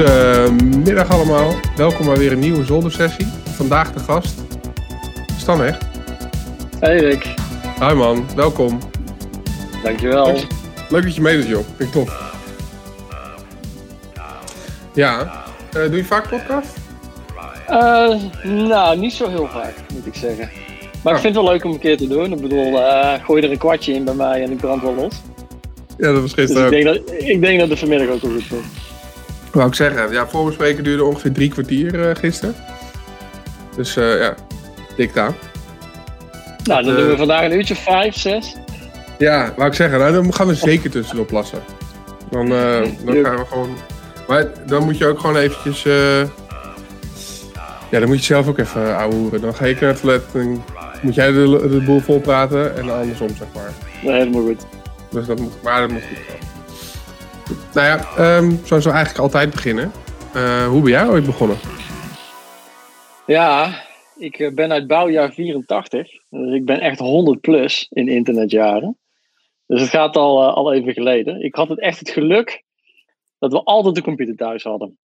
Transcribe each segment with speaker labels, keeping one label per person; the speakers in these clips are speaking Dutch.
Speaker 1: Goedemiddag allemaal. Welkom bij weer een nieuwe zoldersessie. Vandaag de gast, Stan echt.
Speaker 2: Hey Rick,
Speaker 1: Hi man, welkom.
Speaker 2: dankjewel.
Speaker 1: Leuk dat je meedoet joh, vind ik tof. Ja, eh, doe je vaak podcast?
Speaker 2: Eh, nou, niet zo heel vaak, moet ik zeggen. Maar
Speaker 1: Oh.
Speaker 2: ik vind het wel leuk om een keer te doen. Ik bedoel, eh, gooi er een kwartje in bij mij en ik brand wel los.
Speaker 1: Ja, dat was
Speaker 2: Dus
Speaker 1: gisteren
Speaker 2: ik
Speaker 1: ook.
Speaker 2: denk, dat, ik denk dat het vanmiddag ook wel goed komt.
Speaker 1: Wou ik zeggen, ja, voorbespreken duurde ongeveer drie kwartier eh, gisteren. Dus eh, ja, dik aan.
Speaker 2: Nou, dan
Speaker 1: eh,
Speaker 2: doen we vandaag een uurtje vijf, zes.
Speaker 1: Ja, wou ik zeggen, nou, dan gaan we zeker tussendoor plassen. Dan, eh, dan gaan we gewoon. Maar dan moet je ook gewoon eventjes. eh, Ja, dan moet je zelf ook even ouwehoeren. Dan ga ik naar het toilet moet jij de, de boel vol praten en andersom, zeg maar.
Speaker 2: Nee, helemaal goed.
Speaker 1: Dus dat moet, maar dat moet goed gaan. Nou ja, ehm zoals we eigenlijk altijd beginnen. Eh, hoe ben jij ooit begonnen?
Speaker 2: Ja, ik eh, ben uit bouwjaar 84. Dus ik ben echt 100 plus in internetjaren. Dus het gaat al, eh, al even geleden. Ik had het echt het geluk dat we altijd een computer thuis hadden.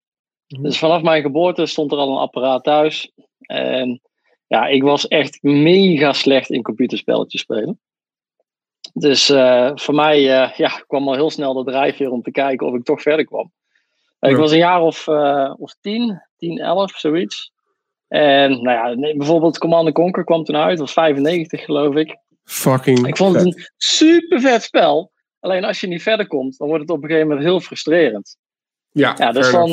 Speaker 1: Mhm.
Speaker 2: Dus vanaf mijn geboorte stond er al een apparaat thuis. En ja, ik was echt mega slecht in computerspelletjes spelen. Dus eh, voor mij eh, ja, kwam al heel snel de drijfveer om te kijken of ik toch verder kwam. Eh, Ik was een jaar of, of 10, 10, 11, zoiets. En nou ja, nee, bijvoorbeeld Command Conquer kwam toen uit, dat was 95 geloof ik.
Speaker 1: Fucking.
Speaker 2: Ik vond het
Speaker 1: vet.
Speaker 2: een super vet spel. Alleen als je niet verder komt, dan wordt het op een gegeven moment heel frustrerend.
Speaker 1: Ja,
Speaker 2: Ja, dus dan,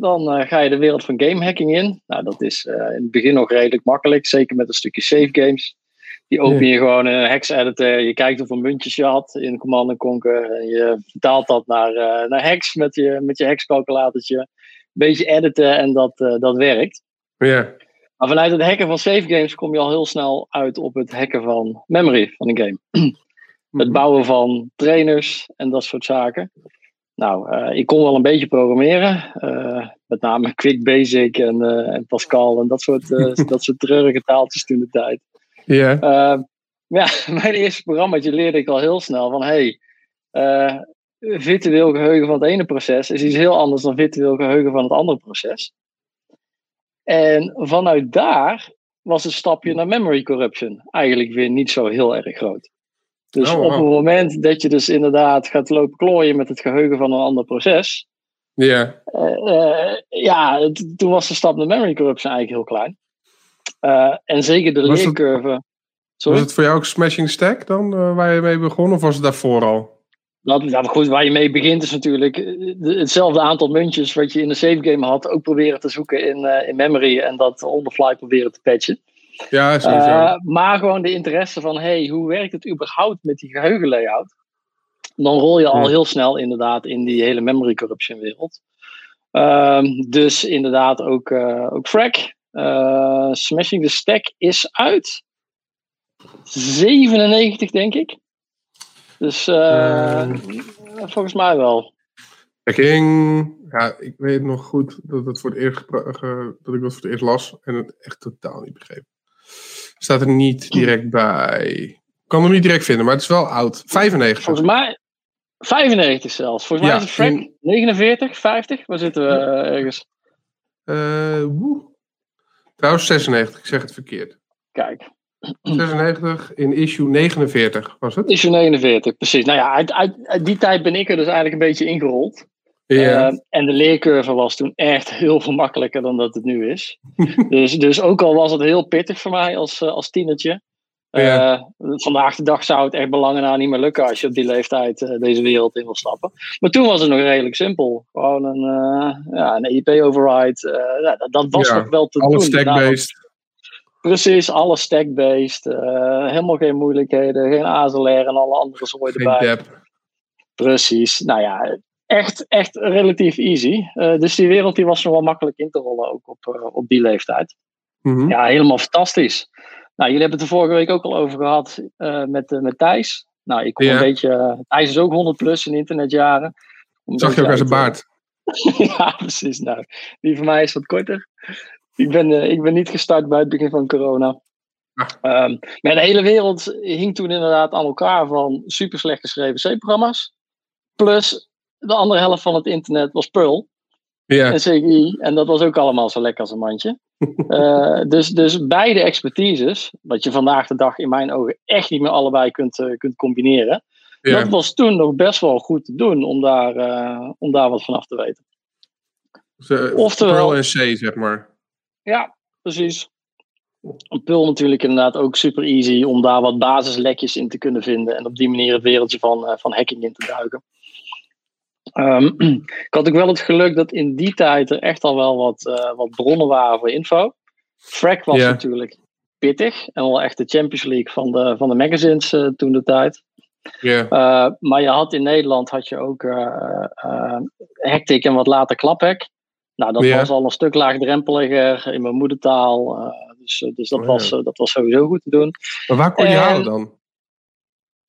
Speaker 2: dan ga je de wereld van gamehacking in. Nou, dat is in het begin nog redelijk makkelijk. Zeker met een stukje save games. Die open je gewoon een hex editor. Je kijkt hoeveel muntjes je had in Command Conquer. En je vertaalt dat naar, eh, naar hex met je, met je hexcalculatortje. Een beetje editen en dat, eh, dat werkt.
Speaker 1: Ja.
Speaker 2: Maar vanuit het hacken van save games kom je al heel snel uit op het hacken van memory van een game. Het bouwen van trainers en dat soort zaken. Nou, eh, ik kon wel een beetje programmeren. met name Quick Basic en, en Pascal en dat soort, dat soort treurige taaltjes toen de tijd.
Speaker 1: Ja.
Speaker 2: Eh, ja, mijn eerste programmaatje leerde ik al heel snel van hey, eh, virtueel geheugen van het ene proces is iets heel anders dan virtueel geheugen van het andere proces. En vanuit daar was het stapje naar memory corruption eigenlijk weer niet zo heel erg groot. Dus
Speaker 1: Oh,
Speaker 2: op het moment dat je dus inderdaad gaat lopen klooien met het geheugen van een ander proces,
Speaker 1: Ja.
Speaker 2: eh, eh, ja, toen was de stap naar memory corruption eigenlijk heel klein. Eh, en zeker de
Speaker 1: Was
Speaker 2: leercurve.
Speaker 1: Was het voor jou ook Smashing Stack dan, eh, waar je mee begon? Of was het daarvoor al?
Speaker 2: Nou, ja, maar goed, waar je mee begint is natuurlijk eh, de- hetzelfde aantal muntjes wat je in de save game had, ook proberen te zoeken in, in memory en dat on the fly proberen te patchen.
Speaker 1: Ja, sowieso.
Speaker 2: Maar gewoon de interesse van, hey, hoe werkt het überhaupt met die geheugenlayout? Dan rol je al
Speaker 1: Ja.
Speaker 2: heel snel inderdaad in die hele memory corruption wereld. Ehm, dus inderdaad ook, ook Frack. Eh, Smashing the Stack is uit 97, denk ik. Dus eh,
Speaker 1: Eh.
Speaker 2: volgens mij wel.
Speaker 1: Ik ging, ja, ik weet nog goed dat, het voor het eerst dat ik dat voor het eerst las en het echt totaal niet begreep. Staat er niet direct bij. Ik kan hem niet direct vinden, maar het is wel oud. 95.
Speaker 2: Volgens mij 95 zelfs. Volgens mij
Speaker 1: Ja,
Speaker 2: is het Frack
Speaker 1: in-
Speaker 2: 49, 50. Waar zitten we ergens?
Speaker 1: Eh, woe. Trouwens 96, ik zeg het verkeerd.
Speaker 2: Kijk.
Speaker 1: 96 in issue 49 was het?
Speaker 2: Issue 49, precies. Nou ja, uit, uit, uit die tijd ben ik er dus eigenlijk een beetje ingerold.
Speaker 1: Ja.
Speaker 2: Eh, en de leercurve was toen echt heel veel makkelijker dan dat het nu is. dus, dus ook al was het heel pittig voor mij als, eh, als tienertje. Eh,
Speaker 1: Ja.
Speaker 2: vandaag de dag zou het echt belangen na niet meer lukken als je op die leeftijd eh, deze wereld in wil stappen. Maar toen was het nog redelijk simpel. Gewoon een, eh ja, een EIP-override. eh, ja, dat, dat was
Speaker 1: Ja,
Speaker 2: nog wel te
Speaker 1: Alles
Speaker 2: doen. Daarom-
Speaker 1: stack-based.
Speaker 2: Precies, alles stack-based. eh, helemaal geen moeilijkheden, geen ASLR en alle andere zooi
Speaker 1: Geen
Speaker 2: erbij.
Speaker 1: dep.
Speaker 2: Precies, nou ja, echt, echt relatief easy. Eh, dus die wereld die was nog wel makkelijk in te rollen ook op, eh, op die leeftijd.
Speaker 1: Mhm.
Speaker 2: Ja, helemaal fantastisch. Nou, jullie hebben het er vorige week ook al over gehad eh, met, eh, met Thijs. Nou, ik kom
Speaker 1: Ja.
Speaker 2: een beetje... eh, Thijs is ook 100 plus in internetjaren. Een
Speaker 1: Zag je ook zijn
Speaker 2: uit,
Speaker 1: baard.
Speaker 2: ja, precies. Nou, die van mij is wat korter. Ik ben, ik ben niet gestart bij het begin van corona.
Speaker 1: Ah.
Speaker 2: Ehm, maar de hele wereld hing toen inderdaad aan elkaar van super slecht geschreven C-programma's. Plus de andere helft van het internet was Perl.
Speaker 1: Ja.
Speaker 2: en CGI. En dat was ook allemaal zo lekker als een mandje. Eh, dus, dus beide expertises, wat je vandaag de dag in mijn ogen echt niet meer allebei kunt, eh, kunt combineren.
Speaker 1: ja.
Speaker 2: Dat was toen nog best wel goed te doen om daar, eh, om daar wat van af te weten.
Speaker 1: Eh,
Speaker 2: Oftewel-
Speaker 1: en C, zeg maar.
Speaker 2: Ja, precies. Een pul natuurlijk inderdaad ook super easy om daar wat basislekjes in te kunnen vinden. En op die manier het wereldje van, van hacking in te duiken. Ehm, ik had ook wel het geluk dat in die tijd er echt al wel wat, eh, wat bronnen waren voor info. Frack was natuurlijk pittig. En wel echt de Champions League van de, van de magazines eh, toen de tijd. Eh, maar je had in Nederland had je ook Hectic en wat later Klaphack. Nou, dat was al een stuk laagdrempeliger in mijn moedertaal. dus dus dat,
Speaker 1: Oh,
Speaker 2: was, dat was sowieso goed te doen.
Speaker 1: Maar waar kon je
Speaker 2: En-
Speaker 1: halen dan?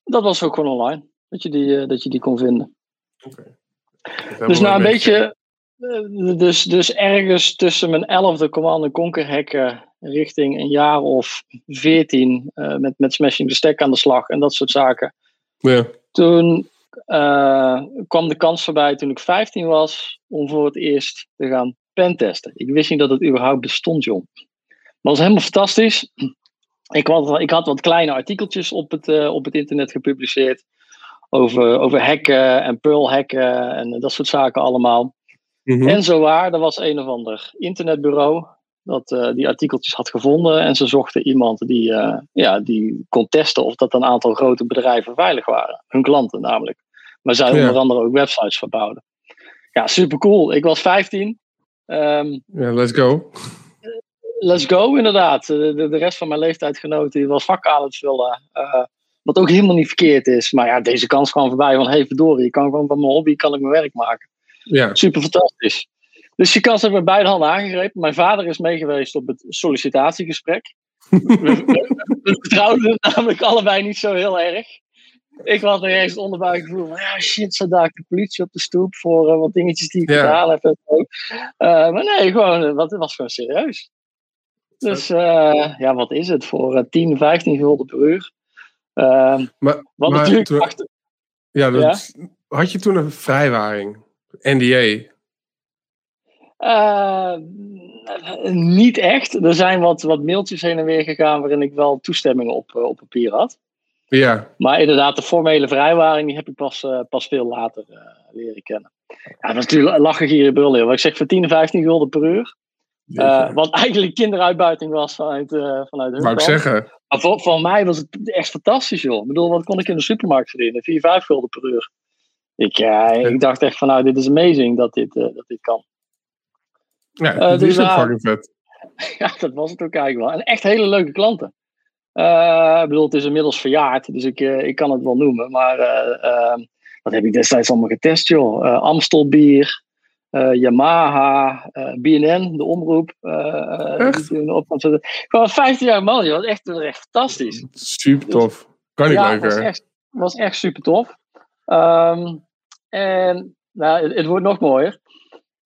Speaker 2: Dat was ook gewoon online. Dat je die, dat je die kon vinden.
Speaker 1: Oké.
Speaker 2: Dus nou een beetje. eh, Dus, dus ergens tussen mijn elfde Command Conquer hacken richting een jaar of veertien eh, met, met Smashing the Stack aan de slag en dat soort zaken.
Speaker 1: Ja.
Speaker 2: Toen eh, kwam de kans voorbij toen ik 15 was om voor het eerst te gaan pentesten. Ik wist niet dat het überhaupt bestond, John. Maar het was helemaal fantastisch. Ik had, ik had wat kleine artikeltjes op het, op het internet gepubliceerd. Over, over hacken en Perl hacken en dat soort zaken allemaal.
Speaker 1: Mhm.
Speaker 2: En zo waar, er was een of ander internetbureau dat eh, die artikeltjes had gevonden. En ze zochten iemand die, eh, ja, die kon testen of dat een aantal grote bedrijven veilig waren. Hun klanten namelijk. Maar zij
Speaker 1: Ja.
Speaker 2: onder andere ook websites verbouwden. Ja, super cool. Ik was 15. Ehm,
Speaker 1: Ja, let's go.
Speaker 2: let's go, inderdaad. De, de, de rest van mijn leeftijdgenoten die was vakken aan het vullen. Wat ook helemaal niet verkeerd is. Maar ja, deze kans kwam voorbij van... hey, verdorie, ik kan gewoon van mijn hobby kan ik mijn werk maken.
Speaker 1: Ja.
Speaker 2: Super fantastisch. Dus die kans hebben we beide handen aangegrepen. Mijn vader is meegeweest op het sollicitatiegesprek. we, we, we vertrouwden het namelijk allebei niet zo heel erg. Ik had nog ergens het onderbuikgevoel van, ja shit, zo daar de politie op de stoep voor eh, wat dingetjes die ik
Speaker 1: Ja.
Speaker 2: gedaan heb. En zo. Eh, maar nee, gewoon, eh, wat, het was gewoon serieus. Dus ja, wat is het? Voor eh, 10, 15 gulden per uur. Uh,
Speaker 1: Maar,
Speaker 2: wat
Speaker 1: maar
Speaker 2: natuurlijk
Speaker 1: toen-
Speaker 2: achter-
Speaker 1: ja, dat, had je toen een vrijwaring? NDA?
Speaker 2: Eh, niet echt. Er zijn wat, wat mailtjes heen en weer gegaan waarin ik wel toestemmingen op, eh, op papier had.
Speaker 1: Ja.
Speaker 2: Maar inderdaad, de formele vrijwaring die heb ik pas, eh, pas veel later eh, leren kennen. Ja, dat is natuurlijk lachen gieren brullen. Wat ik zeg, voor 10, 15 gulden per uur. Eh, wat eigenlijk kinderuitbuiting was vanuit, eh vanuit hun
Speaker 1: Wou ik zeggen.
Speaker 2: Maar voor, voor mij was het echt fantastisch, joh. Ik bedoel, wat kon ik in de supermarkt verdienen? 4, 5 gulden per uur. Ik, ja, ik dacht echt van, nou, dit is amazing dat dit, eh, dat dit kan.
Speaker 1: Ja, dat
Speaker 2: dus
Speaker 1: is ook fucking vet.
Speaker 2: Ja, dat was het ook eigenlijk wel. En echt hele leuke klanten. Ik bedoel, het is inmiddels verjaard, dus ik, ik kan het wel noemen. Maar eh, eh, wat heb ik destijds allemaal getest, joh? Amstel bier, eh, Yamaha, eh, BNN, de omroep. eh,
Speaker 1: Echt?
Speaker 2: gewoon 15 jaar man, joh. Is echt, echt fantastisch.
Speaker 1: Super tof. Kan niet
Speaker 2: ja, het was
Speaker 1: leuker.
Speaker 2: echt, was echt super tof. Ehm, en nou, het, het wordt nog mooier.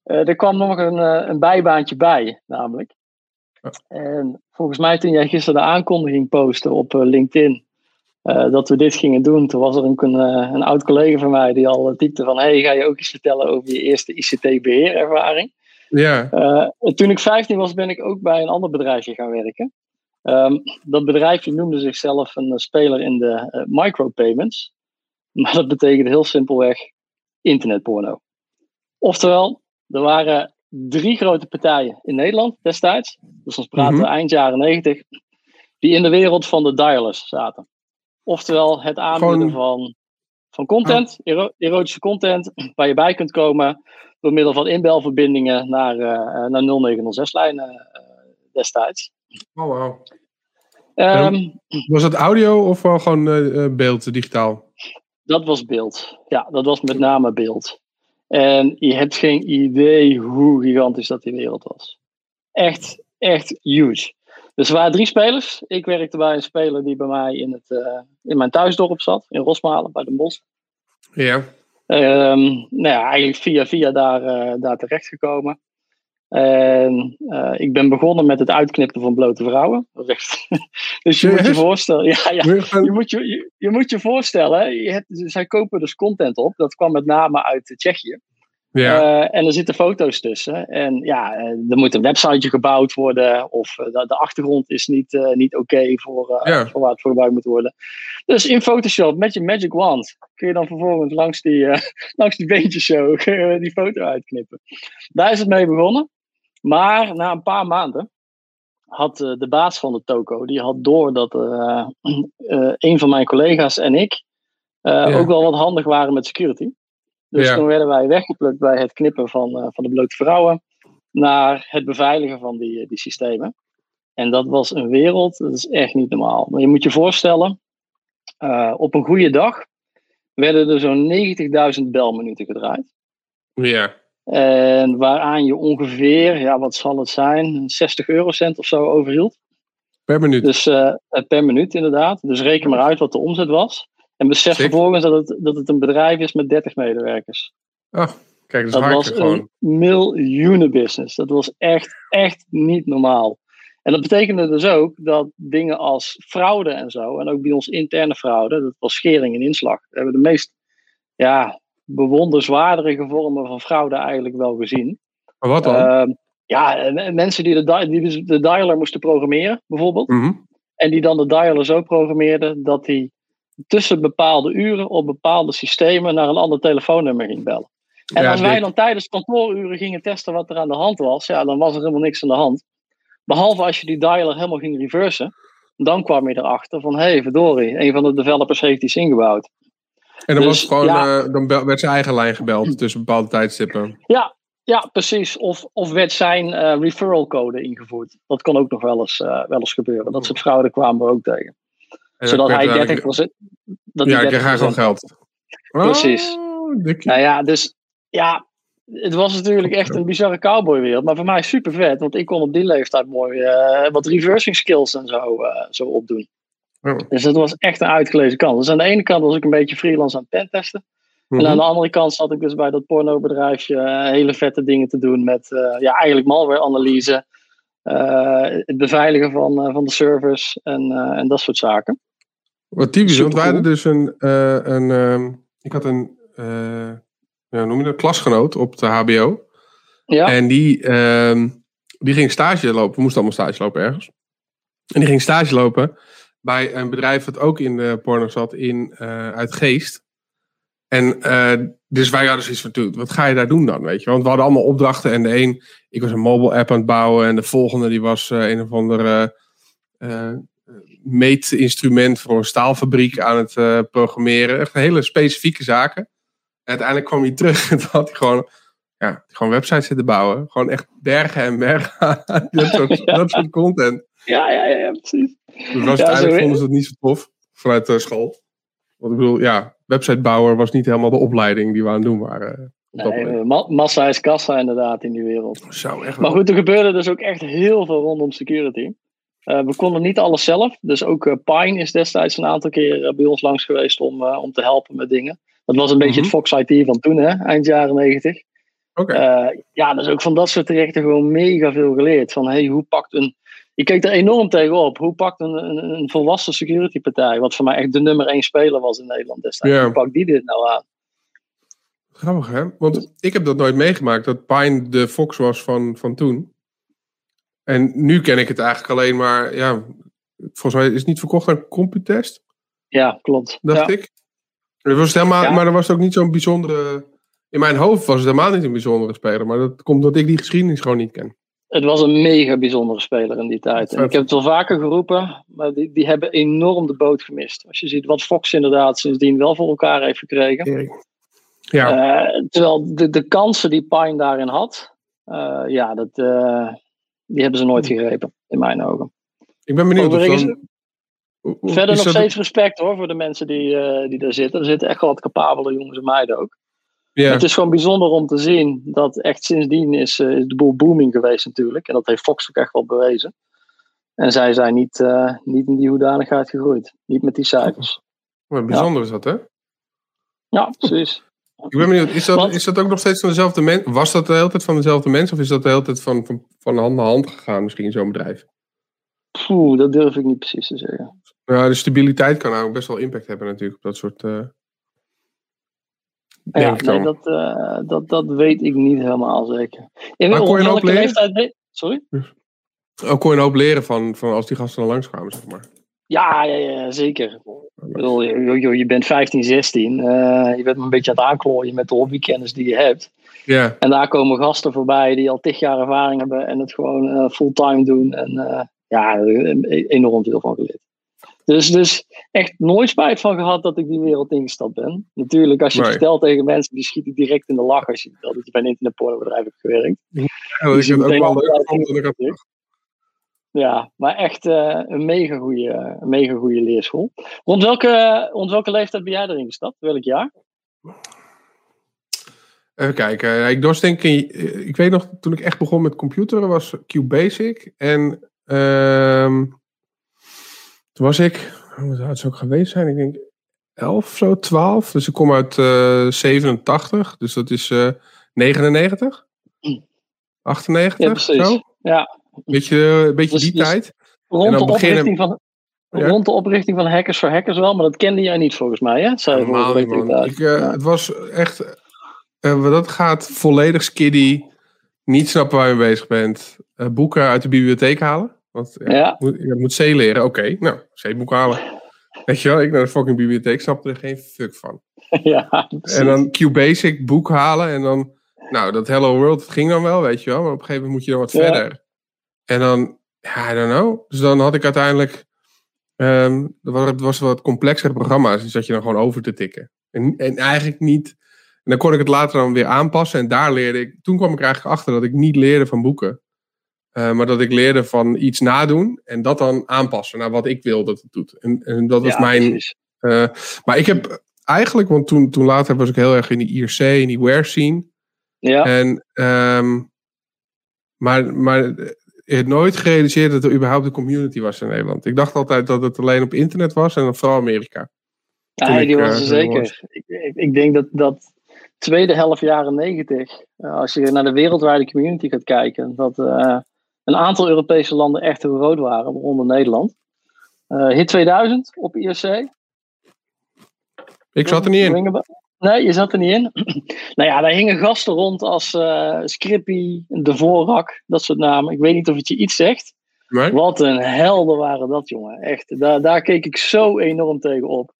Speaker 2: Eh, er kwam nog een, eh, een bijbaantje bij, namelijk.
Speaker 1: Ja.
Speaker 2: En volgens mij toen jij gisteren de aankondiging postte op eh, LinkedIn, eh, dat we dit gingen doen, toen was er ook een, eh, een oud collega van mij die al typte van, hey, ga je ook eens vertellen over je eerste ICT-beheerervaring?
Speaker 1: Ja.
Speaker 2: Eh, toen ik 15 was, ben ik ook bij een ander bedrijfje gaan werken. Ehm, dat bedrijfje noemde zichzelf een eh, speler in de eh, micropayments. Maar dat betekent heel simpelweg internetporno. Oftewel, er waren drie grote partijen in Nederland destijds. Dus ons praten we
Speaker 1: Mhm.
Speaker 2: eind jaren 90. Die in de wereld van de dialers zaten. Oftewel het aanbieden
Speaker 1: Gewoon-
Speaker 2: van, van content, ero- erotische content, waar je bij kunt komen door middel van inbelverbindingen naar, eh naar 0906-lijnen eh, destijds.
Speaker 1: Oh, wow.
Speaker 2: Ehm,
Speaker 1: Was dat audio of wel gewoon eh, eh, beeld, digitaal?
Speaker 2: Dat was beeld. Ja, dat was met name beeld. En je hebt geen idee hoe gigantisch dat die wereld was. Echt, echt huge. Dus er waren drie spelers. Ik werkte bij een speler die bij mij in, het, eh, in mijn thuisdorp zat, in Rosmalen, bij Den Bosch.
Speaker 1: Ja.
Speaker 2: Ehm, nou ja, eigenlijk via via daar, eh daar terechtgekomen. En eh, ik ben begonnen met het uitknippen van blote vrouwen. Dus je moet je voorstellen. Ja, ja,
Speaker 1: je
Speaker 2: moet je, je, je moet je voorstellen, je hebt, zij kopen dus content op. Dat kwam met name uit Tsjechië. Ja. en er zitten foto's tussen. En ja, er moet een websiteje gebouwd worden. Of de, de, achtergrond is niet, niet oké voor, voor waar het voor gebruikt moet worden. Dus in Photoshop met je Magic Wand kun je dan vervolgens langs die, langs die beentjes zo die foto uitknippen. Daar is het mee begonnen. Maar na een paar maanden had de baas van de toko, die had door dat een van mijn collega's en ik ja. ook wel wat handig waren met security. Dus ja. toen werden wij weggeplukt bij het knippen van, van de blote vrouwen naar het beveiligen van die, die systemen. En dat was een wereld, dat is echt niet normaal. Maar je moet je voorstellen, op een goede dag werden er zo'n 90.000 belminuten gedraaid.
Speaker 1: Ja.
Speaker 2: En waaraan je ongeveer, ja, wat zal het zijn, 60 eurocent of zo overhield.
Speaker 1: Per minuut.
Speaker 2: Dus uh, per minuut inderdaad. Dus reken maar uit wat de omzet was. En besef vervolgens dat het, dat het een bedrijf is met 30 medewerkers.
Speaker 1: Oh, kijk, dat,
Speaker 2: dat was
Speaker 1: gewoon.
Speaker 2: een miljoenenbusiness. Dat was echt, echt niet normaal. En dat betekende dus ook dat dingen als fraude en zo, en ook bij ons interne fraude, dat was schering en inslag. We hebben de meest ja, vormen van fraude eigenlijk wel gezien.
Speaker 1: Maar wat dan?
Speaker 2: Uh, ja, mensen die de, die dus de dialer moesten programmeren, bijvoorbeeld.
Speaker 1: Mm -hmm.
Speaker 2: En die dan de dialer zo programmeerden dat hij tussen bepaalde uren op bepaalde systemen naar een ander telefoonnummer ging bellen. En ja, als wij dan tijdens kantooruren gingen testen wat er aan de hand was, ja, dan was er helemaal niks aan de hand. Behalve als je die dialer helemaal ging reversen, dan kwam je erachter van, hé, hey, verdorie, een van de developers heeft iets ingebouwd.
Speaker 1: En dan, dus, was gewoon, ja, uh, dan werd zijn eigen lijn gebeld tussen bepaalde tijdstippen.
Speaker 2: Ja, ja precies. Of, of werd zijn uh, referral code ingevoerd. Dat kon ook nog wel eens, uh, wel eens gebeuren. Dat soort fraude kwamen we ook tegen. Zodat hij 30%. Dat
Speaker 1: ja, ik kreeg hij gewoon geld.
Speaker 2: Precies.
Speaker 1: Oh,
Speaker 2: nou ja, dus ja, het was natuurlijk echt een bizarre cowboywereld. Maar voor mij super vet. Want ik kon op die leeftijd mooi wat reversing skills en zo, zo opdoen.
Speaker 1: Oh.
Speaker 2: Dus dat was echt een uitgelezen kant. Dus aan de ene kant was ik een beetje freelance aan het pentesten. Mm -hmm. En aan de andere kant zat ik dus bij dat pornobedrijfje uh, hele vette dingen te doen met ja, eigenlijk malware-analyse, het beveiligen van, van de servers en, en dat soort zaken.
Speaker 1: Wat typisch, want wij hadden dus een, een um, ik had een, ja, noem je dat, klasgenoot op de HBO.
Speaker 2: Ja.
Speaker 1: En die, um, die ging stage lopen, we moesten allemaal stage lopen ergens. En die ging stage lopen bij een bedrijf dat ook in de porno zat, in, uh, uit Geest. En dus wij hadden zoiets van, wat ga je daar doen dan, weet je? Want we hadden allemaal opdrachten en de een, ik was een mobile app aan het bouwen en de volgende die was een of andere meetinstrument voor een staalfabriek aan het programmeren. Echt hele specifieke zaken. En uiteindelijk kwam hij terug en had hij gewoon, ja, gewoon websites zitten bouwen. Gewoon echt bergen en bergen dat, soort, ja. dat soort content.
Speaker 2: Ja, ja, ja, precies.
Speaker 1: Dus was ja, uiteindelijk vonden ze het niet zo tof vanuit de school. Want ik bedoel, ja, websitebouwer was niet helemaal de opleiding die we aan het doen waren.
Speaker 2: Nee, ma massa is kassa inderdaad in die wereld.
Speaker 1: Echt
Speaker 2: maar goed, er gebeurde dus ook echt heel veel rondom security. Uh, we konden niet alles zelf. Dus ook uh, Pine is destijds een aantal keer uh, bij ons langs geweest om, om te helpen met dingen. Dat was een beetje mm -hmm. het Fox IT van toen, hè, eind jaren negentig.
Speaker 1: Okay.
Speaker 2: ja, dus ook van dat soort trajecten gewoon mega veel geleerd. Van hey, hoe pakt een ik keek er enorm tegenop. Hoe pakt een, een, een volwassen security partij, wat voor mij echt de nummer één speler was in Nederland destijds, hoe pakt die dit nou aan?
Speaker 1: Grappig hè? Want ik heb dat nooit meegemaakt, dat Pine de Fox was van, van toen. En nu ken ik het eigenlijk alleen maar, ja, volgens mij is het niet verkocht aan Computest.
Speaker 2: Ja, klopt.
Speaker 1: Dacht
Speaker 2: ja.
Speaker 1: ik. Dat was helemaal, ja. Maar dat was ook niet zo'n bijzondere, in mijn hoofd was het helemaal niet een bijzondere speler. Maar dat komt omdat ik die geschiedenis gewoon niet ken
Speaker 2: het was een mega bijzondere speler in die tijd. En ik heb het wel vaker geroepen, maar die, die hebben enorm de boot gemist. Als je ziet wat Fox inderdaad sindsdien wel voor elkaar heeft gekregen.
Speaker 1: Ja.
Speaker 2: Uh, terwijl de, de kansen die Pine daarin had, uh, ja, dat, uh, die hebben ze nooit gegrepen, in mijn ogen.
Speaker 1: Ik ben benieuwd. Of dan...
Speaker 2: Verder nog steeds respect hoor voor de mensen die, die daar zitten. Er zitten echt wel wat capabele jongens en meiden ook.
Speaker 1: Ja.
Speaker 2: Het is gewoon bijzonder om te zien dat echt sindsdien is, uh, is de boel booming geweest natuurlijk. En dat heeft Fox ook echt wel bewezen. En zij zijn niet, uh, niet in die hoedanigheid gegroeid. Niet met die cijfers.
Speaker 1: Bijzonder ja. is dat hè?
Speaker 2: Ja, precies.
Speaker 1: Ik ben benieuwd, is dat, Want, is dat ook nog steeds van dezelfde mensen? Was dat de hele tijd van dezelfde mensen? Of is dat de hele tijd van, van, van hand naar hand gegaan misschien zo'n bedrijf?
Speaker 2: Poeh, dat durf ik niet precies te zeggen.
Speaker 1: Ja, de stabiliteit kan ook best wel impact hebben natuurlijk op dat soort... Uh
Speaker 2: ja, nee, dat, uh, dat, dat weet ik niet helemaal zeker.
Speaker 1: In maar kon je ook leren?
Speaker 2: Leeftijd... Sorry?
Speaker 1: Ook kon je een hoop leren van, van als die gasten dan langskwamen, zeg maar.
Speaker 2: Ja, ja, ja zeker. Bedoel, je, je bent 15, 16. Uh, je bent een beetje aan het aanklooien met de hobbykennis die je hebt.
Speaker 1: Ja.
Speaker 2: En daar komen gasten voorbij die al tig jaar ervaring hebben en het gewoon uh, fulltime doen. En uh, ja, enorm veel van geleerd. Dus, dus echt nooit spijt van gehad dat ik die wereld ingestapt ben. Natuurlijk, als je het vertelt tegen mensen, die schieten direct in de lach als je vertelt dat je bij een internetpornobedrijf hebt gewerkt.
Speaker 1: Ja, dat is ook wel leuk.
Speaker 2: Ja, maar echt uh, een mega goede, mega goede leerschool. Rond welke, rond welke leeftijd ben jij erin gestapt? Welk jaar?
Speaker 1: Even kijken. Ik doordenk, ik weet nog, toen ik echt begon met computeren was QBasic. En um, toen was ik, hoe zou het ook geweest zijn? Ik denk 11 of zo, 12. Dus ik kom uit uh, 87. Dus dat is uh, 99? 98? Ja, precies. Zo?
Speaker 2: Ja.
Speaker 1: Beetje, beetje dus, die dus tijd.
Speaker 2: Rond de, oprichting van, ja? rond de oprichting van Hackers voor Hackers wel, maar dat kende jij niet volgens mij, hè? Zei
Speaker 1: Normaal, man. Ik, uh, ja. Het was echt... Uh, dat gaat volledig skiddy. Niet snappen waar je mee bezig bent. Uh, boeken uit de bibliotheek halen. Want ja, ja. Moet, je moet C leren. Oké, okay, nou, C-boek halen. Weet je wel, ik naar de fucking bibliotheek snapte er geen fuck van.
Speaker 2: Ja,
Speaker 1: en dan QBasic boek halen en dan... Nou, dat Hello World, dat ging dan wel, weet je wel. Maar op een gegeven moment moet je dan wat verder. En dan, ja, I don't know. Dus dan had ik uiteindelijk... Um, het was wat complexere programma's. Dus zat je dan gewoon over te tikken. En, en eigenlijk niet... En dan kon ik het later dan weer aanpassen. En daar leerde ik... Toen kwam ik eigenlijk achter dat ik niet leerde van boeken. Uh, maar dat ik leerde van iets nadoen en dat dan aanpassen naar wat ik wil dat het doet. En, en dat was ja, mijn. Uh, maar ik heb eigenlijk, want toen, toen later was ik heel erg in die IRC, in die wear scene.
Speaker 2: Ja.
Speaker 1: En, um, maar, maar nooit gerealiseerd dat er überhaupt een community was in Nederland. Ik dacht altijd dat het alleen op internet was en dan vooral Amerika.
Speaker 2: Ja, die was er zeker. Ik, ik, ik, denk dat dat tweede helft jaren negentig, uh, als je naar de wereldwijde community gaat kijken, dat een aantal Europese landen echt heel groot waren, waaronder Nederland. Uh, hit 2000 op IRC.
Speaker 1: Ik zat er niet in.
Speaker 2: Nee, je zat er niet in. nou ja, daar hingen gasten rond als uh, Scrippy, De Voorrak, dat soort namen. Ik weet niet of het je iets zegt.
Speaker 1: Nee.
Speaker 2: Wat een helden waren dat, jongen. Echt, daar, daar keek ik zo enorm tegen op.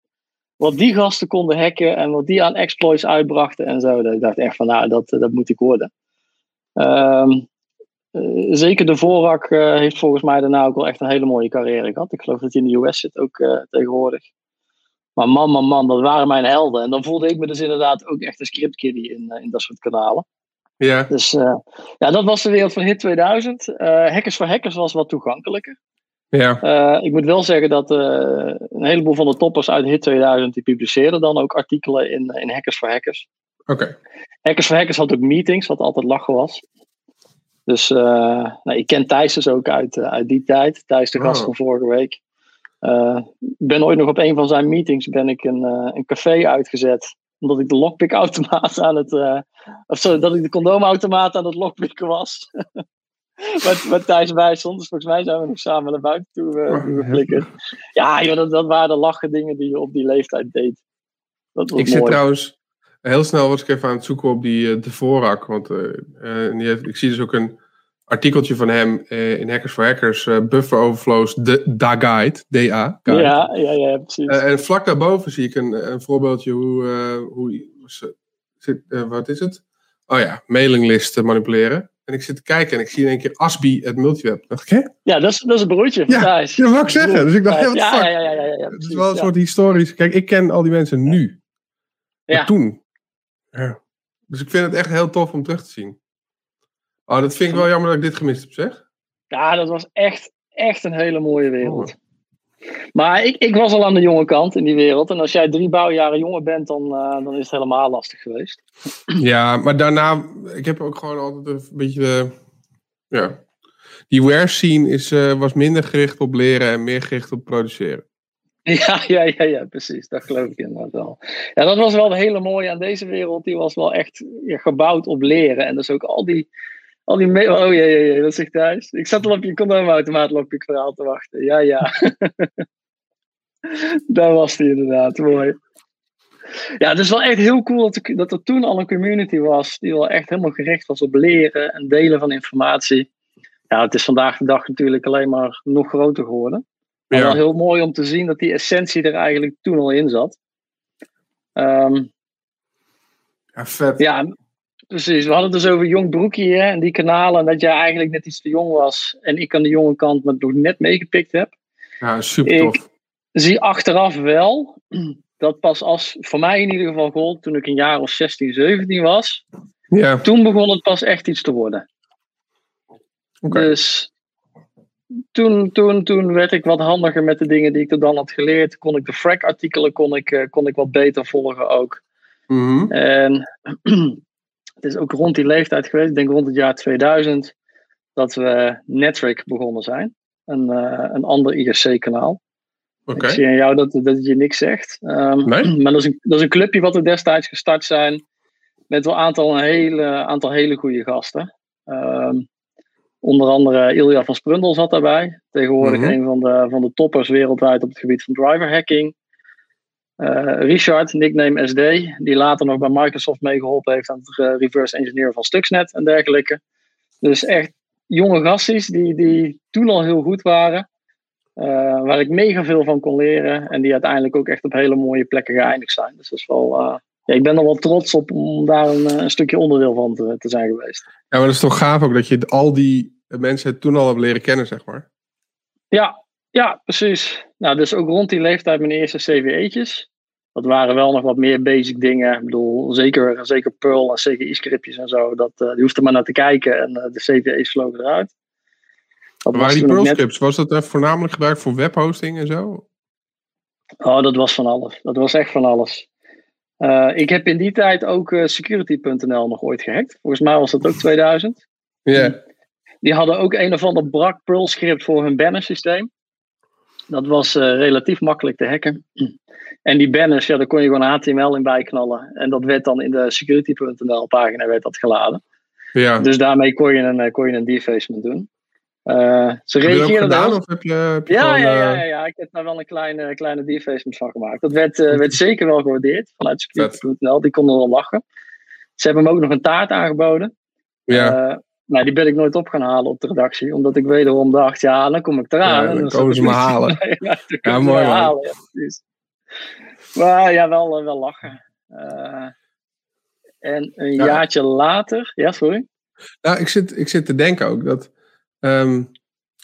Speaker 2: Wat die gasten konden hacken en wat die aan exploits uitbrachten en zo. Ik dacht echt van, nou, dat, dat moet ik worden. Um, uh, zeker de Vorak uh, heeft volgens mij daarna ook wel echt een hele mooie carrière gehad. Ik geloof dat hij in de US zit ook tegenwoordig. Maar man, man, man, dat waren mijn helden. En dan voelde ik me dus inderdaad ook echt een scriptkiddie in, in dat soort kanalen.
Speaker 1: Ja.
Speaker 2: Dus ja, dat was de wereld van Hit 2000. Hackers voor Hackers was wat toegankelijker.
Speaker 1: Ja.
Speaker 2: ik moet wel zeggen dat een heleboel van de toppers uit Hit 2000 die publiceerden dan ook artikelen in, in Hackers voor Hackers.
Speaker 1: Oké. Okay.
Speaker 2: Hackers voor Hackers had ook meetings, wat altijd lachen was. Dus nou, ik ken Thijs dus ook uit, uit die tijd. Thijs de gast oh. van vorige week. Uh, ik ben ooit nog op een van zijn meetings ben ik een, een café uitgezet. Omdat ik de lockpick-automaat aan het... of sorry, dat ik de condoomautomaat aan het lockpicken was. met, met Thijs bij stond. Dus volgens mij zijn we nog samen naar buiten toe uh, flikkerd. Ja, joh, dat, dat waren de lachen dingen die je op die leeftijd deed. Dat was
Speaker 1: ik
Speaker 2: mooi.
Speaker 1: zit trouwens Heel snel was ik even aan het zoeken op die uh, de Vorak. Want uh, die heeft, ik zie dus ook een artikeltje van hem uh, in Hackers for Hackers. buffer Overflows, de, Da Guide. DA.
Speaker 2: Guide. Ja, ja, ja, precies.
Speaker 1: en vlak daarboven zie ik een, een voorbeeldje hoe... hoe zit, wat is het? Oh ja, mailinglist manipuleren. En ik zit te kijken en ik zie in één keer Asbi het multiweb. Dacht ik, hè?
Speaker 2: Ja, dat is, dat is een broertje.
Speaker 1: Ja, dat wou ik zeggen. Dus ik dacht,
Speaker 2: ja, ja, ja, ja, ja, ja,
Speaker 1: Het is wel een soort historisch... Kijk, ik ken al die mensen nu. Maar ja. toen ja. Dus ik vind het echt heel tof om terug te zien. Oh, dat vind ik wel jammer dat ik dit gemist heb, zeg.
Speaker 2: Ja, dat was echt, echt een hele mooie wereld. Oh. Maar ik, ik was al aan de jonge kant in die wereld. En als jij drie bouwjaren jonger bent, dan, uh, dan is het helemaal lastig geweest.
Speaker 1: Ja, maar daarna, ik heb ook gewoon altijd een beetje de, ja. Die wear scene is, uh, was minder gericht op leren en meer gericht op produceren.
Speaker 2: Ja, ja, ja, ja, precies. Dat geloof ik inderdaad wel. Ja, dat was wel het hele mooie aan deze wereld. Die was wel echt ja, gebouwd op leren. En dus ook al die... Al die oh ja, ja, ja, dat zegt thuis. Ik zat al op je condoomautomaat lockpick verhaal te wachten. Ja, ja. Daar was hij inderdaad. Mooi. Ja, het is wel echt heel cool dat er, dat er toen al een community was die wel echt helemaal gericht was op leren en delen van informatie. Ja, het is vandaag de dag natuurlijk alleen maar nog groter geworden. Maar
Speaker 1: Ja.
Speaker 2: wel heel mooi om te zien dat die essentie er eigenlijk toen al in zat. Ehm,
Speaker 1: Ja, vet.
Speaker 2: ja, precies. We hadden het dus over Jong Broekie hè, en die kanalen. En dat jij eigenlijk net iets te jong was. En ik aan de jonge kant maar nog net meegepikt heb.
Speaker 1: Ja, super
Speaker 2: Ik-
Speaker 1: tof.
Speaker 2: zie achteraf wel dat pas als, voor mij in ieder geval gold, toen ik een jaar of 16, 17 was,
Speaker 1: Ja,
Speaker 2: toen begon het pas echt iets te worden. Dus toen, toen, toen werd ik wat handiger met de dingen die ik er dan had geleerd. Kon ik de FRAC-artikelen kon ik, eh, kon ik wat beter volgen ook.
Speaker 1: Mhm.
Speaker 2: En het is ook rond die leeftijd geweest, ik denk rond het jaar 2000, dat we Netric begonnen zijn. Een, eh, een ander IRC-kanaal.
Speaker 1: Oké.
Speaker 2: Ik zie aan jou dat, dat het je niks zegt. Ehm,
Speaker 1: Nee?
Speaker 2: Maar dat is, een, dat is een clubje wat er destijds gestart zijn. Met wel een aantal, een hele, aantal hele goede gasten. Ehm, onder andere Ilja van Sprundel zat daarbij. Tegenwoordig
Speaker 1: Mhm.
Speaker 2: een van de, van de toppers wereldwijd op het gebied van driver hacking. Eh, Richard, nickname SD, die later nog bij Microsoft meegeholpen heeft aan het eh, reverse engineeren van Stuxnet en dergelijke. Dus echt jonge gasties die, die toen al heel goed waren. Eh, waar ik mega veel van kon leren. En die uiteindelijk ook echt op hele mooie plekken geëindigd zijn. Dus dat is wel. ja, ik ben er wel trots op om daar een, een stukje onderdeel van te, te zijn geweest.
Speaker 1: Ja, maar dat is toch gaaf ook dat je al die mensen toen al hebt leren kennen, zeg maar.
Speaker 2: Ja, ja, precies. Nou, dus ook rond die leeftijd mijn eerste CVE'tjes. Dat waren wel nog wat meer basic dingen. Ik bedoel, zeker, zeker Perl en CGI-scriptjes en zo. Dat, eh, die hoefde maar naar te kijken en eh, de CVE's vlogen eruit. Dat
Speaker 1: waren die
Speaker 2: toen ook
Speaker 1: Pearl
Speaker 2: net-
Speaker 1: scripts, was dat eh, voornamelijk gebruikt voor webhosting en zo?
Speaker 2: Oh, dat was van alles. Dat was echt van alles. Eh, ik heb in die tijd ook security.nl nog ooit gehackt. Volgens mij was dat ook 2000.
Speaker 1: Ja.
Speaker 2: Die hadden ook een of ander brak Perl script voor hun banner systeem. Dat was eh, relatief makkelijk te hacken. En die banners, ja, daar kon je gewoon HTML in bijknallen. En dat werd dan in de security.nl pagina werd dat geladen.
Speaker 1: ja.
Speaker 2: Dus daarmee kon je een, eh, kon je een defacement doen. Eh, ze
Speaker 1: Heb je
Speaker 2: reageerden daar
Speaker 1: gedaan
Speaker 2: heel
Speaker 1: of heb je, heb je
Speaker 2: ja,
Speaker 1: gewoon,
Speaker 2: ja, ja, ja, ja, ik heb daar wel een kleine, kleine defacement van gemaakt. Dat werd, werd zeker wel gewaardeerd vanuit security.nl. Die konden wel lachen. Ze hebben hem ook nog een taart aangeboden.
Speaker 1: ja.
Speaker 2: Nou, die ben ik nooit op gaan halen op de redactie. Omdat ik wederom dacht, ja, dan kom ik eraan.
Speaker 1: Ja, dan komen ze me halen.
Speaker 2: ja,
Speaker 1: mooi,
Speaker 2: me
Speaker 1: man.
Speaker 2: halen. Ja, precies. Maar ja, wel, eh, wel lachen. Eh, en een
Speaker 1: Ja.
Speaker 2: jaartje later... Ja, sorry?
Speaker 1: Nou, ik zit, ik zit te denken ook dat. ehm,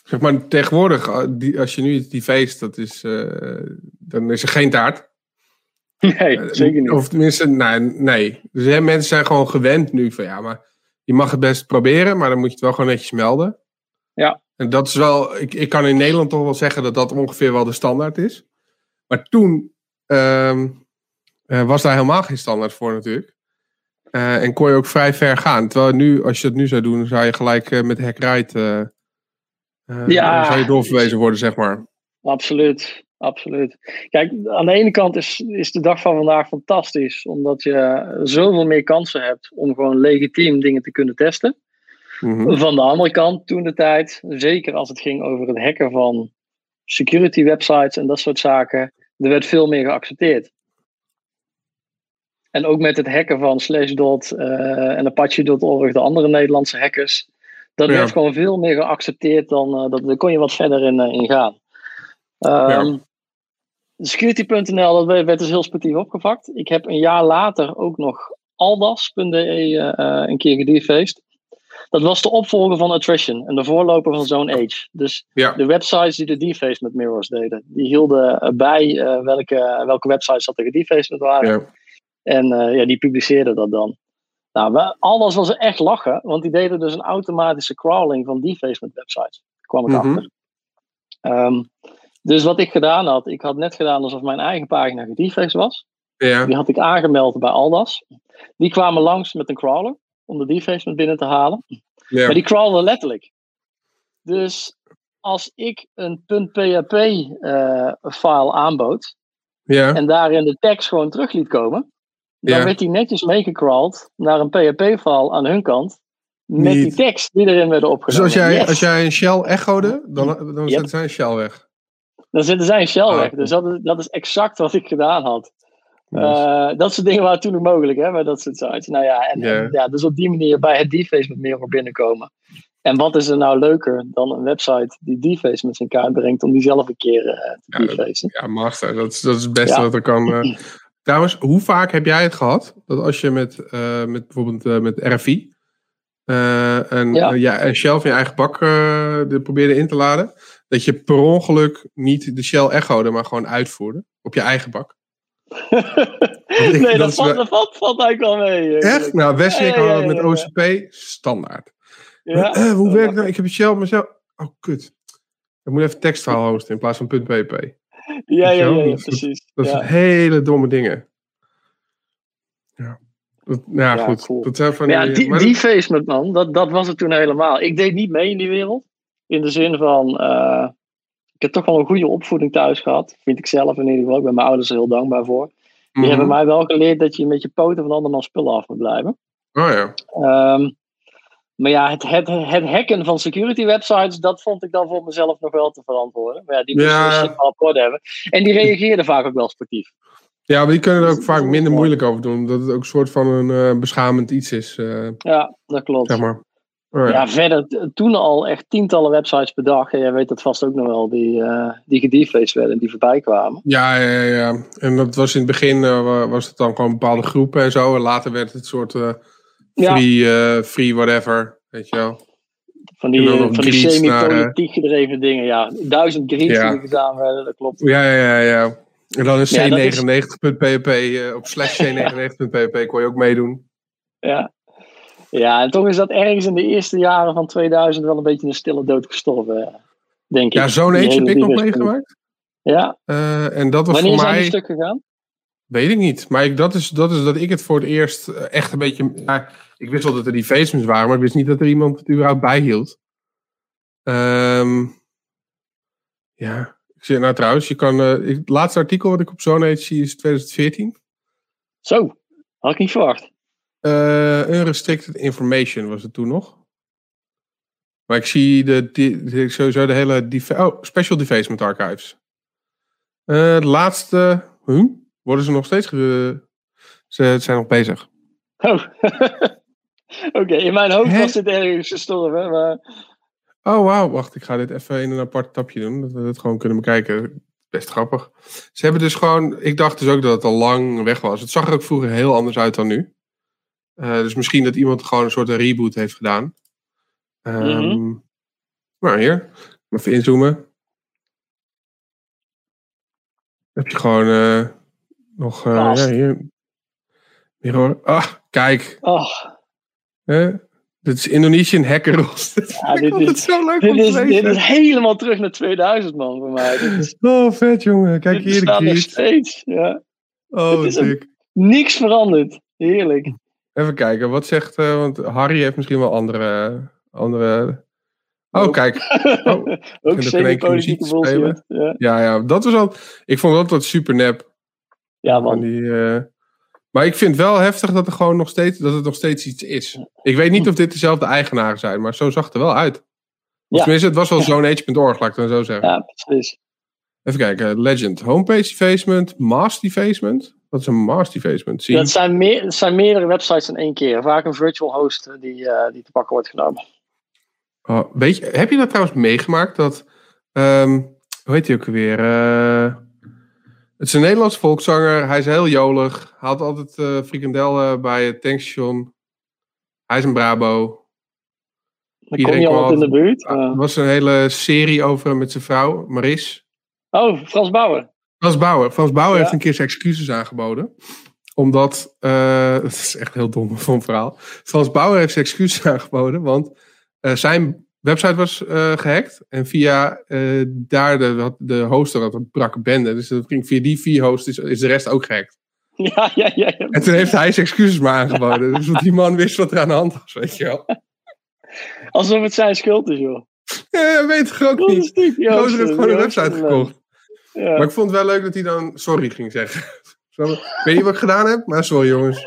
Speaker 1: zeg maar tegenwoordig, eh, die, als je nu die feest, dat is. dan is er geen taart.
Speaker 2: Nee, zeker niet.
Speaker 1: Of tenminste, nee. nee. Dus hè, mensen zijn gewoon gewend nu van ja, maar je mag het best proberen, maar dan moet je het wel gewoon netjes melden.
Speaker 2: Ja.
Speaker 1: En dat is wel, ik, ik kan in Nederland toch wel zeggen dat dat ongeveer wel de standaard is. Maar toen ehm, eh, was daar helemaal geen standaard voor natuurlijk. Eh, en kon je ook vrij ver gaan. Terwijl nu, als je het nu zou doen, zou je gelijk eh, met hackride eh eh,
Speaker 2: Ja.
Speaker 1: zou je doorverwezen worden, zeg maar.
Speaker 2: Absoluut, absoluut. Kijk, aan de ene kant is, is de dag van vandaag fantastisch, omdat je zoveel meer kansen hebt om gewoon legitiem dingen te kunnen testen.
Speaker 1: Mhm.
Speaker 2: Van de andere kant, toen de tijd, zeker als het ging over het hacken van security websites en dat soort zaken, er werd veel meer geaccepteerd. En ook met het hacken van Slashdot eh en Apache.org, de andere Nederlandse hackers, dat
Speaker 1: Ja.
Speaker 2: werd gewoon veel meer geaccepteerd dan, eh, dat, daar kon je wat verder in, eh, in gaan. Ehm, Security.nl, dat werd, dus heel sportief opgepakt. Ik heb een jaar later ook nog aldas.de eh, eh, een keer gedefaced. Dat was de opvolger van Attrition en de voorloper van Zone Age. Dus
Speaker 1: Ja.
Speaker 2: de websites die de deface met mirrors deden, die hielden eh, bij welke, welke websites dat er gedefaced met waren.
Speaker 1: Ja.
Speaker 2: En ja, die publiceerden dat dan. Nou, we, alles was echt lachen, want die deden dus een automatische crawling van defacement websites. Daar kwam ik
Speaker 1: Mhm.
Speaker 2: achter. Ehm, dus wat ik gedaan had, ik had net gedaan alsof mijn eigen pagina gedefaced was.
Speaker 1: Ja.
Speaker 2: Die had ik aangemeld bij Aldas. Die kwamen langs met een crawler om de defacement binnen te halen.
Speaker 1: Ja.
Speaker 2: Maar die crawlen letterlijk. Dus als ik een .php-file aanbood
Speaker 1: Ja.
Speaker 2: en daarin de tekst gewoon terug liet komen, dan
Speaker 1: Ja.
Speaker 2: werd die netjes meegecrawled naar een PHP-file aan hun kant. Met
Speaker 1: Niet.
Speaker 2: die tekst die erin werden
Speaker 1: Dus
Speaker 2: opgenomen.
Speaker 1: als jij,
Speaker 2: Yes!
Speaker 1: als jij een shell echode, dan, dan
Speaker 2: Yep.
Speaker 1: zetten zij een shell weg.
Speaker 2: Dan zitten zij een shell
Speaker 1: Ah,
Speaker 2: weg.
Speaker 1: cool.
Speaker 2: Dus dat is, dat is exact wat ik gedaan had. Uh, dat soort dingen waren toen nog mogelijk, hè, bij dat soort sites. Nou ja, en,
Speaker 1: Ja.
Speaker 2: en ja, dus op die manier bij het deface met meer op binnenkomen. En wat is er nou leuker dan een website die deface met zijn kaart brengt om die zelf een keer eh, te
Speaker 1: Ja,
Speaker 2: defacen?
Speaker 1: Ja, master. Dat is, dat is het beste
Speaker 2: Ja.
Speaker 1: wat er kan. eh. Trouwens, hoe vaak heb jij het gehad dat als je met, eh, met bijvoorbeeld eh, met RFI eh, een,
Speaker 2: Ja.
Speaker 1: eh, ja, een shell van je eigen bak eh, de probeerde in te laden, dat je per ongeluk niet de shell echo'de, maar gewoon uitvoerde op je eigen bak?
Speaker 2: nee,
Speaker 1: dat
Speaker 2: dat, valt,
Speaker 1: wel-
Speaker 2: dat valt, valt eigenlijk wel mee. eh,
Speaker 1: Echt? Nou, Wesley
Speaker 2: Ja, ja,
Speaker 1: met. OCP standaard.
Speaker 2: Ja.
Speaker 1: Eh, hoe werkt het nou? Ik heb een shell, maar zo. Oh, kut. Ik moet even tekstverhaal hosten in plaats van .pp.
Speaker 2: Ja, ja, ja,
Speaker 1: Dat
Speaker 2: precies.
Speaker 1: Dat
Speaker 2: ja.
Speaker 1: zijn hele domme dingen. Ja, dat, ja,
Speaker 2: Ja,
Speaker 1: goed.
Speaker 2: cool.
Speaker 1: Dat zijn van
Speaker 2: Maar ja,
Speaker 1: die-
Speaker 2: die facement, man, dat, dat was het toen helemaal. Ik deed niet mee in die wereld. In de zin van, eh, ik heb toch wel een goede opvoeding thuis gehad. Vind ik zelf in ieder geval. Ik ben mijn ouders er heel dankbaar voor. Die
Speaker 1: Mhm.
Speaker 2: hebben mij wel geleerd dat je met je poten van andermans spullen af moet blijven.
Speaker 1: Oh ja.
Speaker 2: Ehm, maar ja, het, het, het hacken van security websites, dat vond ik dan voor mezelf nog wel te verantwoorden. Maar ja, die moesten
Speaker 1: Ja.
Speaker 2: wel op orde hebben. En die reageerden vaak ook wel sportief.
Speaker 1: Ja, maar die kunnen er ook
Speaker 2: Dat
Speaker 1: vaak minder moeilijk over doen. Dat het ook een soort van een eh, beschamend iets is, eh,
Speaker 2: Ja, dat klopt.
Speaker 1: zeg maar. Ja.
Speaker 2: Verder toen al echt tientallen websites per dag. En jij weet dat vast ook nog wel, die, eh die gedefaced werden en die voorbij kwamen.
Speaker 1: Ja, ja, ja. En dat was in het begin eh, wa- was het dan gewoon bepaalde groepen en zo. En later werd het soort eh, free, free whatever, weet je wel.
Speaker 2: Van die, van die semi-politiek gedreven dingen. Ja, duizend greets
Speaker 1: Ja.
Speaker 2: die gedaan werden, dat klopt.
Speaker 1: Ja, ja, ja, ja. En dan
Speaker 2: is-
Speaker 1: c99.pp, eh, op slash c99.pp kon je ook meedoen.
Speaker 2: Ja. Ja, en toch is dat ergens in de eerste jaren van 2000 wel een beetje een stille dood gestorven, eh, denk ik.
Speaker 1: Ja, zo'n eentje heb ik nog meegemaakt.
Speaker 2: Ja,
Speaker 1: Eh, en dat was
Speaker 2: wanneer
Speaker 1: voor
Speaker 2: zijn
Speaker 1: mij...
Speaker 2: die stuk gegaan?
Speaker 1: Weet ik niet. Maar ik, dat, is, dat is dat ik het voor het eerst eh, echt een beetje... ja, ik wist wel dat er die facements waren, maar ik wist niet dat er iemand het überhaupt bijhield. Ehm ja, ik nou trouwens, je kan... het laatste artikel wat ik op zo'n zie is 2014.
Speaker 2: Zo, had ik niet verwacht.
Speaker 1: Eh unrestricted information was het toen nog. Maar ik zie de, die, sowieso de hele... oh, special defacement archives. Eh het laatste... Huh? Worden ze nog steeds... Ge, ze zijn nog bezig.
Speaker 2: Oh. Oké, in mijn hoofd
Speaker 1: Hè?
Speaker 2: was dit ergens gestorven, maar...
Speaker 1: Oh, wauw. Wacht, ik ga dit even in een apart tapje doen. Dat we het gewoon kunnen bekijken. Best grappig. Ze hebben dus gewoon... Ik dacht dus ook dat het al lang weg was. Het zag er ook vroeger heel anders uit dan nu. Eh, dus misschien dat iemand gewoon een soort reboot heeft gedaan. Ehm
Speaker 2: Mhm.
Speaker 1: Nou, hier. Even inzoomen. Heb je gewoon eh, nog... eh, ja, hier. Hoor. Ah, kijk.
Speaker 2: Oh?
Speaker 1: Dit is Indonesian hacker.
Speaker 2: Ja, dit is-
Speaker 1: zo leuk
Speaker 2: dit is, dit
Speaker 1: lezen.
Speaker 2: is helemaal terug naar 2000, man, voor mij. Dit is,
Speaker 1: Oh, vet jongen. Kijk
Speaker 2: dit
Speaker 1: hier de
Speaker 2: nog steeds. Ja.
Speaker 1: Oh,
Speaker 2: Dit is een-. Niks veranderd. Heerlijk.
Speaker 1: Even kijken, wat zegt... eh, want Harry heeft misschien wel andere... andere... Oh,
Speaker 2: Oh.
Speaker 1: kijk. Oh,
Speaker 2: Ook
Speaker 1: in één keer
Speaker 2: semi-politieke
Speaker 1: muziek spelen.
Speaker 2: bullshit. Ja,
Speaker 1: Ja, ja, dat was al... Ik vond dat dat super nep.
Speaker 2: ja
Speaker 1: Van
Speaker 2: man.
Speaker 1: die, eh, Maar ik vind wel heftig dat, er gewoon nog steeds, dat het nog steeds iets is. Ik weet niet of dit dezelfde eigenaren zijn, maar zo zag het er wel uit.
Speaker 2: Ja.
Speaker 1: tenminste, het was wel zo'n age.org, laat ik het dan zo zeggen.
Speaker 2: Ja, precies.
Speaker 1: Even kijken, Legend. Homepage defacement, mass defacement. Wat is een? Zie.
Speaker 2: Dat zijn, meer, het zijn meerdere websites in één keer. Vaak een virtual host eh, die, eh, die te pakken wordt genomen.
Speaker 1: Oh, weet je, heb je dat trouwens meegemaakt? Dat, ehm, hoe heet hij ook alweer? Eh, het is een Nederlands volkszanger. Hij is heel jolig. Haalt altijd frikandel bij het tankstation. Hij is een Brabo.
Speaker 2: Dan kom
Speaker 1: Iedereen
Speaker 2: je
Speaker 1: kwam
Speaker 2: altijd in de buurt.
Speaker 1: Er
Speaker 2: Eh,
Speaker 1: was een hele serie over met zijn vrouw, Maris.
Speaker 2: oh, Frans Bauer.
Speaker 1: Frans Bauer. Frans Bauer
Speaker 2: Ja.
Speaker 1: heeft een keer zijn excuses aangeboden. Omdat, eh dat is echt heel dom van een verhaal. Frans Bauer heeft zijn excuses aangeboden, want eh, zijn website was eh, gehackt. En via daar de, de hoster had een brakke bende. Dus dat ging via die vier hosts is, is de rest ook gehackt.
Speaker 2: Ja, ja, ja. ja.
Speaker 1: En toen heeft hij zijn excuses maar aangeboden. dus die man wist wat er aan de hand was, weet je wel.
Speaker 2: Alsof het zijn schuld is, joh.
Speaker 1: Ja, weet toch ook niet. gozer heeft gewoon een website gekocht.
Speaker 2: Ja.
Speaker 1: Maar ik vond het wel leuk dat hij dan sorry ging zeggen. Ik weet niet wat ik gedaan heb, maar sorry jongens.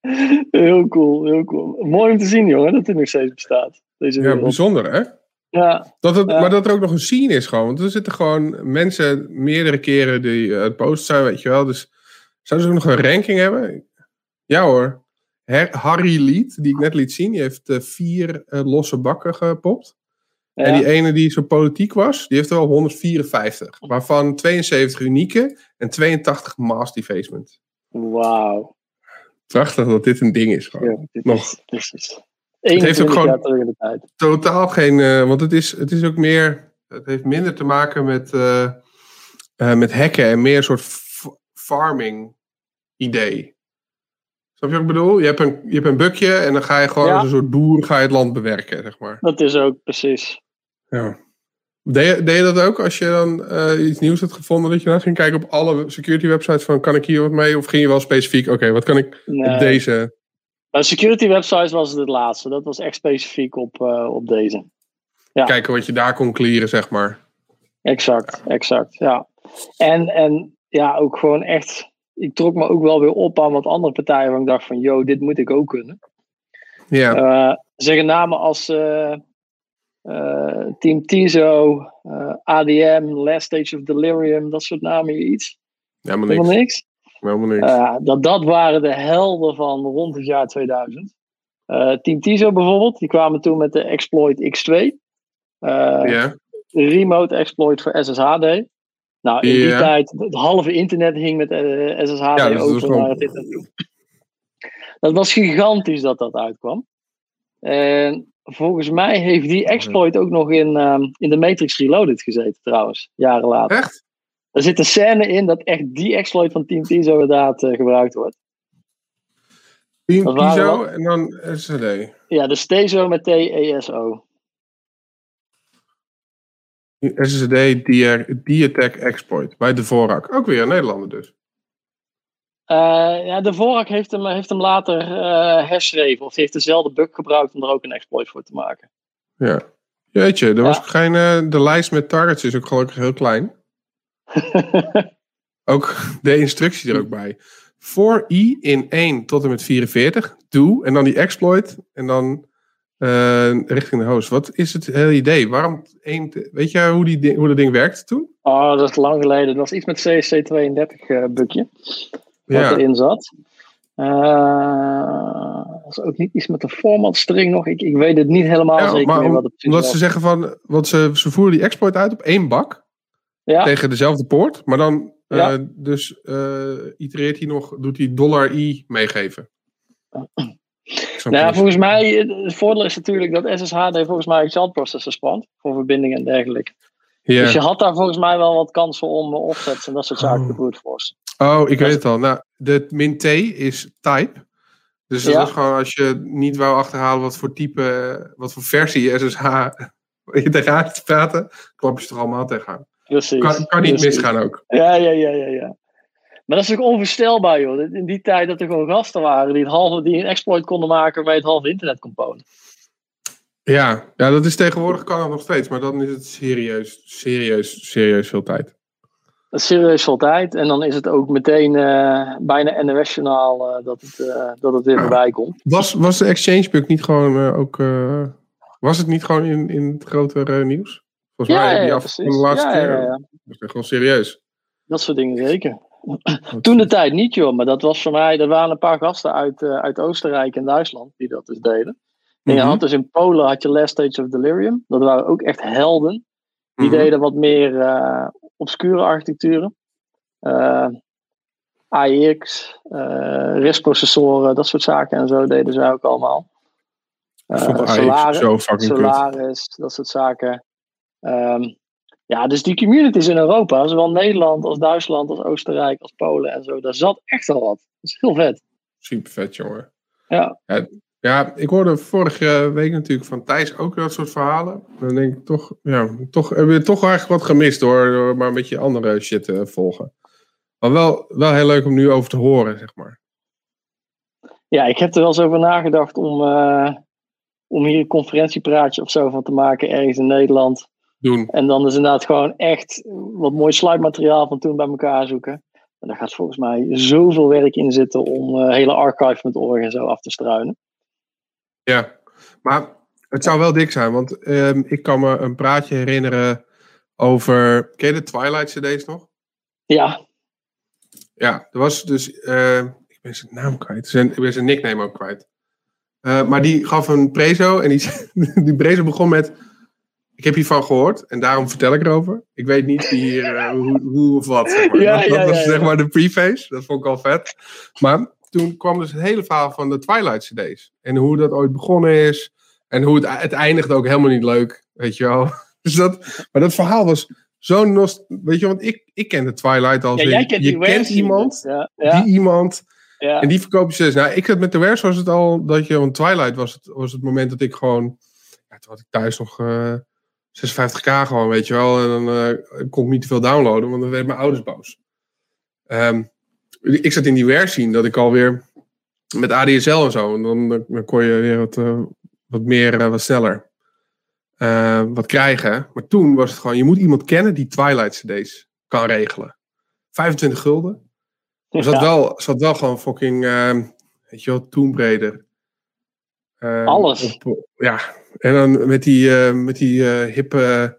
Speaker 2: Heel cool, heel cool. Mooi om te zien, jongen, dat het nog steeds bestaat. Deze
Speaker 1: Ja, bijzonder hè?
Speaker 2: Ja,
Speaker 1: Dat het,
Speaker 2: Ja.
Speaker 1: Maar dat er ook nog een scene is gewoon. Want er zitten gewoon mensen meerdere keren die eh, het post zijn, weet je wel. Dus zouden ze ook nog een ranking hebben? Ja hoor. Her- Harry Lied, die ik net liet zien, die heeft eh, vier eh, losse bakken gepopt.
Speaker 2: Ja.
Speaker 1: En die ene die zo politiek was, die heeft er wel 154. Waarvan 72 unieke en 82 mass defacement.
Speaker 2: Wauw.
Speaker 1: Prachtig dat dit een ding is gewoon.
Speaker 2: Ja, dit
Speaker 1: Nog.
Speaker 2: is, dit is
Speaker 1: heeft ook
Speaker 2: 21
Speaker 1: gewoon- totaal geen. eh, want het is, het is ook meer. Het heeft minder te maken met, eh, met hacken en meer een soort farming idee. Snap je wat ik bedoel? Je hebt een, je hebt een bukje en dan ga je gewoon
Speaker 2: Ja.
Speaker 1: als een soort boer ga je het land bewerken, zeg maar.
Speaker 2: Dat is ook precies.
Speaker 1: Ja. Deed je, deed je dat ook als je dan eh, iets nieuws had gevonden? Dat je dan ging kijken op alle security websites van kan ik hier wat mee? Of ging je wel specifiek, oké, wat kan ik
Speaker 2: Nee.
Speaker 1: op deze?
Speaker 2: Security websites was het het laatste. Dat was echt specifiek op, eh, op deze. Ja.
Speaker 1: Kijken wat je daar kon clearen, zeg maar.
Speaker 2: Exact, exact. Ja. En, en ja, ook gewoon echt. Ik trok me ook wel weer op aan wat andere partijen waar ik dacht van, yo, dit moet ik ook kunnen.
Speaker 1: Ja,
Speaker 2: Eh zeggen namen als eh, Team Tizo, eh, ADM, Last Stage of Delirium, dat soort namen iets.
Speaker 1: helemaal
Speaker 2: Helemaal
Speaker 1: niks.
Speaker 2: niks.
Speaker 1: Helemaal niks.
Speaker 2: Eh, dat, dat waren de helden van rond het jaar 2000. Eh, Team Tizo bijvoorbeeld, die kwamen toen met de exploit X2. Eh,
Speaker 1: ja.
Speaker 2: remote exploit voor SSHD. Nou, in die tijd, het halve internet hing met SSHD
Speaker 1: Ja, dat
Speaker 2: open naar het internet. Dat was gigantisch dat dat uitkwam. En volgens mij heeft die exploit ook nog in, ehm, in de Matrix Reloaded gezeten trouwens, jaren later.
Speaker 1: Echt?
Speaker 2: Er zit een scène in dat echt die exploit van Team T zo inderdaad eh, gebruikt wordt.
Speaker 1: Team
Speaker 2: wel-
Speaker 1: en dan SSD.
Speaker 2: Ja, de Stezo met E T-E-S-O.
Speaker 1: SSD D-Attack Exploit bij de Vorak. Ook weer een Nederlander dus.
Speaker 2: Eh, ja, de Vorak heeft hem, heeft hem later eh herschreven. Of heeft dezelfde bug gebruikt om er ook een exploit voor te maken.
Speaker 1: Ja. Jeetje, er was
Speaker 2: Ja.
Speaker 1: geen, eh, de lijst met targets is ook gelukkig heel klein. Ook de instructie er ook bij. Voor i in 1 tot en met 44, doe, en dan die exploit, en dan richting de host. Wat is het hele idee? Waarom één, te- weet je hoe, die, hoe dat ding werkte toen?
Speaker 2: oh, dat is lang geleden. Dat was iets met CSC32 eh bugje. Wat
Speaker 1: Ja,
Speaker 2: erin zat. Eh was ook niet iets met de format string nog. Ik, ik weet het niet helemaal
Speaker 1: Ja,
Speaker 2: zeker
Speaker 1: maar
Speaker 2: meer
Speaker 1: om-
Speaker 2: wat het precies
Speaker 1: omdat ze zeggen van, want ze, ze voeren die exploit uit op één bak.
Speaker 2: Ja,
Speaker 1: tegen dezelfde poort, maar dan eh, dus eh, itereert hij nog, doet hij dollar i meegeven.
Speaker 2: Nou, volgens mij, het voordeel is natuurlijk dat SSHD volgens mij child processor spant. Voor verbindingen en dergelijke.
Speaker 1: Ja.
Speaker 2: Dus je had daar volgens mij wel wat kansen om offsets en dat soort zaken
Speaker 1: Oh.
Speaker 2: te brute force.
Speaker 1: Oh, ik weet het al. Nou, de min T is type. Dus dat
Speaker 2: Ja.
Speaker 1: is gewoon als je niet wou achterhalen wat voor type, wat voor versie SSH je te praten, klap je ze toch allemaal tegenaan.
Speaker 2: Precies.
Speaker 1: Kan, kan niet
Speaker 2: precies.
Speaker 1: misgaan ook.
Speaker 2: Ja, ja, ja, ja, ja. Maar dat is ook onvoorstelbaar, joh. In die tijd dat er gewoon gasten waren die, het halve, die een exploit konden maken je het halve internet kon ponen.
Speaker 1: Ja, ja, dat is tegenwoordig kan het nog steeds, maar dan is het serieus, serieus, serieus veel tijd.
Speaker 2: Serieus veel tijd. En dan is het ook meteen eh, bijna NOS-journaal eh, dat, het, eh, dat het weer voorbij komt.
Speaker 1: Was, was de exchange bug niet gewoon ook. was het niet gewoon in, in het grotere nieuws? Volgens
Speaker 2: Ja,
Speaker 1: mij die
Speaker 2: ja,
Speaker 1: af van de laatste
Speaker 2: Ja,
Speaker 1: keer.
Speaker 2: ja, ja.
Speaker 1: Dat is echt gewoon serieus.
Speaker 2: Dat soort dingen zeker. Toen de tijd niet, joh. Maar dat was voor mij... Er waren een paar gasten uit, uit Oostenrijk en Duitsland die dat dus deden. En je
Speaker 1: Mhm.
Speaker 2: had dus in Polen had je Last Stage of Delirium. Dat waren ook echt helden. Die
Speaker 1: Mhm.
Speaker 2: deden wat meer eh, obscure architecturen. Eh, AIX, eh RISC-processoren, dat soort zaken en zo deden zij ook allemaal.
Speaker 1: AX
Speaker 2: Solaris,
Speaker 1: zo.
Speaker 2: Solaris, dat soort zaken. Ehm, ja, dus die communities in Europa, zowel Nederland als Duitsland, als Oostenrijk, als Polen en zo, daar zat echt wel wat. Dat is heel vet.
Speaker 1: Super vet, jongen.
Speaker 2: Ja,
Speaker 1: Ja, ik hoorde vorige week natuurlijk van Thijs ook dat soort verhalen. Dan denk ik toch, ja, toch hebben we toch eigenlijk wat gemist door, door maar een beetje andere shit te volgen. Maar wel, wel heel leuk om nu over te horen, zeg maar.
Speaker 2: ja ik heb er wel eens over nagedacht om, eh, om hier een conferentiepraatje of zo van te maken ergens in Nederland.
Speaker 1: Doen.
Speaker 2: En dan is inderdaad gewoon echt wat mooi slidemateriaal van toen bij elkaar zoeken. En daar gaat volgens mij zoveel werk in zitten om eh hele archive met org en zo af te struinen.
Speaker 1: Ja, maar Het zou wel dik zijn, want ehm, ik kan me een praatje herinneren over. Ken je de Twilight CD's nog?
Speaker 2: Ja.
Speaker 1: Ja, er was dus. eh, ik ben zijn naam kwijt. Zijn, ik ben zijn nickname ook kwijt. Eh, maar die gaf een prezo en die, die prezo begon met. Ik heb hiervan gehoord en daarom vertel ik erover. Ik weet niet hier, eh, hoe, hoe of wat. Zeg maar.
Speaker 2: Ja,
Speaker 1: dat
Speaker 2: ja,
Speaker 1: dat was
Speaker 2: ja.
Speaker 1: zeg maar de preface. Dat vond ik al vet. Maar toen kwam dus het hele verhaal van de Twilight CD's. En hoe dat ooit begonnen is. En hoe het, het eindigde ook helemaal niet leuk. Weet je wel. Dus dat, maar dat verhaal was zo nost... Weet je, want ik, ik ken de Twilight als
Speaker 2: Ja, jij kent
Speaker 1: je
Speaker 2: die
Speaker 1: kent iemand,
Speaker 2: Ja, ja,
Speaker 1: die iemand,
Speaker 2: ja.
Speaker 1: en die verkoop je dus. Nou, ik had met de Wares was het al dat je, want Twilight was het, was het moment dat ik gewoon, ja, toen had ik thuis nog eh 56k gewoon, weet je wel. En dan eh, kon ik niet te veel downloaden, want dan werden mijn ouders boos. Ehm, ik zat in die Wares zien dat ik alweer met ADSL en zo, en dan, dan kon je weer wat, eh, wat meer, eh, wat sneller eh, wat krijgen. Maar toen was het gewoon, je moet iemand kennen die Twilight CD's kan regelen. 25 gulden. Er zat,
Speaker 2: Ja.
Speaker 1: wel, zat wel gewoon fucking, ehm, weet je wel, Tomb Raider. Ehm,
Speaker 2: Alles.
Speaker 1: op- ja, en dan met die, met die hippe,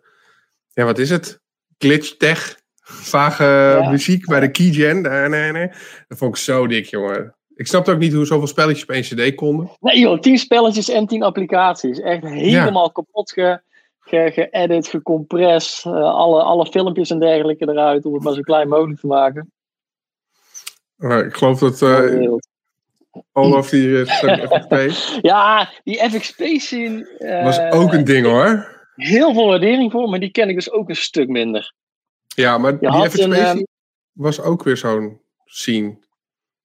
Speaker 1: ja wat is het? Glitch tech, vage
Speaker 2: Ja.
Speaker 1: muziek bij de keygen. Nee, nee, nee. Dat vond ik zo dik, jongen. Ik snapte ook niet hoe zoveel spelletjes op één cd konden.
Speaker 2: Nee joh, 10 spelletjes en 10 applicaties. Echt helemaal kapot ge, ge, geëdit, gecompressed. eh, alle, alle filmpjes en dergelijke eruit om het maar zo klein mogelijk te maken.
Speaker 1: Maar ik geloof dat eh Olaf die uh, FFP
Speaker 2: Ja, die FXP scene. eh,
Speaker 1: was ook een ding hoor.
Speaker 2: Heel veel waardering voor, maar die ken ik dus ook een stuk minder.
Speaker 1: Ja, maar die
Speaker 2: had
Speaker 1: FXP
Speaker 2: ehm,
Speaker 1: was ook weer zo'n scene.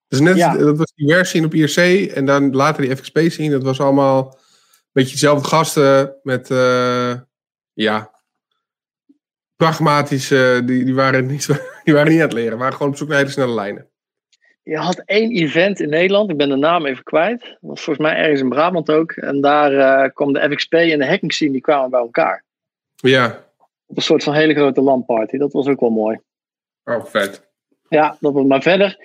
Speaker 1: Dus net,
Speaker 2: Ja.
Speaker 1: dat was die Ware scene op IRC en dan later die FXP scene. Dat was allemaal een beetje hetzelfde gasten met, eh, ja, pragmatische, die, die, waren niet, die waren niet aan het leren. waren gewoon op zoek naar hele snelle lijnen.
Speaker 2: Je had één event in Nederland, ik ben de naam even kwijt. Dat was volgens mij ergens in Brabant ook. En daar eh, kwam de FXP en de hacking scene, die kwamen bij elkaar.
Speaker 1: Ja,
Speaker 2: Op een soort van hele grote landparty. Dat was ook wel mooi.
Speaker 1: oh vet.
Speaker 2: Ja, dat was maar verder.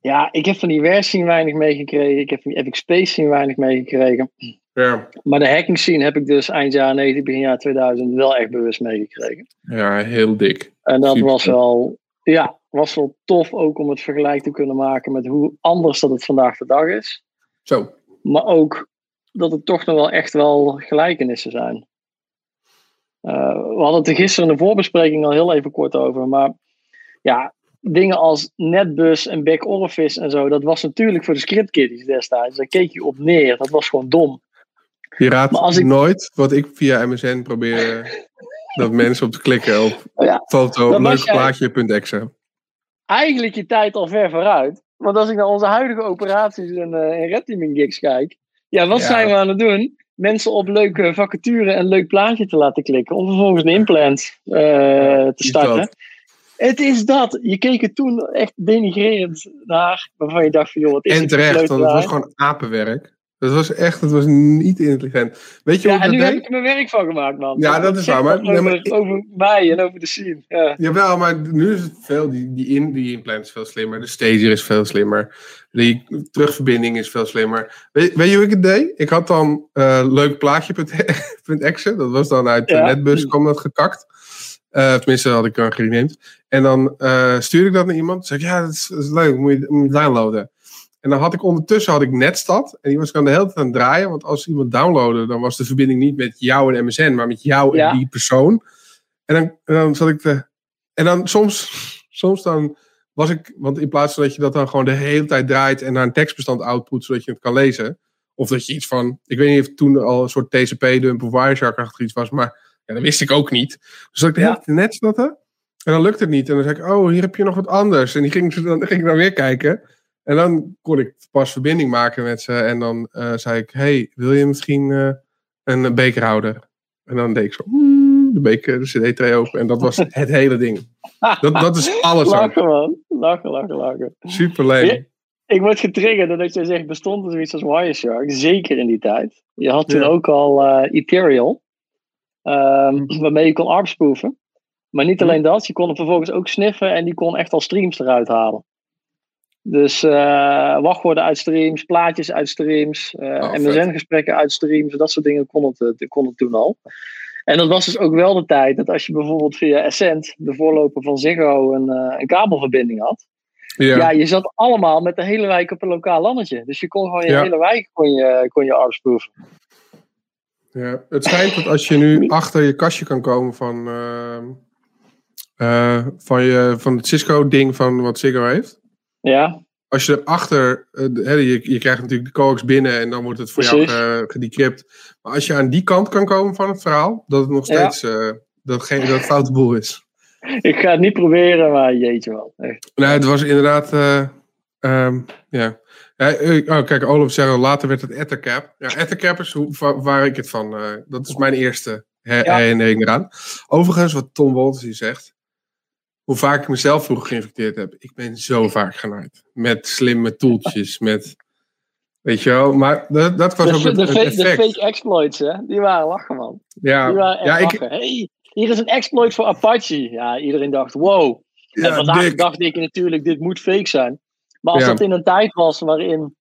Speaker 2: Ja, ik heb van die scene weinig meegekregen. Ik heb van die FXP scene weinig meegekregen.
Speaker 1: Ja,
Speaker 2: Maar de hacking scene heb ik dus eind jaren 90, begin jaar 2000 wel echt bewust meegekregen.
Speaker 1: ja heel dik.
Speaker 2: En dat
Speaker 1: Super.
Speaker 2: was wel, ja, was wel tof ook om het vergelijk te kunnen maken met hoe anders dat het vandaag de dag is.
Speaker 1: Zo,
Speaker 2: Maar ook dat het toch nog wel echt wel gelijkenissen zijn. Eh, we hadden het er gisteren in de voorbespreking al heel even kort over. Maar ja, dingen als netbus en back orifice en zo, dat was natuurlijk voor de scriptkiddies destijds. Daar keek je op neer. Dat was gewoon dom.
Speaker 1: je raadt
Speaker 2: Maar als ik-
Speaker 1: nooit wat ik via MSN probeer dat mensen op te klikken op
Speaker 2: Ja,
Speaker 1: foto
Speaker 2: dat was
Speaker 1: leuk
Speaker 2: jij.
Speaker 1: plaatje.exe.
Speaker 2: Eigenlijk je tijd al ver vooruit. Want als ik naar onze huidige operaties en, eh en red teaming gigs kijk. Ja, wat
Speaker 1: Ja.
Speaker 2: zijn we aan het doen? Mensen op leuke vacature en leuk plaatje te laten klikken. Om vervolgens een implant eh, te starten. Het is dat. Je keek er toen echt denigrerend naar. Waarvan je dacht van joh, wat is
Speaker 1: En terecht, want het was gewoon apenwerk. Dat was echt, het was niet intelligent. Weet je
Speaker 2: Ja, en
Speaker 1: ik
Speaker 2: nu
Speaker 1: dat
Speaker 2: heb ik er mijn werk van gemaakt, man.
Speaker 1: Ja, dat is waar, maar-
Speaker 2: Over,
Speaker 1: nee, maar-
Speaker 2: over mij en over de scene. Ja.
Speaker 1: Jawel, maar nu is het veel, die, die, in, die implant is veel slimmer. De stager is veel slimmer. Die terugverbinding is veel slimmer. Weet, weet je hoe ik het deed? Ik had dan eh leuk plaatje.exe. Dat was dan uit de
Speaker 2: Ja.
Speaker 1: netbus, kwam dat gekakt. Eh tenminste, had ik dan gerenamed. En dan eh, stuurde ik dat naar iemand. Zeg ik, ja, dat is, dat is leuk, moet je, moet je downloaden. En dan had ik ondertussen had ik Netstad. En die was ik dan de hele tijd aan het draaien. Want als iemand downloadde, dan was de verbinding niet met jou en MSN, maar met jou
Speaker 2: Ja.
Speaker 1: en die persoon. En dan, en dan zat ik te. En dan soms, soms dan was ik, want in plaats van dat je dat dan gewoon de hele tijd draait en naar een tekstbestand output, zodat je het kan lezen. Of dat je iets van, ik weet niet of toen al een soort TCP-dump of Wireshark achter iets was, maar ja, dat wist ik ook niet. Dus dat ik de hele tijd net zaten. En dan lukte het niet. En dan zei ik, oh, hier heb je nog wat anders. En die ging, dan, ging ik dan weer kijken. En dan kon ik pas verbinding maken met ze. En dan eh, zei ik, hey, wil je misschien eh, een bekerhouder? En dan deed ik zo, "Oeh", de beker, de cd-tray open. En dat was het hele ding. Dat, dat is alles ook.
Speaker 2: Lachen, man. Lachen, lachen, lachen.
Speaker 1: Super leuk.
Speaker 2: Ik word getriggerd doordat je zegt, bestond er zoiets als Wireshark? Zeker in die tijd. Je had toen
Speaker 1: Ja.
Speaker 2: ook al eh, Ethereal, ehm,
Speaker 1: Hm.
Speaker 2: waarmee je kon ARP spoeven. Maar niet
Speaker 1: Hm.
Speaker 2: alleen dat, je kon hem vervolgens ook sniffen en die kon echt al streams eruit halen. Dus uh, wachtwoorden uit streams, plaatjes uit streams, uh, oh, MSN-gesprekken uit streams, dat soort dingen kon het, kon het toen al. En dat was dus ook wel de tijd dat als je bijvoorbeeld via Ascent, de voorloper van Ziggo, een, uh, een kabelverbinding had. Ja. ja. je zat allemaal met de hele wijk op een lokaal landetje. Dus je kon gewoon je hele wijk kon je, kon je armsproeven.
Speaker 1: Ja, het schijnt dat als je nu achter je kastje kan komen van, uh, van, je, van het Cisco-ding van wat Ziggo heeft.
Speaker 2: Ja.
Speaker 1: Als je erachter, uh, je, je krijgt natuurlijk de coax binnen en dan wordt het voor Precies. jou gedecrypt. Maar als je aan die kant kan komen van het verhaal, dat het nog steeds ja. dat, geen, dat foute boel is.
Speaker 2: Ik ga het niet proberen, maar jeetje wel. Echt.
Speaker 1: Nee, het was inderdaad, um, ja. Ja, oh, kijk, Olaf zegt later werd het Ettercap. Ja, Ettercap is hoe, waar, ik het van. Uh, dat is mijn eerste herinnering eraan. Overigens, wat Tom Wolters hier zegt. Hoe vaak ik mezelf vroeger geïnfecteerd heb. Ik ben zo vaak genaaid. Met slimme toeltjes, met... Weet je wel, maar dat, dat was
Speaker 2: de,
Speaker 1: ook het,
Speaker 2: de, fake, de fake exploits, hè? Die waren lachen, man.
Speaker 1: Ja,
Speaker 2: die waren echt
Speaker 1: ja,
Speaker 2: lachen. Ik, hey, hier is een exploit voor Apache. Ja, iedereen dacht, wow. Ja, en vandaag dik. dacht ik natuurlijk, dit moet fake zijn. Maar als
Speaker 1: Ja.
Speaker 2: dat in een tijd was waarin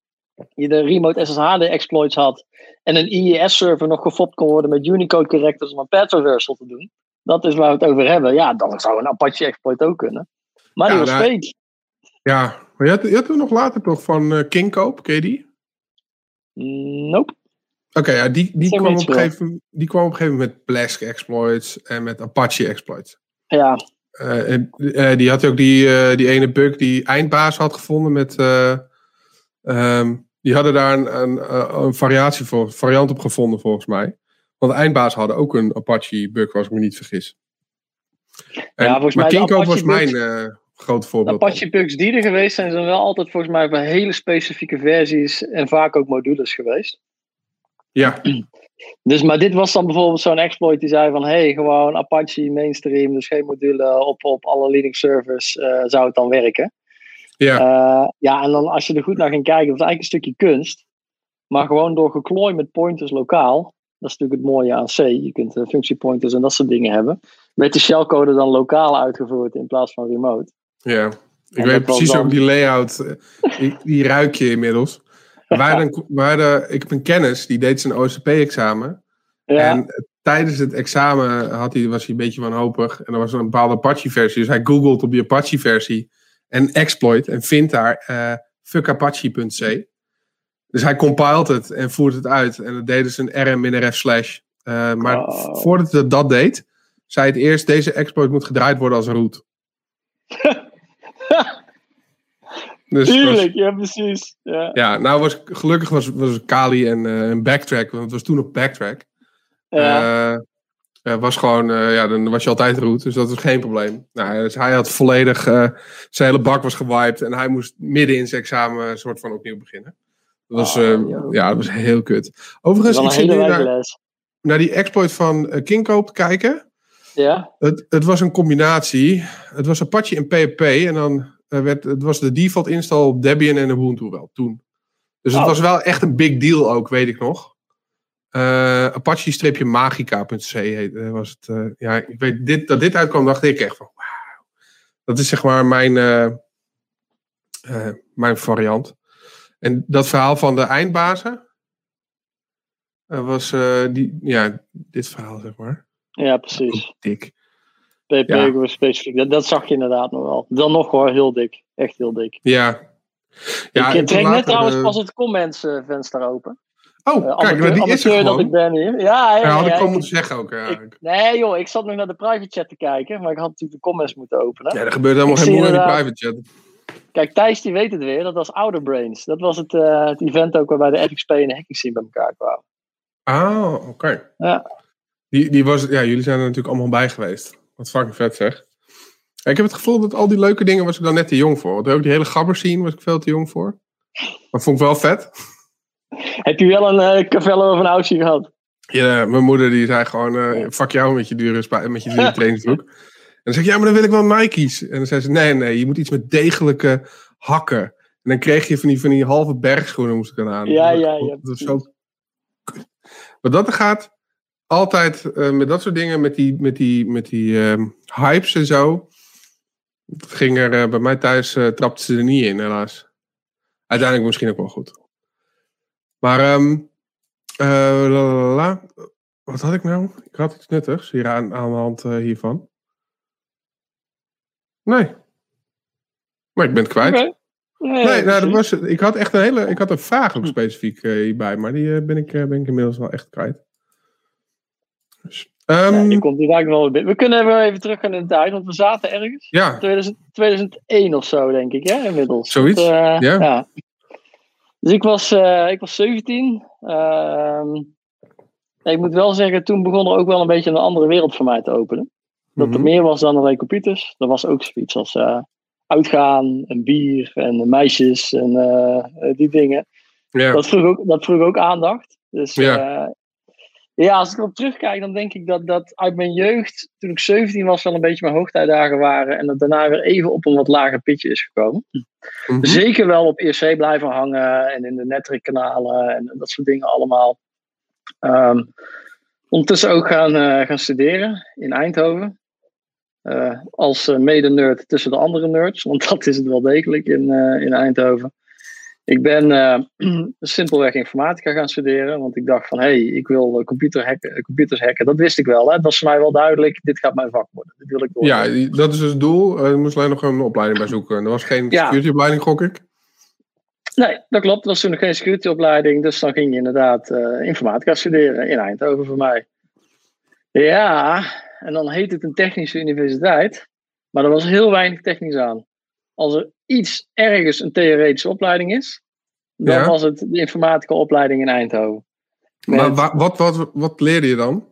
Speaker 2: je de remote SSH-exploits had en een IES-server nog gefopt kon worden met Unicode characters om een path reversal te doen, dat is waar we het over hebben. Ja, dan zou een Apache-exploit ook kunnen. Maar die
Speaker 1: Ja,
Speaker 2: was
Speaker 1: nou,
Speaker 2: fake.
Speaker 1: Ja, maar je had, je had er nog later toch van eh Kingkoop, ken je die?
Speaker 2: Nope.
Speaker 1: Oké, ja, die, die, kwam op gegeven, moment- die kwam op een gegeven moment met Plesk exploits en met Apache exploits.
Speaker 2: Ja,
Speaker 1: Eh, en, eh, die had ook die, die ene bug die eindbaas had gevonden met. eh, ehm, die hadden daar een, een, een variatie voor, variant op gevonden, volgens mij. Want de eindbaas hadden ook een Apache bug, als ik me niet vergis. En,
Speaker 2: Ja, volgens
Speaker 1: maar
Speaker 2: mij de
Speaker 1: Kinkoop was mijn grote
Speaker 2: de
Speaker 1: voorbeeld.
Speaker 2: Apache bugs die er geweest zijn, zijn wel altijd volgens mij voor hele specifieke versies en vaak ook modules geweest.
Speaker 1: Ja,
Speaker 2: Dus, maar dit was dan bijvoorbeeld zo'n exploit die zei van hey, gewoon Apache mainstream, dus geen module op, op alle Linux servers, eh, zou het dan werken.
Speaker 1: ja,
Speaker 2: Eh, ja, en dan als je er goed naar ging kijken, dat is eigenlijk een stukje kunst. Maar gewoon door geklooi met pointers lokaal, dat is natuurlijk het mooie aan C. Je kunt eh, functiepointers en dat soort dingen hebben. Werd de shellcode dan lokaal uitgevoerd in plaats van remote.
Speaker 1: ja. Ik
Speaker 2: En
Speaker 1: weet precies
Speaker 2: dan-
Speaker 1: ook die layout. eh, Die, die ruik je inmiddels. Hadden, we hadden, ik heb een kennis, die deed zijn OCP-examen.
Speaker 2: Ja,
Speaker 1: En tijdens het examen had hij, was hij een beetje wanhopig. En er was een bepaalde Apache-versie. Dus hij googelt op die Apache-versie en exploit. En vindt daar eh fuckapache.c. Dus hij compiled het en voert het uit. En dat deed dus een rm-rf slash. Eh, maar
Speaker 2: Oh.
Speaker 1: voordat het dat deed, zei het eerst... deze exploit moet gedraaid worden als root. Dus was-
Speaker 2: tuurlijk, ja precies. Ja.
Speaker 1: ja, nou was gelukkig was, was Kali en eh, een backtrack. Want het was toen op backtrack.
Speaker 2: Ja.
Speaker 1: Eh, was gewoon, ja, dan was je altijd root, dus dat was geen probleem. Nou, dus hij had volledig, zijn hele bak was gewiped en hij moest midden in zijn examen een soort van opnieuw beginnen. Dat was,
Speaker 2: Oh,
Speaker 1: eh, ja, dat was heel kut. Overigens, ik zit nu naar, naar die exploit van uh, Kingkoop te kijken.
Speaker 2: Ja,
Speaker 1: Het, het was een combinatie. Het was Apache en PHP en dan eh, werd, het was de default install op Debian en Ubuntu wel, toen. Dus het
Speaker 2: Oh.
Speaker 1: was wel echt een big deal ook, weet ik nog. Eh, Apache-magica.c heet, eh, was het. eh, ja, ik weet, dit, dat dit uitkwam, dacht ik echt van wauw. Dat is zeg maar mijn, eh, eh, mijn variant. En dat verhaal van de eindbazen eh, was eh, die, ja, dit verhaal zeg maar.
Speaker 2: ja precies.
Speaker 1: Dik.
Speaker 2: PP
Speaker 1: Ja.
Speaker 2: was specifiek. Dat, dat zag je inderdaad nog wel. Dan nog hoor, heel dik. Echt heel dik.
Speaker 1: Ja. ja
Speaker 2: ik
Speaker 1: toen
Speaker 2: trek net trouwens
Speaker 1: eh,
Speaker 2: pas het comments eh, venster open.
Speaker 1: Oh,
Speaker 2: Eh,
Speaker 1: kijk,
Speaker 2: amateur,
Speaker 1: die is er
Speaker 2: dat ik ben hier. Ja, ja,
Speaker 1: Ja, had ik gewoon moeten zeggen ook. Ja,
Speaker 2: ik- nee joh, ik zat nog naar de private chat te kijken. Maar ik had natuurlijk de comments moeten openen.
Speaker 1: ja er gebeurt helemaal
Speaker 2: Ik
Speaker 1: geen moer in
Speaker 2: inderdaad-
Speaker 1: private chat.
Speaker 2: Kijk, Thijs die weet het weer. Dat was Outer Brains. Dat was het, eh, het event ook waarbij de FXP en de hacking scene bij elkaar kwamen.
Speaker 1: Ah, oké.
Speaker 2: Ja.
Speaker 1: Die, die was, ja, jullie zijn er natuurlijk allemaal bij geweest. Wat fucking vet zeg. Ik heb het gevoel dat al die leuke dingen was ik dan net te jong voor. Want ook die hele gabber scene was ik veel te jong voor. Maar vond ik wel vet.
Speaker 2: Heb je wel een uh, Cavello of een Aussie gehad?
Speaker 1: Ja, mijn moeder die zei gewoon, eh fuck jou met je dure, met je dure trainingsbroek. En dan zeg ik, ja, maar dan wil ik wel Nike's. En dan zei ze, nee, nee, je moet iets met degelijke hakken. En dan kreeg je van die, van die halve bergschoenen moest ik dan aan.
Speaker 2: Ja,
Speaker 1: Dat-
Speaker 2: ja, ja,
Speaker 1: Dat zo... Wat dat er gaat, altijd eh, met dat soort dingen, met die, met die, met die ehm, hypes en zo. Het ging er eh, bij mij thuis, eh trapte ze er niet in, helaas. uiteindelijk misschien ook wel goed. Maar, ehm eh, la, la, la. wat had ik nou? Ik had iets nuttigs hier aan, aan de hand hiervan. Nee. Maar ik ben het kwijt.
Speaker 2: Nee,
Speaker 1: Nee, nou, dat was, ik had echt een hele, ik had een vraag ook specifiek eh, hierbij, maar die eh, ben, ik, eh, ben ik inmiddels wel echt kwijt. Dus,
Speaker 2: Ja,
Speaker 1: ehm,
Speaker 2: die komt hier eigenlijk wel weer. We kunnen even terug gaan in de tijd, want we zaten ergens.
Speaker 1: ja,
Speaker 2: 2000, 2001 of zo, denk ik, hè, inmiddels.
Speaker 1: Zoiets,
Speaker 2: Dat, eh,
Speaker 1: ja.
Speaker 2: Dus ik was, ik was 17. Ehm, ik moet wel zeggen, toen begon er ook wel een beetje een andere wereld voor mij te openen. Dat er
Speaker 1: Mhm.
Speaker 2: meer was dan alleen computers. Er was ook zoiets als eh, uitgaan en bier en meisjes en eh, die dingen.
Speaker 1: ja.
Speaker 2: Dat, vroeg ook, dat vroeg ook aandacht. Dus
Speaker 1: Ja.
Speaker 2: ja. ja, als ik erop terugkijk, dan denk ik dat dat uit mijn jeugd, toen ik 17 was, wel een beetje mijn hoogtijdagen waren. En dat daarna weer even op een wat lager pitje is gekomen.
Speaker 1: Mhm.
Speaker 2: Zeker wel op IRC blijven hangen en in de netwerkkanalen en dat soort dingen allemaal. Ehm, ondertussen ook gaan, eh, gaan studeren in Eindhoven. Eh, als eh, mede-nerd tussen de andere nerds, want dat is het wel degelijk in, eh, in Eindhoven. Ik ben simpelweg informatica gaan studeren, want ik dacht van hé, hey, ik wil computer hacken, computers hacken. Dat wist ik wel, hè? dat was voor mij wel duidelijk. Dit gaat mijn vak worden. Dit wil ik worden.
Speaker 1: ja, dat is dus het doel. Je moest alleen nog een opleiding bij zoeken. Er was geen
Speaker 2: Ja.
Speaker 1: securityopleiding, gok ik.
Speaker 2: Nee, dat klopt. Er was toen nog geen securityopleiding. Dus dan ging je inderdaad informatica studeren in Eindhoven voor mij. Ja, en dan heet het een technische universiteit. Maar er was heel weinig technisch aan. Als er iets ergens een theoretische opleiding is, dan
Speaker 1: Ja.
Speaker 2: was het de informatica opleiding in Eindhoven.
Speaker 1: Maar wa- wat, wat, wat leerde je dan?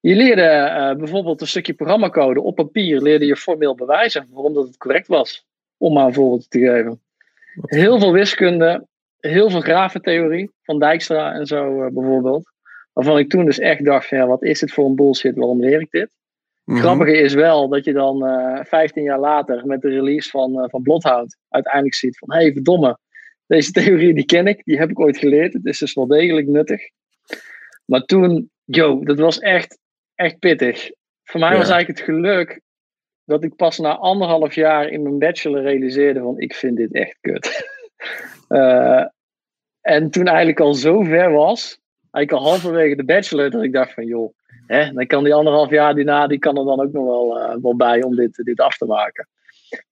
Speaker 2: Je leerde eh, bijvoorbeeld een stukje programmacode op papier, leerde je formeel bewijzen waarom dat het correct was. Om maar een voorbeeld te geven. Heel veel wiskunde, heel veel grafentheorie van Dijkstra en zo eh, bijvoorbeeld. Waarvan ik toen dus echt dacht van ja, wat is dit voor een bullshit, waarom leer ik dit?
Speaker 1: Mhm.
Speaker 2: Grappige is wel dat je dan eh 15 jaar later met de release van, eh, van Bloodhound uiteindelijk ziet van hé hey, verdomme, deze theorie die ken ik, die heb ik ooit geleerd. Het is dus wel degelijk nuttig. Maar toen, yo, dat was echt, echt pittig. Voor mij
Speaker 1: Ja.
Speaker 2: was eigenlijk het geluk dat ik pas na anderhalf jaar in mijn bachelor realiseerde van ik vind dit echt kut. Eh, en toen eigenlijk al zo ver was, eigenlijk al halverwege de bachelor, dat ik dacht van joh, hè, dan kan die anderhalf jaar daarna, die kan er dan ook nog wel, eh, wel bij om dit, dit af te maken.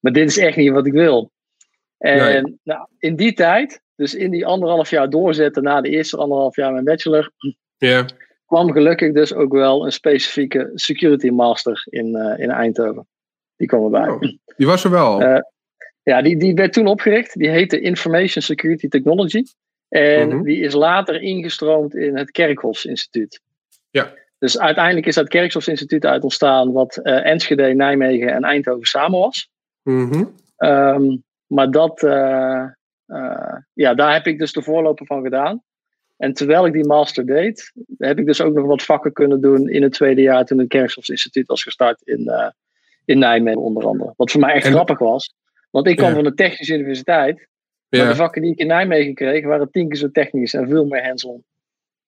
Speaker 2: Maar dit is echt niet wat ik wil. En
Speaker 1: Nee.
Speaker 2: nou, in die tijd, dus in die anderhalf jaar doorzetten na de eerste anderhalf jaar mijn bachelor, kwam gelukkig dus ook wel een specifieke security master in, eh, in Eindhoven. Die kwam erbij.
Speaker 1: Oh, die was er wel.
Speaker 2: Eh, Ja, die, die werd toen opgericht. Die heette Information Security Technology. En
Speaker 1: Mhm.
Speaker 2: die is later ingestroomd in het Kerkhofsinstituut.
Speaker 1: Ja.
Speaker 2: Dus uiteindelijk is dat Kerkhofsinstituut uit ontstaan, wat eh, Enschede, Nijmegen en Eindhoven samen was.
Speaker 1: Mhm.
Speaker 2: Ehm, maar dat, eh, eh, ja, daar heb ik dus de voorloper van gedaan. En terwijl ik die master deed, heb ik dus ook nog wat vakken kunnen doen in het tweede jaar toen het Kerkhofsinstituut was gestart in, in Nijmegen onder andere. Wat voor mij echt
Speaker 1: En-
Speaker 2: grappig was. Want ik kwam
Speaker 1: Ja.
Speaker 2: van de technische universiteit. Maar de vakken die ik in Nijmegen kreeg waren tien keer zo technisch en veel meer hands-on.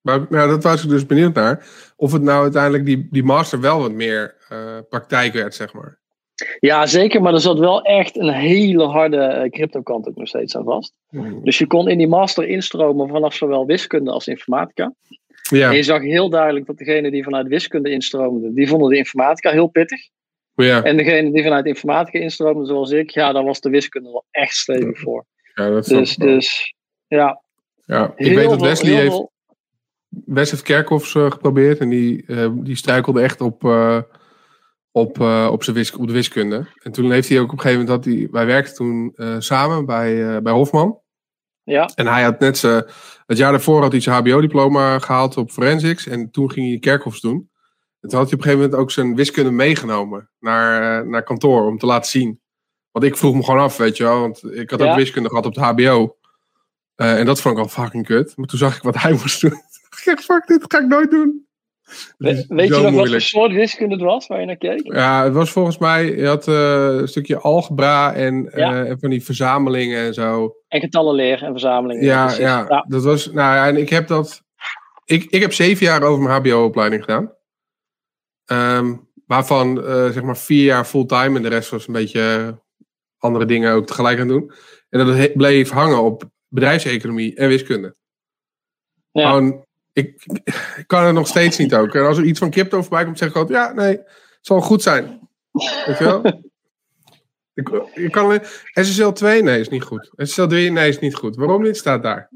Speaker 1: Maar ja, dat was ik dus benieuwd naar. Of het nou uiteindelijk die, die master wel wat meer eh, praktijk werd, zeg maar.
Speaker 2: Ja, zeker, maar er zat wel echt een hele harde eh, crypto-kant ook nog steeds aan vast. Dus je kon in die master instromen vanaf zowel wiskunde als informatica.
Speaker 1: Ja,
Speaker 2: En je zag heel duidelijk dat degene die vanuit wiskunde instroomden, die vonden de informatica heel pittig.
Speaker 1: ja,
Speaker 2: En degene die vanuit informatica instroomden, zoals ik, ja, daar was de wiskunde wel echt stevig voor.
Speaker 1: Ja, dat snap
Speaker 2: Dus, dus ja.
Speaker 1: ja. Ik
Speaker 2: heel
Speaker 1: weet dat
Speaker 2: veel-
Speaker 1: Wesley
Speaker 2: heel
Speaker 1: heeft,
Speaker 2: veel-
Speaker 1: Wes heeft Kerkhoffs eh, geprobeerd en die, eh, die struikelde echt op, eh, op, op, zijn wis, op de wiskunde. En toen heeft hij ook op een gegeven moment, dat hij, wij werkten toen samen bij, bij Hofman.
Speaker 2: Ja,
Speaker 1: En hij had net zijn, het jaar daarvoor had hij zijn HBO-diploma gehaald op forensics. En toen ging hij Kerkhofs doen. En toen had hij op een gegeven moment ook zijn wiskunde meegenomen naar, naar kantoor om te laten zien. Want ik vroeg me gewoon af, weet je wel. Want ik had
Speaker 2: Ja.
Speaker 1: ook wiskunde gehad op het HBO. Eh, en dat vond ik al fucking kut. Maar toen zag ik wat hij moest doen. ik dacht, fuck, dit ga ik nooit doen.
Speaker 2: We- weet je nog wat voor soort wiskunde het was waar je naar keek?
Speaker 1: Ja, het was volgens mij, je had eh, een stukje algebra en, eh, en van die verzamelingen en zo.
Speaker 2: En getallenleer en verzamelingen.
Speaker 1: Ja,
Speaker 2: precies.
Speaker 1: ja, dat was. Nou ja, en ik heb dat. Ik, ik heb zeven jaar over mijn HBO-opleiding gedaan. Ehm, waarvan zeg maar vier jaar fulltime en de rest was een beetje andere dingen ook tegelijk aan doen. En dat bleef hangen op bedrijfseconomie en wiskunde.
Speaker 2: Ja.
Speaker 1: Gewoon, ik, ik kan het nog steeds niet ook. En als er iets van crypto voorbij komt, zeg ik altijd, ja, nee, het zal goed zijn. Weet je wel? Ik, kan alleen, SSL 2, nee, is niet goed. SSL 3, nee, is niet goed. Waarom niet? Staat daar.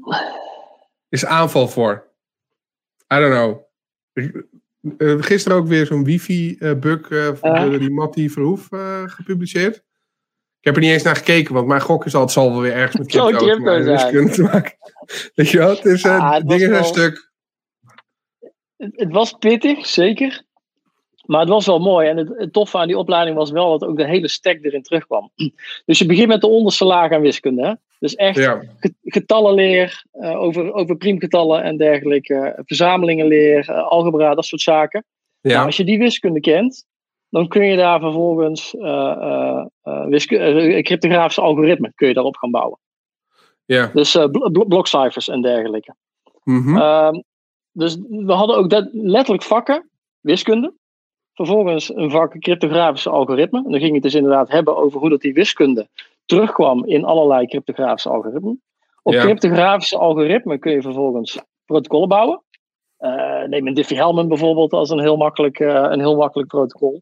Speaker 1: Is aanval voor. I don't know. Ik, eh, gisteren ook weer zo'n wifi-bug eh door die Mattie Verhoef eh, gepubliceerd. Ik heb er niet eens naar gekeken, want mijn gok is al, het zal wel weer ergens met
Speaker 2: Zal
Speaker 1: crypto,
Speaker 2: crypto
Speaker 1: te maken-
Speaker 2: zijn.
Speaker 1: te maken. Weet je wel? Het is, eh,
Speaker 2: Ah, het
Speaker 1: dingen zijn
Speaker 2: wel-
Speaker 1: stuk.
Speaker 2: Het, het was pittig, zeker. Maar het was wel mooi. En het, het toffe aan die opleiding was wel dat ook de hele stack erin terugkwam. Dus je begint met de onderste laag aan wiskunde. Hè? Dus echt
Speaker 1: Ja,
Speaker 2: getallenleer, eh, over, over priemgetallen en dergelijke, verzamelingenleer, eh, algebra, dat soort zaken. Nou, als je die wiskunde kent, dan kun je daar vervolgens eh, cryptografische algoritmen kun je daarop gaan bouwen.
Speaker 1: ja.
Speaker 2: Dus bl- bl- blokcijfers en dergelijke.
Speaker 1: Mhm.
Speaker 2: Ehm, dus we hadden ook dat, letterlijk vakken, wiskunde. Vervolgens een vak cryptografische algoritmen. En dan ging het dus inderdaad hebben over hoe dat die wiskunde terugkwam in allerlei cryptografische algoritmen. Op
Speaker 1: Ja.
Speaker 2: cryptografische algoritmen kun je vervolgens protocollen bouwen. Eh, neem een Diffie-Hellman bijvoorbeeld als een heel makkelijk, eh, een heel makkelijk protocol.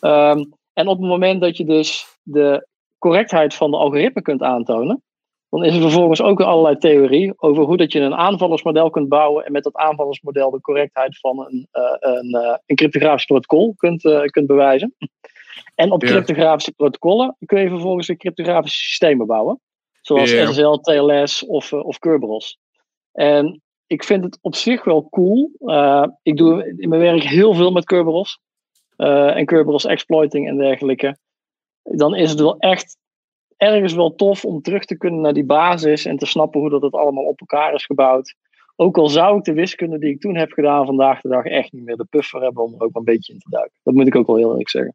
Speaker 2: Ehm, en op het moment dat je dus de correctheid van de algoritme kunt aantonen, dan is er vervolgens ook allerlei theorie over hoe dat je een aanvallersmodel kunt bouwen en met dat aanvallersmodel de correctheid van een, eh, een, een cryptografisch protocol kunt, kunt bewijzen. En op
Speaker 1: Ja.
Speaker 2: cryptografische protocollen kun je vervolgens weer cryptografische systemen bouwen. Zoals
Speaker 1: Ja.
Speaker 2: SSL, TLS of, of Kerberos. En ik vind het op zich wel cool. Eh, ik doe in mijn werk heel veel met Kerberos. eh, en Kerberos exploiting en dergelijke. Dan is het wel echt ergens wel tof om terug te kunnen naar die basis en te snappen hoe dat het allemaal op elkaar is gebouwd. Ook al zou ik de wiskunde die ik toen heb gedaan vandaag de dag echt niet meer de puffer hebben om er ook een beetje in te duiken. Dat moet ik ook wel heel eerlijk zeggen.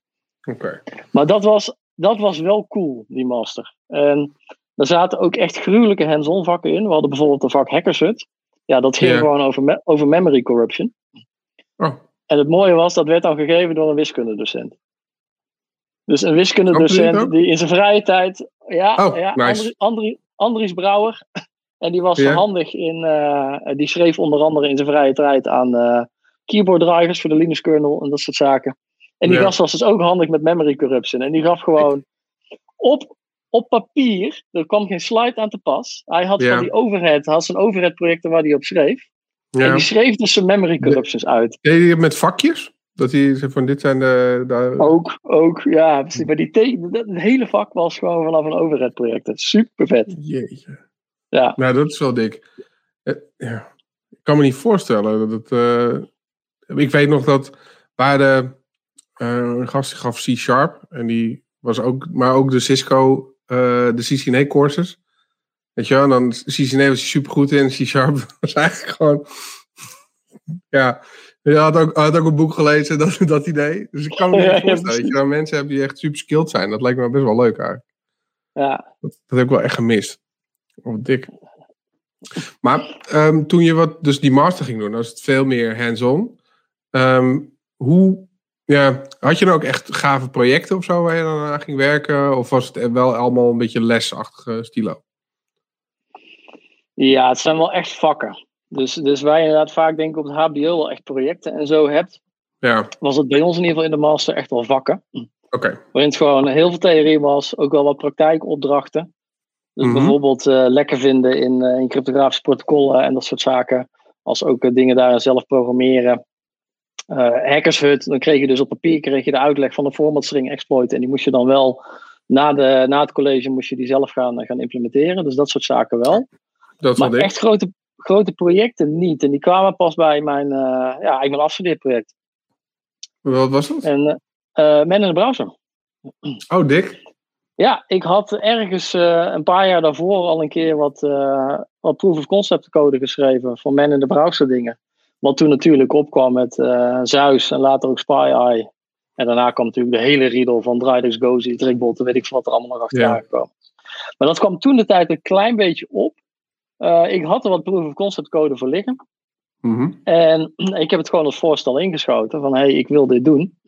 Speaker 1: Oké.
Speaker 2: Maar dat was, dat was wel cool, die master. En er zaten ook echt gruwelijke hands-on vakken in. We hadden bijvoorbeeld een vak Hackershut. Ja, dat ging
Speaker 1: Ja.
Speaker 2: gewoon over, me- over memory corruption.
Speaker 1: Oh,
Speaker 2: En het mooie was, dat werd dan gegeven door een wiskundedocent. Dus een wiskundedocent die in zijn vrije tijd... Ja,
Speaker 1: Oh,
Speaker 2: ja
Speaker 1: nice.
Speaker 2: Andri- Andri- Andries Brouwer. En die was
Speaker 1: Ja.
Speaker 2: handig in... eh, die schreef onder andere in zijn vrije tijd aan eh, keyboard drivers voor de Linux kernel en dat soort zaken. En die gast was dus ook handig met memory corruption. En die gaf gewoon op, op papier, er kwam geen slide aan te pas. Hij had
Speaker 1: Ja.
Speaker 2: van die overhead, had zijn overhead projecten waar hij op schreef. En die schreef dus zijn memory corruptions uit.
Speaker 1: Deed met vakjes? Dat hij van dit zijn de... de
Speaker 2: Ook, ook, ja, precies. Maar die het hele vak was gewoon vanaf een overhead project. Super vet.
Speaker 1: Jeetje.
Speaker 2: Ja.
Speaker 1: Nou, dat is wel dik. Eh, ja. Ik kan me niet voorstellen dat het... eh, ik weet nog dat waar de eh, een gast die gaf C-Sharp. En die was ook... Maar ook de Cisco, eh, de CCNA courses. Weet je wel? En dan CCNA was super goed in. C-Sharp was eigenlijk gewoon... Ja, hij had ook, had ook een boek gelezen dat, dat idee. Dus ik kan me niet
Speaker 2: Ja, ja,
Speaker 1: voorstellen dat je dan mensen hebt die echt super skilled zijn. Dat lijkt me best wel leuk eigenlijk.
Speaker 2: Ja,
Speaker 1: Dat, dat heb ik wel echt gemist. Oh, dik. Maar ehm, toen je wat, dus die master ging doen, was het veel meer hands-on. Ehm, hoe, ja, had je dan ook echt gave projecten of zo waar je dan aan ging werken? Of was het wel allemaal een beetje lesachtige stilo?
Speaker 2: ja, het zijn wel echt vakken. Dus, dus waar je inderdaad vaak denk ik op het HBO wel echt projecten en zo hebt,
Speaker 1: Ja,
Speaker 2: was het bij ons in ieder geval in de master echt wel vakken.
Speaker 1: oké.
Speaker 2: Waarin het gewoon heel veel theorie was, ook wel wat praktijkopdrachten. Dus
Speaker 1: Mhm.
Speaker 2: bijvoorbeeld eh, lekker vinden in, eh, in cryptografische protocollen en dat soort zaken. Als ook eh, dingen daarin zelf programmeren. Eh Hackershut, dan kreeg je dus op papier kreeg je de uitleg van de format string exploit. En die moest je dan wel na, de, na het college moest je die zelf gaan, eh, gaan implementeren. Dus dat soort zaken wel.
Speaker 1: Dat
Speaker 2: Maar echt grote, grote projecten niet. En die kwamen pas bij mijn, eh ja, eigenlijk mijn afstudeerproject.
Speaker 1: Wat was dat?
Speaker 2: En eh, Men in de browser.
Speaker 1: Oh, dik.
Speaker 2: Ja, ik had ergens een paar jaar daarvoor al een keer wat, wat proof of concept code geschreven voor men in de browser dingen. Wat toen natuurlijk opkwam met eh Zeus en later ook SpyEye. En daarna kwam natuurlijk de hele riedel van Drydux, Gozi, Trickbot, weet ik veel wat er allemaal nog achteraan
Speaker 1: Ja.
Speaker 2: kwam. Maar dat kwam toen de tijd een klein beetje op. Eh, ik had er wat proof of concept code voor liggen.
Speaker 1: Mhm.
Speaker 2: En ik heb het gewoon als voorstel ingeschoten van hey, ik wil dit doen.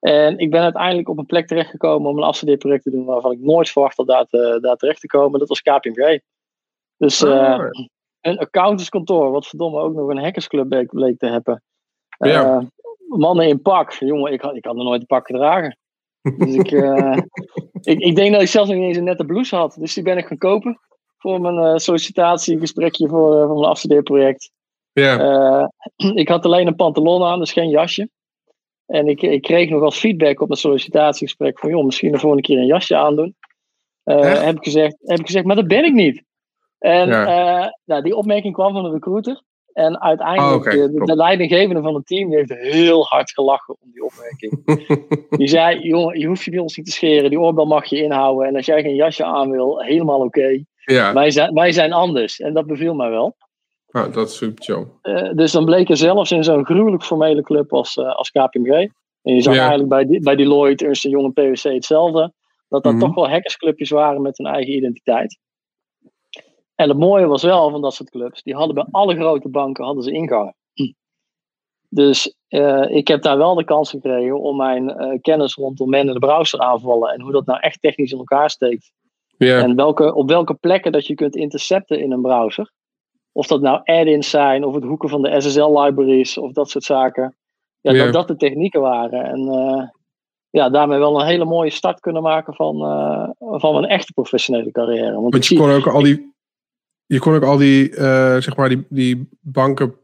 Speaker 2: En ik ben uiteindelijk op een plek terechtgekomen om een afstudeerproject te doen waarvan ik nooit verwacht had daar, te, daar terecht te komen. Dat was KPMG. Dus uh, een accountantskantoor, wat verdomme ook nog een hackersclub bleek, te hebben.
Speaker 1: Ja.
Speaker 2: Uh, mannen in pak. Jongen, ik had, ik had nog nooit een pak gedragen. Dus ik, uh, ik, ik denk dat ik zelfs nog niet eens een nette blouse had. Dus die ben ik gaan kopen voor mijn uh, sollicitatiegesprekje voor, uh, voor mijn afstudeerproject.
Speaker 1: Ja.
Speaker 2: ik had alleen een pantalon aan, dus geen jasje. En ik, ik kreeg nog als feedback op mijn sollicitatiegesprek van, joh, misschien de volgende keer een jasje aandoen. heb, ik gezegd, heb ik gezegd, maar dat ben ik niet. En ja. nou, die opmerking kwam van de recruiter. En uiteindelijk,
Speaker 1: oh, okay.
Speaker 2: de, de, leidinggevende van het team die heeft heel hard gelachen om die opmerking. die zei, jongen, je hoeft je bij ons niet te scheren. Die oorbel mag je inhouden. En als jij geen jasje aan wil, helemaal oké. Okay.
Speaker 1: Ja.
Speaker 2: Wij, zijn, wij zijn anders. En dat beviel mij wel.
Speaker 1: Oh, dat is super chill.
Speaker 2: Uh, dus dan bleek er zelfs in zo'n gruwelijk formele club als, uh, als KPMG. En je zag ja. eigenlijk bij, die, bij Deloitte, Ernst Young en PwC hetzelfde. Dat dat
Speaker 1: Mhm.
Speaker 2: toch wel hackersclubjes waren met hun eigen identiteit. En het mooie was wel van dat soort clubs, die hadden bij alle grote banken hadden ze ingangen. Dus uh, ik heb daar wel de kans gekregen om mijn uh, kennis rondom man in de browser aanvallen en hoe dat nou echt technisch in elkaar steekt.
Speaker 1: Ja.
Speaker 2: En welke, op welke plekken dat je kunt intercepten in een browser. Of dat nou add-ins zijn, of het hoeken van de SSL-libraries, of dat soort zaken. Ja, dat dat de technieken waren. En uh, ja, daarmee wel een hele mooie start kunnen maken van, van een echte professionele carrière. Want,
Speaker 1: Want je kon ook al die, je kon ook al die, uh, zeg maar die, die banken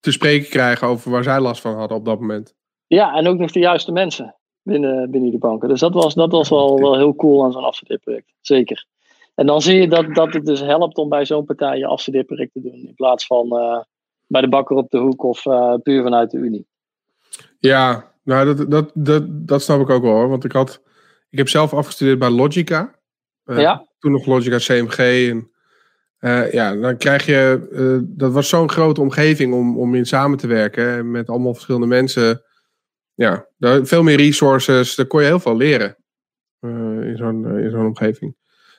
Speaker 1: te spreken krijgen over waar zij last van hadden op dat moment.
Speaker 2: Ja, en ook nog de juiste mensen binnen, binnen de banken. Dus dat was, dat was wel, wel heel cool aan zo'n afstudeerproject. Zeker. En dan zie je dat, dat het dus helpt om bij zo'n partij je afstudeerproject te doen. In plaats van uh, bij de bakker op de hoek of uh, puur vanuit de Unie.
Speaker 1: Ja, nou dat, dat, dat, dat snap ik ook wel hoor. Want ik had, ik heb zelf afgestudeerd bij Logica.
Speaker 2: Uh, ja.
Speaker 1: Toen nog Logica CMG. En uh, ja, dan krijg je, uh, dat was zo'n grote omgeving om, om in samen te werken. Met allemaal verschillende mensen. Ja, daar, veel meer resources. Daar kon je heel veel leren. Uh, in zo'n in zo'n omgeving.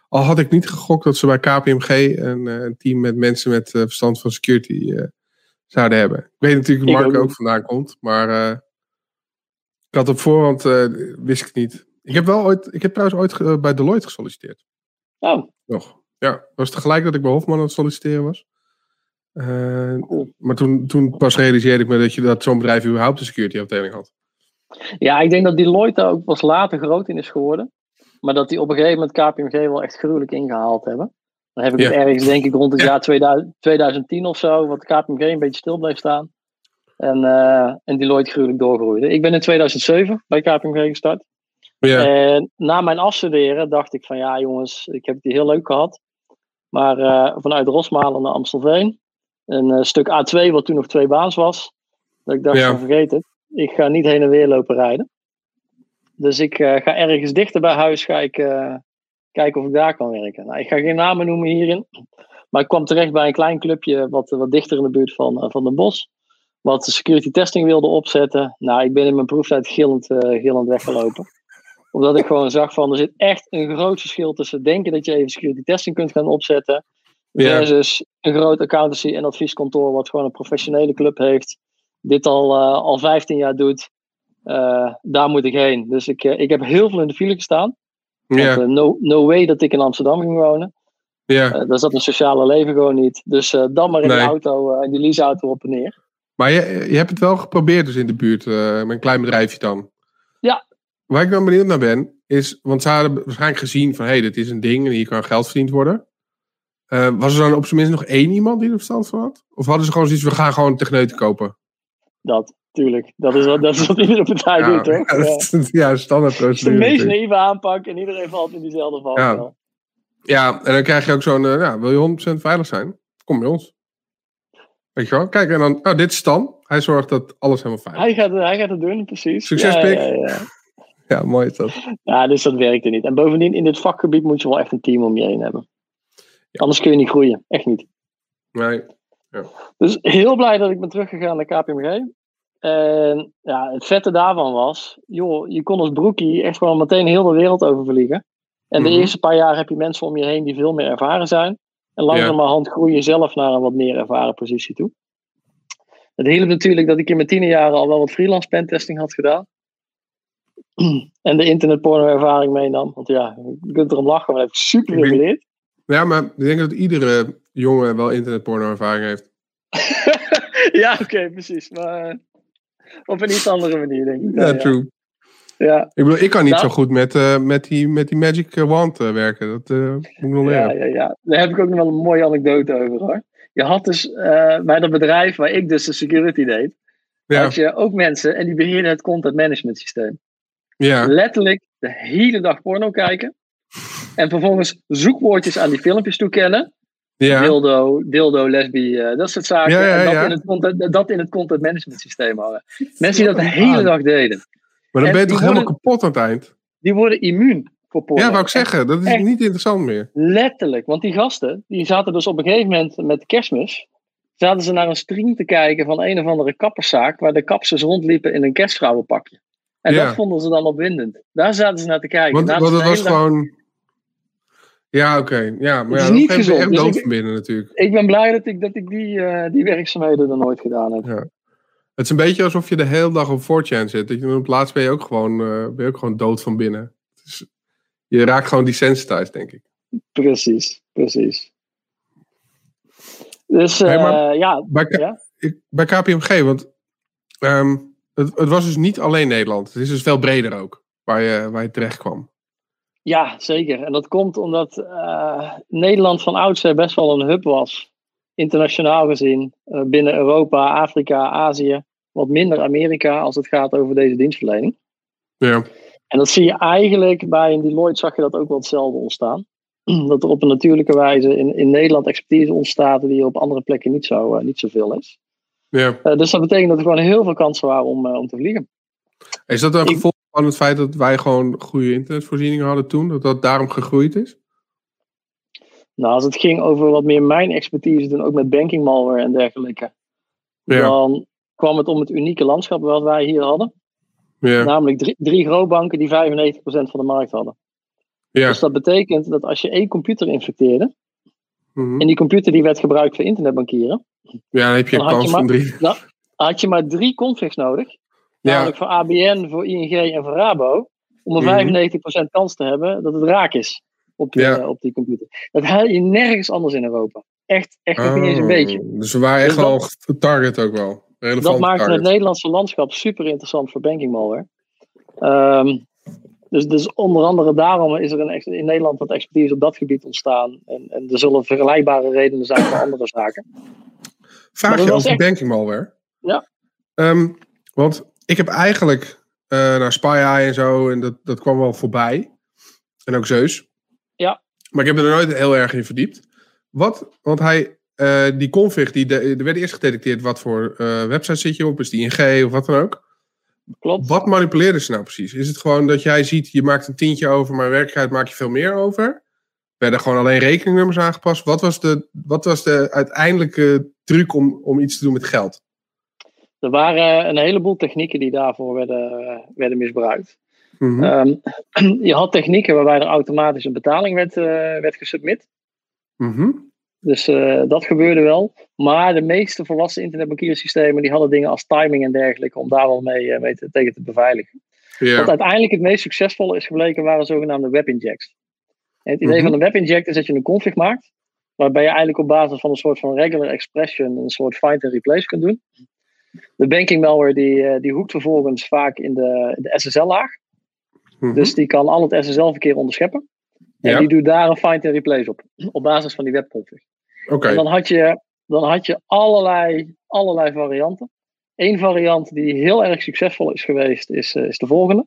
Speaker 1: Al had ik niet gegokt dat ze bij KPMG een, een team met mensen met verstand van security zouden hebben. Ik weet natuurlijk hoe Mark ook, ook vandaan komt. Maar ik had op voorhand, wist ik niet. Ik heb wel ooit, ik heb trouwens ooit bij Deloitte gesolliciteerd.
Speaker 2: Oh.
Speaker 1: Nog. Ja, was tegelijk dat ik bij Hofman aan het solliciteren was.
Speaker 2: Cool.
Speaker 1: Maar toen, toen pas realiseerde ik me dat, je, dat zo'n bedrijf überhaupt een security afdeling had.
Speaker 2: Ja, ik denk dat Deloitte daar ook pas later groot in is geworden. Maar dat die op een gegeven moment KPMG wel echt gruwelijk ingehaald hebben. Dan heb ik ja. het ergens, denk ik, rond het ja. jaar 2000, 2010 of zo, wat KPMG een beetje stil bleef staan. En, uh, en Deloitte gruwelijk doorgroeide. Ik ben in 2007 bij KPMG gestart.
Speaker 1: Ja.
Speaker 2: En na mijn afstuderen dacht ik van ja jongens, ik heb het hier heel leuk gehad. Maar uh, vanuit Rosmalen naar Amstelveen, een uh, stuk A2 wat toen nog twee baans was. Dat ik dacht
Speaker 1: Ja.
Speaker 2: vergeet het, ik ga niet heen en weer lopen rijden. Dus ik ga ergens dichter bij huis ga ik, kijken of ik daar kan werken. Nou, ik ga geen namen noemen hierin. Maar ik kwam terecht bij een klein clubje wat, wat dichter in de buurt van, van Den Bosch. Wat security testing wilde opzetten. Nou, ik ben in mijn proeftijd gillend, gillend weggelopen. Omdat ik gewoon zag van, er zit echt een groot verschil tussen denken dat je even security testing kunt gaan opzetten. Versus een groot accountancy en advieskantoor wat gewoon een professionele club heeft. Dit al, uh, al 15 jaar doet. daar moet ik heen. Dus ik, ik heb heel veel in de file gestaan. Want, uh, no, no way dat ik in Amsterdam ging wonen.
Speaker 1: Ja.
Speaker 2: Daar zat een sociale leven gewoon niet. Dus dan maar in nee. die auto, in die leaseauto op en neer.
Speaker 1: Maar je, je hebt het wel geprobeerd dus in de buurt, met een klein bedrijfje dan.
Speaker 2: Ja.
Speaker 1: Waar ik dan benieuwd naar ben, is, want ze hadden waarschijnlijk gezien van, hé, hey, dit is een ding en hier kan geld verdiend worden. was er dan op zijn minst nog één iemand die er verstand van had? Of hadden ze gewoon zoiets, we gaan gewoon techneuten kopen?
Speaker 2: Dat, tuurlijk. Dat is wat, dat is wat iedere partij
Speaker 1: ja,
Speaker 2: doet, toch?
Speaker 1: Ja, ja standaard
Speaker 2: Het is de meest naïeve aanpak en iedereen valt in diezelfde val.
Speaker 1: Ja. ja, en dan krijg je ook zo'n, uh, ja, wil je 100% veilig zijn? Kom bij ons. Weet je wel? Kijk, en dan, oh, dit is Stan. Hij zorgt dat alles helemaal veilig
Speaker 2: is. Hij gaat, hij gaat het doen, precies.
Speaker 1: Succes,
Speaker 2: ja. Ja,
Speaker 1: mooi is dat.
Speaker 2: Ja, dus dat werkte niet. En bovendien, in dit vakgebied moet je wel echt een team om je heen hebben. Anders kun je niet groeien. Echt niet.
Speaker 1: Nee. Ja.
Speaker 2: Dus heel blij dat ik ben teruggegaan naar KPMG. En ja, het vette daarvan was, joh, je kon als broekie echt gewoon meteen heel de wereld overvliegen. En de
Speaker 1: Mhm.
Speaker 2: eerste paar jaar heb je mensen om je heen die veel meer ervaren zijn. En langzamerhand groei je zelf naar een wat meer ervaren positie toe. Het hielp natuurlijk dat ik in mijn tiende jaren al wel wat freelance pentesting had gedaan. en de internetporno-ervaring meenam. Want ja, je kunt erom lachen, maar dat heb ik super veel geleerd.
Speaker 1: Ja, maar ik denk dat iedere jongen wel internetporno-ervaring heeft.
Speaker 2: ja, oké, precies. Maar eh, op een iets andere manier, denk ik.
Speaker 1: Ja, true.
Speaker 2: Ja.
Speaker 1: Ik bedoel, ik kan niet
Speaker 2: Nou-
Speaker 1: zo goed met, eh, met, die, met die Magic Wand eh, werken. Dat moet ik nog
Speaker 2: Ja,
Speaker 1: leren.
Speaker 2: ja, ja. Daar heb ik ook nog wel een mooie anekdote over hoor. Je had dus bij dat bedrijf waar ik dus de security deed,
Speaker 1: Ja,
Speaker 2: had je ook mensen en die beheerden het content management systeem.
Speaker 1: Ja,
Speaker 2: Letterlijk de hele dag porno kijken. En vervolgens zoekwoordjes aan die filmpjes toekennen.
Speaker 1: ja.
Speaker 2: Dildo, dildo, lesbi, eh, dat soort zaken.
Speaker 1: Ja, ja,
Speaker 2: en dat. In het content, dat in het content management systeem hangen. Mensen die dat de hele dag deden,
Speaker 1: Maar dan
Speaker 2: en
Speaker 1: ben je toch helemaal
Speaker 2: worden-
Speaker 1: kapot aan het eind?
Speaker 2: die worden immuun voor porno.
Speaker 1: Ja, wou ik zeggen. Dat is
Speaker 2: Echt.
Speaker 1: niet interessant meer.
Speaker 2: Letterlijk, want die gasten, die zaten dus op een gegeven moment met kerstmis, zaten ze naar een stream te kijken van een of andere kapperszaak, waar de kapsers rondliepen in een kerstvrouwenpakje. En
Speaker 1: Ja.
Speaker 2: dat vonden ze dan opwindend. Daar zaten ze naar te kijken.
Speaker 1: Want, het was gewoon... Ja, oké. Ja, maar
Speaker 2: Het
Speaker 1: ja,
Speaker 2: is
Speaker 1: dan
Speaker 2: niet gezond,
Speaker 1: echt
Speaker 2: dus ik-
Speaker 1: van binnen natuurlijk.
Speaker 2: Ik ben blij dat ik, dat ik die, eh, die werkzaamheden er nooit gedaan heb.
Speaker 1: Het is een beetje alsof je de hele dag op 4chan zit. Dat je, op laatst ben je ook gewoon, eh, ben je ook gewoon dood van binnen. Dus je raakt gewoon desensitized, denk ik.
Speaker 2: Precies, precies. Dus
Speaker 1: Hey,
Speaker 2: eh,
Speaker 1: maar-
Speaker 2: ja,
Speaker 1: Bij,
Speaker 2: Ja?
Speaker 1: ik, bij KPMG, want ehm, het, het was dus niet alleen Nederland. Het is dus veel breder ook, waar je, waar je terecht kwam.
Speaker 2: Ja, zeker. En dat komt omdat eh, Nederland van oudsher best wel een hub was. Internationaal gezien. eh, binnen Europa, Afrika, Azië. Wat minder Amerika als het gaat over deze dienstverlening.
Speaker 1: Ja,
Speaker 2: En dat zie je eigenlijk bij in Deloitte zag je dat ook wel hetzelfde ontstaan. Dat er op een natuurlijke wijze in, in Nederland expertise ontstaat die op andere plekken niet zo, eh, niet zoveel is.
Speaker 1: Ja.
Speaker 2: Eh, dus dat betekent dat er gewoon heel veel kansen waren om, eh, om te vliegen.
Speaker 1: Is dat een
Speaker 2: Ik-
Speaker 1: gevolg van het feit dat wij gewoon goede internetvoorzieningen hadden toen? Dat dat daarom gegroeid is?
Speaker 2: Nou, als het ging over wat meer mijn expertise doen, ook met banking malware en dergelijke.
Speaker 1: Ja,
Speaker 2: dan kwam het om het unieke landschap wat wij hier hadden.
Speaker 1: ja,
Speaker 2: Namelijk drie, drie grootbanken die 95% van de markt hadden.
Speaker 1: ja.
Speaker 2: Dus dat betekent dat als je één computer infecteerde,
Speaker 1: Mhm.
Speaker 2: en die computer die werd gebruikt voor internetbankieren,
Speaker 1: Ja, dan heb je een
Speaker 2: dan
Speaker 1: kans van drie.
Speaker 2: had je maar drie configs nodig.
Speaker 1: Ja,
Speaker 2: Namelijk voor ABN, voor ING en voor Rabo. Om een
Speaker 1: Mhm.
Speaker 2: 95% kans te hebben dat het raak is op die,
Speaker 1: Ja.
Speaker 2: eh, op die computer. Dat haal je nergens anders in Europa. Echt, echt niet eens een
Speaker 1: Oh,
Speaker 2: beetje.
Speaker 1: Dus we waren echt
Speaker 2: Dus dat-
Speaker 1: target ook wel. Relevant
Speaker 2: dat maakt het Nederlandse landschap super interessant voor banking malware. Dus, dus onder andere daarom is er een, in Nederland wat expertise op dat gebied ontstaan. En, en er zullen vergelijkbare redenen zijn voor andere zaken.
Speaker 1: Vraag je over
Speaker 2: echt-
Speaker 1: banking malware.
Speaker 2: Ja.
Speaker 1: Ehm, want ik heb eigenlijk eh, naar SpyEye en zo, en dat, dat kwam wel voorbij. En ook Zeus.
Speaker 2: Ja.
Speaker 1: Maar ik heb er nooit heel erg in verdiept. Wat, want hij, eh, die config, die de, er werd eerst gedetecteerd wat voor eh, website zit je op, is die ING of wat dan ook.
Speaker 2: Klopt.
Speaker 1: Wat manipuleerden ze nou precies? Is het gewoon dat jij ziet, je maakt een tientje over, maar in werkelijkheid maak je veel meer over? Werden gewoon alleen rekeningnummers aangepast? Wat was de, wat was de uiteindelijke truc om, om iets te doen met geld?
Speaker 2: Er waren een heleboel technieken die daarvoor werden, eh, werden misbruikt.
Speaker 1: Mhm.
Speaker 2: Ehm, je had technieken waarbij er automatisch een betaling werd, eh, werd gesubmit.
Speaker 1: Mhm.
Speaker 2: Dus eh, dat gebeurde wel. Maar de meeste volwassen internetbankiersystemen die hadden dingen als timing en dergelijke om daar wel mee, eh, mee te, tegen te beveiligen. Wat uiteindelijk het meest succesvolle is gebleken waren zogenaamde webinjects. En het idee
Speaker 1: Mhm.
Speaker 2: van een webinject is dat je een config maakt, waarbij je eigenlijk op basis van een soort van regular expression een soort find and replace kunt doen. De banking malware die, eh, die hoekt vervolgens vaak in de, de SSL-laag.
Speaker 1: Mhm.
Speaker 2: Dus die kan al het SSL-verkeer onderscheppen. En
Speaker 1: Ja.
Speaker 2: die doet daar een find and replace op, op basis van die webconfig. En dan had je, dan had je allerlei, allerlei varianten. Eén variant die heel erg succesvol is geweest, is, eh, is de volgende.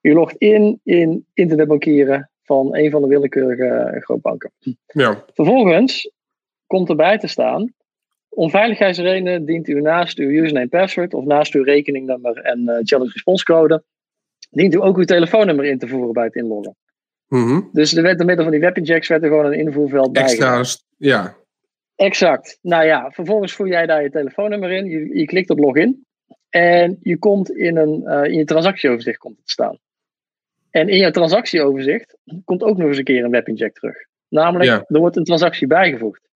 Speaker 2: Je logt in in internetbankieren van een van de willekeurige eh, grootbanken.
Speaker 1: Ja.
Speaker 2: Vervolgens komt erbij te staan. Om veiligheidsredenen dient u naast uw username password of naast uw rekeningnummer en eh, challenge response code, dient u ook uw telefoonnummer in te voeren bij het inloggen.
Speaker 1: Mhm.
Speaker 2: Dus er werd door middel van die webinjects werd er gewoon een invoerveld bij.
Speaker 1: Extra. Ja.
Speaker 2: Exact. Nou ja, vervolgens voer jij daar je telefoonnummer in. Je, je klikt op login. En je komt in, een, eh, in je transactieoverzicht komt het te staan. En in je transactieoverzicht komt ook nog eens een keer een webinject terug. Namelijk,
Speaker 1: Ja.
Speaker 2: er wordt een transactie bijgevoegd.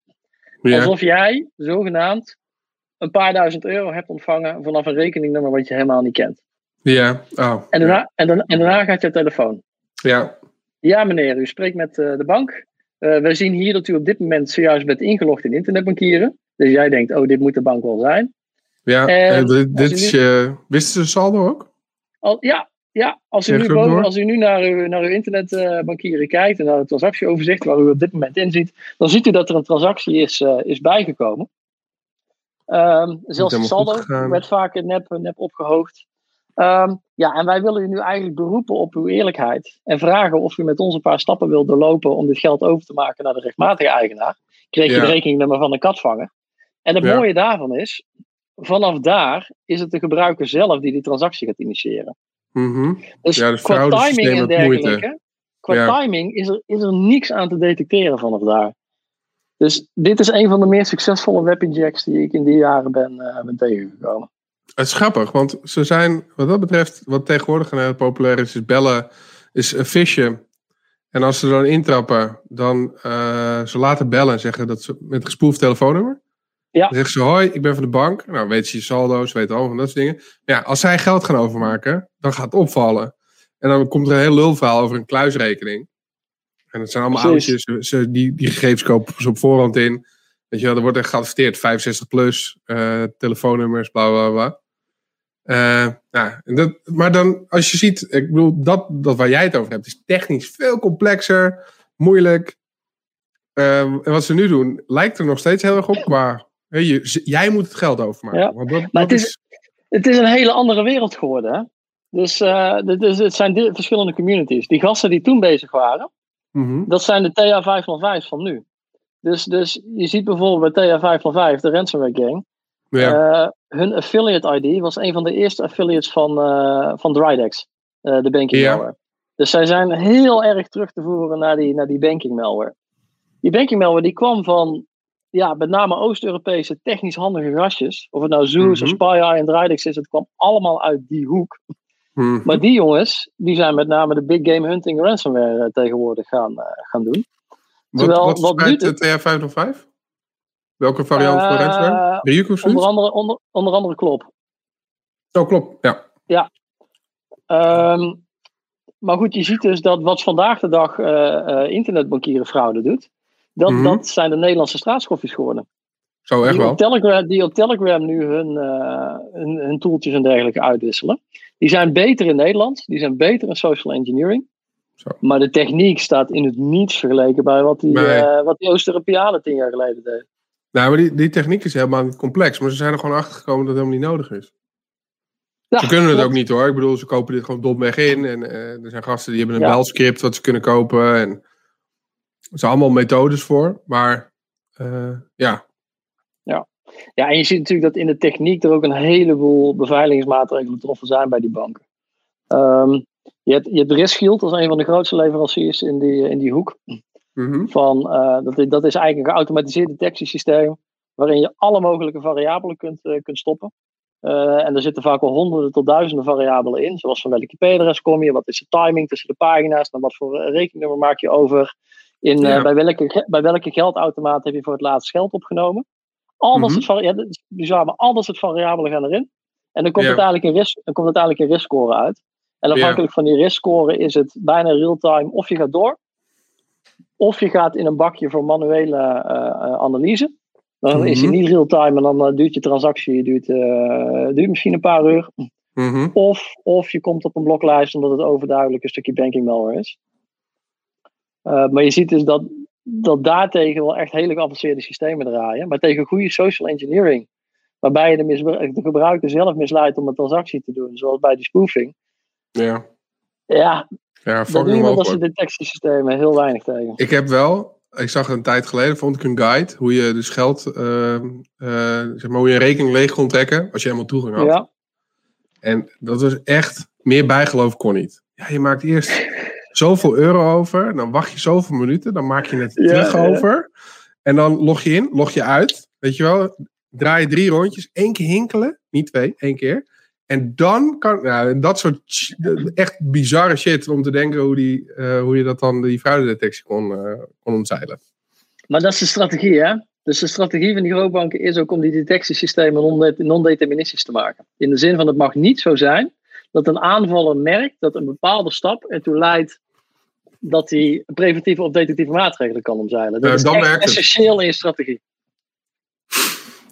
Speaker 1: Ja.
Speaker 2: Alsof jij zogenaamd een paar duizend euro hebt ontvangen vanaf een rekeningnummer wat je helemaal niet kent.
Speaker 1: Ja, oh.
Speaker 2: En daarna, en daarna, en daarna gaat je telefoon.
Speaker 1: Ja.
Speaker 2: Ja, meneer, u spreekt met uh, de bank. Uh, we zien hier dat u op dit moment zojuist bent ingelogd in internetbankieren. Dus jij denkt, oh, dit moet de bank wel zijn.
Speaker 1: Ja, en dit, dit is je. Wisten ze saldo ook?
Speaker 2: Al, ja, ja, als u nu, boven, als u nu naar uw, naar uw internetbankieren kijkt en naar het transactieoverzicht waar u op dit moment in ziet, dan ziet u dat er een transactie is, uh, is bijgekomen. Um, zelfs de saldo werd vaak nep, nep opgehoogd. Um, ja, en wij willen u nu eigenlijk beroepen op uw eerlijkheid en vragen of u met ons een paar stappen wilt doorlopen om dit geld over te maken naar de rechtmatige eigenaar. Kreeg je ja. de rekeningnummer van de katvanger. En het ja. mooie daarvan is, vanaf daar is het de gebruiker zelf die die transactie gaat initiëren.
Speaker 1: Mm -hmm.
Speaker 2: Dus,
Speaker 1: ja, dus
Speaker 2: qua timing en dergelijke, qua ja. timing is er, is er niks aan te detecteren vanaf daar. Dus dit is een van de meer succesvolle webinjects die ik in die jaren ben, uh, ben tegengekomen.
Speaker 1: Het is grappig, want ze zijn, wat dat betreft, wat tegenwoordig heel populair is, is bellen, is een visje. En als ze dan intrappen, dan uh, ze laten bellen en zeggen dat ze met een gespoefd telefoonnummer.
Speaker 2: Ja.
Speaker 1: Dan zeggen ze, hoi, ik ben van de bank. Nou, weet je je saldo's, weet al van dat soort dingen. Ja, als zij geld gaan overmaken, dan gaat het opvallen. En dan komt er een heel lulverhaal over een kluisrekening. En dat zijn allemaal oudjes. Ze, die, die gegevens kopen ze op voorhand in. Weet je wel, er wordt echt geadverteerd, 65 plus, uh, telefoonnummers, bla bla bla. Uh, ja, dat, maar dan, als je ziet, ik bedoel, dat, dat waar jij het over hebt, is technisch veel complexer, moeilijk. Uh, en wat ze nu doen, lijkt er nog steeds heel erg op qua, je, jij moet het geld overmaken.
Speaker 2: Ja,
Speaker 1: dat,
Speaker 2: maar
Speaker 1: dat
Speaker 2: het, is, het is een hele andere wereld geworden. Hè? Dus, uh, dus het zijn verschillende communities. Die gasten die toen bezig waren,
Speaker 1: mm -hmm.
Speaker 2: dat zijn de TA505 van nu. Dus, dus je ziet bijvoorbeeld bij TA505, de ransomware gang,
Speaker 1: ja.
Speaker 2: uh, hun affiliate ID was een van de eerste affiliates van, uh, van Drydex, uh, de banking
Speaker 1: Ja.
Speaker 2: malware. Dus zij zijn heel erg terug te voeren naar die, naar die banking malware. Die banking malware die kwam van ja, met name Oost-Europese technisch handige gastjes. Of het nou Zeus of
Speaker 1: Mhm.
Speaker 2: SpyEye en Drydex is, het kwam allemaal uit die hoek.
Speaker 1: Mhm.
Speaker 2: Maar die jongens, die zijn met name de big game hunting ransomware eh, tegenwoordig gaan, eh, gaan doen.
Speaker 1: Wat,
Speaker 2: terwijl,
Speaker 1: wat
Speaker 2: wat
Speaker 1: bij
Speaker 2: doet
Speaker 1: de TR505? Welke variant van
Speaker 2: Eh?
Speaker 1: Ryuk of
Speaker 2: Onder andere, onder, onder andere Klop.
Speaker 1: Oh, klopt. Ja.
Speaker 2: Ehm, maar goed, je ziet dus dat wat vandaag de dag eh eh internetbankieren fraude doet, dat,
Speaker 1: Mhm.
Speaker 2: dat zijn de Nederlandse straatschoffies geworden.
Speaker 1: Zo, echt
Speaker 2: die,
Speaker 1: wel.
Speaker 2: op Telegram, die op Telegram nu hun, eh, hun, hun toeltjes en dergelijke uitwisselen. Die zijn beter in Nederland, die zijn beter in social engineering.
Speaker 1: Zo.
Speaker 2: Maar de techniek staat in het niets vergeleken bij wat die,
Speaker 1: Nee.
Speaker 2: eh, wat die Oost-Europeanen tien jaar geleden deden.
Speaker 1: Nou, maar die, die techniek is helemaal niet complex. Maar ze zijn er gewoon achter gekomen dat het helemaal niet nodig is.
Speaker 2: Ja,
Speaker 1: ze kunnen het
Speaker 2: klopt.
Speaker 1: ook niet hoor. Ik bedoel, ze kopen dit gewoon domweg in. En eh, er zijn gasten die hebben een
Speaker 2: Ja.
Speaker 1: belscript wat ze kunnen kopen. En er zijn allemaal methodes voor. Maar eh, ja,
Speaker 2: Ja, en je ziet natuurlijk dat in de techniek er ook een heleboel beveiligingsmaatregelen getroffen zijn bij die banken. Ehm, je, hebt, je hebt als een van de grootste leveranciers in die, in die hoek.
Speaker 1: Mhm.
Speaker 2: Van, eh, dat, is- dat is eigenlijk een geautomatiseerd detectiesysteem waarin je alle mogelijke variabelen kunt, eh, kunt stoppen. Eh, en er zitten vaak wel honderden tot duizenden variabelen in, zoals van welke IP-adres kom je, wat is de timing tussen de pagina's, naar wat voor eh, rekeningnummer maak je over, in, eh,
Speaker 1: Ja.
Speaker 2: bij, welke, bij welke geldautomaat heb je voor het laatst geld opgenomen. Al dat
Speaker 1: Mhm.
Speaker 2: soort ja, dat is bizar, maar al dat soort variabelen gaan erin. En dan komt,
Speaker 1: Ja.
Speaker 2: het eigenlijk een risk, dan komt het eigenlijk een riskscore uit. En afhankelijk van die riskscore is het bijna real-time of je gaat door, of je gaat in een bakje voor manuele eh, eh, analyse. Dan is
Speaker 1: Mhm.
Speaker 2: het niet real-time en dan eh, duurt je transactie duurt, duurt misschien een paar uur.
Speaker 1: Mhm.
Speaker 2: Of, of je komt op een bloklijst omdat het overduidelijk een stukje banking malware is. Maar je ziet dus dat, dat daartegen wel echt hele geavanceerde systemen draaien. Maar tegen goede social engineering, waarbij je de, de gebruiker zelf misleidt om een transactie te doen, zoals bij die spoofing.
Speaker 1: Ja.
Speaker 2: Ja,
Speaker 1: Ja, fucking mogelijk.
Speaker 2: soort detectiesystemen heel weinig tegen.
Speaker 1: Ik heb wel, ik zag een tijd geleden, vond ik een guide hoe je dus geld, eh, zeg maar, hoe je een rekening leeg kon trekken als je helemaal toegang had.
Speaker 2: Ja,
Speaker 1: En dat was echt, meer bijgeloof kon niet. Ja, je maakt eerst zoveel euro over, dan wacht je zoveel minuten, dan maak je het
Speaker 2: Ja,
Speaker 1: terug
Speaker 2: ja.
Speaker 1: over. En dan log je in, log je uit, weet je wel, draai je drie rondjes, één keer hinkelen, niet twee, één keer. En dan kan, nou, dat soort echt bizarre shit om te denken hoe, die, eh, hoe je dat dan, die fraudedetectie kon, eh, kon omzeilen.
Speaker 2: maar dat is de strategie, hè? Dus de strategie van die grootbanken is ook om die detectiesystemen non- non-deterministisch te maken. In de zin van het mag niet zo zijn dat een aanvaller merkt dat een bepaalde stap ertoe leidt dat hij preventieve of detectieve maatregelen kan omzeilen. Dat
Speaker 1: Ja,
Speaker 2: is essentieel in je strategie.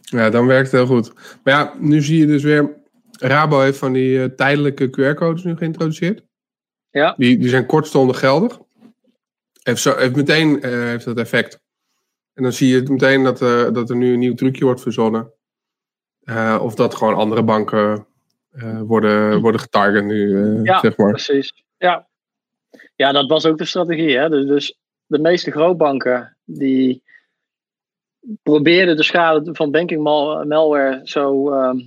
Speaker 1: Ja, dan werkt het heel goed. Maar ja, nu zie je dus weer... Rabo heeft van die eh, tijdelijke QR-codes nu geïntroduceerd.
Speaker 2: Ja.
Speaker 1: Die, die zijn kortstondig geldig. Heeft, zo, heeft meteen eh, heeft dat effect. En dan zie je meteen dat, eh, dat er nu een nieuw trucje wordt verzonnen. Of dat gewoon andere banken worden, worden getarget nu,
Speaker 2: Ja,
Speaker 1: zeg maar.
Speaker 2: Precies. Ja. ja, dat was ook de strategie. Hè? Dus, dus de meeste grootbanken die probeerden de schade van banking mal- malware zo ehm,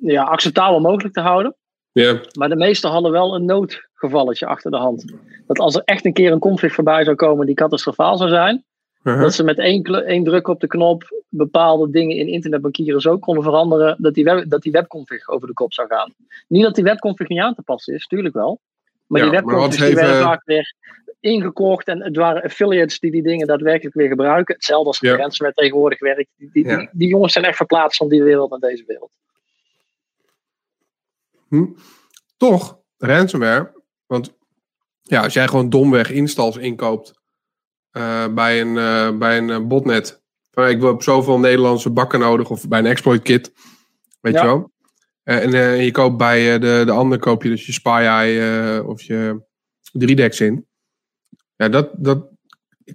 Speaker 2: ja, acceptabel mogelijk te houden.
Speaker 1: Ja,
Speaker 2: Maar de meeste hadden wel een noodgevalletje achter de hand. Dat als er echt een keer een config voorbij zou komen die catastrofaal zou zijn,
Speaker 1: uh-huh.
Speaker 2: dat ze met één, één druk op de knop bepaalde dingen in internetbankieren zo konden veranderen dat die, web, dat die webconfig over de kop zou gaan. Niet dat die webconfig niet aan te passen is, tuurlijk wel. Maar
Speaker 1: Ja,
Speaker 2: die webconfigs
Speaker 1: is
Speaker 2: die werden vaak weer ingekocht en het waren affiliates die die dingen daadwerkelijk weer gebruiken. Hetzelfde als
Speaker 1: Ja.
Speaker 2: de ransomware tegenwoordig werkt. Die, die,
Speaker 1: Ja.
Speaker 2: die, die jongens zijn echt verplaatst van die wereld naar deze wereld.
Speaker 1: Hm? Toch, ransomware. Want ja, als jij gewoon domweg installs inkoopt eh, bij een, eh, bij een eh, botnet. Van, ik heb zoveel Nederlandse bakken nodig of bij een exploit kit. Weet
Speaker 2: Ja.
Speaker 1: je wel? En je koopt bij de, de andere koop je dus je SpyEye of je 3dex in. Ja, dat, dat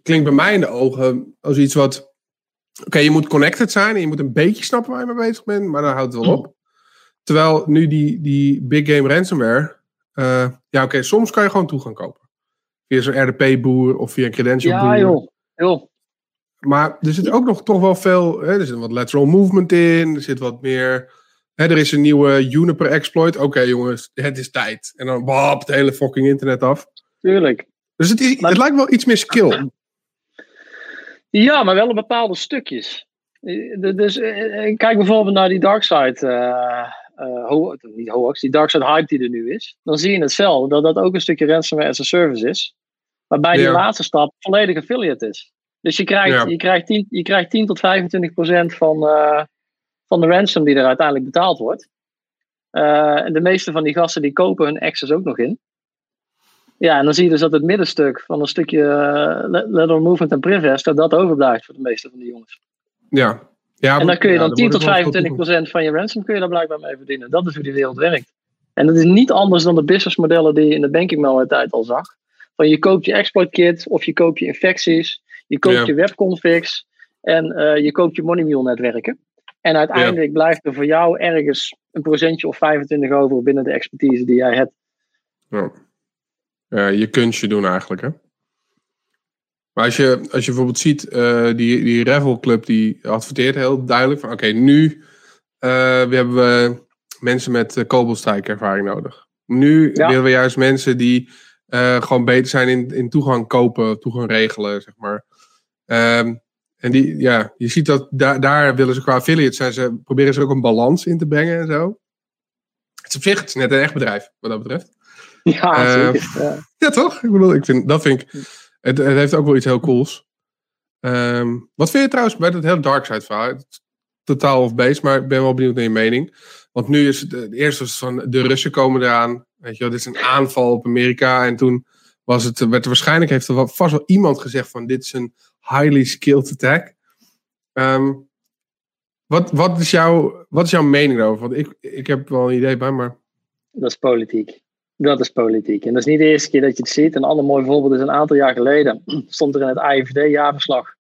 Speaker 1: klinkt bij mij in de ogen als iets wat... Oké, je moet connected zijn en je moet een beetje snappen waar je mee bezig bent, maar dan houdt het wel op. Terwijl nu die, die big game ransomware... eh, ja, oké, soms kan je gewoon toegang kopen. Via zo'n RDP-boer of via een credential boer.
Speaker 2: Ja, joh. joh.
Speaker 1: Maar er zit ook nog toch wel veel. Hè, er zit wat lateral movement in. Er zit wat meer. Hè, er is een nieuwe Juniper exploit. Oké, jongens, het is tijd. En dan bap, het hele fucking internet af.
Speaker 2: Tuurlijk.
Speaker 1: Dus het, is,
Speaker 2: Maar-
Speaker 1: het lijkt wel iets meer skill.
Speaker 2: Ja, maar wel in bepaalde stukjes. Eh, Dus eh, kijk bijvoorbeeld naar die Darkside, eh eh, ho- niet hoax, die Darkside hype die er nu is. Dan zie je hetzelfde, dat dat ook een stukje ransomware as a service is. Waarbij die
Speaker 1: Ja.
Speaker 2: laatste stap volledig affiliate is. Dus je krijgt,
Speaker 1: Ja.
Speaker 2: je krijgt, 10, je krijgt 10 tot 25 procent van, eh, van de ransom die er uiteindelijk betaald wordt. Eh, en de meeste van die gasten die kopen hun access ook nog in. Ja, en dan zie je dus dat het middenstuk van een stukje uh, movement en privest, dat dat overblijft voor de meeste van die jongens.
Speaker 1: Ja. Ja
Speaker 2: en dan kun je dan
Speaker 1: daar
Speaker 2: 10
Speaker 1: wordt
Speaker 2: tot
Speaker 1: ook wel veel
Speaker 2: 25 procent van je ransom kun je daar blijkbaar mee verdienen. Dat is hoe die wereld werkt. En dat is niet anders dan de businessmodellen die je in de banking tijd al zag. Van je koopt je exploit kit of je koopt je infecties, je koopt
Speaker 1: Ja.
Speaker 2: je webconfigs en eh, je koopt je money mule netwerken. En uiteindelijk blijft er voor jou ergens een procentje of 25 over binnen de expertise die jij hebt.
Speaker 1: Ja. Je kunstje doen eigenlijk, hè. Maar als je, als je bijvoorbeeld ziet, eh, die, die Revel Club die adverteert heel duidelijk van oké, nu eh, we hebben we mensen met uh, kobolstrijkervaring nodig. Nu
Speaker 2: Ja.
Speaker 1: willen we juist mensen die eh, gewoon beter zijn in, in toegang kopen, toegang regelen, zeg maar. Ehm, en die, ja, je ziet dat daar, daar willen ze qua affiliates zijn ze, proberen ze ook een balans in te brengen en zo. Het is op zich het is net een echt bedrijf, wat dat betreft.
Speaker 2: Ja,
Speaker 1: Eh,
Speaker 2: zeker. Ja.
Speaker 1: Ja, toch? Ik bedoel, ik vind, dat vind ik. Het, het heeft ook wel iets heel cools. Ehm, wat vind je trouwens bij dat hele Darkside verhaal? Totaal of base, maar ik ben wel benieuwd naar je mening. Want nu is het, eerste was van de Russen komen eraan. Weet je dit is een aanval op Amerika. En toen was het, werd er waarschijnlijk, heeft er vast wel iemand gezegd van dit is een highly skilled attack. Ehm, wat, wat, is jouw, wat is jouw mening daarover? Want ik, ik heb wel een idee bij, maar
Speaker 2: Dat is politiek. Dat is politiek. En dat is niet de eerste keer dat je het ziet. Een ander mooi voorbeeld is een aantal jaar geleden stond er in het AIVD-jaarverslag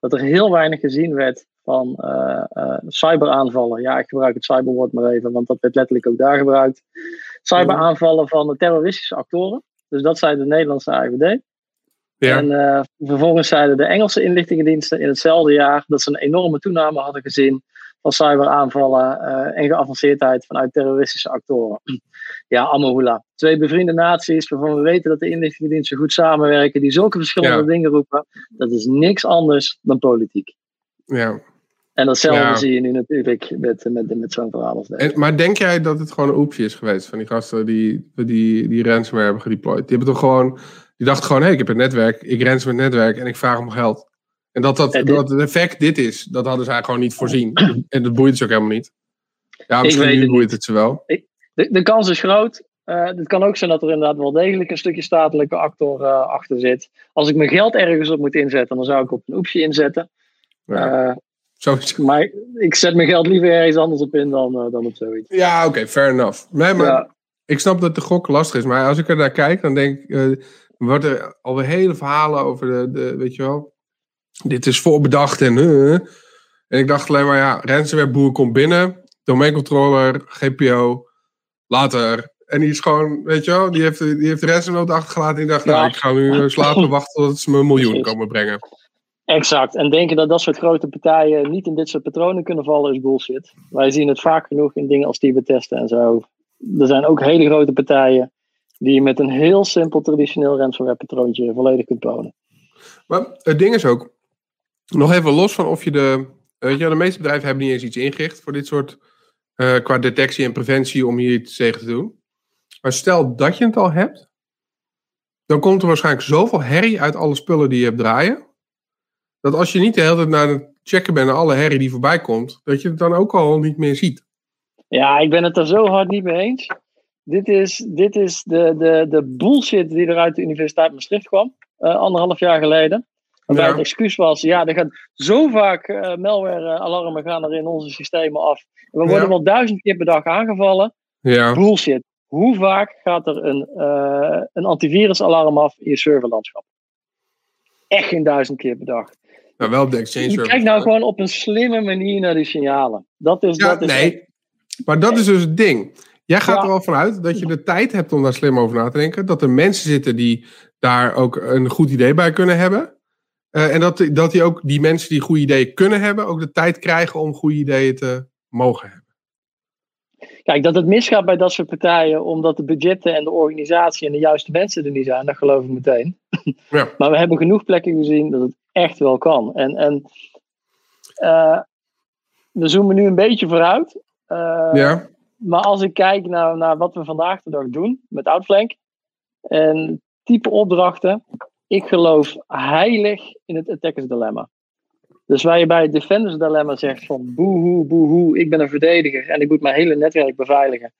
Speaker 2: dat er heel weinig gezien werd van eh, eh, cyberaanvallen. Ja, ik gebruik het cyberwoord maar even, want dat werd letterlijk ook daar gebruikt. Cyberaanvallen van de terroristische actoren. Dus dat zei de Nederlandse AIVD.
Speaker 1: ja.
Speaker 2: En eh, vervolgens zeiden de Engelse inlichtingendiensten in hetzelfde jaar dat ze een enorme toename hadden gezien van cyberaanvallen eh, en geavanceerdheid vanuit terroristische actoren. Ja, Amahula. Twee bevriende naties waarvan we weten dat de inlichtingendiensten goed samenwerken, die zulke verschillende
Speaker 1: Ja.
Speaker 2: dingen roepen. Dat is niks anders dan politiek.
Speaker 1: ja.
Speaker 2: En datzelfde
Speaker 1: Ja.
Speaker 2: zie je nu natuurlijk met, met, met zo'n verhaal als deze.
Speaker 1: En, maar denk jij dat het gewoon een oepsje is geweest van die gasten die die, die ransomware hebben gedeployed? Die hebben toch gewoon, die dachten gewoon, hé, hey, ik heb een netwerk, ik ransom het netwerk en ik vraag om geld. En dat, dat, dat het effect dit is, dat hadden zij gewoon niet voorzien. en dat boeit ze ook helemaal niet. Ja, misschien nu
Speaker 2: het
Speaker 1: boeit
Speaker 2: niet.
Speaker 1: het ze wel.
Speaker 2: De, de kans is groot. Uh, het kan ook zijn dat er inderdaad wel degelijk een stukje statelijke actor uh, achter zit. Als ik mijn geld ergens op moet inzetten, dan zou ik op een oepsje inzetten. Ja. Uh, maar ik zet mijn geld liever ergens anders op in dan, dan op zoiets.
Speaker 1: Ja, oké, okay, fair enough. Nee, maar ja. ik snap dat de gok lastig is. Maar als ik er naar kijk, dan denk ik... worden er alweer hele verhalen over de, de... Weet je wel... Dit is voorbedacht en... en ik dacht alleen maar, ja, ransomware boer komt binnen. Domeincontroller, GPO, later en die is gewoon, weet je wel, die heeft, die heeft de ransomware achtergelaten. En die dacht, nou, ik ga nu eh, slapen wachten tot ze me een miljoen komen brengen.
Speaker 2: Exact. En denken dat dat soort grote partijen niet in dit soort patronen kunnen vallen is bullshit. Wij zien het vaak genoeg in dingen als die we testen en zo. Er zijn ook hele grote partijen die je met een heel simpel traditioneel ransomware patroontje volledig kunt tonen.
Speaker 1: Maar het ding is ook, nog even los van of je de, weet je, de meeste bedrijven hebben niet eens iets ingericht voor dit soort, uh, qua detectie en preventie om hier iets tegen te doen. Maar stel dat je het al hebt, dan komt er waarschijnlijk zoveel herrie uit alle spullen die je hebt draaien. Dat als je niet de hele tijd naar het checken bent naar alle herrie die voorbij komt, dat je het dan ook al niet meer ziet.
Speaker 2: Ja, ik ben het er zo hard niet mee eens. Dit is, dit is de, de, de bullshit die er uit de Universiteit Maastricht kwam, uh, anderhalf jaar geleden. Waarbij het excuus was, ja, er gaan zo vaak uh, malware-alarmen gaan er in onze systemen af. we worden ja. wel duizend keer per dag aangevallen. Ja. Bullshit. Hoe vaak gaat er een, uh, een antivirusalarm af in je serverlandschap? Echt geen duizend keer per dag.
Speaker 1: Nou, wel op de Exchange
Speaker 2: server. Kijk nou gewoon op een slimme manier naar die signalen. Dat is,
Speaker 1: ja,
Speaker 2: dat is
Speaker 1: nee. Maar dat is dus het ding. Jij gaat er al vanuit dat je de tijd hebt om daar slim over na te denken. Dat er mensen zitten die daar ook een goed idee bij kunnen hebben. Uh, en dat, dat die ook die mensen die goede ideeën kunnen hebben, ook de tijd krijgen om goede ideeën te mogen hebben.
Speaker 2: Kijk, dat het misgaat bij dat soort partijen omdat de budgetten en de organisatie en de juiste mensen er niet zijn, dat geloof ik meteen. Ja. maar we hebben genoeg plekken gezien dat het echt wel kan. En, en uh, we zoomen nu een beetje vooruit. Uh, ja. Maar als ik kijk naar, naar wat we vandaag de dag doen met Outflank en type opdrachten, ik geloof heilig in het attackers dilemma. Dus waar je bij het Defenders Dilemma zegt van boehoe, boehoe, ik ben een verdediger en ik moet mijn hele netwerk beveiligen.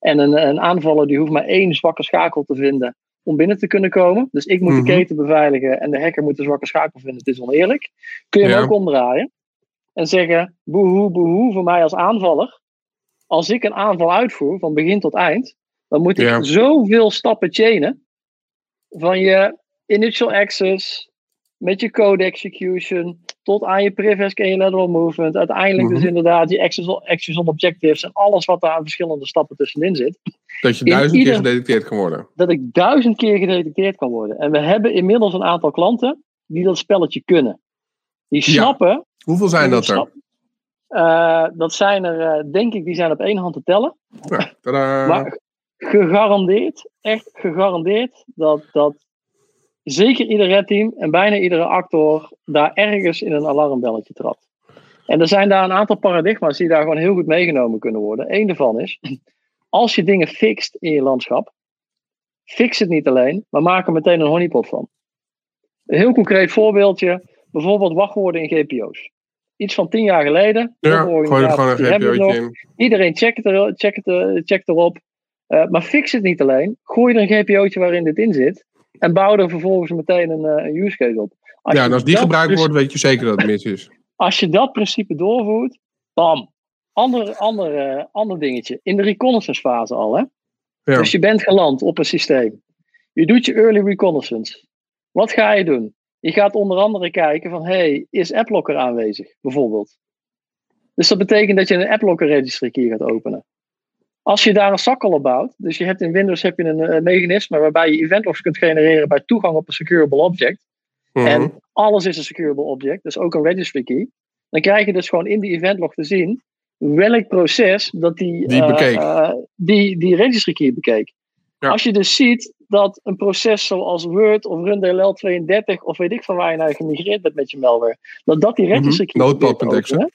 Speaker 2: En een, een aanvaller die hoeft maar één zwakke schakel te vinden om binnen te kunnen komen. Dus ik moet de mhm. keten beveiligen en de hacker moet de zwakke schakel vinden. Het is oneerlijk. Kun je hem ook omdraaien en zeggen boehoe, boehoe voor mij als aanvaller. Als ik een aanval uitvoer van begin tot eind, dan moet ik zoveel stappen chainen van je initial access met je code execution tot aan je je lateral movement. Uiteindelijk dus mhm. inderdaad je access on objectives en alles wat daar aan verschillende stappen tussenin zit.
Speaker 1: Dat je duizend keer gedetecteerd kan worden.
Speaker 2: Dat ik duizend keer gedetecteerd kan worden. En we hebben inmiddels een aantal klanten die dat spelletje kunnen. Die snappen.
Speaker 1: Hoeveel zijn dat er?
Speaker 2: Uh, dat zijn er, uh, denk ik, die zijn op één hand te tellen. Ja, maar gegarandeerd, echt gegarandeerd, dat, dat zeker ieder redteam en bijna iedere actor daar ergens in een alarmbelletje trapt. En er zijn daar een aantal paradigma's die daar gewoon heel goed meegenomen kunnen worden. Eén daarvan is, als je dingen fixt in je landschap, fix het niet alleen, maar maak er meteen een honeypot van. Een heel concreet voorbeeldje, bijvoorbeeld wachtwoorden in GPO's. Iets van tien jaar geleden.
Speaker 1: Ja, gooi er gewoon een GPO'tje in.
Speaker 2: Iedereen checkt, er, checkt, er, checkt erop. Uh, maar fix het niet alleen. Gooi er een GPO'tje waarin dit in zit. En bouw er vervolgens meteen een, eh, een use case op.
Speaker 1: ja, en als die gebruikt wordt, weet je zeker dat het mis is.
Speaker 2: Als je dat principe doorvoert, bam. Ander, ander, uh, ander dingetje. In de reconnaissance fase al, hè? Ja. Dus je bent geland op een systeem. Je doet je early reconnaissance. Wat ga je doen? Je gaat onder andere kijken van, hey, is AppLocker aanwezig, bijvoorbeeld? Dus dat betekent dat je een AppLocker registry key gaat openen. Als je daar een zakkel op bouwt, dus je hebt in Windows heb je een, een mechanisme waarbij je eventlogs kunt genereren bij toegang op een secureable object. Mhm. En alles is een secureable object, dus ook een registry key. Dan krijg je dus gewoon in die eventlog te zien welk proces dat die,
Speaker 1: die,
Speaker 2: uh, die, die registry key bekeek. Als je dus ziet dat een proces zoals Word of RunDLL 32 of weet ik van waar je naar gemigreerd bent met je malware, dat dat die registry key mm -hmm.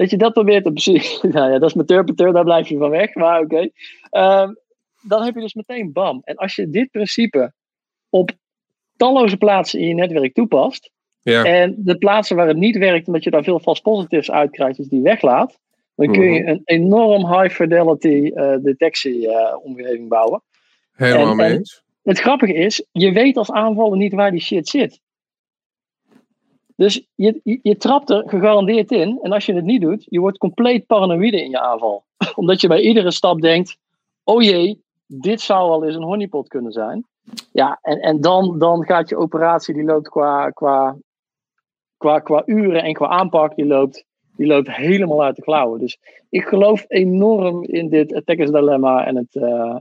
Speaker 2: Dat je dat probeert te precies. nou ja, dat is met Turpeter, daar blijf je van weg. Maar oké. Ehm, dan heb je dus meteen bam. En als je dit principe op talloze plaatsen in je netwerk toepast. Ja. En de plaatsen waar het niet werkt, omdat je daar veel false positives uit krijgt, dus die weglaat. Dan kun je
Speaker 1: Mhm.
Speaker 2: een enorm high fidelity eh, detectie eh, omgeving bouwen.
Speaker 1: Helemaal
Speaker 2: En-
Speaker 1: mee
Speaker 2: en-
Speaker 1: eens.
Speaker 2: Het grappige is, je weet als aanvaller niet waar die shit zit. Dus je, je, trapt er gegarandeerd in. En als je het niet doet, je wordt compleet paranoïde in je aanval. Omdat je bij iedere stap denkt: oh jee, dit zou wel eens een honeypot kunnen zijn. Ja, en, en dan, dan gaat je operatie, die loopt qua, qua, qua, qua uren en qua aanpak, die loopt, die loopt helemaal uit de klauwen. Dus ik geloof enorm in dit attackers dilemma en het, eh,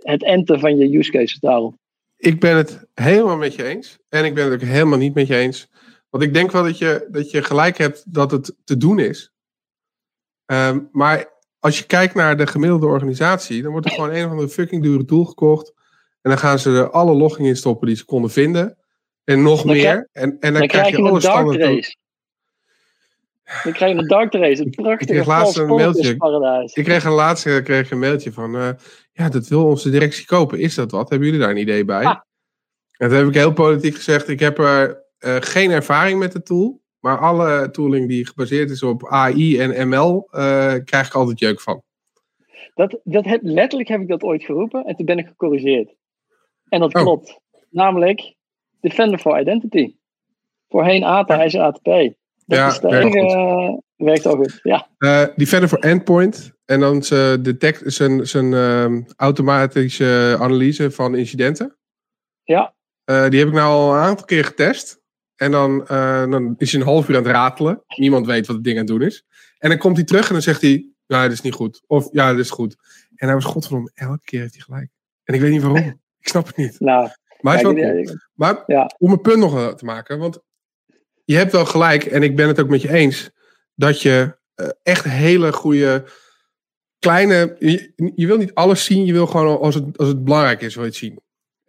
Speaker 2: het enten van je use cases daarop.
Speaker 1: Ik ben het helemaal met je eens. En ik ben het ook helemaal niet met je eens. Want ik denk wel dat je, dat je gelijk hebt dat het te doen is. Ehm, maar als je kijkt naar de gemiddelde organisatie, dan wordt er gewoon een of andere fucking dure tool gekocht. En dan gaan ze er alle logging in stoppen die ze konden vinden. En nog
Speaker 2: Dan
Speaker 1: meer.
Speaker 2: krijg-
Speaker 1: en, en dan,
Speaker 2: Dan krijg je
Speaker 1: alle
Speaker 2: een dark
Speaker 1: standaard tools.
Speaker 2: race. Dan krijg je een dark race, een prachtige
Speaker 1: kreeg laatst een mailtje. Ik kreeg een laatste kreeg een mailtje van, eh, ja, dat wil onze directie kopen. Is dat wat? Hebben jullie daar een idee bij?
Speaker 2: Ah.
Speaker 1: En toen heb ik heel politiek gezegd, ik heb er eh, geen ervaring met de tool. Maar alle tooling die gebaseerd is op AI en ML, eh, krijg ik altijd jeuk van.
Speaker 2: Dat, dat heb, letterlijk heb ik dat ooit geroepen en toen ben ik gecorrigeerd. En dat
Speaker 1: Oh.
Speaker 2: klopt. Namelijk Defender for Identity. Voorheen ATA, is ATP. Dat
Speaker 1: Ja,
Speaker 2: is de
Speaker 1: werkt
Speaker 2: enige... eh, werkt goed, ja.
Speaker 1: Defender voor Endpoint. En dan zijn detect, zijn, zijn ehm, automatische analyse van incidenten.
Speaker 2: Ja,
Speaker 1: die heb ik nou al een aantal keer getest. En dan, eh, dan is hij een half uur aan het ratelen. Niemand weet wat het ding aan het doen is. En dan komt hij terug en dan zegt hij... Ja, dit is niet goed. Of ja, dit is goed. En hij was godverdomme, elke keer heeft hij gelijk. En ik weet niet waarom. Ik snap het niet.
Speaker 2: nou,
Speaker 1: Maar cool.
Speaker 2: eh,
Speaker 1: Maar
Speaker 2: Ja.
Speaker 1: om een punt nog te maken. Want je hebt wel gelijk. En ik ben het ook met je eens. Dat je eh, echt hele goede... Kleine... Je, je wil niet alles zien. Je wil gewoon als het, als het belangrijk is, wil je het zien.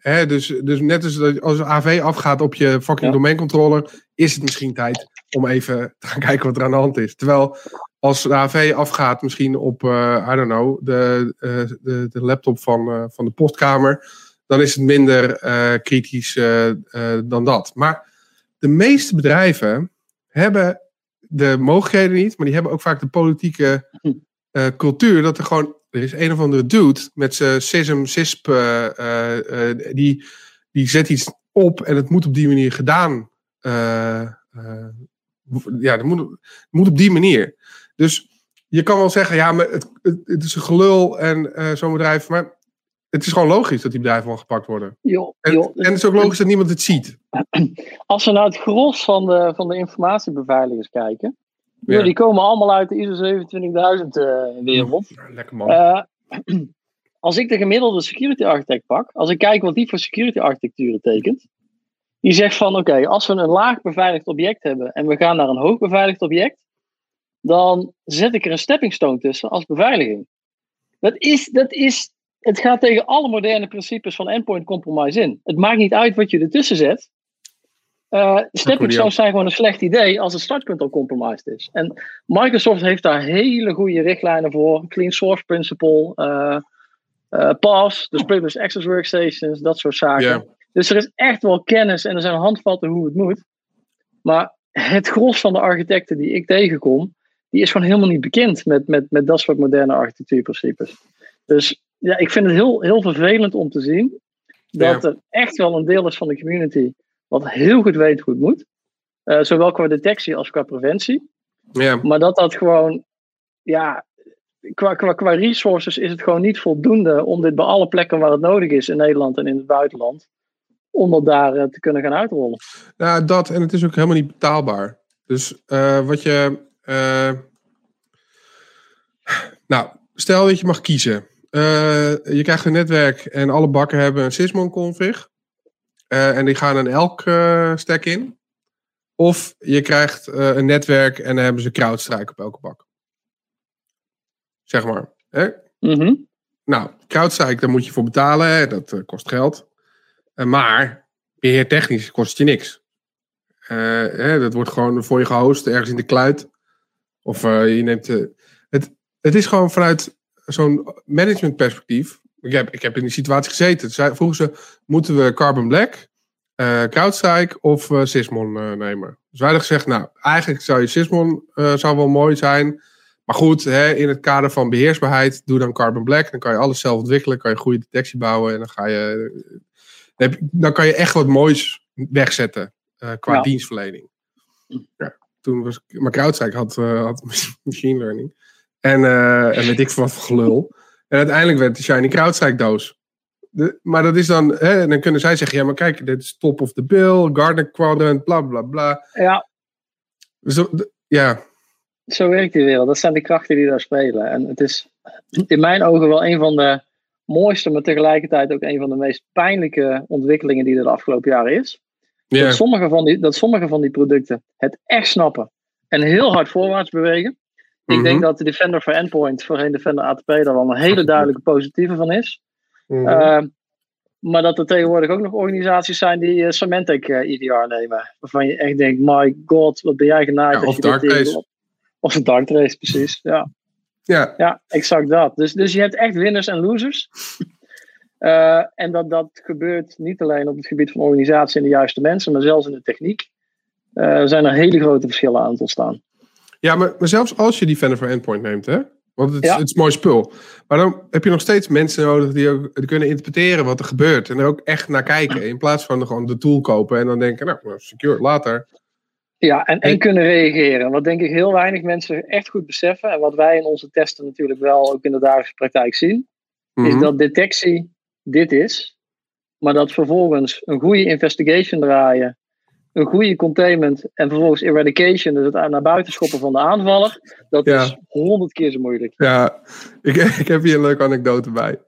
Speaker 1: Hè, dus, dus net als als AV afgaat op je fucking
Speaker 2: Ja.
Speaker 1: domeincontroller, is het misschien tijd om even te gaan kijken wat er aan de hand is. Terwijl als de AV afgaat, misschien op, eh, I don't know, de, eh, de, de laptop van, eh, van de postkamer, dan is het minder kritisch dan dat. Maar de meeste bedrijven hebben de mogelijkheden niet, maar die hebben ook vaak de politieke eh, cultuur dat er gewoon er is een of andere dude met zijn SISM, SISP, eh, eh, eh, die, die zet iets op en het moet op die manier gedaan. eh, ja, het moet, het moet op die manier. Dus je kan wel zeggen, ja, maar het, het, het is een gelul en zo'n bedrijf, maar het is gewoon logisch dat die bedrijven wel gepakt worden. En, het is ook logisch dat niemand het ziet.
Speaker 2: als we naar het gros van de, van de informatiebeveiligers kijken,
Speaker 1: Ja.
Speaker 2: die komen allemaal uit de ISO 27000 eh, wereld.
Speaker 1: Lekker man.
Speaker 2: Eh, als ik de gemiddelde security architect pak, als ik kijk wat die voor security architecturen tekent, die zegt van oké, als we een laag beveiligd object hebben en we gaan naar een hoog beveiligd object, dan zet ik er een stepping stone tussen als beveiliging. Dat is, dat is, het gaat tegen alle moderne principes van endpoint compromise in. Het maakt niet uit wat je ertussen zet. Eh stepping stones zijn gewoon een slecht idee als het startpunt al compromised is. En Microsoft heeft daar hele goede richtlijnen voor. Clean source principle, eh eh, PAS, dus Privileged Access Workstations, dat soort zaken. Dus er is echt wel kennis en er zijn handvatten hoe het moet. Maar het gros van de architecten die ik tegenkom, die is gewoon helemaal niet bekend met, met, met dat soort moderne architectuurprincipes. Dus ja, ik vind het heel, heel vervelend om te zien dat er echt wel een deel is van de community wat heel goed weet hoe het moet. Eh, zowel qua detectie als qua preventie.
Speaker 1: Ja.
Speaker 2: Maar dat dat gewoon, ja, qua, qua, qua resources is het gewoon niet voldoende om dit bij alle plekken waar het nodig is in Nederland en in het buitenland, om dat daar eh, te kunnen gaan uitrollen.
Speaker 1: Nou, dat en het is ook helemaal niet betaalbaar. Dus eh, wat je. nou, stel dat je mag kiezen. Je krijgt een netwerk en alle bakken hebben een Sysmon config. Eh, en die gaan in elk eh, stack in. Of je krijgt eh, een netwerk en dan hebben ze CrowdStrike op elke bak. Zeg maar. Hè?
Speaker 2: Mhm.
Speaker 1: Nou, CrowdStrike, daar moet je voor betalen. Hè? Dat eh, kost geld. Eh, maar beheertechnisch kost het je niks. Eh, hè, dat wordt gewoon voor je gehost ergens in de kluit. Of eh, je neemt. eh, het, het is gewoon vanuit zo'n managementperspectief. Ik heb, ik heb in die situatie gezeten. Zij vroegen ze: moeten we Carbon Black, eh CrowdStrike of eh, Sysmon eh, nemen? Dus wij hadden gezegd: nou, eigenlijk zou je Sysmon zou wel mooi zijn. Maar goed, hè, in het kader van beheersbaarheid, doe dan Carbon Black. Dan kan je alles zelf ontwikkelen, kan je goede detectie bouwen. En dan, ga je, dan, kan je echt wat moois wegzetten uh, qua
Speaker 2: Ja.
Speaker 1: dienstverlening. Ja, toen was maar CrowdStrike had, uh, had machine learning. En, uh, en weet ik veel wat gelul. En uiteindelijk werd de Shiny CrowdStrike doos. De, maar dat is dan, hè, dan kunnen zij zeggen, ja maar kijk, dit is top of the bill, Gartner Quadrant, bla bla bla.
Speaker 2: Ja,
Speaker 1: dat- ja,
Speaker 2: zo werkt die wereld. Dat zijn de krachten die daar spelen. En het is in mijn ogen wel een van de mooiste, maar tegelijkertijd ook een van de meest pijnlijke ontwikkelingen die er de afgelopen jaren is. Dat, sommige van die, dat sommige van die producten het echt snappen en heel hard voorwaarts bewegen. Ik
Speaker 1: Mhm.
Speaker 2: denk dat de Defender for Endpoint, voorheen Defender ATP, daar wel een hele duidelijke positieve van is.
Speaker 1: Mhm.
Speaker 2: Uh, maar dat er tegenwoordig ook nog organisaties zijn die uh, Symantec uh, EDR nemen. Waarvan je echt denkt, my god, wat ben jij genaaid.
Speaker 1: Ja, of Darktrace.
Speaker 2: Of een Darktrace, precies. Ja.
Speaker 1: ja,
Speaker 2: ja, exact dat. Dus, dus je hebt echt winners en losers. Uh, en dat, dat gebeurt niet alleen op het gebied van organisatie en de juiste mensen, maar zelfs in de techniek. Uh, zijn er hele grote verschillen aan het ontstaan.
Speaker 1: Ja maar, maar zelfs als je Defender for Endpoint neemt, hè? Want het, is-
Speaker 2: Ja.
Speaker 1: het is mooi spul. Maar dan heb je nog steeds mensen nodig die ook die kunnen interpreteren wat er gebeurt. En er ook echt naar kijken. In plaats van gewoon de tool kopen en dan denken, nou, nou, secure, later.
Speaker 2: Ja, en, en
Speaker 1: En-
Speaker 2: kunnen reageren. Wat denk ik heel weinig mensen echt goed beseffen. En wat wij in onze testen natuurlijk wel ook in de dagelijkse praktijk zien. Is
Speaker 1: Mhm.
Speaker 2: dat detectie dit is. Maar dat vervolgens een goede investigation draaien. Een goede containment. En vervolgens eradication. Dus het naar buiten schoppen van de aanvaller. Dat
Speaker 1: Ja.
Speaker 2: is honderd keer zo moeilijk.
Speaker 1: Ja, ik, ik heb hier een leuke anekdote bij.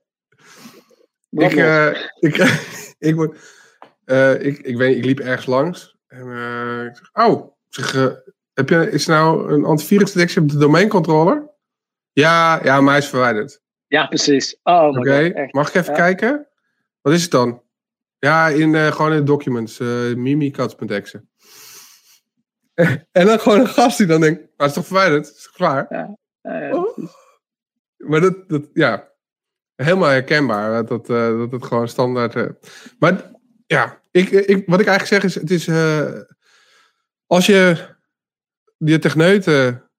Speaker 1: Ik, eh, ik, ik, word, eh, ik, ik, weet, ik liep ergens langs. En eh, ik zeg, oh, zeg, heb je, is er nou een antivirusdetectie op de domeincontroller? Ja, ja, maar hij is verwijderd.
Speaker 2: ja, precies. Oh
Speaker 1: Oké, mag ik even
Speaker 2: Ja.
Speaker 1: kijken? Wat is het dan? Ja, in, eh, gewoon in de documents. eh mimikats.exe. en dan gewoon een gast die dan denkt, nou, het is toch verwijderd? Is toch klaar?
Speaker 2: Eh,
Speaker 1: Oh. Maar dat, dat ja, helemaal herkenbaar. Dat, dat, eh, dat het gewoon standaard. maar ja, ik, ik, wat ik eigenlijk zeg is: het is. als je die techneuten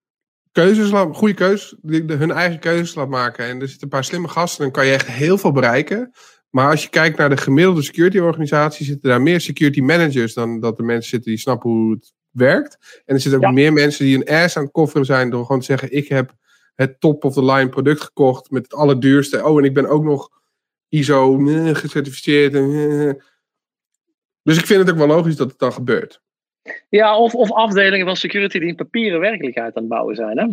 Speaker 1: keuzes laat, goede keuzes, hun eigen keuzes laat maken. en er zitten een paar slimme gasten, dan kan je echt heel veel bereiken. Maar als je kijkt naar de gemiddelde security organisatie, zitten daar meer security managers dan dat er mensen zitten die snappen hoe het werkt. En er zitten ook
Speaker 2: Ja.
Speaker 1: meer mensen die een ass aan het kofferen zijn door gewoon te zeggen: ik heb het top of the line product gekocht met het allerduurste. Oh, en ik ben ook nog ISO eh, gecertificeerd. en, eh. Dus ik vind het ook wel logisch dat het dan gebeurt.
Speaker 2: Ja, of, of afdelingen van security die een papieren werkelijkheid aan het bouwen zijn. Hè?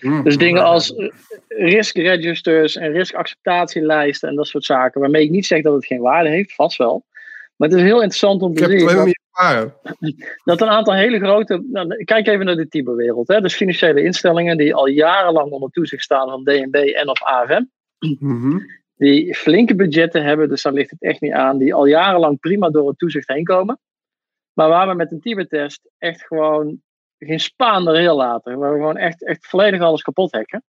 Speaker 1: Hmm.
Speaker 2: Dus dingen als eh, risk registers en riskacceptatielijsten en dat soort zaken. Waarmee ik niet zeg dat het geen waarde heeft, vast wel. Maar het is heel interessant om
Speaker 1: Ik
Speaker 2: te
Speaker 1: heb het
Speaker 2: zien dat, dat een aantal hele grote. Nou, kijk even naar de Tiberwereld. Hè? Dus financiële instellingen die al jarenlang onder toezicht staan van DNB en of AFM.
Speaker 1: Mhm.
Speaker 2: Die flinke budgetten hebben, dus daar ligt het echt niet aan. Die al jarenlang prima door het toezicht heen komen. Maar waar we met een Tiber-test echt gewoon geen spaan erin laten. Waar we gewoon echt, echt volledig alles kapot hacken.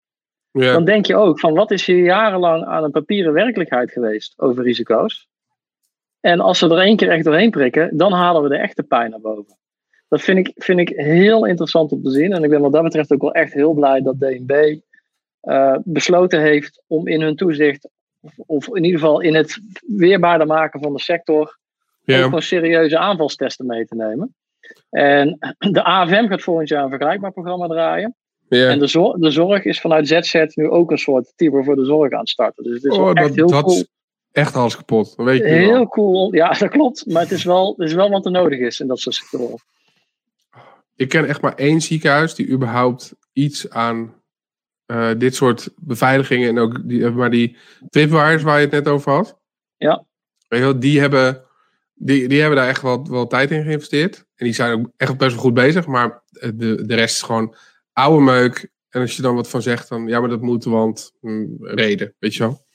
Speaker 1: Ja.
Speaker 2: Dan denk je ook van wat is hier jarenlang aan een papieren werkelijkheid geweest over risico's. En als ze er één keer echt doorheen prikken, dan halen we de echte pijn naar boven. Dat vind ik, vind ik heel interessant om te zien. En ik ben wat dat betreft ook wel echt heel blij dat DNB eh, besloten heeft om in hun toezicht, of, of in ieder geval in het weerbaarder maken van de sector,
Speaker 1: Ja.
Speaker 2: gewoon serieuze aanvalstesten mee te nemen. En de AFM gaat volgend jaar een vergelijkbaar programma draaien.
Speaker 1: Ja.
Speaker 2: En de, zor- de zorg is vanuit ZZ nu ook een soort Tiber voor de zorg aan het starten. Dus het is
Speaker 1: Oh,
Speaker 2: echt
Speaker 1: dat,
Speaker 2: heel
Speaker 1: dat
Speaker 2: cool.
Speaker 1: is echt alles kapot. Dat weet ik
Speaker 2: Heel cool. Ja, dat klopt. Maar het is wel, het is wel wat er nodig is in dat soort sectoren.
Speaker 1: Ik ken echt maar één ziekenhuis die überhaupt iets aan eh, dit soort beveiligingen en ook die, maar die tripwires waar je het net over had.
Speaker 2: Ja.
Speaker 1: Weet je wel, die hebben, die, die hebben daar echt wel, wel tijd in geïnvesteerd. En die zijn ook echt best wel goed bezig. Maar eh, de, de rest is gewoon oude meuk. En als je dan wat van zegt, dan ja, maar dat moet, want hm, reden, weet je wel.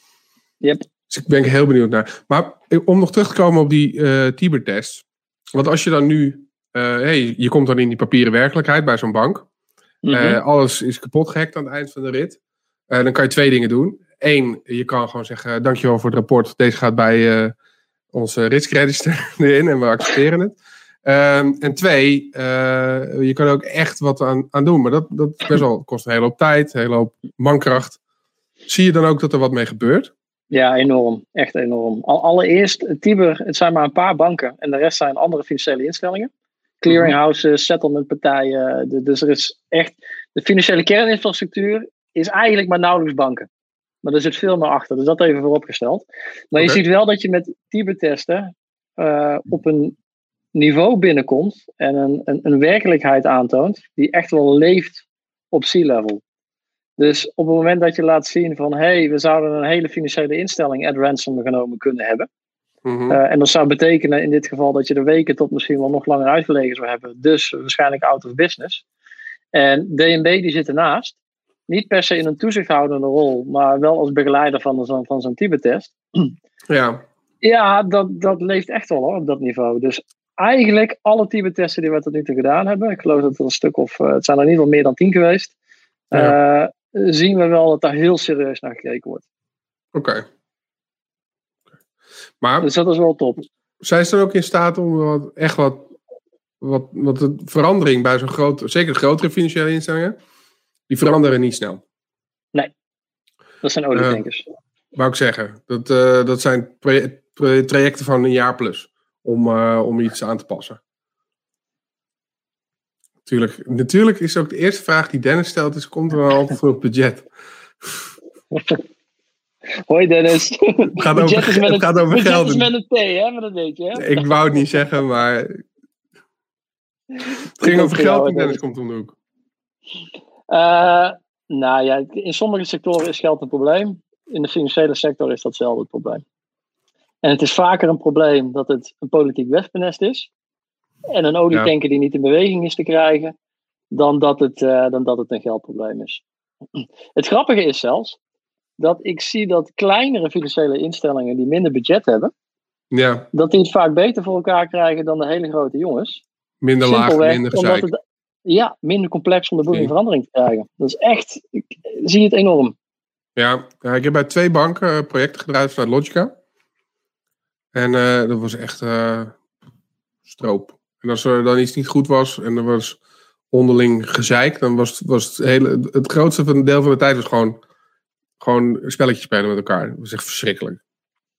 Speaker 2: Yep.
Speaker 1: Dus ik ben er heel benieuwd naar. Maar eh, om nog terug te komen op die eh Tiber-test. Want als je dan nu, hey, je komt dan in die papieren werkelijkheid bij zo'n bank.
Speaker 2: Mhm.
Speaker 1: Alles is kapot gehackt aan het eind van de rit. Dan kan je twee dingen doen. Eén, je kan gewoon zeggen: Dankjewel voor het rapport. Deze gaat bij onze risk register erin en we accepteren het. Ehm, en twee, eh, je kan er ook echt wat aan, aan doen. Maar dat, dat best wel, kost een hele hoop tijd, een hele hoop mankracht. Zie je dan ook dat er wat mee gebeurt?
Speaker 2: Ja, enorm. Echt enorm. Al, allereerst, Tiber, het zijn maar een paar banken. En de rest zijn andere financiële instellingen. Clearinghouses, settlementpartijen. dus er is echt... De financiële kerninfrastructuur is eigenlijk maar nauwelijks banken. Maar er zit veel meer achter. Dus dat even vooropgesteld. Maar je ziet wel dat je met Tiber-testen uh, op een niveau binnenkomt en een, een, een werkelijkheid aantoont die echt wel leeft op C-level. Dus op het moment dat je laat zien van hé, hey, we zouden een hele financiële instelling at ransom genomen kunnen hebben.
Speaker 1: Mhm.
Speaker 2: Uh, en dat zou betekenen in dit geval dat je de weken tot misschien wel nog langer uitgelegen zou hebben. Dus waarschijnlijk out of business. En DNB die zit ernaast. Niet per se in een toezichthoudende rol, maar wel als begeleider van, de, van zo'n Tibet-test.
Speaker 1: Ja.
Speaker 2: Ja, dat, dat leeft echt wel hoor, op dat niveau. Dus eigenlijk alle Tibet-testen die we tot nu toe gedaan hebben, ik geloof dat er een stuk of, uh, het zijn er in ieder geval meer dan tien geweest,
Speaker 1: Ja.
Speaker 2: uh, zien we wel dat daar heel serieus naar gekeken wordt.
Speaker 1: Oké. Maar
Speaker 2: Dus dat is wel top.
Speaker 1: zijn ze dan ook in staat om wat, echt wat, wat, wat de verandering bij zo'n groot, zeker grotere financiële instellingen, die veranderen niet snel.
Speaker 2: Dat zijn olietankers.
Speaker 1: Wou ik zeggen. Dat, eh, dat zijn tra- tra- trajecten van een jaar plus om, eh, om iets aan te passen. Natuurlijk, natuurlijk is ook de eerste vraag die Dennis stelt, is komt er wel voor het budget?
Speaker 2: Hoi Dennis.
Speaker 1: Het gaat
Speaker 2: Budget
Speaker 1: over,
Speaker 2: is met
Speaker 1: het gaat over geld.
Speaker 2: is met een T, hè? Maar dat weet je, hè?
Speaker 1: Ik wou het niet zeggen, maar het ging over geld en Dennis
Speaker 2: Dennis.
Speaker 1: komt om de hoek.
Speaker 2: Eh, nou ja, in sommige sectoren is geld een probleem. In de financiële sector is dat zelden het probleem. En het is vaker een probleem dat het een politiek wespennest is. En een olietanker die niet in beweging is te krijgen. Dan dat het, eh, dan dat het een geldprobleem is. Het grappige is zelfs dat ik zie dat kleinere financiële instellingen die minder budget hebben.
Speaker 1: Ja,
Speaker 2: Dat die het vaak beter voor elkaar krijgen dan de hele grote jongens.
Speaker 1: minder laag, minder
Speaker 2: omdat
Speaker 1: gezeik.
Speaker 2: het ja, minder complex om de boel in
Speaker 1: Oké.
Speaker 2: verandering te krijgen. Dat is echt, ik zie het enorm.
Speaker 1: Ja, ik heb bij twee banken eh, projecten gedraaid vanuit Logica. En eh, dat was echt eh, stroop. En als er dan iets niet goed was en er was onderling gezeik, dan was, het- was het, hele, het grootste van deel van de tijd was gewoon, gewoon spelletjes spelen met elkaar. Dat was echt verschrikkelijk.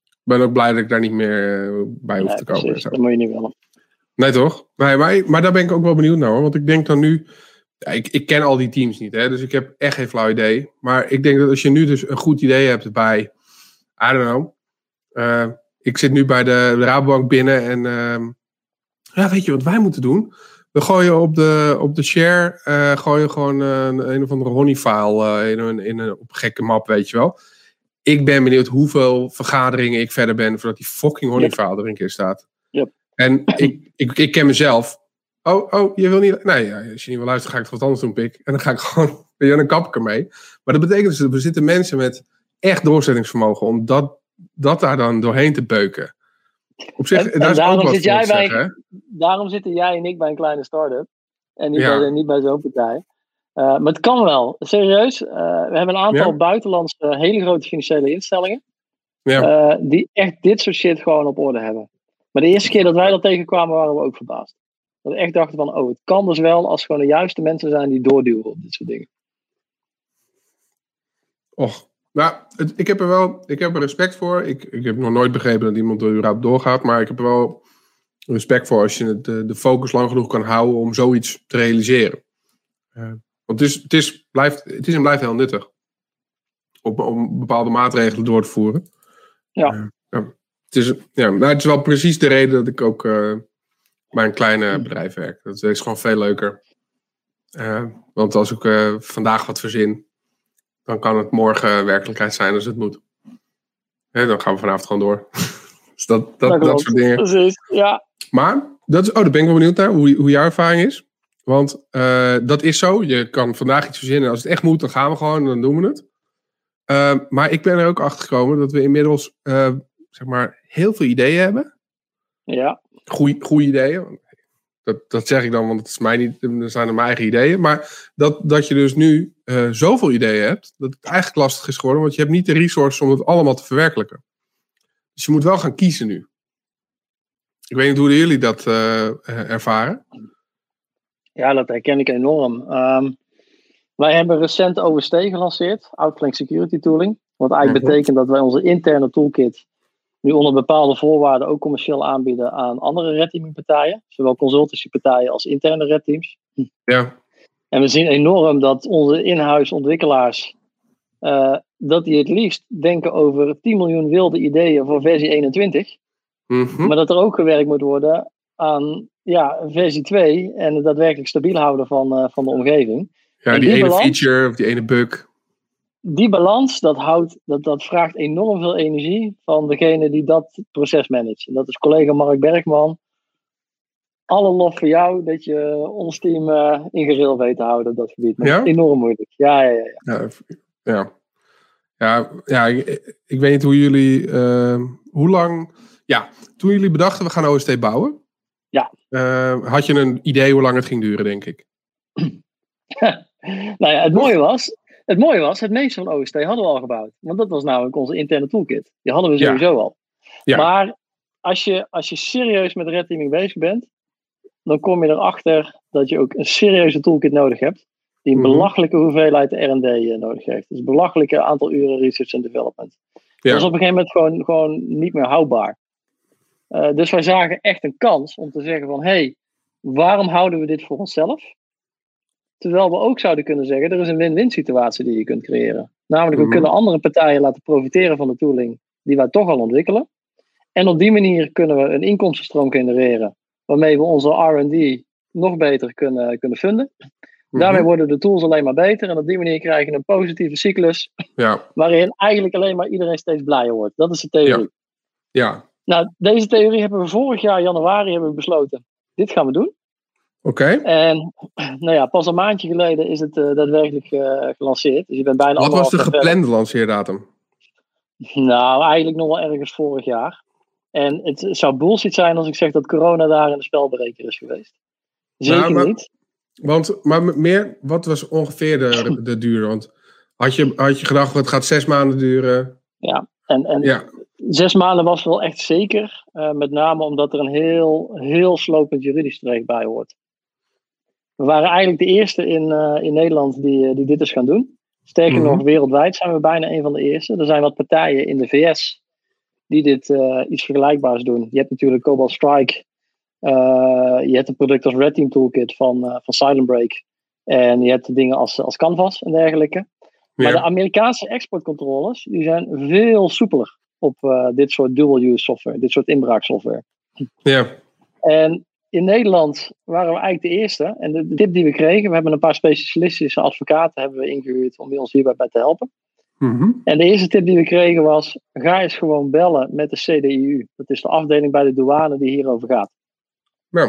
Speaker 1: Ik ben ook blij dat ik daar niet meer bij hoef
Speaker 2: Nee,
Speaker 1: te komen. en
Speaker 2: precies,
Speaker 1: zo.
Speaker 2: dat moet je niet willen.
Speaker 1: Nee, toch? Nee, maar, maar daar ben ik ook wel benieuwd naar. Hoor. Want ik denk dan nu. Ja, ik, ik ken al die teams niet, hè, dus ik heb echt geen flauw idee. Maar ik denk dat als je nu dus een goed idee hebt bij. I don't know. eh, ik zit nu bij de, de Rabobank binnen en. ehm, ja, weet je wat wij moeten doen? We gooien op de, op de share. eh gooien gewoon eh, een, een of andere honey-file in, een, in een op een gekke map, weet je wel. Ik ben benieuwd hoeveel vergaderingen ik verder ben voordat die fucking honey-file er een keer staat. En ik, ik, ik ken mezelf. Oh, oh, je wil niet. Nee, ja, als je niet wil luisteren, ga ik het wat anders doen, pik. En dan ga ik gewoon. Je, dan kap ik ermee. Maar dat betekent dus dat er zitten mensen met echt doorzettingsvermogen om dat, dat daar dan doorheen te beuken. Op zich,
Speaker 2: En- en
Speaker 1: daar is ook
Speaker 2: daarom
Speaker 1: wat
Speaker 2: zit jij bij-
Speaker 1: zeggen?
Speaker 2: Daarom zitten jij en ik bij een kleine start-up. En niet,
Speaker 1: Ja.
Speaker 2: bij, niet bij zo'n partij. Eh, maar het kan wel. Serieus. eh, we hebben een aantal
Speaker 1: Ja?
Speaker 2: buitenlandse hele grote financiële instellingen.
Speaker 1: Ja.
Speaker 2: eh, die echt dit soort shit gewoon op orde hebben. Maar de eerste keer dat wij dat tegenkwamen waren we ook verbaasd. Dat we echt dachten van, oh, het kan dus wel als gewoon de juiste mensen zijn die doorduwen op dit soort dingen.
Speaker 1: Och, nou, het- ik heb er wel ik heb er respect voor. Ik, ik heb nog nooit begrepen dat iemand er überhaupt doorgaat. Maar ik heb er wel respect voor als je het, de, de focus lang genoeg kan houden om zoiets te realiseren. Eh, want het is, het, is, blijft, het is en blijft heel nuttig. Om, om bepaalde maatregelen door te voeren.
Speaker 2: Ja.
Speaker 1: Eh, ja. Het, is, ja, nou, het is wel precies de reden dat ik ook eh, bij een klein bedrijf werk. Dat is gewoon veel leuker. Eh, want als ik eh, vandaag wat verzin, dan kan het morgen werkelijkheid zijn als het moet. Hè, dan gaan we vanavond gewoon door. dus dat, dat,
Speaker 2: Dat
Speaker 1: soort dingen.
Speaker 2: Precies, ja.
Speaker 1: Maar, dat is, oh, daar ben ik wel benieuwd naar, hoe, hoe jouw ervaring is. Want eh, dat is zo. Je kan vandaag iets verzinnen. Als het echt moet, dan gaan we gewoon en dan doen we het. Eh, maar ik ben er ook achter gekomen dat we inmiddels eh, zeg maar, heel veel ideeën hebben.
Speaker 2: Ja,
Speaker 1: goede ideeën. Dat, dat zeg ik dan, want het is mij niet, dat zijn mijn eigen ideeën. Maar dat, dat je dus nu eh, zoveel ideeën hebt, dat het eigenlijk lastig is geworden. Want je hebt niet de resources om het allemaal te verwerkelijken. Dus je moet wel gaan kiezen nu. Ik weet niet hoe jullie dat uh, ervaren.
Speaker 2: Ja, dat herken ik enorm. Um, wij hebben recent OST gelanceerd, Outflank Security Tooling. Wat eigenlijk mhm. betekent dat wij onze interne toolkit nu onder bepaalde voorwaarden ook commercieel aanbieden aan andere red partijen. Zowel consultancypartijen als interne redteams.
Speaker 1: Ja.
Speaker 2: En we zien enorm dat onze in-huis ontwikkelaars uh, dat die het liefst denken over 10 miljoen wilde ideeën voor versie 21.
Speaker 1: Mhm.
Speaker 2: Maar dat er ook gewerkt moet worden aan ja, versie 2 en het daadwerkelijk stabiel houden van, uh, van de omgeving.
Speaker 1: Ja, die, ene feature of die ene bug.
Speaker 2: Die balans, dat, houdt, dat, dat vraagt enorm veel energie van degene die dat proces managt. En dat is collega Mark Bergman. Alle lof voor jou dat je ons team uh, in gereel weet te houden op dat gebied. Maar ja? enorm moeilijk. Ja, ja, ja.
Speaker 1: ja. ja. Ja, ja ik, ik weet niet hoe jullie, uh, hoe lang, ja, toen jullie bedachten we gaan OST bouwen,
Speaker 2: ja.
Speaker 1: Uh, had je een idee hoe lang het ging duren, denk ik?
Speaker 2: nou ja, het mooie was, het mooie was, het meeste van OST hadden we al gebouwd. Want dat was namelijk onze interne toolkit. Die hadden we sowieso al. Ja. Maar als je, als je serieus met red teaming bezig bent, dan kom je erachter dat je ook een serieuze toolkit nodig hebt. Die een mhm. belachelijke hoeveelheid RD eh, nodig heeft. Dus een belachelijke aantal uren research en development. Ja. Dat is op een gegeven moment gewoon, gewoon niet meer houdbaar. Uh, dus wij zagen echt een kans om te zeggen van hé, hey, waarom houden we dit voor onszelf? Terwijl we ook zouden kunnen zeggen, er is een win-win situatie die je kunt creëren. Namelijk, we mhm. kunnen andere partijen laten profiteren van de tooling die wij toch al ontwikkelen. En op die manier kunnen we een inkomstenstroom genereren, waarmee we onze RD nog beter kunnen, kunnen funden. Mhm. Daarmee worden de tools alleen maar beter en op die manier krijg je een positieve cyclus,
Speaker 1: ja.
Speaker 2: waarin eigenlijk alleen maar iedereen steeds blijer wordt. Dat is de theorie.
Speaker 1: Ja. ja.
Speaker 2: Nou, deze theorie hebben we vorig jaar januari hebben we besloten. Dit gaan we doen.
Speaker 1: Oké.
Speaker 2: En nou ja, pas een maandje geleden is het uh, daadwerkelijk uh, gelanceerd. Dus je bent bijna
Speaker 1: Wat was de geplande lanceerdatum?
Speaker 2: Nou, eigenlijk nog wel ergens vorig jaar. En het zou bullshit zijn als ik zeg dat corona daar in de spelbreker is geweest. Zeker nou, maar, niet.
Speaker 1: Want, maar meer, wat was ongeveer de, de duur? Want had je, had je gedacht, het gaat zes maanden duren?
Speaker 2: Ja, en, en ja. zes maanden was wel echt zeker. Uh, met name omdat er een heel, heel slopend juridisch traject bij hoort. We waren eigenlijk de eerste in, uh, in Nederland die, die dit is gaan doen. Sterker nog, mhm. wereldwijd zijn we bijna een van de eerste. Er zijn wat partijen in de VS die dit uh, iets vergelijkbaars doen. Je hebt natuurlijk Cobalt Strike. Uh, je hebt een product als Red Team Toolkit van, van Silent Break. En je hebt dingen als, als Canvas en dergelijke. Maar de Amerikaanse exportcontroles die zijn veel soepeler op dit soort dual-use software, dit soort inbraaksoftware.
Speaker 1: Ja.
Speaker 2: En in Nederland waren we eigenlijk de eerste. En de, tip die we kregen, we hebben een paar specialistische advocaten hebben we ingehuurd om ons hierbij bij te helpen.
Speaker 1: Mhm.
Speaker 2: En de eerste tip die we kregen was: ga eens gewoon bellen met de CDIU. Dat is de afdeling bij de douane die hierover gaat.
Speaker 1: Ja.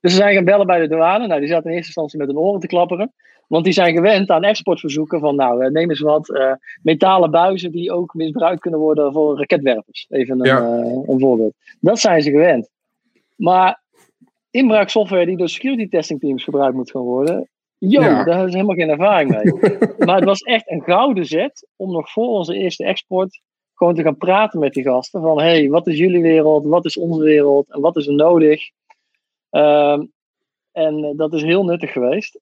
Speaker 2: Dus we zijn gaan bellen bij de douane. Nou, die zaten in eerste instantie met hun oren te klapperen. Want die zijn gewend aan exportverzoeken van, nou, eh, neem eens wat uh, metalen buizen die ook misbruikt kunnen worden voor raketwerpers. Even een, ja. uh, een voorbeeld. Dat zijn ze gewend. Maar inbraaksoftware die door security testing teams gebruikt moet gaan worden. Yo, daar hebben ze helemaal geen ervaring mee. maar het was echt een gouden zet om nog voor onze eerste export gewoon te gaan praten met die gasten. Van hey, wat is jullie wereld? Wat is onze wereld? En wat is er nodig? Um, en eh, dat is heel nuttig geweest.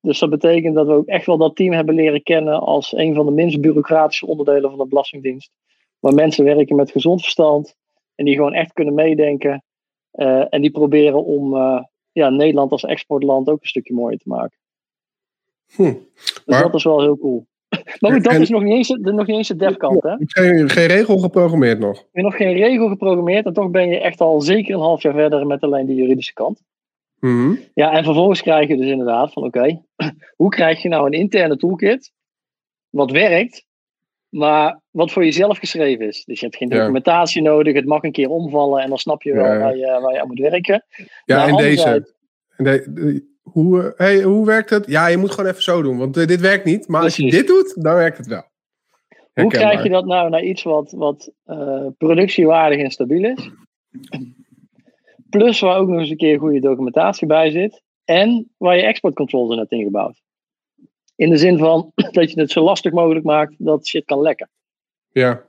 Speaker 2: Dus dat betekent dat we ook echt wel dat team hebben leren kennen als een van de minst bureaucratische onderdelen van de Belastingdienst. Waar mensen werken met gezond verstand en die gewoon echt kunnen meedenken uh, en die proberen om uh, ja, Nederland als exportland ook een stukje mooier te maken.
Speaker 1: Hm. Dus
Speaker 2: dat is wel heel cool. Maar goed, dat en, is nog niet eens, de, nog niet eens de dev-kant. Hè?
Speaker 1: Geen, geen regel geprogrammeerd nog? Je
Speaker 2: hebt nog geen regel geprogrammeerd en toch ben je echt al zeker een half jaar verder met alleen de juridische kant.
Speaker 1: Mm -hmm.
Speaker 2: Ja, en vervolgens krijg je dus inderdaad van oké, okay, hoe krijg je nou een interne toolkit wat werkt, maar wat voor jezelf geschreven is. Dus je hebt geen documentatie ja. nodig, het mag een keer omvallen en dan snap je wel ja. Waar, je, waar je aan moet werken.
Speaker 1: Ja, en deze. En de, hoe, hey, hoe werkt het? Ja, je moet gewoon even zo doen, want uh, dit werkt niet. Maar Precies. als je dit doet, dan werkt het wel.
Speaker 2: Herkenbaar. Hoe krijg je dat nou naar iets wat, wat uh, productiewaardig en stabiel is? Plus waar ook nog eens een keer goede documentatie bij zit. En waar je exportcontroles in hebt ingebouwd. In de zin van dat je het zo lastig mogelijk maakt dat shit kan lekken.
Speaker 1: Ja.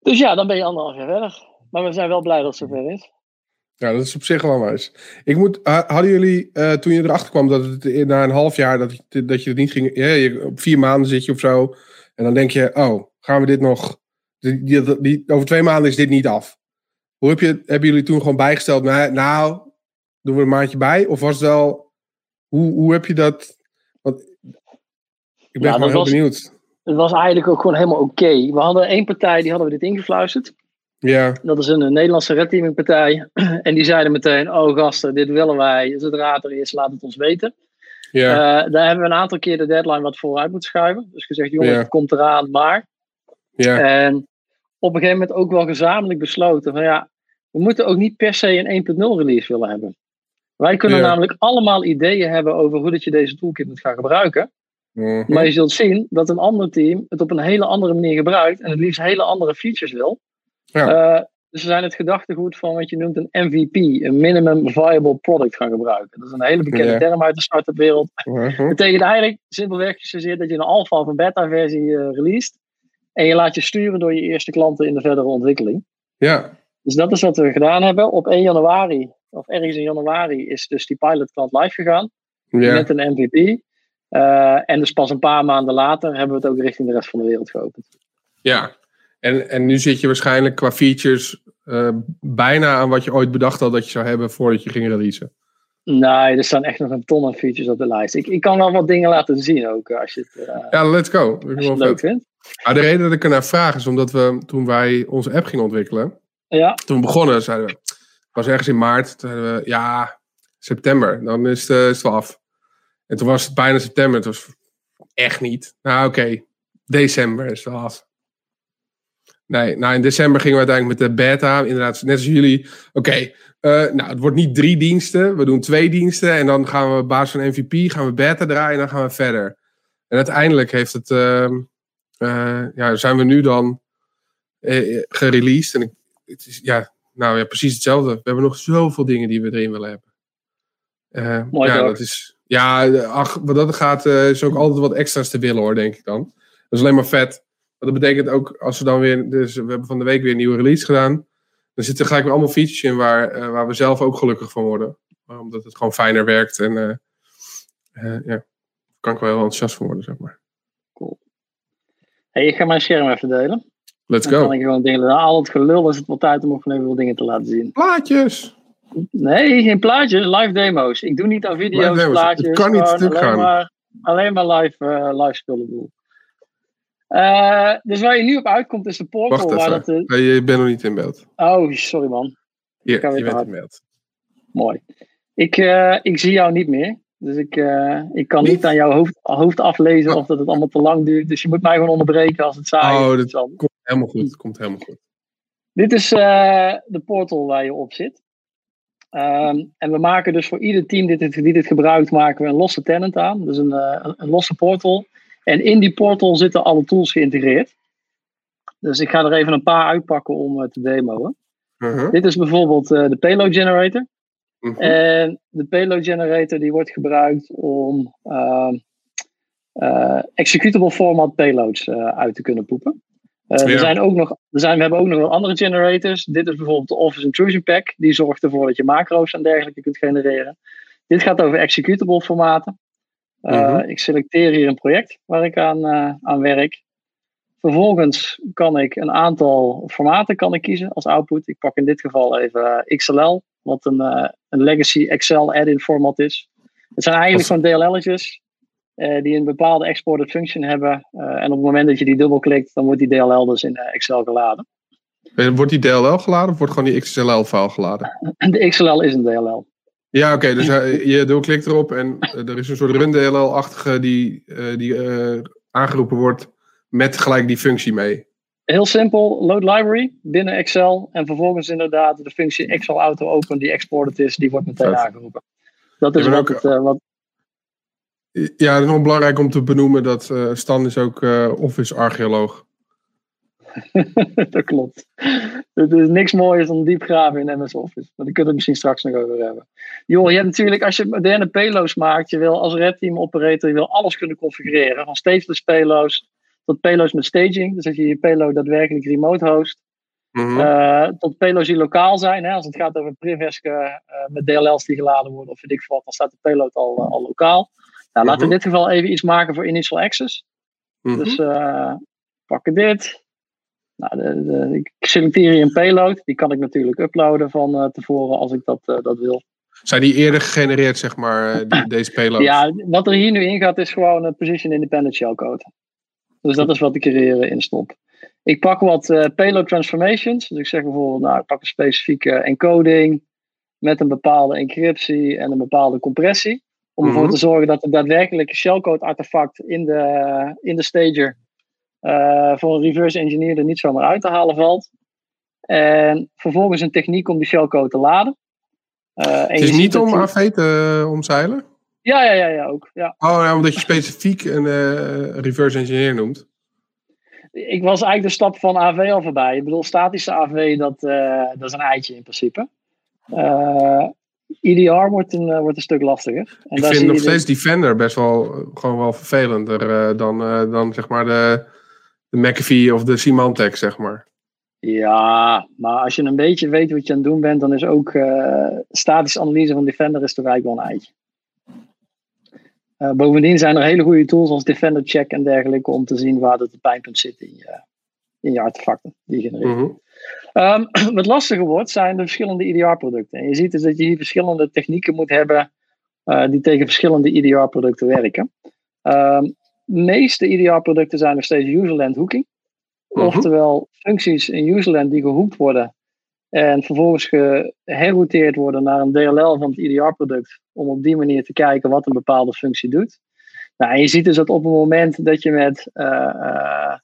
Speaker 2: Dus ja, dan ben je anderhalf jaar verder. Maar we zijn wel blij dat het zover is.
Speaker 1: Ja, dat is op zich wel nice. Ik moet, hadden jullie, uh, toen je erachter kwam dat het na een half jaar, dat, je, dat je het niet ging, ja, je, op vier maanden zit je of zo, en dan denk je, oh, gaan we dit nog, die, die, die, over twee maanden is dit niet af. Hoe heb je, hebben jullie toen gewoon bijgesteld, nou, nou, doen we een maandje bij? Of was het wel, hoe, hoe heb je dat, want ik ben ja, gewoon heel benieuwd.
Speaker 2: Het was eigenlijk ook gewoon helemaal oké. We hadden één partij, die hadden we dit ingefluisterd.
Speaker 1: Ja.
Speaker 2: Dat is een, Nederlandse redteamingpartij. En die zeiden meteen, oh gasten, dit willen wij. Zodra het er is, laat het ons weten.
Speaker 1: Ja.
Speaker 2: Uh, daar hebben we een aantal keer de deadline wat vooruit moeten schuiven. Dus gezegd, jongens, het komt eraan, maar.
Speaker 1: Ja.
Speaker 2: En op een gegeven moment ook wel gezamenlijk besloten van ja, we moeten ook niet per se een 1.0 release willen hebben. Wij kunnen namelijk allemaal ideeën hebben over hoe dat je deze toolkit moet gaan gebruiken. Maar je zult zien dat een ander team het op een hele andere manier gebruikt en het liefst hele andere features wil.
Speaker 1: Ja.
Speaker 2: Uh, dus we zijn het gedachtegoed van wat je noemt een MVP, een Minimum Viable Product gaan gebruiken. Dat is een hele bekende
Speaker 1: Ja.
Speaker 2: term uit de start-up wereld.
Speaker 1: Mhm.
Speaker 2: betekent eigenlijk simpelweg gezozeerd dat je een alpha of een beta versie eh, released. En je laat je sturen door je eerste klanten in de verdere ontwikkeling.
Speaker 1: Ja.
Speaker 2: Dus dat is wat we gedaan hebben. Op 1 januari, of ergens in januari, is dus die pilot klant live gegaan.
Speaker 1: Ja.
Speaker 2: Met een MVP. Eh, en dus pas een paar maanden later hebben we het ook richting de rest van de wereld geopend.
Speaker 1: Ja. En, en nu zit je waarschijnlijk qua features eh, bijna aan wat je ooit bedacht had dat je zou hebben voordat je ging releasen.
Speaker 2: Nee, er staan echt nog een ton aan features op de lijst. Ik, ik kan wel wat dingen laten zien ook, eh, als je het, uh,
Speaker 1: Ja, let's go.
Speaker 2: Als je het leuk vindt.
Speaker 1: Maar de reden dat ik ernaar vraag is omdat we toen wij onze app gingen ontwikkelen,
Speaker 2: Ja,
Speaker 1: toen we begonnen, zeiden we, was ergens in maart, we, ja, september, dan is het, eh, het wel af. En toen was het bijna september, het was echt niet. Nou oké, december is wel af. Nee, nou in december gingen we uiteindelijk met de beta, inderdaad, net als jullie. Oké, eh, nou het wordt niet drie diensten, we doen twee diensten en dan gaan we op basis van MVP, gaan we beta draaien en dan gaan we verder. En uiteindelijk heeft het, ehm, eh, ja, zijn we nu dan gereleased. En ik, het is, ja, nou ja, precies hetzelfde. We hebben nog zoveel dingen die we erin willen hebben. Eh,
Speaker 2: Mooi
Speaker 1: ja, dat is, ja, ach, wat dat gaat, eh, is ook altijd wat extra's te willen hoor, denk ik dan. Dat is alleen maar vet. Maar dat betekent ook, als we dan weer, dus we hebben van de week weer een nieuwe release gedaan. Dan zitten gelijk weer allemaal features in waar, eh, waar we zelf ook gelukkig van worden. Omdat het gewoon fijner werkt en ja, daar kan ik wel heel enthousiast van worden, zeg maar.
Speaker 2: hey, ik ga mijn scherm even delen.
Speaker 1: Let's
Speaker 2: Dan kan
Speaker 1: go.
Speaker 2: ik gewoon. Na al het gelul is het wel tijd om gewoon even wat dingen te laten zien.
Speaker 1: Plaatjes!
Speaker 2: Nee, geen plaatjes, live demo's. Ik doe niet aan video's, plaatjes.
Speaker 1: Het kan niet stuk
Speaker 2: alleen
Speaker 1: gaan.
Speaker 2: Maar, alleen maar live, eh, live spullen doen. Eh, dus waar je nu op uitkomt is de portal.
Speaker 1: Wacht
Speaker 2: waar dat,
Speaker 1: Nee, je bent nog niet in beeld.
Speaker 2: oh, sorry man.
Speaker 1: Hier,
Speaker 2: kan weer
Speaker 1: je bent
Speaker 2: hard.
Speaker 1: in beeld.
Speaker 2: Mooi. Ik, eh, ik zie jou niet meer. Dus ik, eh, ik kan
Speaker 1: Niet?
Speaker 2: niet aan jouw hoofd, hoofd aflezen
Speaker 1: Oh.
Speaker 2: of dat het allemaal te lang duurt. Dus je moet mij gewoon onderbreken als het saai
Speaker 1: Oh,
Speaker 2: is.
Speaker 1: dat-
Speaker 2: Zo.
Speaker 1: Komt helemaal goed. Komt helemaal goed.
Speaker 2: Dit is eh, de portal waar je op zit. Ehm, en we maken dus voor ieder team die dit, die dit gebruikt, maken we een losse tenant aan. Dus een, eh, een, een losse portal. En in die portal zitten alle tools geïntegreerd. Dus ik ga er even een paar uitpakken om te demoen.
Speaker 1: Uh-huh.
Speaker 2: Dit is bijvoorbeeld de payload generator.
Speaker 1: Mhm.
Speaker 2: En de payload generator die wordt gebruikt om ehm, eh, executable format payloads eh, uit te kunnen poepen. Eh,
Speaker 1: Ja.
Speaker 2: er zijn ook nog, er zijn, we hebben ook nog wel andere generators. Dit is bijvoorbeeld de Office Intrusion Pack. Die zorgt ervoor dat je macro's en dergelijke kunt genereren. Dit gaat over executable formaten.
Speaker 1: Mhm.
Speaker 2: Ik selecteer hier een project waar ik aan, aan werk. Vervolgens kan ik een aantal formaten kan ik kiezen als output. Ik pak in dit geval even XLL, wat een, eh, een legacy Excel add-in format is. Het zijn eigenlijk gewoon DLL'tjes eh, die een bepaalde exported function hebben. Eh, en op het moment dat je die dubbelklikt, dan wordt die DLL dus in Excel geladen.
Speaker 1: En Wordt die DLL geladen of wordt gewoon die XLL-file geladen?
Speaker 2: En de XLL is een DLL.
Speaker 1: Ja, oké. dus je dubbelklikt erop en er is een soort run DLL-achtige die, die aangeroepen wordt met gelijk die functie mee.
Speaker 2: Heel simpel, load library binnen Excel. En vervolgens inderdaad de functie Excel auto open die exported is, die wordt meteen aangeroepen. Dat is
Speaker 1: ook-
Speaker 2: het, eh, wat,
Speaker 1: Ja, het is nog belangrijk om te benoemen dat eh, Stan is ook eh Office-archeoloog.
Speaker 2: dat klopt. Het is niks mooiers dan diep graven in MS Office. Maar daar kunnen we het misschien straks nog over hebben. Joh, je hebt natuurlijk, als je moderne payloads maakt, je wil als red team operator, je wil alles kunnen configureren. Van stateless payloads tot payloads met staging. Dus dat je je payload daadwerkelijk remote host. Mhm. tot payloads die lokaal zijn. Hè, als het gaat over Privesk met DLL's die geladen worden of weet ik wat, dan staat de payload al, al lokaal. Nou, laten we in dit geval even iets maken voor initial access. Dus pakken dit. Nou, de, de, ik selecteer hier een payload. Die kan ik natuurlijk uploaden van uh, tevoren als ik dat, uh, dat wil.
Speaker 1: Zijn die eerder gegenereerd, zeg maar, eh, die, deze payload?
Speaker 2: Ja, wat er hier nu in gaat is gewoon een position independent shellcode. Dus dat is wat ik er in stop. Ik pak wat payload transformations. Dus ik zeg bijvoorbeeld, nou, ik pak een specifieke encoding met een bepaalde encryptie en een bepaalde compressie. Om ervoor mhm. te zorgen dat er daadwerkelijk een shellcode artefact in de, in de stager uh, voor een reverse engineer er niet zomaar uit te halen valt. En vervolgens een techniek om die shellcode te laden.
Speaker 1: Uh, het is niet om AV te uh, omzeilen?
Speaker 2: Ja, ja, ja, ja ook. Ja.
Speaker 1: Oh, nou, omdat je specifiek een reverse engineer noemt.
Speaker 2: Ik was eigenlijk de stap van AV al voorbij. Ik bedoel, statische AV, dat, dat is een eitje in principe. IDR wordt een, wordt een stuk lastiger.
Speaker 1: En ik vind nog steeds Defender best wel gewoon wel vervelender dan, dan zeg maar de, de McAfee of de Symantec, zeg maar.
Speaker 2: Ja, maar als je een beetje weet wat je aan het doen bent, dan is ook uh, statische analyse van Defender is toch eigenlijk wel een eitje. Uh, bovendien zijn er hele goede tools als Defender Check en dergelijke om te zien waar het pijnpunt zit in je, in je artefacten die je genereert. Mm -hmm. um, wat lastiger wordt zijn de verschillende EDR-producten. En je ziet dus dat je hier verschillende technieken moet hebben uh, die tegen verschillende EDR-producten werken. Um, meeste EDR-producten zijn nog steeds userland hooking. Mhm. Oftewel functies in userland die gehoekt worden en vervolgens geherrouteerd worden naar een DLL van het EDR-product om op die manier te kijken wat een bepaalde functie doet. Nou, en je ziet dus dat op het moment dat je met uh,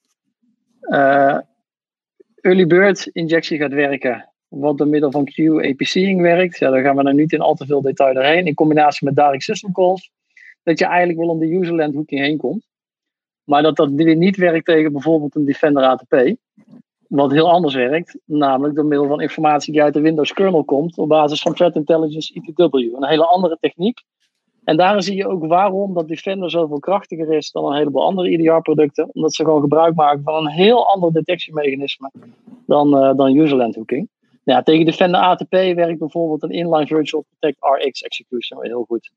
Speaker 2: early bird injectie gaat werken, wat door middel van Q-APCing werkt, ja, daar gaan we nu niet in al te veel detail doorheen, in combinatie met direct system calls, dat je eigenlijk wel om de userland hooking heen komt. Maar dat dat niet werkt tegen bijvoorbeeld een Defender ATP. Wat heel anders werkt, namelijk door middel van informatie die uit de Windows kernel komt op basis van Threat Intelligence ETW. Een hele andere techniek. En daarin zie je ook waarom dat Defender zoveel krachtiger is dan een heleboel andere EDR-producten. Omdat ze gewoon gebruik maken van een heel ander detectiemechanisme dan, uh, dan userland hooking. Ja, tegen Defender ATP werkt bijvoorbeeld een inline virtual protect RX execution heel goed.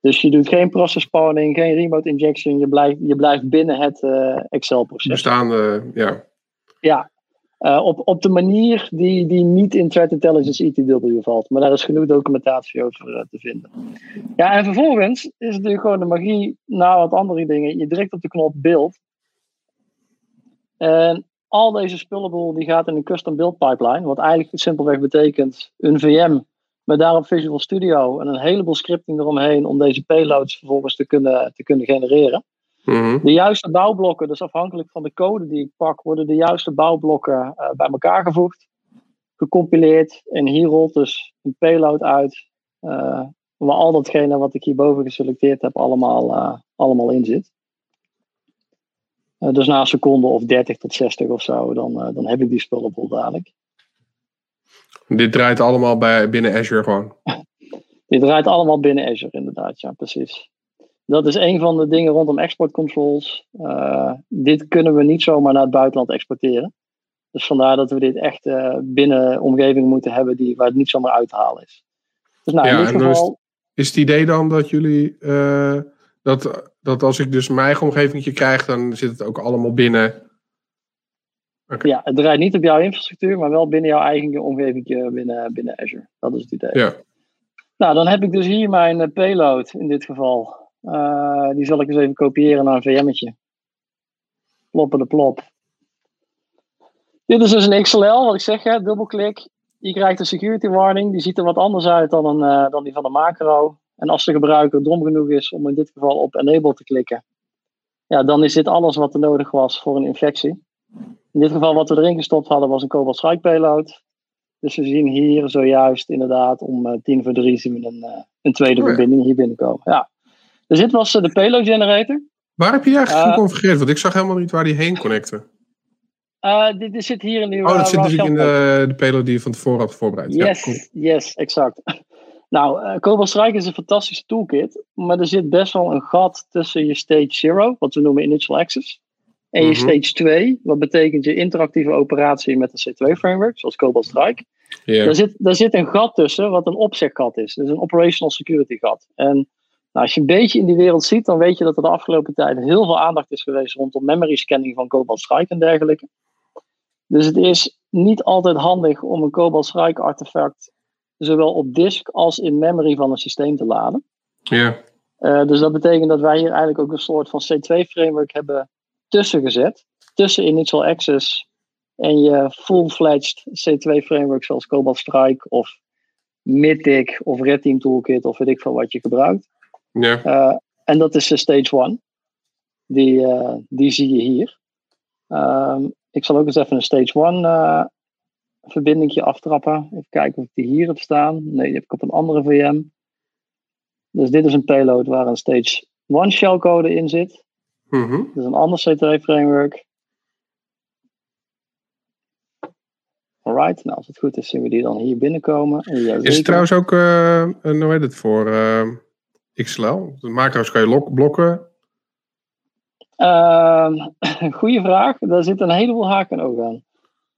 Speaker 2: Dus je doet geen process spawning, geen remote injection. Je blijft, je blijft binnen het uh, Excel-proces.
Speaker 1: Bestaande, ja.
Speaker 2: Ja, uh, op, op de manier die, die niet in Threat Intelligence ETW valt. Maar daar is genoeg documentatie over uh, te vinden. Ja, en vervolgens is het natuurlijk gewoon de magie na wat andere dingen. Je drukt op de knop beeld. En al deze spullenboel die gaat in een custom build pipeline. Wat eigenlijk simpelweg betekent een VM met daarop Visual Studio en een heleboel scripting eromheen om deze payloads vervolgens te kunnen, te kunnen genereren. Mhm. De juiste bouwblokken, dus afhankelijk van de code die ik pak, worden de juiste bouwblokken uh, bij elkaar gevoegd, gecompileerd en hier rolt dus een payload uit uh, waar al datgene wat ik hierboven geselecteerd heb allemaal, uh, allemaal in zit. dus na een seconde of 30 tot 60 of zo, dan, dan heb ik die spullenbol dadelijk.
Speaker 1: Dit draait allemaal bij, binnen Azure gewoon?
Speaker 2: Dit draait allemaal binnen Azure, inderdaad. Ja, precies. Dat is een van de dingen rondom export controls. Uh, dit kunnen we niet zomaar naar het buitenland exporteren. Dus vandaar dat we dit echt uh, binnen omgeving moeten hebben die, waar het niet zomaar uit te halen is.
Speaker 1: Dus nou, ja, in dit geval... Is, is, het idee dan dat jullie... Uh, dat, dat als ik dus mijn eigen omgeving krijg, dan zit het ook allemaal binnen
Speaker 2: ja, het draait niet op jouw infrastructuur, maar wel binnen jouw eigen omgeving binnen, binnen Azure. Dat is het idee. Ja. Nou, dan heb ik dus hier mijn eh, payload in dit geval. Uh, die zal ik eens even kopiëren naar een VM'tje. Ploppen de plop. Dit is dus een XLL, wat ik zeg, hè, dubbelklik. Je krijgt een security warning. Die ziet er wat anders uit dan, een, uh, dan die van de macro. En als de gebruiker dom genoeg is om in dit geval op enable te klikken, ja, dan is dit alles wat er nodig was voor een infectie. In dit geval wat we erin gestopt hadden was een Cobalt Strike payload. Dus we zien hier zojuist inderdaad om uh, tien voor drie zien we een, uh, een tweede oh, verbinding hier binnenkomen. Ja. Dus dit was uh, de payload generator.
Speaker 1: Waar heb je eigenlijk geconfigureerd? Want ik zag helemaal niet waar die heen connecten.
Speaker 2: dit, dit, zit hier in die.
Speaker 1: Oh, dat zit natuurlijk in de, de, payload die je van tevoren had voorbereid.
Speaker 2: Yes, ja, yes, exact. Nou, Cobalt Strike is een fantastische toolkit, maar er zit best wel een gat tussen je stage zero, wat we noemen initial access, En je
Speaker 1: Mhm.
Speaker 2: stage 2, wat betekent je interactieve operatie met een C2-framework, zoals Cobalt Strike.
Speaker 1: Ja.
Speaker 2: Daar, zit, daar zit een gat tussen, wat een opzeggat is. Dus een operational security gat. En nou, als je een beetje in die wereld ziet, dan weet je dat er de afgelopen tijd heel veel aandacht is geweest rondom memory scanning van Cobalt Strike en dergelijke. Dus het is niet altijd handig om een Cobalt Strike artefact zowel op disk als in memory van een systeem te laden.
Speaker 1: Ja.
Speaker 2: Eh, dus dat betekent dat wij hier eigenlijk ook een soort van C2-framework hebben tussen gezet. Tussen Initial Access en je full-fledged C2-framework zoals Cobalt Strike of Mythic of Red Team Toolkit of weet ik veel wat je gebruikt.
Speaker 1: Ja.
Speaker 2: Eh, en dat is de stage 1. Die, eh, die zie je hier. Ehm, ik zal ook eens even een stage 1 eh verbindingje aftrappen. Even kijken of ik die hier heb staan. Nee, die heb ik op een andere VM. Dus dit is een payload waar een stage 1 shellcode in zit.
Speaker 1: Mhm.
Speaker 2: Dit is een ander C2 framework. Alright, nou als het goed is zien we die dan hier binnenkomen. Ja,
Speaker 1: Is het trouwens ook, eh, een, hoe heet het voor eh, XLL? De macro's kan je lok- blokken.
Speaker 2: Ehm, goeie vraag. Daar zit een heleboel haken en ogen aan.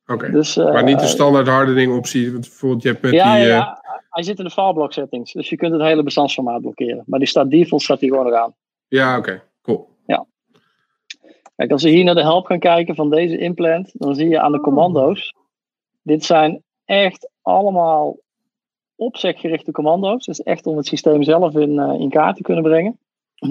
Speaker 1: Oké.
Speaker 2: Dus, eh,
Speaker 1: maar niet de standaard hardening optie. Want bijvoorbeeld je hebt met
Speaker 2: ja,
Speaker 1: die...
Speaker 2: ja,
Speaker 1: eh,
Speaker 2: ja, hij zit in de fileblock settings. Dus je kunt het hele bestandsformaat blokkeren. Maar die staat default staat die gewoon nog aan.
Speaker 1: ja, oké. Cool.
Speaker 2: Kijk, als we hier naar de help gaan kijken van deze implant, dan zie je aan de commando's. Dit zijn echt allemaal opzeggerichte commando's. Dus echt om het systeem zelf in, eh, in kaart te kunnen brengen.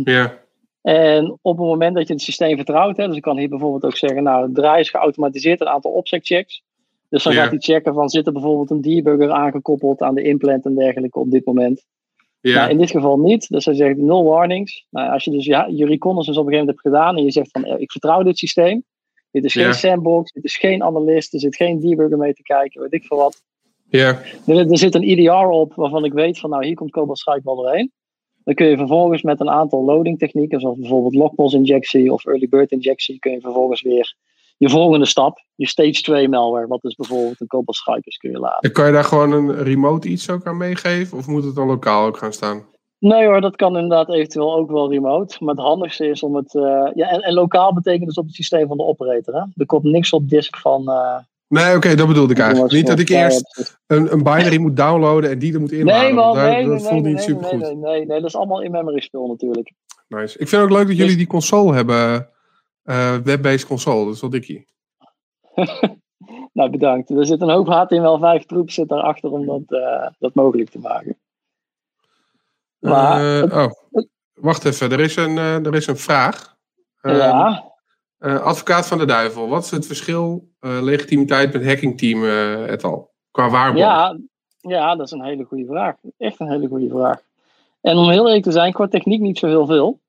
Speaker 1: Ja.
Speaker 2: En op het moment dat je het systeem vertrouwt, hè, dus ik kan hier bijvoorbeeld ook zeggen, nou, draai is geautomatiseerd een aantal opzegchecks. Dus dan
Speaker 1: Ja.
Speaker 2: gaat hij checken van, zit er bijvoorbeeld een debugger aangekoppeld aan de implant en dergelijke op dit moment.
Speaker 1: Ja.
Speaker 2: Nou, in dit geval niet. Dus hij zegt nul warnings. Nou, als je dus ja, je reconnaissance op een gegeven moment hebt gedaan en je zegt van eh, ik vertrouw dit systeem. Dit is geen
Speaker 1: Ja.
Speaker 2: sandbox, dit is geen analist, er zit geen debugger mee te kijken, weet ik veel wat.
Speaker 1: Ja.
Speaker 2: Er, er zit een EDR op waarvan ik weet van nou hier komt Cobalt Strike wel doorheen. Dan kun je vervolgens met een aantal loading technieken, zoals bijvoorbeeld lockpulse injectie of early bird injectie, kun je vervolgens weer je volgende stap, je stage 2 malware, wat dus bijvoorbeeld een Cobalt Strike is, kun je laden.
Speaker 1: En kan je daar gewoon een remote iets ook aan meegeven? Of moet het dan lokaal ook gaan staan?
Speaker 2: Nee hoor, dat kan inderdaad eventueel ook wel remote. Maar het handigste is om het. eh, ja, en, en lokaal betekent dus op het systeem van de operator. Hè? Er komt niks op disk van. eh,
Speaker 1: Nee, oké, dat bedoelde ik eigenlijk. Niet dat ik
Speaker 2: ja,
Speaker 1: eerst een, een binary moet downloaden en die er moet inladen.
Speaker 2: Nee, man, nee,
Speaker 1: dat
Speaker 2: nee,
Speaker 1: voelt
Speaker 2: nee,
Speaker 1: niet super goed.
Speaker 2: nee, nee, nee, dat is allemaal in memory spul natuurlijk.
Speaker 1: Nice. Ik vind het ook leuk dat jullie
Speaker 2: Dus-
Speaker 1: die console hebben. eh web-based console, dat is wel dikkie.
Speaker 2: Nou, bedankt. Er zit een hoop HTML5 troep zit daarachter om dat, eh, dat mogelijk te maken. Maar,
Speaker 1: Eh, oh, wacht even. Er is een, eh, er is een vraag. Eh,
Speaker 2: ja,
Speaker 1: eh, advocaat van de duivel. Wat is het verschil eh, legitimiteit met hackingteam eh et al? Qua waarborg.
Speaker 2: ja, ja, dat is een hele goede vraag. Echt een hele goede vraag. En om heel eerlijk te zijn, qua techniek niet zo heel veel.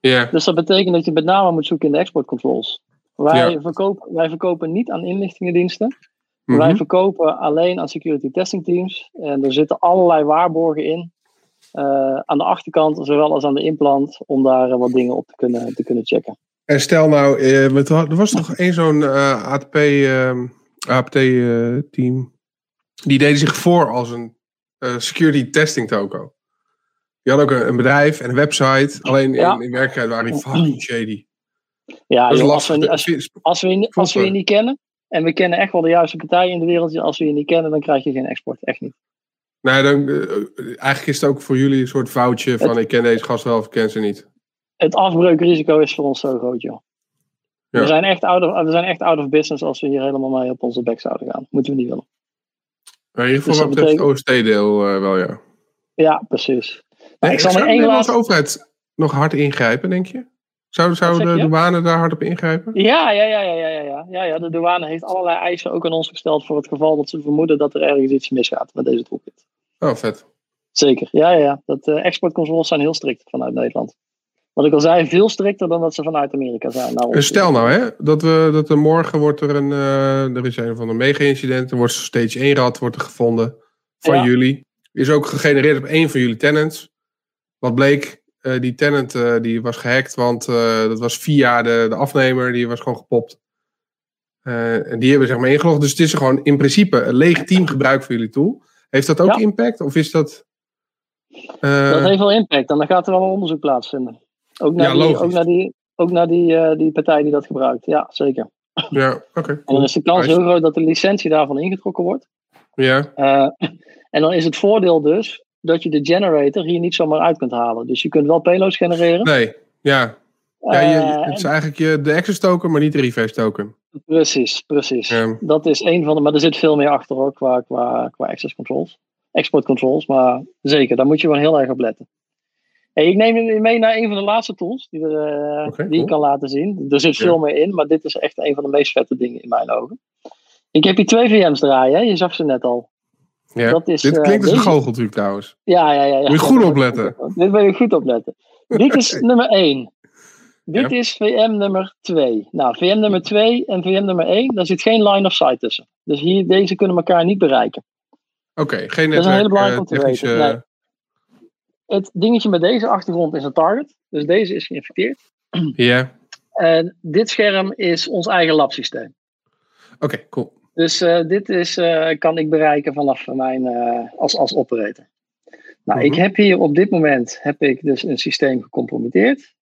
Speaker 1: Ja,
Speaker 2: Dus dat betekent dat je met name moet zoeken in de export controls. Wij,
Speaker 1: Ja.
Speaker 2: verkopen, wij verkopen niet aan inlichtingendiensten.
Speaker 1: Mhm.
Speaker 2: Wij verkopen alleen aan security testing teams. En er zitten allerlei waarborgen in. aan de achterkant, zowel als aan de implant, om daar wat dingen op te kunnen, te kunnen checken.
Speaker 1: En stel nou, eh, er was nog één zo'n eh, ATP, ehm, APT-team. die deden zich voor als een eh, security testing toko. Die hadden ook een, een bedrijf en een website. Alleen in,
Speaker 2: Ja.
Speaker 1: in werkelijkheid waren die fucking shady.
Speaker 2: Ja, joh, als, we, als, als, we, je- als we je niet kennen, en we kennen echt wel de juiste partijen in de wereld, als we je niet kennen, dan krijg je geen export. Echt niet.
Speaker 1: Nee, dan, eh, eigenlijk is het ook voor jullie een soort foutje van ik ken deze gast wel of ik ken ze niet.
Speaker 2: Het afbreukrisico is voor ons zo groot, joh.
Speaker 1: Ja.
Speaker 2: We, zijn echt out of, we zijn echt out of business als we hier helemaal mee op onze bek zouden gaan. Moeten we niet willen.
Speaker 1: Maar in ieder
Speaker 2: Dus
Speaker 1: geval
Speaker 2: dat
Speaker 1: wat betreft het
Speaker 2: betekent-
Speaker 1: OST-deel eh, wel, ja.
Speaker 2: Ja, precies. Nou,
Speaker 1: Nee,
Speaker 2: ik zal
Speaker 1: zou de Nederlandse
Speaker 2: laatste...
Speaker 1: overheid nog hard ingrijpen, denk je? Zou, de douane daar hard op ingrijpen?
Speaker 2: Ja, ja, ja, ja, ja, ja, ja. ja, ja. De douane heeft allerlei eisen ook aan ons gesteld voor het geval dat ze vermoeden dat er ergens iets misgaat met deze toolkit.
Speaker 1: Oh, vet.
Speaker 2: Zeker, ja, ja, ja. Dat uh, exportcontroles zijn heel strikt vanuit Nederland. Wat ik al zei, veel strikter dan dat ze vanuit Amerika zijn. Nou,
Speaker 1: En stel nou, hè, dat, we, dat er morgen wordt er een, uh, er is een van de mega-incident, er wordt stage 1 rad wordt er gevonden van
Speaker 2: Ja.
Speaker 1: jullie. Is ook gegenereerd op één van jullie tenants. Wat bleek, uh, die tenant uh, die was gehackt, want dat was via de, de afnemer, die was gewoon gepopt. En die hebben zeg maar ingelogd. Dus het is gewoon in principe een legitiem gebruik van jullie tool. Heeft dat ook
Speaker 2: Ja.
Speaker 1: impact? Of is dat...
Speaker 2: Dat heeft wel impact en dan gaat er wel een onderzoek plaatsvinden. Ook naar,
Speaker 1: Ja,
Speaker 2: die, ook naar, die, ook naar die, die partij die dat gebruikt. Ja, zeker.
Speaker 1: Ja, oké.
Speaker 2: En dan is de kans heel groot dat de licentie daarvan ingetrokken wordt.
Speaker 1: Ja,
Speaker 2: Eh, en dan is het voordeel dus dat je de generator hier niet zomaar uit kunt halen. Dus je kunt wel payloads genereren.
Speaker 1: nee. Ja, ja je,
Speaker 2: Eh,
Speaker 1: het is eigenlijk je, de access token, maar niet de reverse token.
Speaker 2: Precies, precies.
Speaker 1: Ja.
Speaker 2: Dat is een van de. Maar er zit veel meer achter hoor, qua, qua, qua access controls. Export controls, maar zeker, daar moet je wel heel erg op letten. Hey, ik neem je mee naar een van de laatste tools die, eh, die
Speaker 1: cool.
Speaker 2: ik kan laten zien. Er zit veel meer in, maar dit is echt een van de meest vette dingen in mijn ogen. Ik heb hier twee VM's draaien, hè? je zag ze net al.
Speaker 1: Ja.
Speaker 2: Dat is,
Speaker 1: Dit
Speaker 2: eh,
Speaker 1: klinkt als een goocheltruc trouwens.
Speaker 2: Ja, ja, ja. ja.
Speaker 1: Moet je goed opletten.
Speaker 2: Dit wil je goed opletten. Dit is nummer 1. Dit
Speaker 1: Ja.
Speaker 2: is VM nummer 2. Nou, VM nummer 2 en VM nummer 1, daar zit geen line of sight tussen. Dus hier, deze kunnen elkaar niet bereiken.
Speaker 1: Oké, geen
Speaker 2: Dat is een hele
Speaker 1: netwerk,
Speaker 2: belangrijke
Speaker 1: eh,
Speaker 2: om te weten. Het dingetje met deze achtergrond is een target. Dus deze is geïnfecteerd.
Speaker 1: Ja,
Speaker 2: En dit scherm is ons eigen labsysteem.
Speaker 1: oké, cool.
Speaker 2: Dus eh, dit is, eh, kan ik bereiken vanaf mijn, eh, als, als operator. Nou, ik
Speaker 1: Mhm.
Speaker 2: heb hier op dit moment heb ik dus een systeem gecompromitteerd.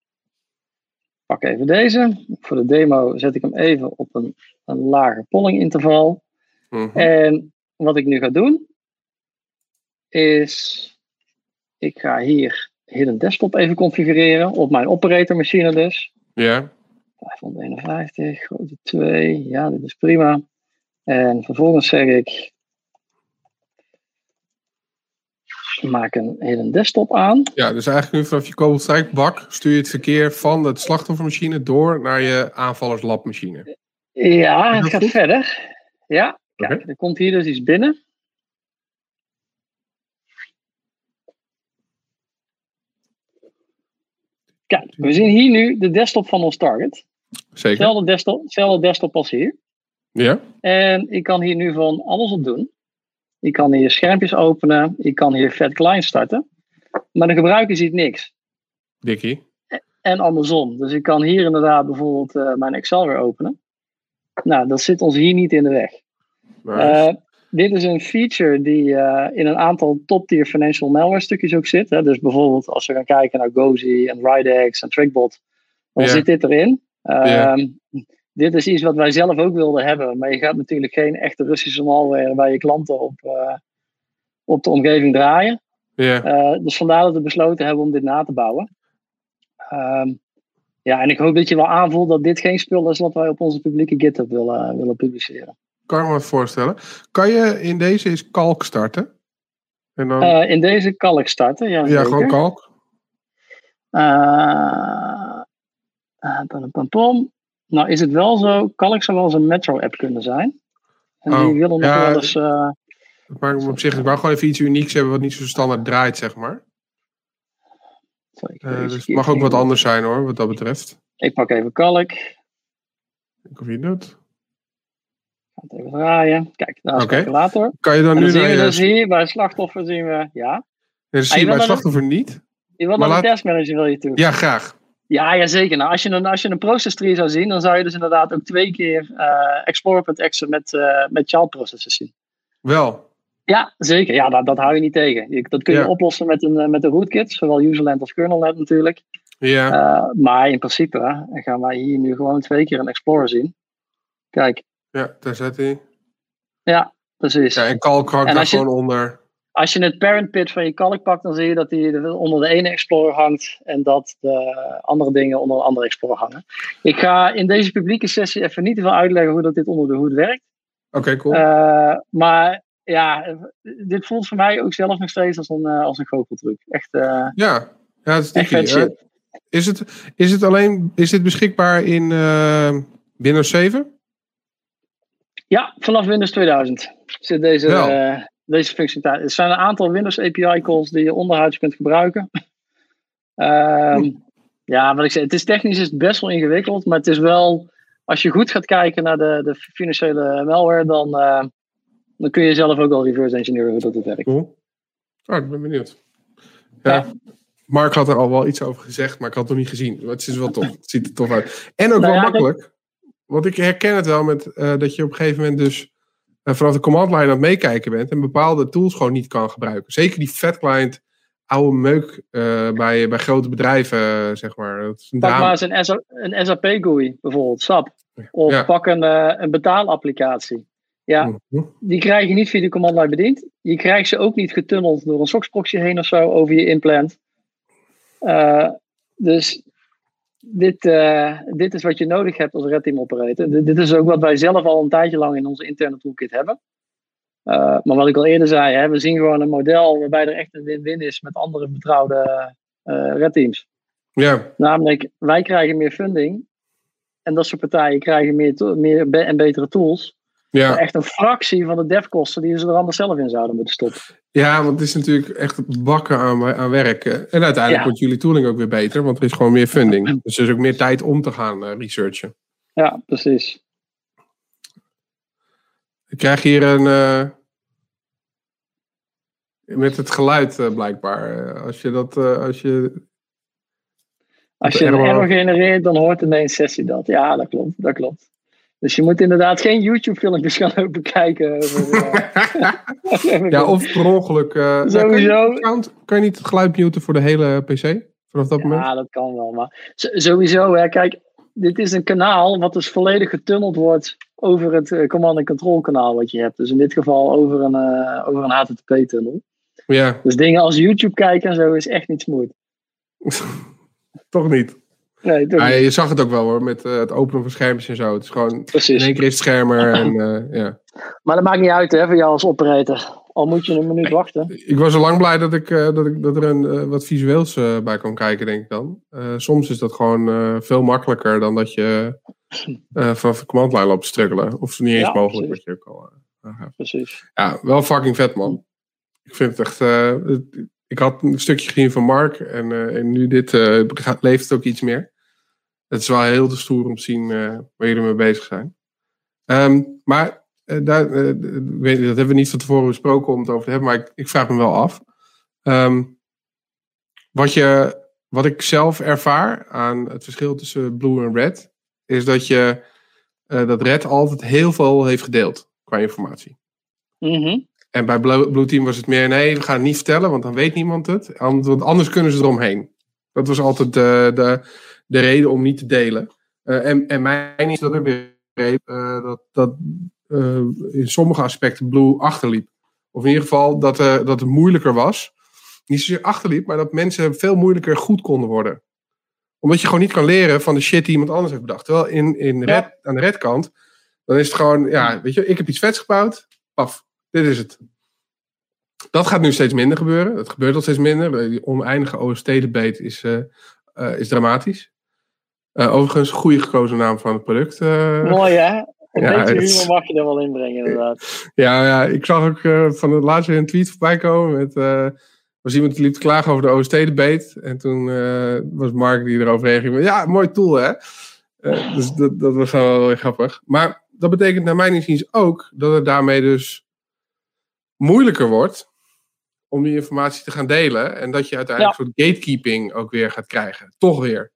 Speaker 2: Pak even deze. Voor de demo zet ik hem even op een, een lager polling interval.
Speaker 1: Mhm.
Speaker 2: En wat ik nu ga doen, is ik ga hier Hidden Desktop even configureren op mijn operatormachine dus.
Speaker 1: Ja,
Speaker 2: 551, grote 2, ja, dit is prima. En vervolgens zeg ik, maak een Hidden Desktop aan.
Speaker 1: ja, dus eigenlijk nu vanaf je kogelstrijkbak stuur je het verkeer van de slachtoffermachine door naar je aanvallerslabmachine.
Speaker 2: Ja, het gaat
Speaker 1: goed?
Speaker 2: verder. Ja, kijk, er komt hier dus iets binnen. Kijk, we zien hier nu de desktop van ons target.
Speaker 1: Zeker.
Speaker 2: Hetzelfde desktop, hetzelfde desktop als hier.
Speaker 1: Ja,
Speaker 2: En ik kan hier nu van alles op doen. Ik kan hier schermpjes openen. Ik kan hier vet client starten. Maar de gebruiker ziet niks.
Speaker 1: Dikkie.
Speaker 2: En andersom. Dus ik kan hier inderdaad bijvoorbeeld eh, mijn Excel weer openen. Nou, dat zit ons hier niet in de weg.
Speaker 1: Nice.
Speaker 2: Eh, dit is een feature die eh, in een aantal top-tier financial malware stukjes ook zit. Hè. Dus bijvoorbeeld als we gaan kijken naar Gozi en Ridex en Trackbot, dan zit dit erin. Ehm, Dit is iets wat wij zelf ook wilden hebben, maar je gaat natuurlijk geen echte Russische malware bij je klanten op, eh, op de omgeving draaien. Eh, dus vandaar dat we besloten hebben om dit na te bouwen. Ehm, ja, en ik hoop dat je wel aanvoelt dat dit geen spul is wat wij op onze publieke GitHub willen, willen publiceren.
Speaker 1: Kan me voorstellen. Kan je in deze eens kalk starten? En dan,
Speaker 2: Eh, in deze kan ik starten. Ja,
Speaker 1: ja,
Speaker 2: zeker.
Speaker 1: gewoon kalk.
Speaker 2: Eh, eh, pam, pam. Nou is het wel zo, Calix zou wel eens een metro-app kunnen zijn. En
Speaker 1: Oh,
Speaker 2: die willen nog
Speaker 1: ja,
Speaker 2: wel eens... eh,
Speaker 1: Maar op zich, ik wou gewoon even iets unieks hebben wat niet zo standaard draait, zeg maar.
Speaker 2: sorry,
Speaker 1: Eh, dus het mag ook wat anders zijn hoor, wat dat betreft.
Speaker 2: Ik pak even Calc.
Speaker 1: Ik of je het
Speaker 2: even draaien. Kijk, daar is
Speaker 1: Oké.
Speaker 2: de calculator.
Speaker 1: Kan je dan nu
Speaker 2: dan zien we
Speaker 1: je...
Speaker 2: dus hier bij slachtoffer zien we, ja. Ah,
Speaker 1: je
Speaker 2: je
Speaker 1: bij slachtoffer niet.
Speaker 2: Je wil de
Speaker 1: laat-
Speaker 2: testmanager wil je toe.
Speaker 1: Ja, graag.
Speaker 2: Ja, ja, zeker. Nou, als, je een, als je een process tree zou zien, dan zou je dus inderdaad ook twee keer eh Explorer.exe met, eh met child processes zien.
Speaker 1: Wel.
Speaker 2: Ja, zeker. Ja, dat, dat hou je niet tegen. Je, dat kun je
Speaker 1: Ja.
Speaker 2: oplossen met een, eh, met een rootkit, zowel userland als kernelnet natuurlijk.
Speaker 1: Ja,
Speaker 2: maar in principe gaan wij hier nu gewoon twee keer een Explorer zien. Kijk,
Speaker 1: ja, daar zet hij.
Speaker 2: precies.
Speaker 1: Ja, en kalk hangt daar gewoon onder.
Speaker 2: Als je het parent pit van je kalk pakt, dan zie je dat die er onder de ene Explorer hangt en dat de andere dingen onder een andere Explorer hangen. Ik ga in deze publieke sessie even niet te veel uitleggen hoe dat dit onder de hoed werkt.
Speaker 1: Oké, cool.
Speaker 2: Eh, maar ja, dit voelt voor mij ook zelf nog steeds als een, eh, als een goocheltruc. Echt, eh
Speaker 1: ja, ja, het is
Speaker 2: echt
Speaker 1: is, het, is het alleen, is dit beschikbaar in eh, Windows 7?
Speaker 2: Ja, vanaf Windows 2000 zit deze,
Speaker 1: Wel.
Speaker 2: eh, deze functionaliteit. Er zijn een aantal Windows API calls die je onderhuids kunt gebruiken. Ehm,
Speaker 1: Hm.
Speaker 2: Ja, wat ik zeg, het is technisch is het best wel ingewikkeld, maar het is wel, als je goed gaat kijken naar de, de financiële malware, dan, eh, dan kun je zelf ook wel reverse engineeren hoe dat het werkt.
Speaker 1: Cool. Oh, ik ben benieuwd. Ja.
Speaker 2: Ja.
Speaker 1: Mark had er al wel iets over gezegd, maar ik had het nog niet gezien. Maar het is wel tof. Het ziet er tof uit. En ook
Speaker 2: Nou
Speaker 1: wel
Speaker 2: ja,
Speaker 1: makkelijk. Want ik herken het wel met eh, dat je op een gegeven moment dus eh, vanaf de command line aan het meekijken bent en bepaalde tools gewoon niet kan gebruiken. Zeker die fat client oude meuk eh, bij, bij grote bedrijven, zeg maar. Dat is een
Speaker 2: Pak maar eens een, SA een SAP GUI bijvoorbeeld, SAP. Of
Speaker 1: Ja.
Speaker 2: pak een, een betaalapplicatie. Ja,
Speaker 1: Mhm.
Speaker 2: die krijg je niet via de command line bediend. Je krijgt ze ook niet getunneld door een SOX proxy heen of zo over je implant. Dus dit, eh, dit is wat je nodig hebt als Red Team operator. Dit, dit is ook wat wij zelf al een tijdje lang in onze interne toolkit hebben. Eh, maar wat ik al eerder zei, hè, we zien gewoon een model waarbij er echt een win-win is met andere betrouwde eh Red Teams.
Speaker 1: Ja,
Speaker 2: Namelijk, wij krijgen meer funding. En dat soort partijen krijgen meer, meer en betere tools.
Speaker 1: Ja.
Speaker 2: Echt een fractie van de devkosten die ze er anders zelf in zouden moeten stoppen.
Speaker 1: ja, want het is natuurlijk echt bakken aan, aan werk. eh. En uiteindelijk
Speaker 2: Ja.
Speaker 1: wordt jullie tooling ook weer beter, want er is gewoon meer funding. Dus er is ook meer tijd om te gaan eh, researchen.
Speaker 2: Ja, precies.
Speaker 1: Ik krijg hier een. eh, met het geluid eh, blijkbaar. Als je dat. als je,
Speaker 2: Als je een
Speaker 1: error
Speaker 2: genereert, dan hoort ineens sessie dat. Ja, dat klopt. Dat klopt. Dus je moet inderdaad geen YouTube-filmpjes gaan lopen kijken. Over, eh,
Speaker 1: ja, of per ongeluk. eh, ja, kan, je,
Speaker 2: Sowieso.
Speaker 1: kan je niet het geluid muten voor de hele PC? Vanaf dat moment?
Speaker 2: Ja, dat kan wel. Maar sowieso, hè, kijk, dit is een kanaal wat dus volledig getunneld wordt over het eh, command and control kanaal wat je hebt. Dus in dit geval over een, eh, over een HTTP-tunnel.
Speaker 1: Ja,
Speaker 2: Dus dingen als YouTube kijken en zo is echt niet smooth.
Speaker 1: toch niet.
Speaker 2: Nee,
Speaker 1: Ja, je zag het ook wel hoor, met eh, het openen van schermpjes en zo. Het is gewoon. In
Speaker 2: Precies.
Speaker 1: één keer is het schermer. En, eh, ja.
Speaker 2: Maar dat maakt niet uit hè, voor jou als operator. Al moet je een minuut wachten.
Speaker 1: Ik was al lang blij dat, ik, eh, dat, ik, dat er een, wat visueels bij kan kijken, denk ik dan. Soms is dat gewoon veel makkelijker dan dat je vanaf de command line loopt te struggelen. Of niet eens
Speaker 2: Ja,
Speaker 1: mogelijk,
Speaker 2: precies.
Speaker 1: wat je ook al.
Speaker 2: Precies.
Speaker 1: Ja, wel fucking vet, man. Ik vind het echt. het- ik had een stukje gezien van Mark en, en nu dit leeft het ook iets meer. Het is wel heel te stoer om te zien eh, waar jullie mee bezig zijn. Ehm, maar eh, daar, eh, weet, dat hebben we niet van tevoren besproken om het over te hebben, maar ik, ik vraag me wel af. Ehm, wat, je, wat ik zelf ervaar aan het verschil tussen Blue en Red, is dat je dat Red altijd heel veel heeft gedeeld qua informatie.
Speaker 2: Mhm.
Speaker 1: En bij Blue, Blue Team was het meer, nee, we gaan het niet vertellen, want dan weet niemand het. An- Want anders kunnen ze eromheen. Dat was altijd de, de, de reden om niet te delen. Eh, en, en mijn is dat ook weer eh, dat, dat eh, in sommige aspecten Blue achterliep. Of in ieder geval dat, dat het moeilijker was. Niet zozeer achterliep, maar dat mensen veel moeilijker goed konden worden. Omdat je gewoon niet kan leren van de shit die iemand anders heeft bedacht. Terwijl in, in
Speaker 2: Ja.
Speaker 1: red, aan de red kant, dan is het gewoon, ja, weet je, ik heb iets vets gebouwd. Paf, dit is het. Dat gaat nu steeds minder gebeuren. Dat gebeurt al steeds minder. Die oneindige OST-debate is, is dramatisch. Eh, overigens, goede gekozen naam van het product. eh.
Speaker 2: Mooi hè? Een
Speaker 1: Ja,
Speaker 2: beetje
Speaker 1: het
Speaker 2: humor mag je er wel inbrengen inderdaad.
Speaker 1: Ja, ja, ik zag ook eh, van het laatst weer een tweet voorbij komen. Met, was iemand die liep te klagen over de OST-debate. En toen was Mark die erover reageerde. Ja, mooi tool hè. Dus dat, dat was wel heel grappig. Maar dat betekent naar mijn inziens ook dat het daarmee dus moeilijker wordt om die informatie te gaan delen. En dat je uiteindelijk een soort gatekeeping ook weer gaat krijgen. Toch weer.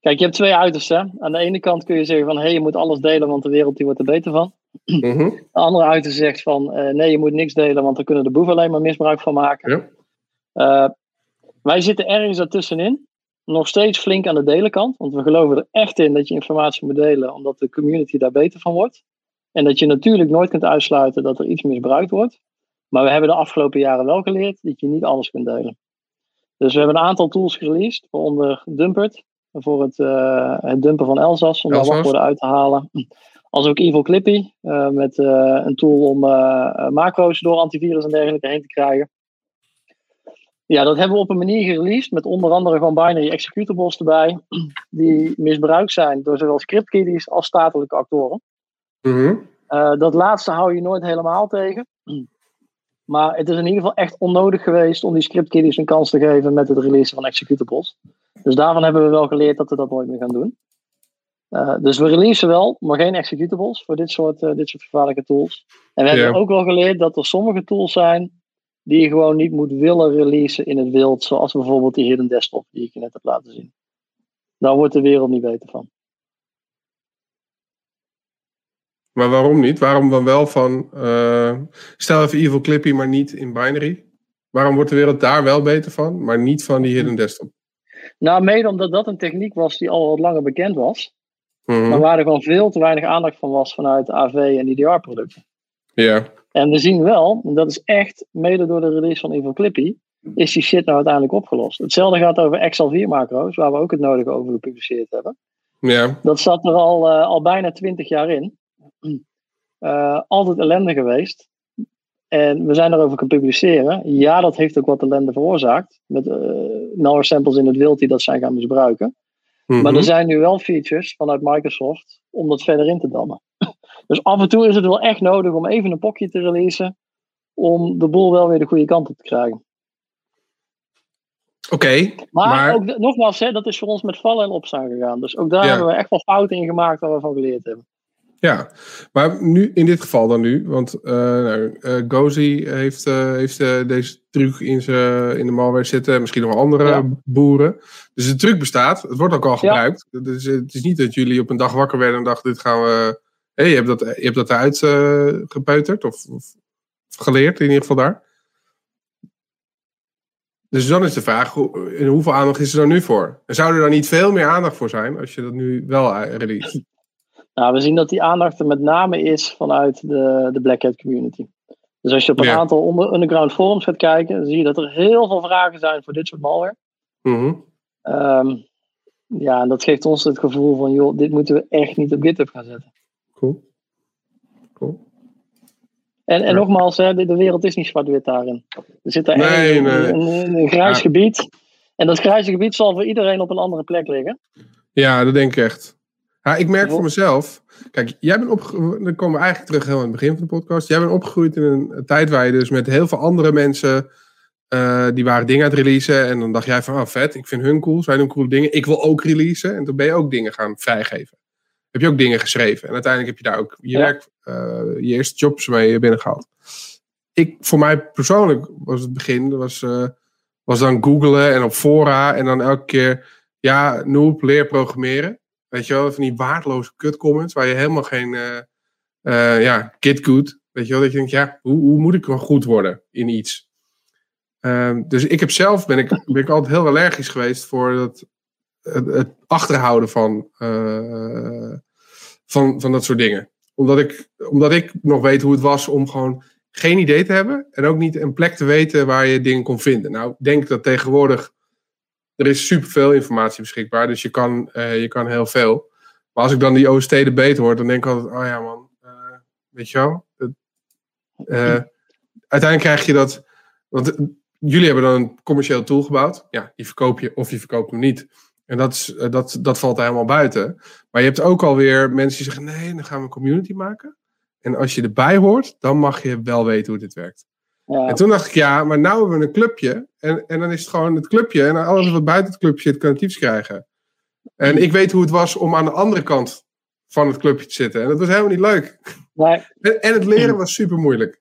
Speaker 2: Kijk, je hebt twee uitersten. Aan de ene kant kun je zeggen van hé, hey, je moet alles delen, want de wereld die wordt er beter van.
Speaker 1: Mhm.
Speaker 2: De andere uiterste zegt van eh, nee, je moet niks delen, want dan kunnen de boeven alleen maar misbruik van maken.
Speaker 1: Ja.
Speaker 2: Eh, wij zitten ergens daartussenin. Nog steeds flink aan de delenkant. Want we geloven er echt in dat je informatie moet delen, omdat de community daar beter van wordt. En dat je natuurlijk nooit kunt uitsluiten dat er iets misbruikt wordt. Maar we hebben de afgelopen jaren wel geleerd dat je niet alles kunt delen. Dus we hebben een aantal tools gereleased, waaronder Dumpert, voor het, eh, het dumpen van Elzas, om daar wachtwoorden uit te halen. Als ook Evil Clippy, eh, met eh, een tool om macro's door antivirus en dergelijke heen te krijgen. Ja, dat hebben we op een manier gereleased, met onder andere gewoon binary executables erbij, die misbruikt zijn door zowel scriptkiddies als statelijke actoren.
Speaker 1: Mhm.
Speaker 2: Dat laatste hou je nooit helemaal tegen. Maar het is in ieder geval echt onnodig geweest om die scriptkiddies een kans te geven met het releasen van executables. Dus daarvan hebben we wel geleerd dat we dat nooit meer gaan doen. Eh, dus we releasen wel, maar geen executables voor dit soort, eh, dit soort gevaarlijke tools. En we hebben ook wel geleerd dat er sommige tools zijn die je gewoon niet moet willen releasen in het wild. Zoals bijvoorbeeld die hidden desktop die ik je net heb laten zien. Daar wordt de wereld niet beter van.
Speaker 1: Maar waarom niet? Waarom dan wel van. eh, stel even Evil Clippy, maar niet in binary? Waarom wordt de wereld daar wel beter van, maar niet van die hidden desktop?
Speaker 2: Nou, mede omdat dat een techniek was die al wat langer bekend was.
Speaker 1: Mhm.
Speaker 2: Maar waar er gewoon veel te weinig aandacht van was vanuit AV en IDR-producten.
Speaker 1: Ja,
Speaker 2: En we zien wel, en dat is echt mede door de release van Evil Clippy, is die shit nou uiteindelijk opgelost. Hetzelfde gaat over XL4 macro's, waar we ook het nodige over gepubliceerd hebben.
Speaker 1: ja,
Speaker 2: Dat zat er al, eh, al bijna twintig jaar in. Eh, altijd ellende geweest. En we zijn erover gaan publiceren. Ja, dat heeft ook wat ellende veroorzaakt. Met malware samples in het wild die dat zijn gaan misbruiken. Maar
Speaker 1: Mhm.
Speaker 2: er zijn nu wel features vanuit Microsoft om dat verder in te dammen. Dus af en toe is het wel echt nodig om even een pokje te releasen. Om de boel wel weer de goede kant op te krijgen.
Speaker 1: Oké,
Speaker 2: Maar,
Speaker 1: Maar-
Speaker 2: ook, nogmaals, hè, dat is voor ons met vallen en opstaan gegaan. Dus ook daar
Speaker 1: Ja.
Speaker 2: hebben we echt wel fouten in gemaakt waar we van geleerd hebben.
Speaker 1: Ja. Maar nu, in dit geval dan nu, want nou, eh, Gozi heeft, eh, heeft deze truc in, in de malware zitten, misschien nog andere
Speaker 2: Ja.
Speaker 1: boeren. Dus de truc bestaat, het wordt ook al gebruikt. Dus het is niet dat jullie op een dag wakker werden en dachten, dit gaan we... Hé, je hebt dat, je hebt dat eruit gepeuterd of, of geleerd in ieder geval daar. Dus dan is de vraag, hoe, in hoeveel aandacht is er dan nu voor? En zou er dan niet veel meer aandacht voor zijn als je dat nu wel release?
Speaker 2: Nou, we zien dat die aandacht er met name is vanuit de, de Black Hat community. Dus als je op een
Speaker 1: Ja.
Speaker 2: aantal onder, underground forums gaat kijken, dan zie je dat er heel veel vragen zijn voor dit soort malware.
Speaker 1: Mhm.
Speaker 2: Ehm, ja, en dat geeft ons het gevoel van, joh, dit moeten we echt niet op GitHub gaan zetten.
Speaker 1: Cool. Cool.
Speaker 2: En, en
Speaker 1: Ja.
Speaker 2: nogmaals, hè, de, de wereld is niet zwart-wit daarin. Er zit daar
Speaker 1: Nee,
Speaker 2: een,
Speaker 1: nee.
Speaker 2: een, een, een grijs
Speaker 1: Ja.
Speaker 2: gebied. En dat grijze gebied zal voor iedereen op een andere plek liggen.
Speaker 1: Ja, dat denk ik echt. Ja, ik merk voor mezelf. Kijk, jij bent opgegroeid. Dan komen we eigenlijk terug heel aan het begin van de podcast. Jij bent opgegroeid in een tijd waar je dus met heel veel andere mensen. eh, die waren dingen aan het releasen. En dan dacht jij van, oh vet, ik vind hun cool. Zij doen coole dingen. Ik wil ook releasen. En toen ben je ook dingen gaan vrijgeven. Heb je ook dingen geschreven. En uiteindelijk heb je daar ook je
Speaker 2: Ja.
Speaker 1: werk, eh, je eerste jobs mee binnengehaald. Ik, voor mij persoonlijk was het begin, was, eh, was dan googlen en op fora. En dan elke keer, ja, noob, leer programmeren. Weet je wel, van die waardeloze kut comments waar je helemaal geen, eh eh ja, kid. Weet je wel, dat je denkt, ja, hoe, hoe moet ik wel goed worden in iets? Ehm, dus ik heb zelf, ben ik, ben ik altijd heel allergisch geweest voor het achterhouden van, eh, van, van dat soort dingen. Omdat ik, omdat ik nog weet hoe het was om gewoon geen idee te hebben en ook niet een plek te weten waar je dingen kon vinden. Nou, ik denk dat tegenwoordig er is superveel informatie beschikbaar, dus je kan, eh, je kan heel veel. Maar als ik dan die OST beter hoor, dan denk ik altijd, oh ja man, eh, weet je wel. Eh, uiteindelijk krijg je dat, want jullie hebben dan een commercieel tool gebouwd. Ja, die verkoop je of je verkoopt hem niet. En dat, is, dat, dat valt helemaal buiten. Maar je hebt ook alweer mensen die zeggen, nee, dan gaan we een community maken. En als je erbij hoort, dan mag je wel weten hoe dit werkt.
Speaker 2: Ja,
Speaker 1: En toen dacht ik, ja, maar nou hebben we een clubje. En, en dan is het gewoon het clubje. En alles wat buiten het clubje zit, kan tips krijgen. En ik weet hoe het was om aan de andere kant van het clubje te zitten. En dat was helemaal niet leuk. En, en het leren was super moeilijk.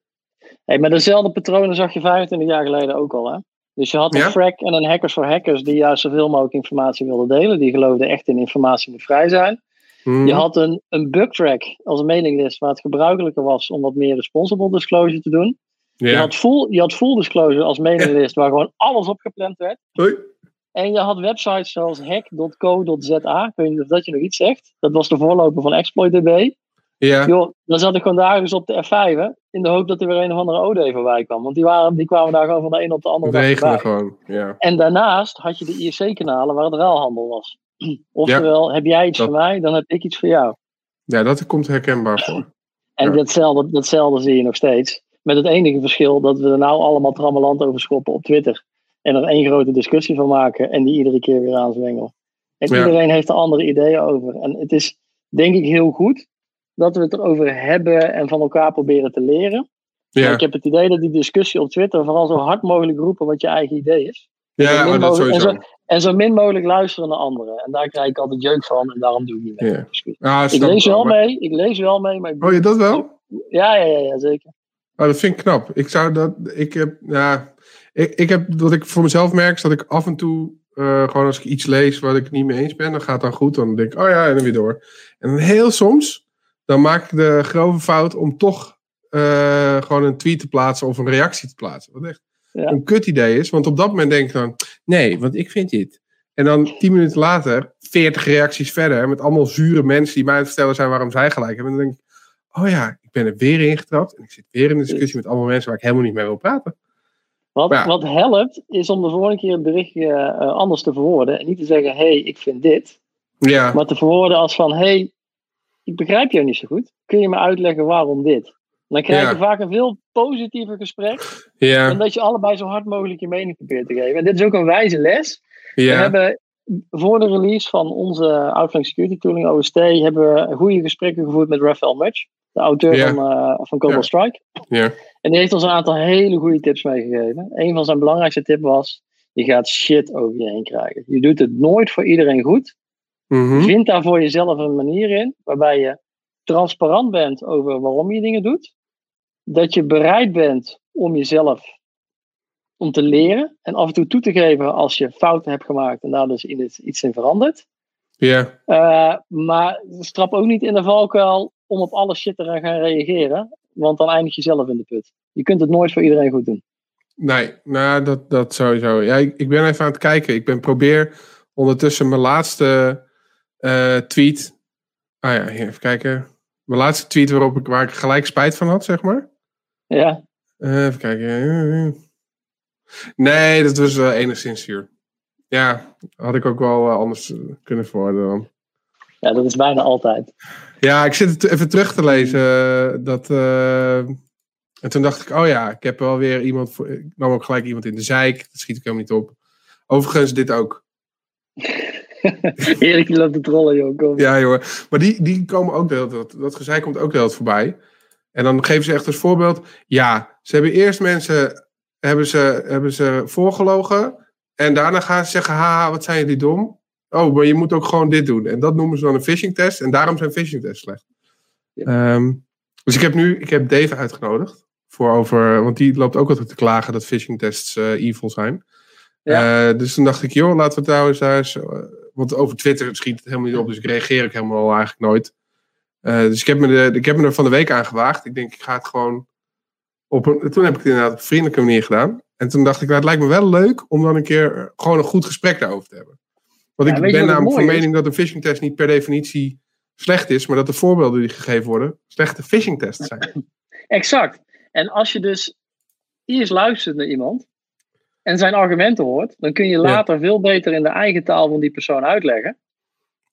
Speaker 2: hey, maar dezelfde patronen zag je 25 jaar geleden ook al. Hè? Dus je had een
Speaker 1: Ja?
Speaker 2: frack en een hackers voor hackers die juist zoveel mogelijk informatie wilden delen. Die geloofden echt in informatie moet vrij zijn.
Speaker 1: Hmm.
Speaker 2: Je had een, een bug track als een mailinglist waar het gebruikelijker was om wat meer responsible disclosure te doen. Je, had full, je had full disclosure als mailinglist waar gewoon alles op gepland werd.
Speaker 1: Hoi.
Speaker 2: En je had websites zoals hack.co.za. Ik weet niet of dat je nog iets zegt. Dat was de voorloper van ExploitDB.
Speaker 1: Ja.
Speaker 2: Joh, dan zat ik gewoon dagelijks op de F5 hè, in de hoop dat er weer een of andere OD voorbij kwam. Want die, waren, die kwamen daar gewoon van de een op de andere dag
Speaker 1: gewoon. Ja.
Speaker 2: En daarnaast had je de IRC-kanalen waar het ruilhandel was. Oftewel, heb jij iets
Speaker 1: Dat-
Speaker 2: voor mij, dan heb ik iets voor jou.
Speaker 1: ja, dat komt herkenbaar voor.
Speaker 2: En
Speaker 1: Ja.
Speaker 2: datzelfde, datzelfde zie je nog steeds. Met het enige verschil dat we er nou allemaal trammeland over schoppen op Twitter. En er één grote discussie van maken en die iedere keer weer aanzwengelen. En
Speaker 1: Ja.
Speaker 2: iedereen heeft er andere ideeën over. En het is denk ik heel goed dat we het erover hebben en van elkaar proberen te leren.
Speaker 1: Ja,
Speaker 2: ik heb het idee dat die discussie op Twitter vooral zo hard mogelijk roepen wat je eigen idee is.
Speaker 1: ja dat
Speaker 2: mogelijk- en
Speaker 1: sowieso.
Speaker 2: En zo min mogelijk luisteren naar anderen. En daar krijg ik altijd jeuk van en daarom doe ik niet mee.
Speaker 1: Ja.
Speaker 2: Excuus.
Speaker 1: Ah,
Speaker 2: Ik lees
Speaker 1: wel,
Speaker 2: mee, ik lees wel mee, maar
Speaker 1: Oh, je dat wel?
Speaker 2: ja, ja, ja, ja, zeker.
Speaker 1: Oh, dat vind ik knap. Ik zou dat. Ik heb. Ja, ik, ik heb. Wat ik voor mezelf merk, is dat ik af en toe. eh, gewoon als ik iets lees wat ik niet mee eens ben, dan gaat dan goed. Dan denk ik, oh ja, en dan weer door. En dan heel soms. Dan maak ik de grove fout om toch. eh, gewoon een tweet te plaatsen of een reactie te plaatsen. Wat echt.
Speaker 2: Ja.
Speaker 1: een kut idee is. Want op dat moment denk ik dan, nee, want ik vind dit. En dan tien minuten later, veertig reacties verder, met allemaal zure mensen die mij aan het vertellen zijn waarom zij gelijk hebben. En dan denk ik, oh ja, ben er weer ingetrapt. En ik zit weer in een discussie met allemaal mensen waar ik helemaal niet mee wil praten.
Speaker 2: Wat,
Speaker 1: ja.
Speaker 2: wat helpt, is om de volgende keer het berichtje eh, anders te verwoorden. En niet te zeggen, hé, hey, ik vind dit.
Speaker 1: Ja,
Speaker 2: Maar te verwoorden als van, hé, hey, ik begrijp jou niet zo goed. Kun je me uitleggen waarom dit? Dan krijg je
Speaker 1: Ja.
Speaker 2: vaak een veel positiever gesprek. Dan
Speaker 1: ja,
Speaker 2: dat je allebei zo hard mogelijk je mening probeert te geven. En dit is ook een wijze les. We hebben voor de release van onze Outflank Security Tooling OST hebben we goede gesprekken gevoerd met Raphael Mutch, de auteur van, eh van Cobalt. Strike. En die heeft ons een aantal hele goede tips meegegeven. Een van zijn belangrijkste tips was: je gaat shit over je heen krijgen. Je doet het nooit voor iedereen goed.
Speaker 1: mhm,
Speaker 2: Vind daar voor jezelf een manier in waarbij je transparant bent over waarom je dingen doet. Dat je bereid bent om jezelf om te leren en af en toe toe te geven als je fouten hebt gemaakt en daar dus in iets in verandert.
Speaker 1: ja,
Speaker 2: Eh, maar strap ook niet in de valkuil om op alle shit te gaan reageren, want dan eindig je zelf in de put. Je kunt het nooit voor iedereen goed doen.
Speaker 1: Nee, nou, dat, dat sowieso. Ja, ik, ik ben even aan het kijken. Ik ben probeer ondertussen mijn laatste eh, tweet. Ah ja, hier, even kijken. Mijn laatste tweet waarop ik, waar ik gelijk spijt van had, zeg maar.
Speaker 2: Ja,
Speaker 1: Eh, even kijken. Nee, dat was wel enigszins zuur. Ja, had ik ook wel eh, anders kunnen verwoorden dan.
Speaker 2: Ja dat is bijna altijd.
Speaker 1: Ja, ik zit het even terug te lezen. eh, Dat, eh, en toen dacht ik, oh ja, ik heb wel weer iemand. Voor, ik nam ook gelijk iemand in de zeik. Dat schiet ik helemaal niet op. Overigens, dit ook.
Speaker 2: Erik loopt te trollen, joh. Kom.
Speaker 1: Ja, joh. Maar die, die komen ook de hele tijd. Dat gezeik komt ook de hele tijd voorbij. En dan geven ze echt als voorbeeld. Ja, ze hebben eerst mensen. Hebben ze, hebben ze voorgelogen. En daarna gaan ze zeggen: haha, wat zijn jullie dom. Oh, maar je moet ook gewoon dit doen. En dat noemen ze dan een phishing test. En daarom zijn phishing tests slecht.
Speaker 2: Ja.
Speaker 1: Ehm, dus ik heb nu ik heb Dave uitgenodigd. Voor over, want die loopt ook altijd te klagen dat phishing tests eh, evil zijn.
Speaker 2: Ja.
Speaker 1: Eh, dus toen dacht ik, joh, laten we het nou eens daar eens, eh, want over Twitter schiet het helemaal niet op, dus ik reageer ook helemaal eigenlijk nooit. Dus ik heb, me de, ik heb me er van de week aan gewaagd. Ik denk, ik ga het gewoon op een, toen heb ik het inderdaad op een vriendelijke manier gedaan. En toen dacht ik, nou, het lijkt me wel leuk om dan een keer gewoon een goed gesprek daarover te hebben. Want
Speaker 2: Ja,
Speaker 1: ik ben namelijk van mening dat een phishing test niet per definitie slecht is, maar dat de voorbeelden die gegeven worden slechte phishing tests zijn.
Speaker 2: Exact. En als je dus eerst luistert naar iemand en zijn argumenten hoort, dan kun je later veel beter in de eigen taal van die persoon uitleggen.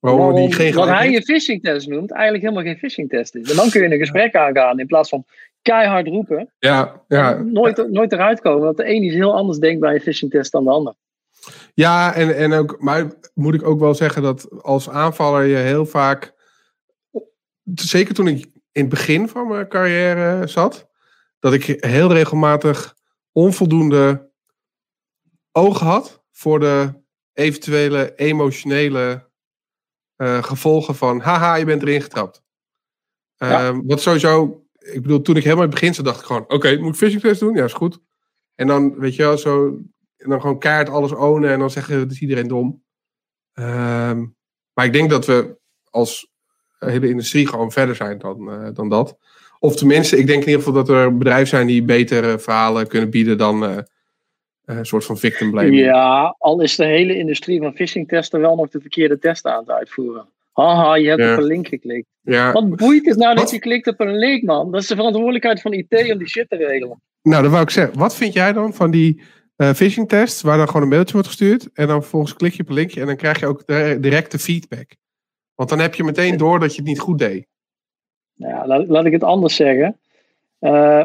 Speaker 1: Waarom die geen
Speaker 2: wat hij een phishing test noemt, eigenlijk helemaal geen phishing test is. En dan kun je een gesprek aangaan in plaats van keihard roepen.
Speaker 1: Ja, ja,
Speaker 2: nooit, nooit eruit komen. Want de een is heel anders denkt bij een phishing test dan de ander.
Speaker 1: Ja, en, en ook, maar moet ik ook wel zeggen dat als aanvaller je heel vaak, zeker toen ik in het begin van mijn carrière zat, dat ik heel regelmatig onvoldoende oog had voor de eventuele emotionele eh, gevolgen van, haha, je bent erin getrapt.
Speaker 2: Ja.
Speaker 1: Ehm, wat sowieso, ik bedoel, toen ik helemaal in het begin zat, dacht ik gewoon, oké, moet ik phishing test doen? Ja, is goed. En dan, weet je wel, zo, en dan gewoon kaart alles ownen en dan zeggen, het is iedereen dom. Ehm, maar ik denk dat we als hele industrie gewoon verder zijn dan, eh, dan dat. Of tenminste, ik denk in ieder geval dat er bedrijven zijn die betere verhalen kunnen bieden dan eh, een soort van victim blaming.
Speaker 2: Ja, al is de hele industrie van phishing testen wel nog de verkeerde testen aan het uitvoeren. Haha, je hebt
Speaker 1: Ja.
Speaker 2: op een link geklikt.
Speaker 1: Ja.
Speaker 2: Wat boeit het nou dat
Speaker 1: Wat?
Speaker 2: je klikt op een link, man? Dat is de verantwoordelijkheid van IT om die shit te regelen.
Speaker 1: Nou, dat wou ik zeggen. Wat vind jij dan van die eh, phishing tests waar dan gewoon een mailtje wordt gestuurd en dan vervolgens klik je op een linkje en dan krijg je ook directe feedback? Want dan heb je meteen door dat je het niet goed deed.
Speaker 2: Nou ja, laat, laat ik het anders zeggen. Eh,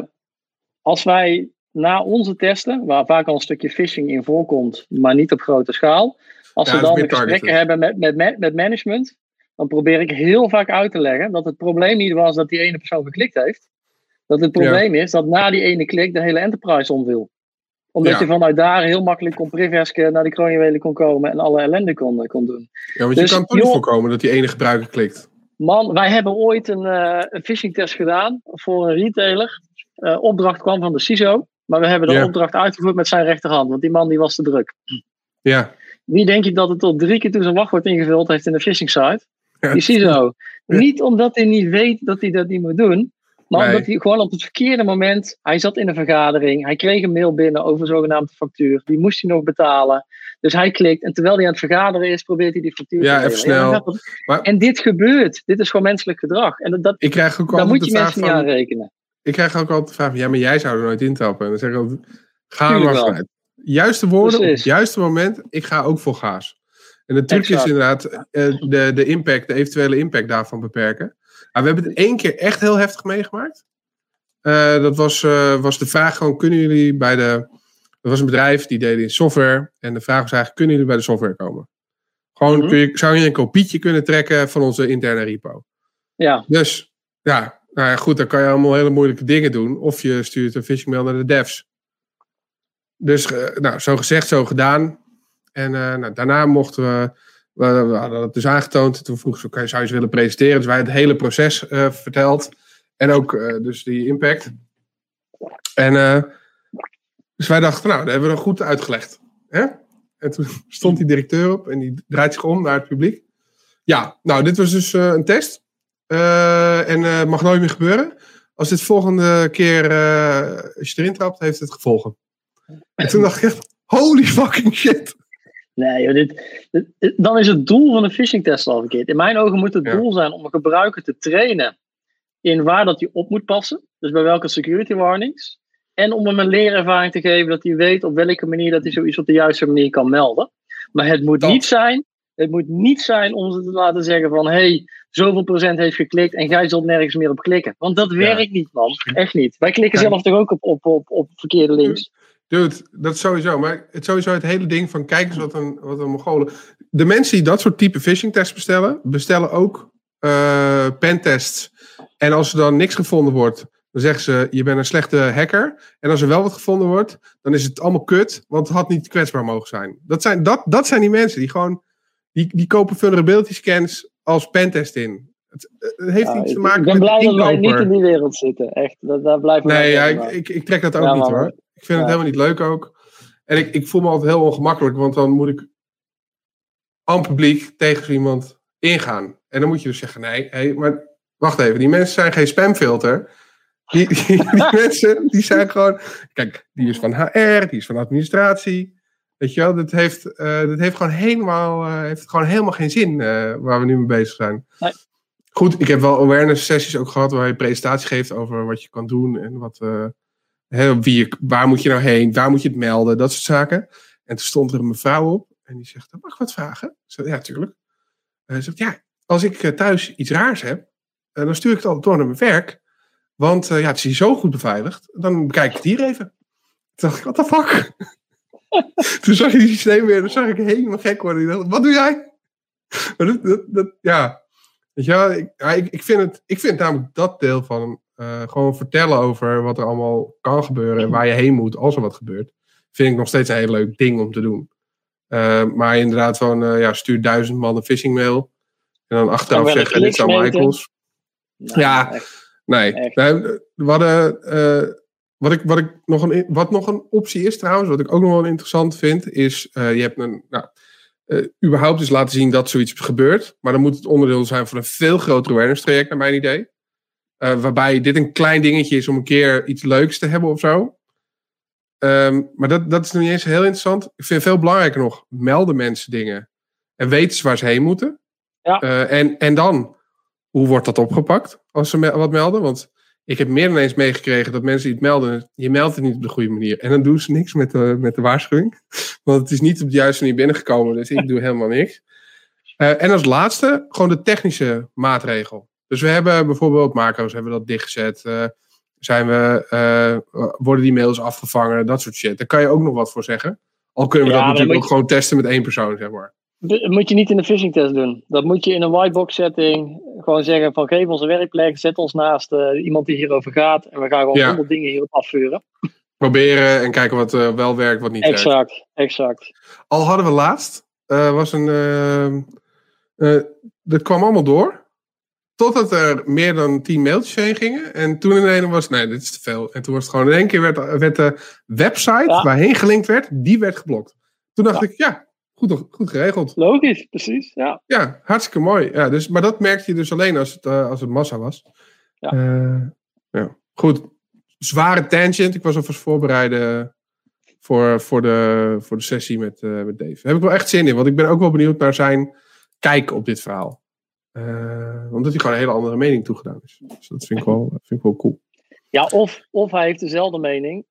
Speaker 2: als wij na onze testen, waar vaak al een stukje phishing in voorkomt, maar niet op grote schaal, als
Speaker 1: Ja,
Speaker 2: we dan
Speaker 1: meer
Speaker 2: gesprekken hebben met, met, met, management, dan probeer ik heel vaak uit te leggen dat het probleem niet was dat die ene persoon geklikt heeft. Dat het probleem is dat na die ene klik de hele enterprise omviel. Omdat
Speaker 1: Ja.
Speaker 2: je vanuit daar heel makkelijk kon priversken naar die kroonjuwelen kon komen en alle ellende kon, kon doen.
Speaker 1: Ja, want
Speaker 2: Dus,
Speaker 1: je kan toch niet voorkomen dat die ene gebruiker klikt.
Speaker 2: Man, wij hebben ooit een, eh een phishing test gedaan voor een retailer. Eh, opdracht kwam van de CISO, maar we hebben de
Speaker 1: Ja.
Speaker 2: opdracht uitgevoerd met zijn rechterhand, want die man die was te druk.
Speaker 1: Ja.
Speaker 2: Wie denk je dat het tot drie keer toe zijn wachtwoord ingevuld heeft in de phishing site? Die CISO. Niet omdat hij niet weet dat hij dat niet moet doen, Maar
Speaker 1: Nee.
Speaker 2: omdat hij gewoon op het verkeerde moment, hij zat in een vergadering, hij kreeg een mail binnen over een zogenaamde factuur, die moest hij nog betalen. Dus hij klikt en terwijl hij aan het vergaderen is, probeert hij die factuur
Speaker 1: Ja,
Speaker 2: te
Speaker 1: even snel. Maar-
Speaker 2: En dit gebeurt. Dit is gewoon menselijk gedrag. En dat, dat,
Speaker 1: Ik krijg ook
Speaker 2: daar moet je mensen niet aan rekenen.
Speaker 1: ik krijg ook altijd de vraag van, ja, maar jij zou er nooit intrappen. En dan zeg ik altijd, ga maar vanuit. Juiste woorden op het juiste moment, ik ga ook voor gaas. En de truc is inderdaad eh, de, de impact, de eventuele impact daarvan beperken. Maar we hebben het één keer echt heel heftig meegemaakt. Eh, dat was, eh, was de vraag gewoon, kunnen jullie bij de... Er was een bedrijf, die deden in software. En de vraag was eigenlijk, kunnen jullie bij de software komen? Gewoon,
Speaker 2: Mhm.
Speaker 1: kun je, zou je een kopietje kunnen trekken van onze interne repo?
Speaker 2: Ja,
Speaker 1: Dus ja, nou ja, goed, dan kan je allemaal hele moeilijke dingen doen. Of je stuurt een phishing mail naar de devs. Dus eh, nou, zo gezegd, zo gedaan. En nou, daarna mochten we, we, hadden het dus aangetoond. Toen vroeg ze, "Oké, zou je ze willen presenteren? Dus wij het hele proces eh, verteld. En ook eh, dus die impact. En eh, dus wij dachten, nou, dat hebben we dan goed uitgelegd. Hè? En toen stond die directeur op en die draait zich om naar het publiek. Ja, nou, dit was dus een test. En eh, mag nooit meer gebeuren. Als dit volgende keer, als je erin trapt, heeft het gevolgen. En toen dacht ik echt, holy fucking shit.
Speaker 2: Nee, joh, dit, dan is het doel van een phishing test al verkeerd. In mijn ogen moet het
Speaker 1: Ja.
Speaker 2: doel zijn om een gebruiker te trainen in waar dat hij op moet passen. Dus bij welke security warnings. En om hem een leerervaring te geven dat hij weet op welke manier dat hij zoiets op de juiste manier kan melden. Maar het moet
Speaker 1: Dat.
Speaker 2: niet zijn, het moet niet zijn om ze te laten zeggen van hey, zoveel procent heeft geklikt en jij zult nergens meer op klikken. Want dat werkt niet, man. Echt niet. Wij klikken zelf toch ook op, op, op, op verkeerde links.
Speaker 1: Dude, dat is sowieso. Maar het sowieso het hele ding van kijk eens wat een, wat een Mongolen. De mensen die dat soort type phishing tests bestellen, bestellen ook eh pentests. En als er dan niks gevonden wordt, dan zeggen ze je bent een slechte hacker. En als er wel wat gevonden wordt, dan is het allemaal kut, want het had niet kwetsbaar mogen zijn. Dat zijn, dat, dat zijn die mensen die gewoon, die, die kopen vulnerability scans als pentest in. Het, het heeft
Speaker 2: Ja,
Speaker 1: iets te maken
Speaker 2: ik ben
Speaker 1: met
Speaker 2: blij dat wij niet in die wereld zitten. Echt, dat, daar wij
Speaker 1: Nee, ja, ik, ik, ik trek dat ook
Speaker 2: Ja,
Speaker 1: niet hoor. Ik vind het helemaal niet leuk ook. En ik, ik voel me altijd heel ongemakkelijk, want dan moet ik aan publiek tegen iemand ingaan. En dan moet je dus zeggen, nee, hey, maar wacht even, die mensen zijn geen spamfilter. Die, die, die mensen, die zijn gewoon... Kijk, die is van HR, die is van administratie. Weet je wel, dat heeft, eh, dat heeft, gewoon, helemaal, eh, heeft gewoon helemaal geen zin eh, waar we nu mee bezig zijn.
Speaker 2: Nee.
Speaker 1: Goed, ik heb wel awareness sessies ook gehad waar je presentatie geeft over wat je kan doen en wat, wie waar moet je nou heen, waar moet je het melden, dat soort zaken. En toen stond er een mevrouw op en die zegt, mag ik wat vragen? Ik ja, tuurlijk. Ze zegt, ja, als ik eh, thuis iets raars heb, eh, dan stuur ik het altijd door naar mijn werk. Want eh, ja, het is hier zo goed beveiligd. Dan bekijk ik het hier even. Toen dacht ik, what the fuck? Toen zag je die systeem weer, dan zag ik helemaal gek worden. Ik dacht, wat doe jij? Dat, dat, ja, ik, ja, ik, ik, vind het, ik vind namelijk dat deel van eh, gewoon vertellen over wat er allemaal kan gebeuren en waar je heen moet als er wat gebeurt, vind ik nog steeds een heel leuk ding om te doen. Eh, maar inderdaad van, eh, ja, stuur duizend man een phishing mail en dan achteraf zeggen, dit zijn. Michaels.
Speaker 2: Nou,
Speaker 1: Ja.
Speaker 2: echt.
Speaker 1: Nee,
Speaker 2: Echt.
Speaker 1: nee, hadden, eh, wat, ik, wat, ik nog een, wat nog een optie is trouwens, wat ik ook nog wel interessant vind, is je hebt een, nou, überhaupt dus laten zien dat zoiets gebeurt, maar dan moet het onderdeel zijn van een veel groter awareness traject, naar mijn idee. Eh, waarbij dit een klein dingetje is om een keer iets leuks te hebben of zo. Ehm, maar dat, dat is nog niet eens heel interessant. Ik vind veel belangrijker nog, melden mensen dingen en weten ze waar ze heen moeten.
Speaker 2: Ja.
Speaker 1: Eh, en, en dan, hoe wordt dat opgepakt als ze me- wat melden? Want ik heb meer dan eens meegekregen dat mensen iets melden. Je meldt het niet op de goede manier. En dan doen ze niks met de, met de waarschuwing. Want het is niet op de juiste manier binnengekomen. Dus ik doe helemaal niks. Eh, en als laatste, gewoon de technische maatregel. Dus we hebben bijvoorbeeld macro's, hebben dat dichtgezet. Eh, zijn we, eh, worden die mails afgevangen, dat soort shit. Daar kan je ook nog wat voor zeggen. Al kunnen we
Speaker 2: Ja,
Speaker 1: dat natuurlijk ook gewoon testen met één persoon, zeg maar.
Speaker 2: Dat moet je niet in een phishing test doen. Dat moet je in een whitebox setting gewoon zeggen van geef ons een werkplek, zet ons naast eh, iemand die hierover gaat en we gaan gewoon
Speaker 1: Ja.
Speaker 2: honderd dingen hierop afvuren.
Speaker 1: Proberen en kijken wat wel werkt, wat niet werkt.
Speaker 2: Exact, exact.
Speaker 1: Al hadden we laatst, was een. dat kwam allemaal door. Totdat er meer dan tien mailtjes heen gingen. En toen in een was, nee, dit is te veel. En toen was het gewoon in één keer, werd, werd de website
Speaker 2: Ja.
Speaker 1: waarheen gelinkt werd, die werd geblokt. Toen dacht
Speaker 2: Ja.
Speaker 1: ik, ja, goed, goed geregeld.
Speaker 2: Logisch, precies. Ja.
Speaker 1: Ja, hartstikke mooi. Ja, dus, maar dat merkte je dus alleen als het, eh, als het massa was.
Speaker 2: Ja.
Speaker 1: Eh, ja. Goed, zware tangent. Ik was alvast voorbereiden voor, voor, de, voor de sessie met, uh, met Dave. Daar heb ik wel echt zin in, want ik ben ook wel benieuwd naar zijn kijk op dit verhaal. Uh, omdat hij gewoon een hele andere mening toegedaan is. Dus dat vind ik wel, vind ik wel cool.
Speaker 2: Ja, of, of hij heeft dezelfde mening,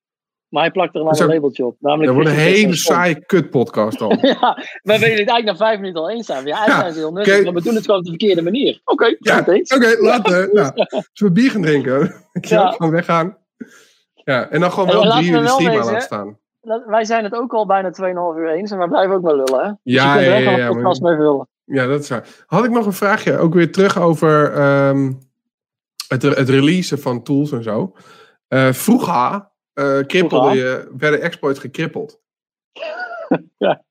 Speaker 2: maar hij plakt er een ander labeltje op.
Speaker 1: Namelijk dat wordt een hele saaie kutpodcast dan.
Speaker 2: ja, we willen het eigenlijk na vijf minuten al eens zijn. Ja, eigenlijk zijn ze heel nuttig, okay. maar we doen het gewoon op de verkeerde manier. Oké, okay,
Speaker 1: ja, Oké, okay, laten. nou, zullen we bier gaan drinken? Ik ja. gewoon weggaan. Ja, en dan gewoon wel drie uur de stream aan laten staan.
Speaker 2: Wij zijn het ook al bijna 2,5 uur eens en wij blijven ook maar lullen. Hè? Dus
Speaker 1: ja,
Speaker 2: je
Speaker 1: ja, ja, ja,
Speaker 2: een podcast mee vullen.
Speaker 1: Ja, dat is waar. Had ik nog een vraagje, ook weer terug over um, het, het releasen van tools en zo. Uh, vroeger uh, krippelde je, werden exploits gekrippeld.
Speaker 2: ja.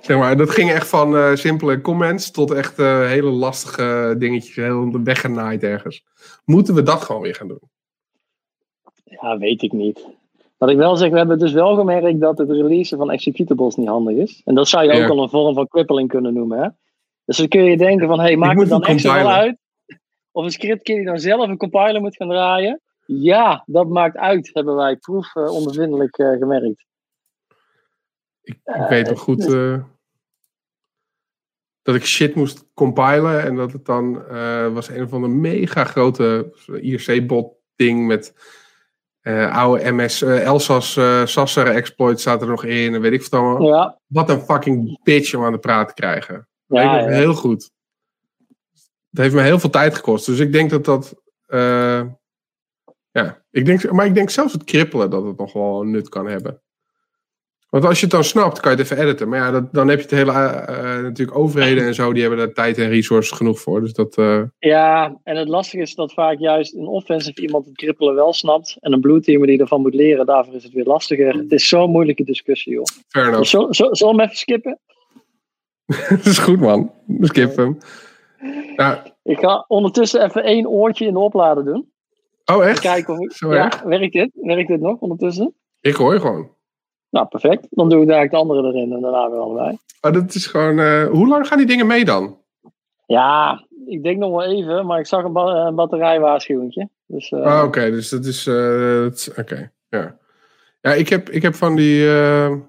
Speaker 1: Zeg maar, dat ging echt van uh, simpele comments tot echt hele lastige dingetjes, heel weggenaaid ergens. Moeten we dat gewoon weer gaan doen?
Speaker 2: Ja, weet ik niet. Wat ik wel zeg, we hebben dus wel gemerkt dat het releasen van executables niet handig is. En dat zou je ook al een vorm van crippling kunnen noemen. Hè? Dus dan kun je denken van, hey, maakt het dan echt wel uit? Of een script die dan zelf een compiler moet gaan draaien? Ja, dat maakt uit, hebben wij proefondervindelijk uh, gemerkt.
Speaker 1: Ik, ik weet nog goed uh, dat ik shit moest compilen en dat het dan was een van de mega grote IRC-bot ding met uh, oude MS, uh, Elsas uh, Sasser exploit staat er nog in. En weet ik wat allemaal.
Speaker 2: Ja.
Speaker 1: Wat een fucking bitch om aan de praat te krijgen.
Speaker 2: Ja,
Speaker 1: ja. Heel goed. Het heeft me heel veel tijd gekost. Dus ik denk dat dat. ja, ik denk, maar ik denk zelfs het krippelen dat het nog wel nut kan hebben. Want als je het dan snapt, kan je het even editen. Maar ja, dat, dan heb je het hele, uh, natuurlijk overheden en zo, die hebben daar tijd en resources genoeg voor. Dus dat, uh...
Speaker 2: Ja, en het lastige is dat vaak juist een offensive iemand het krippelen wel snapt. En een blue teamer die ervan moet leren, daarvoor is het weer lastiger. Het is zo'n moeilijke discussie, joh.
Speaker 1: Fair enough.
Speaker 2: Dus zo, zal hem even skippen?
Speaker 1: dat is goed, man. Skip hem. Nou,
Speaker 2: ik ga ondertussen even één oortje in de oplader doen.
Speaker 1: Oh, echt?
Speaker 2: Kijken of ik, ja, werkt dit? Werkt dit nog ondertussen?
Speaker 1: Ik hoor je gewoon.
Speaker 2: Nou, perfect. Dan doe ik eigenlijk de andere erin en daarna weer allebei.
Speaker 1: Oh, dat is gewoon, uh, hoe lang gaan die dingen mee dan?
Speaker 2: Ja, ik denk nog wel even, maar ik zag een, ba een batterijwaarschuwingje. Dus, uh,
Speaker 1: oh, oké, okay. dus dat is, uh, oké, okay. ja. Ja, ik heb, ik heb van die,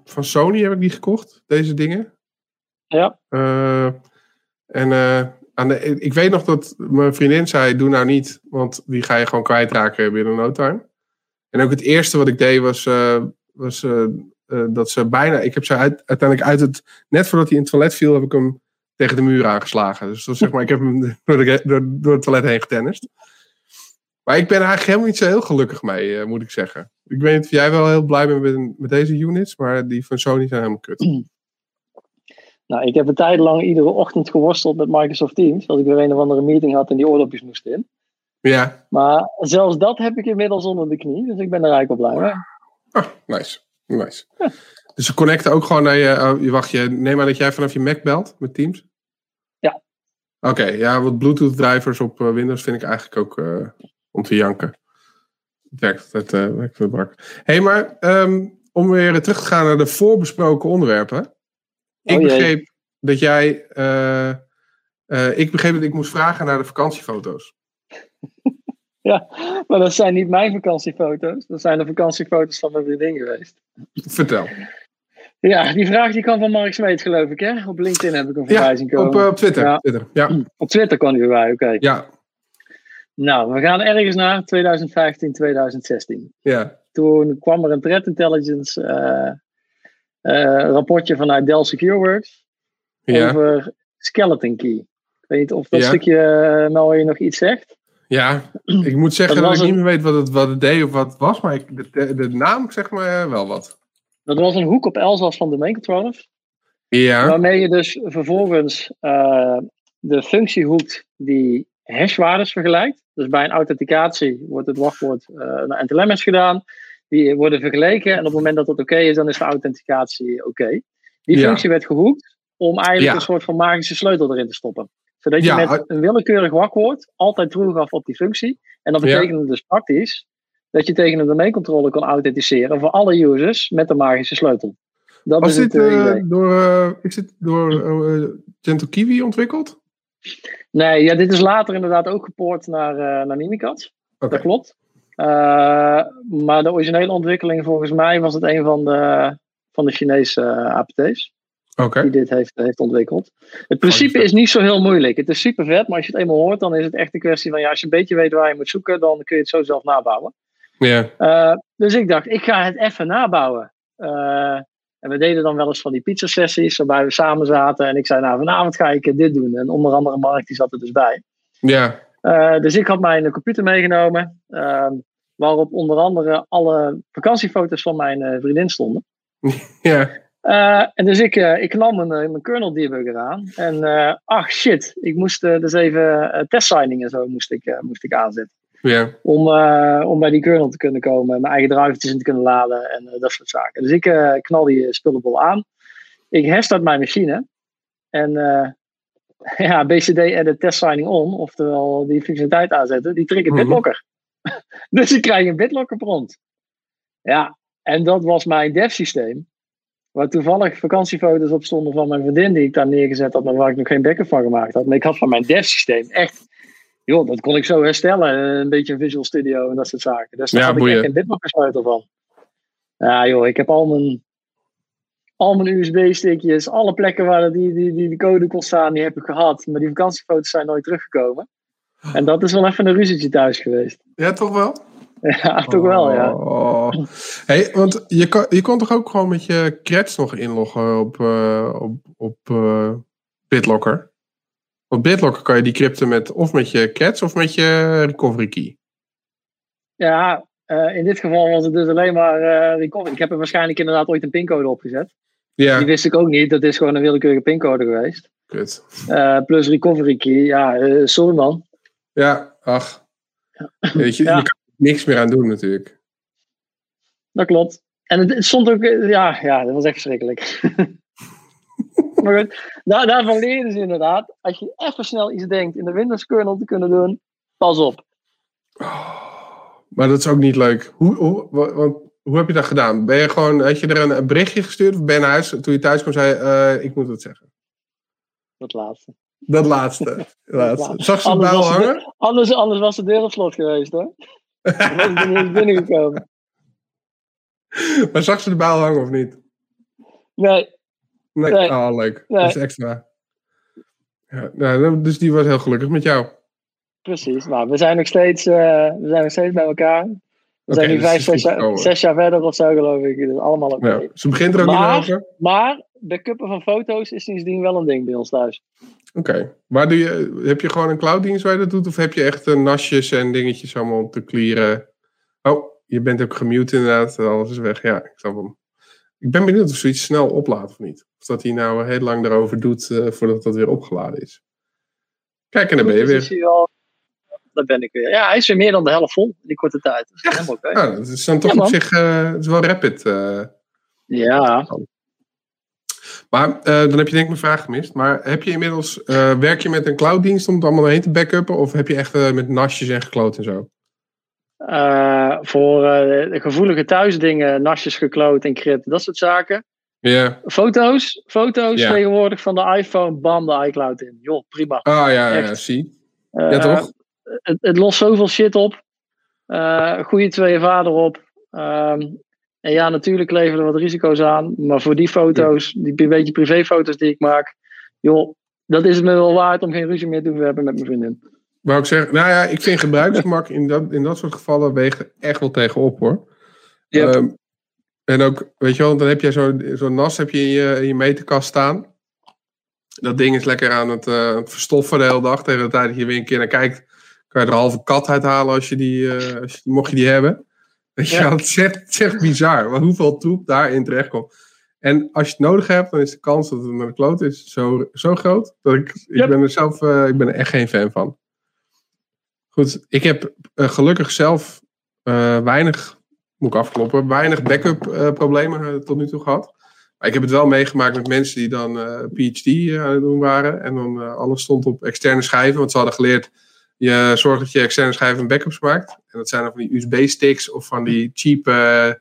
Speaker 1: van Sony heb ik die gekocht, deze dingen.
Speaker 2: Ja.
Speaker 1: en aan de, ik weet nog dat mijn vriendin zei, doe nou niet, want die ga je gewoon kwijtraken binnen no time. En ook het eerste wat ik deed was was uh, uh, dat ze bijna. Ik heb ze uit, uiteindelijk uit het. Net voordat hij in het toilet viel, heb ik hem tegen de muur aangeslagen. Dus dat zeg maar, ik heb hem door, de, door, door het toilet heen getennist. Maar ik ben er eigenlijk helemaal niet zo heel gelukkig mee, uh, moet ik zeggen. Ik weet niet of jij wel heel blij bent met, met deze units, maar die van Sony zijn helemaal kut.
Speaker 2: Nou, ik heb een tijd lang iedere ochtend geworsteld met Microsoft Teams. Als ik weer een of andere meeting had en die oordopjes moest in.
Speaker 1: Ja.
Speaker 2: Maar zelfs dat heb ik inmiddels onder de knie. Dus ik ben er eigenlijk wel blij mee.
Speaker 1: Ah, nice. nice. Ja. Dus ze connecten ook gewoon naar je, uh, je. Wacht, je neem aan dat jij vanaf je Mac belt met Teams?
Speaker 2: Ja.
Speaker 1: Oké, okay, ja, wat Bluetooth drivers op uh, Windows vind ik eigenlijk ook uh, om te janken. Het werkt, het werkt wel brak. Hé, hey, maar um, om weer terug te gaan naar de voorbesproken onderwerpen. Oh, ik begreep dat jij. ik begreep dat ik moest vragen naar de vakantiefoto's.
Speaker 2: Ja, maar dat zijn niet mijn vakantiefoto's. Dat zijn de vakantiefoto's van mijn vriendin geweest.
Speaker 1: Vertel.
Speaker 2: Ja, die vraag die kwam van Mark Smeet, geloof ik. Hè? Op LinkedIn heb ik een voorbij zien komen.
Speaker 1: Op, uh, op Twitter. Ja. Twitter. Ja.
Speaker 2: Op Twitter kwam die voorbij, oké. Okay.
Speaker 1: Ja.
Speaker 2: Nou, we gaan ergens naar 2015, 2016.
Speaker 1: Ja.
Speaker 2: Toen kwam er een threat intelligence uh, uh, rapportje vanuit Dell SecureWorks
Speaker 1: ja.
Speaker 2: over Skeleton Key. Ik weet niet of dat ja. stukje nou je nog iets zegt.
Speaker 1: Ja, ik moet zeggen dat, dat ik een... niet meer weet wat het, wat het deed of wat het was, maar ik, de, de, naam zegt me wel wat.
Speaker 2: Dat was een hoek op Elzas van domain controllers.
Speaker 1: Ja.
Speaker 2: Waarmee je dus vervolgens uh, de functie hoekt die hashwaardes vergelijkt. Dus bij een authenticatie wordt het wachtwoord uh, naar NTLMS gedaan. Die worden vergeleken en op het moment dat het oké okay is, dan is de authenticatie oké. Okay. Die ja. functie werd gehoekt om eigenlijk ja. een soort van magische sleutel erin te stoppen zodat je met een willekeurig wachtwoord altijd true gaf op die functie. En dat betekende ja. dus praktisch dat je tegen een domeincontroller kon authenticeren voor alle users met de magische sleutel. Dat
Speaker 1: Was
Speaker 2: is
Speaker 1: dit
Speaker 2: het,
Speaker 1: uh, door, uh, is dit door uh, Gentle Kiwi ontwikkeld?
Speaker 2: Nee, ja, dit is later inderdaad ook gepoord naar, naar Mimikatz. Okay. Dat klopt. Maar de originele ontwikkeling, volgens mij, was het een van de, van de Chinese APT's.
Speaker 1: Okay.
Speaker 2: Die dit heeft, heeft ontwikkeld. Het principe is niet zo heel moeilijk. Het is super vet, maar als je het eenmaal hoort, dan is het echt een kwestie van ja, als je een beetje weet waar je moet zoeken, dan kun je het zo zelf nabouwen.
Speaker 1: Ja.
Speaker 2: Uh, dus ik dacht, ik ga het even nabouwen. En we deden dan wel eens van die pizza-sessies, waarbij we samen zaten. En ik zei, nou, vanavond ga ik dit doen. En onder andere Mark, die zat er dus bij.
Speaker 1: Ja.
Speaker 2: Uh, dus ik had mijn computer meegenomen. Uh, waarop onder andere alle vakantiefoto's van mijn vriendin stonden.
Speaker 1: Ja.
Speaker 2: Uh, en dus ik, ik nam mijn, mijn kernel debugger aan. En ach shit, ik moest dus even testsigning en zo moest ik, moest ik aanzetten. Om, uh, om bij die kernel te kunnen komen, mijn eigen drivertjes in te kunnen laden en uh, dat soort zaken. Dus ik uh, knal die spullenbol aan. Ik herstart mijn machine. En ja, BCD edit test signing on, oftewel die functionaliteit aanzetten, die triggert
Speaker 1: Mhm.
Speaker 2: BitLocker. dus ik krijg een BitLocker prompt. Ja, en dat was mijn dev systeem. Waar toevallig vakantiefoto's op stonden van mijn vriendin die ik daar neergezet had, maar waar ik nog geen backup van gemaakt had. Maar ik had van mijn dev systeem echt joh, dat kon ik zo herstellen. Een beetje een Visual Studio en dat soort zaken. Dus daar
Speaker 1: Ja,
Speaker 2: had ik
Speaker 1: boeien.
Speaker 2: echt geen bitlocker sleutel van. Ja joh, ik heb al mijn, al mijn USB-stickjes, alle plekken waar die, die, die, die code kon staan, die heb ik gehad. Maar die vakantiefoto's zijn nooit teruggekomen. En dat is wel even een ruzietje thuis geweest.
Speaker 1: Ja, toch wel?
Speaker 2: Ja, toch wel, ja.
Speaker 1: Oh. Hey, want je kon, je kon toch ook gewoon met je creds nog inloggen op, eh, op, op eh, BitLocker? Op BitLocker kan je die crypten met, of met je creds of met je recovery key.
Speaker 2: Ja, uh, in dit geval was het dus alleen maar recovery. Ik heb er waarschijnlijk inderdaad ooit een pincode opgezet.
Speaker 1: Ja,
Speaker 2: Die wist ik ook niet. Dat is gewoon een willekeurige pincode geweest.
Speaker 1: kut.
Speaker 2: Plus recovery key. Ja, eh, sorry man.
Speaker 1: Ja, ach. Weet je,
Speaker 2: Ja.
Speaker 1: je kan er niks meer aan doen natuurlijk.
Speaker 2: Dat klopt. En het, het stond ook, eh, ja, ja, dat was echt verschrikkelijk. maar goed, daar, daarvan leren ze inderdaad. Als je even snel iets denkt in de Windows kernel te kunnen doen, pas op.
Speaker 1: Maar dat is ook niet leuk. Hoe, hoe, wa- want, hoe heb je dat gedaan? Ben je gewoon, had je er een, berichtje gestuurd of ben je naar huis? Toen je thuis kwam, zei eh, ik moet het zeggen.
Speaker 2: Dat laatste.
Speaker 1: Dat laatste. laatste. Zag ze de
Speaker 2: Anders
Speaker 1: hangen?
Speaker 2: de, anders, anders was de deur op slot geweest hoor. Ik er niet binnengekomen.
Speaker 1: maar zag ze de bijl hangen of niet?
Speaker 2: Nee,
Speaker 1: Nee.
Speaker 2: Nee.
Speaker 1: Oh, leuk.
Speaker 2: Nee.
Speaker 1: Dat is extra. Ja, nou, dus die was heel gelukkig met jou.
Speaker 2: precies. Maar we zijn nog steeds, eh, we zijn nog steeds bij elkaar. We zijn nu
Speaker 1: dus
Speaker 2: vijf, zes, zes jaar verder of zo geloof ik. Dus allemaal oké.
Speaker 1: Ja, ze begint er ook
Speaker 2: Maar-
Speaker 1: niet meer over.
Speaker 2: Maar backuppen van foto's is sindsdien wel een ding bij ons thuis.
Speaker 1: Oké. Waar doe je, heb je gewoon een clouddienst waar je dat doet? Of heb je echt eh, nasjes en dingetjes allemaal om te clearen? Oh, je bent ook gemute inderdaad. Alles is weg. Ja, ik snap hem. Ik ben benieuwd of zoiets snel oplaadt of niet. Of dat hij nou heel lang erover doet eh, voordat dat weer opgeladen is. Kijk, en dan ben je
Speaker 2: Dus
Speaker 1: weer.
Speaker 2: Daar ben ik weer. Ja, hij is weer meer dan de helft vol in die korte tijd. Dat is helemaal oké.
Speaker 1: Nou, dat is dan toch
Speaker 2: Ja,
Speaker 1: op zich eh, het is wel rapid.
Speaker 2: Ja,
Speaker 1: Maar eh, dan heb je denk ik mijn vraag gemist. Maar heb je inmiddels, eh, werk je met een clouddienst om het allemaal heen te backuppen? Of heb je echt eh, met nasjes en gekloot en zo?
Speaker 2: voor de gevoelige thuisdingen, nasjes gekloot, encrypt, dat soort zaken.
Speaker 1: Ja.
Speaker 2: Foto's, foto's tegenwoordig van de iPhone, bam, de iCloud in. Joh, prima.
Speaker 1: Ah ja, ja, zie. Ja, toch?
Speaker 2: Het, het lost zoveel shit op. Goede twee vader op. Ehm, en ja, natuurlijk leveren er wat risico's aan. Maar voor die foto's, die een beetje privéfoto's die ik maak, joh, dat is het me wel waard om geen ruzie meer te hoeven hebben met mijn vriendin.
Speaker 1: Wou ik zeggen, nou ja, ik vind gebruiksgemak in dat, in dat soort gevallen wegen echt wel tegenop hoor.
Speaker 2: Yep.
Speaker 1: Ehm, en ook, weet je wel, dan heb je zo'n zo'n nas heb je in, je in je meterkast staan. Dat ding is lekker aan het, het verstoffen de hele dag. Tegen de tijd dat je weer een keer naar kijkt, kan je er een halve kat uithalen als je die, eh, als je, mocht je die hebben. Weet je
Speaker 2: Ja.
Speaker 1: wel, het is echt, het is echt bizar hoeveel troep daarin terechtkomt. En als je het nodig hebt, dan is de kans dat het met de kloot is zo, zo groot. Dat ik, ik
Speaker 2: Yep.
Speaker 1: ben er zelf eh, ik ben er echt geen fan van. Goed, ik heb eh, gelukkig zelf eh, weinig, moet ik afkloppen, weinig backup problemen tot nu toe gehad. Maar ik heb het wel meegemaakt met mensen die dan PhD aan het doen waren. En dan alles stond op externe schijven. Want ze hadden geleerd, je zorgt dat je externe schijven backups maakt. En dat zijn dan van die USB-sticks of van die cheap eh,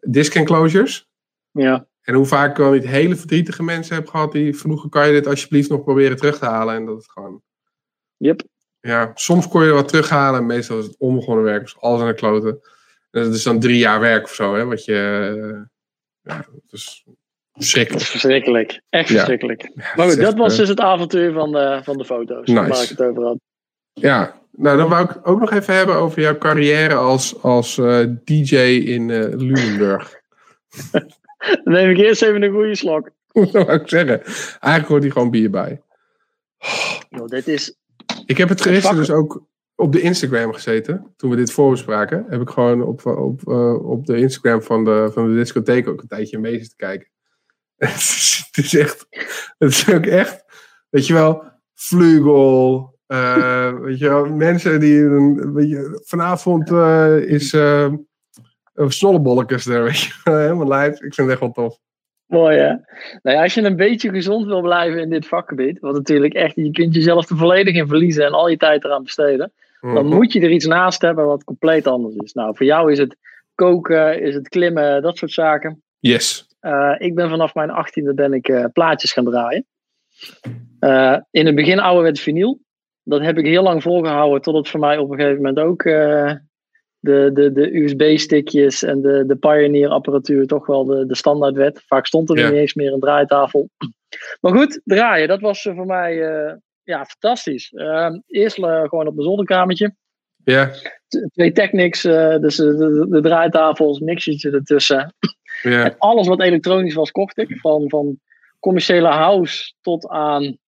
Speaker 1: disk enclosures.
Speaker 2: Ja,
Speaker 1: En hoe vaak ik wel niet hele verdrietige mensen heb gehad die vroegen, kan je dit alsjeblieft nog proberen terug te halen? En dat het gewoon,
Speaker 2: yep.
Speaker 1: ja, soms kon je er wat terughalen. En meestal is het onbegonnen werk. Dus alles aan de kloten. En dat is dan drie jaar werk of zo. Hè, wat je... eh, ja, dat is
Speaker 2: Dat
Speaker 1: verschrikkelijk.
Speaker 2: verschrikkelijk. Echt verschrikkelijk.
Speaker 1: Ja,
Speaker 2: Maar goed, dat was
Speaker 1: eh,
Speaker 2: dus het avontuur van de, van de foto's.
Speaker 1: Nice.
Speaker 2: Waar ik het over had.
Speaker 1: Ja, nou dan wou ik ook nog even hebben over jouw carrière als, als eh, DJ in Lunenburg.
Speaker 2: Dan neem ik eerst even een goede slok.
Speaker 1: dat wou ik zeggen. Eigenlijk hoort hier gewoon bier bij.
Speaker 2: Joh, dit is...
Speaker 1: Ik heb het gisteren dus ook op de Instagram gezeten. Toen we dit voorbespraken. Heb ik gewoon op, op, eh, op de Instagram van de, van de discotheek ook een tijdje mee zitten kijken. het, is, het is echt... Het is ook echt... Weet je wel... Vlugel... eh, weet je mensen die... een- Weet je, vanavond eh, is... eh uh, Snollebollekes er, weet je. Helemaal lijf. Ik vind het echt wel tof.
Speaker 2: Mooi hè? Nou ja, als je een beetje gezond wil blijven in dit vakgebied, wat natuurlijk echt, je kunt jezelf er volledig in verliezen en al je tijd eraan besteden, dan
Speaker 1: Mhm.
Speaker 2: moet je er iets naast hebben wat compleet anders is. Nou, voor jou is het koken, is het klimmen, dat soort zaken.
Speaker 1: Yes.
Speaker 2: Eh, ik ben vanaf mijn achttiende ben ik eh, plaatjes gaan draaien. Eh, in het begin ouderwets vinyl. Dat heb ik heel lang volgehouden tot het voor mij op een gegeven moment ook eh, de, de, de USB-stickjes en de, de Pioneer-apparatuur toch wel de, de standaard werd. Vaak stond er
Speaker 1: Ja.
Speaker 2: niet eens meer een draaitafel. Maar goed, draaien, dat was eh, voor mij eh, ja, fantastisch. Eh, eerst gewoon op mijn zolderkamertje
Speaker 1: Ja.
Speaker 2: twee Technics, dus de, de, de draaitafels, mixertje ertussen.
Speaker 1: Ja.
Speaker 2: En alles wat elektronisch was, kocht ik. Van, van commerciële house tot aan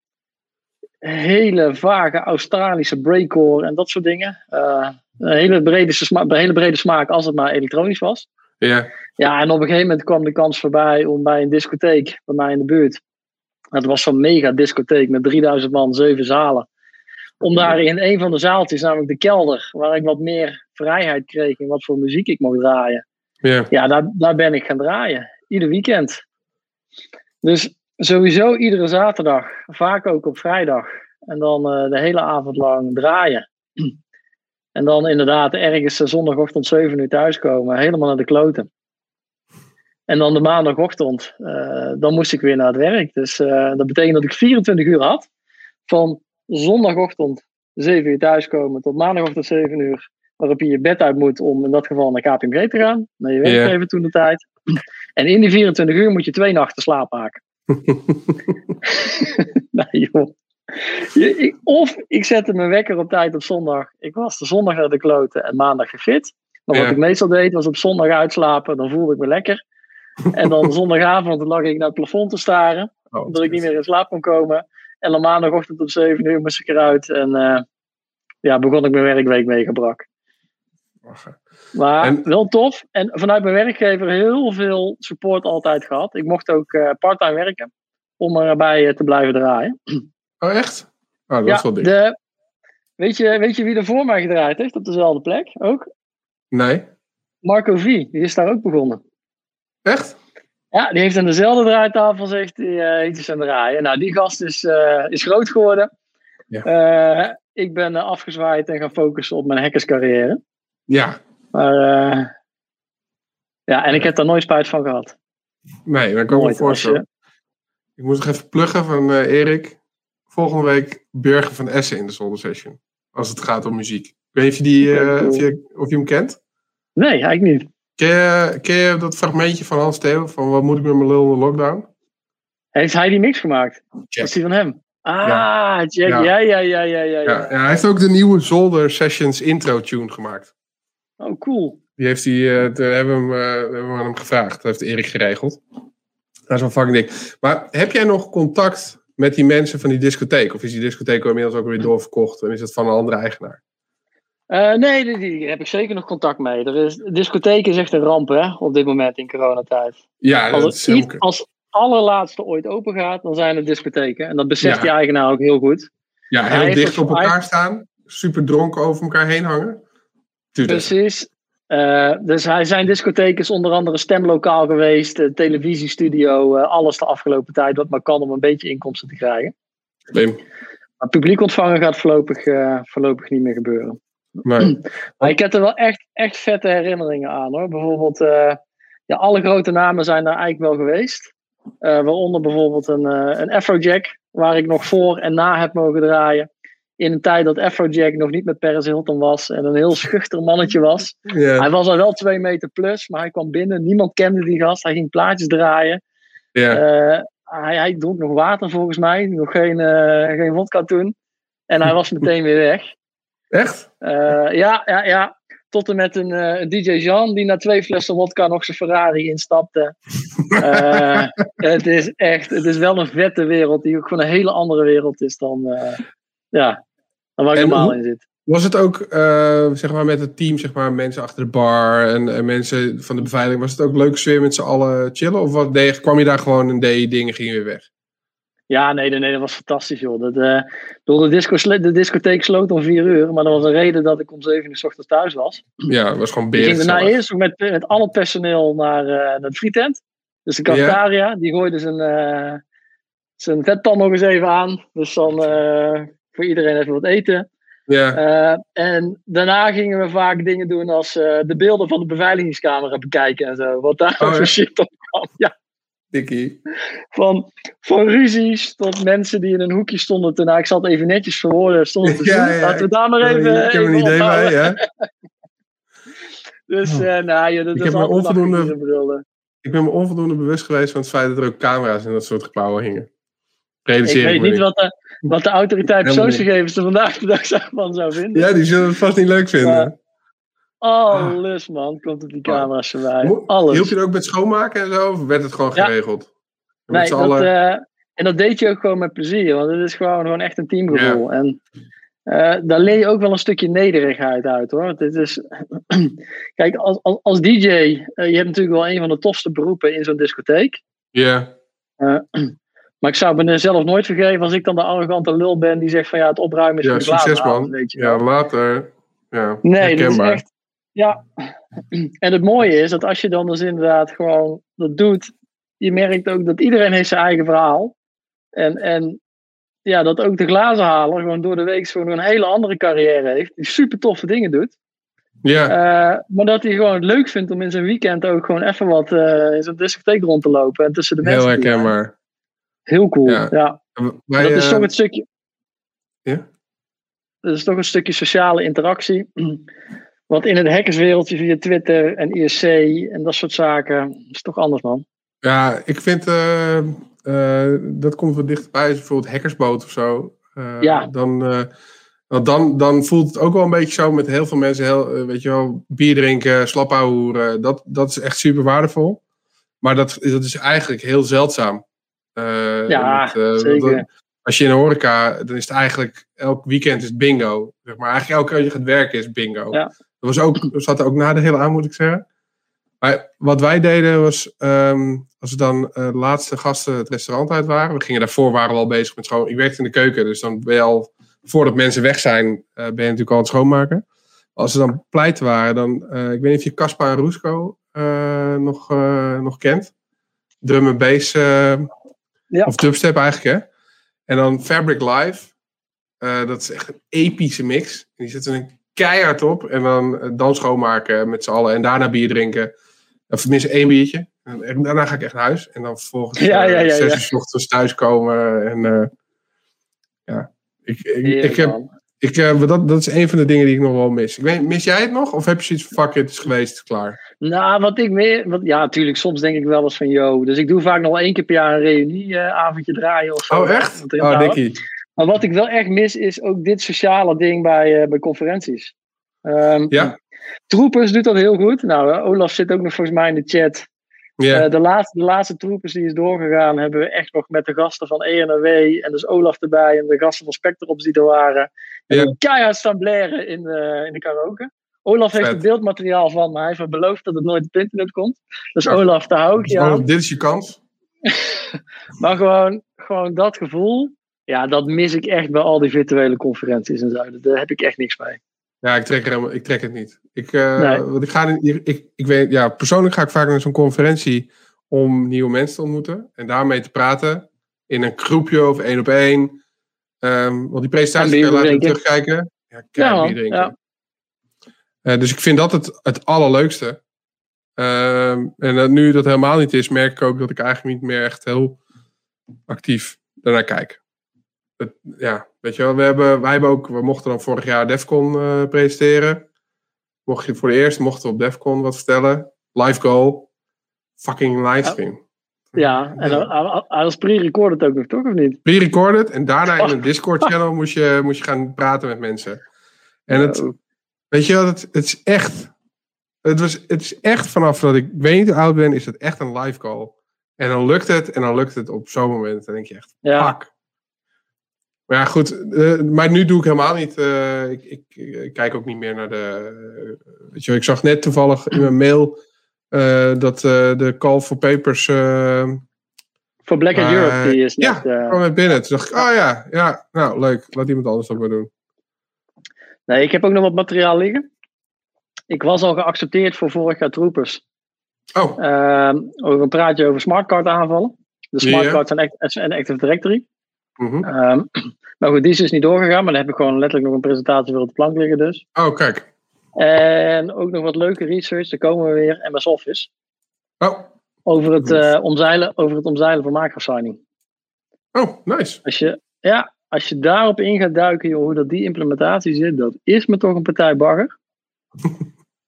Speaker 2: hele vage Australische breakcore en dat soort dingen. Eh, een hele brede, sma een hele brede smaak als het maar elektronisch was.
Speaker 1: Ja.
Speaker 2: Ja, en op een gegeven moment kwam de kans voorbij om bij een discotheek bij mij in de buurt. Dat was zo'n mega discotheek met 3000 man, zeven zalen. Om daar in een van de zaaltjes, namelijk de kelder, waar ik wat meer vrijheid kreeg in wat voor muziek ik mocht draaien.
Speaker 1: Ja.
Speaker 2: Ja, daar, daar ben ik gaan draaien. Ieder weekend. Dus sowieso iedere zaterdag. Vaak ook op vrijdag. En dan eh, de hele avond lang draaien. En dan inderdaad ergens eh, zondagochtend 7 uur thuiskomen. Helemaal naar de kloten. En dan de maandagochtend. eh, dan moest ik weer naar het werk. Dus dat betekent dat ik 24 uur had. Van zondagochtend 7 uur thuiskomen tot maandagochtend 7 uur waarop je je bed uit moet om in dat geval naar KPMG te gaan. Naar je werkgever toen de tijd. En in die 24 uur moet je twee nachten slaap maken. nou joh. Je- of ik zette mijn wekker op tijd op zondag. Ik was de zondag naar de kloten en maandag gefit. Maar wat
Speaker 1: Ja.
Speaker 2: ik meestal deed was op zondag uitslapen. Dan voelde ik me lekker. En dan zondagavond lag ik naar het plafond te staren.
Speaker 1: Oh,
Speaker 2: Omdat ik niet meer in slaap kon komen. En dan maandagochtend om 7 uur moest ik eruit. En eh, ja, begon ik mijn werkweek meegebrak. Maar
Speaker 1: En-
Speaker 2: wel tof. En vanuit mijn werkgever heel veel support altijd gehad. Ik mocht ook eh parttime werken. Om erbij eh, te blijven draaien.
Speaker 1: Oh, echt? Oh, dat
Speaker 2: ja,
Speaker 1: is wel dik.
Speaker 2: de, weet, je, weet je wie er voor mij gedraaid heeft op dezelfde plek? Ook?
Speaker 1: Nee?
Speaker 2: Marco V. Die is daar ook begonnen.
Speaker 1: Echt?
Speaker 2: Ja, die heeft aan dezelfde draaitafel zegt hij eh, iets aan draaien. Nou, die gast is, eh, is groot geworden.
Speaker 1: Ja.
Speaker 2: Ik ben afgezwaaid en gaan focussen op mijn hackerscarrière.
Speaker 1: Ja.
Speaker 2: Maar eh, ja, en ik heb daar nooit spijt van gehad.
Speaker 1: Nee, dat kan ik me voorstellen. Ik moet nog even pluggen van eh, Erik. Volgende week Burger van Essen in de Zolder Session. Als het gaat om muziek. Ik weet niet of je, die, eh, of je, of je hem kent.
Speaker 2: nee, eigenlijk niet.
Speaker 1: Ken je, ken je dat fragmentje van Hans Theo? Van wat moet ik met mijn lul in de lockdown?
Speaker 2: Heeft hij die mix gemaakt?
Speaker 1: Check.
Speaker 2: Is die van hem? Ah,
Speaker 1: Ja.
Speaker 2: Jack.
Speaker 1: Ja.
Speaker 2: Ja, ja, ja, ja, ja. ja.
Speaker 1: Ja, ja, hij heeft ook de nieuwe Zolder Sessions intro tune gemaakt.
Speaker 2: Oh, cool.
Speaker 1: Die heeft hij, daar hebben we, hem, eh, hebben we aan hem gevraagd. Dat heeft Erik geregeld. Dat is wel fucking dik. Maar heb jij nog contact met die mensen van die discotheek? Of is die discotheek inmiddels ook weer doorverkocht en is het van een andere eigenaar?
Speaker 2: Eh, nee, die, die heb ik zeker nog contact mee. Er is, discotheek is echt een ramp hè, op dit moment in coronatijd.
Speaker 1: Ja, dat
Speaker 2: Als,
Speaker 1: is ook-
Speaker 2: iets- als allerlaatste ooit open gaat, dan zijn het discotheken. En dat beseft
Speaker 1: Ja.
Speaker 2: die eigenaar ook heel goed.
Speaker 1: ja, heel dicht op elkaar staan. Super dronken over elkaar heen hangen.
Speaker 2: Precies. Eh, dus hij, zijn discotheek is onder andere stemlokaal geweest, eh, televisiestudio, eh, alles de afgelopen tijd wat maar kan om een beetje inkomsten te krijgen.
Speaker 1: Probleem.
Speaker 2: Maar publiek ontvangen gaat voorlopig, voorlopig niet meer gebeuren.
Speaker 1: Nee.
Speaker 2: Maar ik heb er wel echt, echt vette herinneringen aan hoor. Bijvoorbeeld, ja, alle grote namen zijn daar eigenlijk wel geweest. Waaronder bijvoorbeeld een, een Afrojack, waar ik nog voor en na heb mogen draaien. In een tijd dat Afrojack nog niet met Paris Hilton was en een heel schuchter mannetje was. Hij was al wel twee meter plus, maar hij kwam binnen. Niemand kende die gast. Hij ging plaatjes draaien. Eh, hij, hij dronk nog water volgens mij. Nog geen, eh geen vodka toen. En hij was meteen weer weg.
Speaker 1: Echt?
Speaker 2: Eh, ja, ja, ja. Tot en met een, een DJ Jean die na twee flessen vodka nog zijn Ferrari instapte. Het is echt, het is wel een vette wereld die ook gewoon een hele andere wereld is dan, ja, dan waar ik
Speaker 1: En
Speaker 2: normaal
Speaker 1: hoe-
Speaker 2: in zit.
Speaker 1: Was het ook, eh, zeg maar, met het team, zeg maar, mensen achter de bar en, en mensen van de beveiliging, was het ook leuk sfeer met z'n allen chillen? Of wat, deed kwam je daar gewoon en deed je dingen, ging je weer weg?
Speaker 2: Ja, nee, nee, dat was fantastisch, joh. Dat, eh, door de, disco, de discotheek sloot om vier uur, maar dat was een reden dat ik om zeven uur 's ochtends thuis was.
Speaker 1: Ja, het was gewoon
Speaker 2: Ik
Speaker 1: beren.
Speaker 2: ging daarna eerst met, met al het personeel naar, eh, naar de frietent. Dus de cafetaria, die gooide zijn, eh, zijn vetpan nog eens even aan. Dus dan voor iedereen even wat eten.
Speaker 1: Ja,
Speaker 2: Eh, en daarna gingen we vaak dingen doen als eh, de beelden van de beveiligingscamera bekijken en zo. Wat daar
Speaker 1: Oh,
Speaker 2: voor
Speaker 1: ja?
Speaker 2: shit op kwam. Ja,
Speaker 1: dikkie.
Speaker 2: van, van ruzies tot mensen die in een hoekje stonden. Te, nou, ik zal het even netjes verwoorden. Stonden te
Speaker 1: Ja,
Speaker 2: Laten we daar maar even.
Speaker 1: ik heb
Speaker 2: even
Speaker 1: een idee bij, ja.
Speaker 2: Dus eh nou, ja, dat
Speaker 1: Ik
Speaker 2: is
Speaker 1: heb onvoldoende-
Speaker 2: er.
Speaker 1: Ik ben me onvoldoende bewust geweest van het feit dat er ook camera's in dat soort gebouwen hingen.
Speaker 2: Ik
Speaker 1: Realiseer ik,
Speaker 2: weet niet wat de, wat de autoriteit persoonsgegevens er vandaag de dag van zou vinden.
Speaker 1: Ja, die zullen het vast niet leuk vinden.
Speaker 2: Ja. Alles, man, komt op die camera's voorbij.
Speaker 1: Mo-
Speaker 2: Alles.
Speaker 1: Hielp je er ook met schoonmaken en zo? Of werd het gewoon
Speaker 2: Ja.
Speaker 1: geregeld? Met
Speaker 2: Nee, dat, eh, en dat deed je ook gewoon met plezier, want het is gewoon, gewoon echt een teamgevoel. En eh, daar leer je ook wel een stukje nederigheid uit hoor. Het is, kijk, als, als, als DJ, eh, je hebt natuurlijk wel een van de tofste beroepen in zo'n discotheek.
Speaker 1: Ja,
Speaker 2: Eh, maar ik zou me zelf nooit vergeven als ik dan de arrogante lul ben die zegt van ja, het opruimen is
Speaker 1: ja succes man.
Speaker 2: weet je
Speaker 1: Ja, later. Ja,
Speaker 2: Nee, dat is echt. Ja. En het mooie is dat als je dan dus inderdaad gewoon dat doet, je merkt ook dat iedereen heeft zijn eigen verhaal. En, en ja, dat ook de glazenhaler gewoon door de week gewoon een hele andere carrière heeft. Die super toffe dingen doet.
Speaker 1: Ja,
Speaker 2: Eh, maar dat hij gewoon het leuk vindt om in zijn weekend ook gewoon even wat eh, in zo'n discotheek rond te lopen. En tussen de
Speaker 1: heel
Speaker 2: mensen. zijn.
Speaker 1: herkenbaar.
Speaker 2: Heel cool.
Speaker 1: Ja.
Speaker 2: Ja.
Speaker 1: Wij,
Speaker 2: dat is
Speaker 1: eh,
Speaker 2: toch het stukje.
Speaker 1: ja?
Speaker 2: Dat is toch een stukje sociale interactie. Want in het hackerswereldje via Twitter en IRC en dat soort zaken is toch anders, man.
Speaker 1: Ja, ik vind eh, eh, dat komt wat dichterbij. Bijvoorbeeld hackersboot of zo. Eh,
Speaker 2: Ja.
Speaker 1: Dan, eh, want dan, dan voelt het ook wel een beetje zo met heel veel mensen. Heel, eh, weet je wel, bier drinken, slap hoeren. Dat, dat is echt super waardevol. Maar dat, dat is eigenlijk heel zeldzaam. Eh,
Speaker 2: Ja,
Speaker 1: met, eh,
Speaker 2: zeker.
Speaker 1: als je in een horeca, dan is het eigenlijk elk weekend is bingo. Zeg maar eigenlijk elke keer als je gaat werken is bingo.
Speaker 2: Ja.
Speaker 1: Dat was ook, dat zat er ook nadelen aan, moet ik zeggen. Maar wat wij deden was, ehm, als we dan eh, de laatste gasten het restaurant uit waren. We gingen daarvoor, waren we al bezig met schoon. Ik werkte in de keuken, dus dan ben je al, voordat mensen weg zijn, ben je natuurlijk al aan het schoonmaken. Als ze dan pleiten waren, dan, ik weet niet of je Caspar en Roesco nog, nog kent. Drum en bass,
Speaker 2: Ja.
Speaker 1: of dubstep eigenlijk, hè. En dan Fabric Live, eh, dat is echt een epische mix. Die zetten een keihard op en dan, eh, dan schoonmaken met z'n allen. En daarna bier drinken. Of tenminste één biertje. En daarna ga ik echt naar huis. En dan vervolgens
Speaker 2: Ja,
Speaker 1: eh,
Speaker 2: ja, ja,
Speaker 1: zes uur 's ochtends thuiskomen. En ja, ik, ik, heb,
Speaker 2: man.
Speaker 1: Ik, eh, dat, dat is een van de dingen die ik nog wel mis. Ik weet, mis jij het nog? Of heb je zoiets van, fuck it, is geweest, klaar?
Speaker 2: Nou, wat ik meer. Wat, ja, natuurlijk, soms denk ik wel eens van yo. Dus ik doe vaak nog één keer per jaar een reunieavondje draaien of zo.
Speaker 1: Oh, echt? Oh. Dikkie.
Speaker 2: Maar wat ik wel echt mis, is ook dit sociale ding bij, eh, bij conferenties. Ehm
Speaker 1: Ja?
Speaker 2: Troepers doet dat heel goed. Nou, eh, Olaf zit ook nog volgens mij in de chat. Eh, de, laatste, de laatste troepers die is doorgegaan, hebben we echt nog met de gasten van ENW en dus Olaf erbij en de gasten van Spectrops die er waren. En
Speaker 1: Ja.
Speaker 2: we keihard staan blaren in de, in de karaoke. Olaf heeft er beeldmateriaal van, maar hij heeft beloofd dat het nooit op internet komt. Dus. Olaf, daar hou ik je aan.
Speaker 1: Dit is je kans.
Speaker 2: Maar gewoon, gewoon dat gevoel, ja, dat mis ik echt bij al die virtuele conferenties en zo. Daar heb ik echt niks mee.
Speaker 1: Ja, ik trek, er helemaal, ik trek het niet. Ik, eh,
Speaker 2: Nee.
Speaker 1: want ik, ga, in- ik, ik weet, ja, persoonlijk ga ik vaak naar zo'n conferentie om nieuwe mensen te ontmoeten. En daarmee te praten. In een groepje of één op één. Ehm, want die presentatie
Speaker 2: En
Speaker 1: kun je
Speaker 2: bier
Speaker 1: later
Speaker 2: drinken.
Speaker 1: terugkijken. Ja,
Speaker 2: Ja,
Speaker 1: kijk, drinken.
Speaker 2: ja.
Speaker 1: Eh, dus ik vind dat het, het allerleukste. Ehm, en dat nu dat helemaal niet is, merk ik ook dat ik eigenlijk niet meer echt heel actief daarnaar kijk. Het, ja, weet je wel, we hebben, wij hebben ook, we mochten dan vorig jaar Defcon uh, presenteren. Mocht je voor de eerst, mochten we op Defcon wat vertellen. Live goal. Fucking livestream.
Speaker 2: Ja, en hij was pre-recorded ook nog, toch? Of niet?
Speaker 1: Pre-recorded. En daarna in een Discord-channel moest je, moest je gaan praten met mensen. En het, weet je wel, het, het is echt. Het, was, het is echt vanaf dat ik weet niet hoe oud ben, is het echt een live call. En dan lukt het, en dan lukt het op zo'n moment. Dan denk je echt, ja. fuck. Maar ja, goed. Uh, maar nu doe ik helemaal niet. Uh, ik, ik, ik, kijk ook niet meer naar de. Uh, weet je, ik zag net toevallig in mijn mail dat de Call for Papers.
Speaker 2: voor Black and Europe, die is
Speaker 1: net. Ja, kwam met binnen. Toen dacht ik, oh ja, ja, nou leuk. Laat iemand anders dat maar doen.
Speaker 2: Nee, ik heb ook nog wat materiaal liggen. Ik was al geaccepteerd voor vorig jaar Troopers.
Speaker 1: Oh.
Speaker 2: Uh, over een praatje over smartcard aanvallen. De smartcards en. Active Directory.
Speaker 1: Mm -hmm.
Speaker 2: maar goed, die is dus niet doorgegaan. Maar dan heb ik gewoon letterlijk nog een presentatie voor op de plank liggen dus.
Speaker 1: Oh, kijk.
Speaker 2: En ook nog wat leuke research. Er komen we weer MS Office.
Speaker 1: Oh.
Speaker 2: Over het, uh, omzeilen, over het omzeilen van microsigning.
Speaker 1: Oh, nice.
Speaker 2: Als je, ja, als je daarop in gaat duiken, joh, hoe dat die implementatie zit, dat is me toch een partij bagger.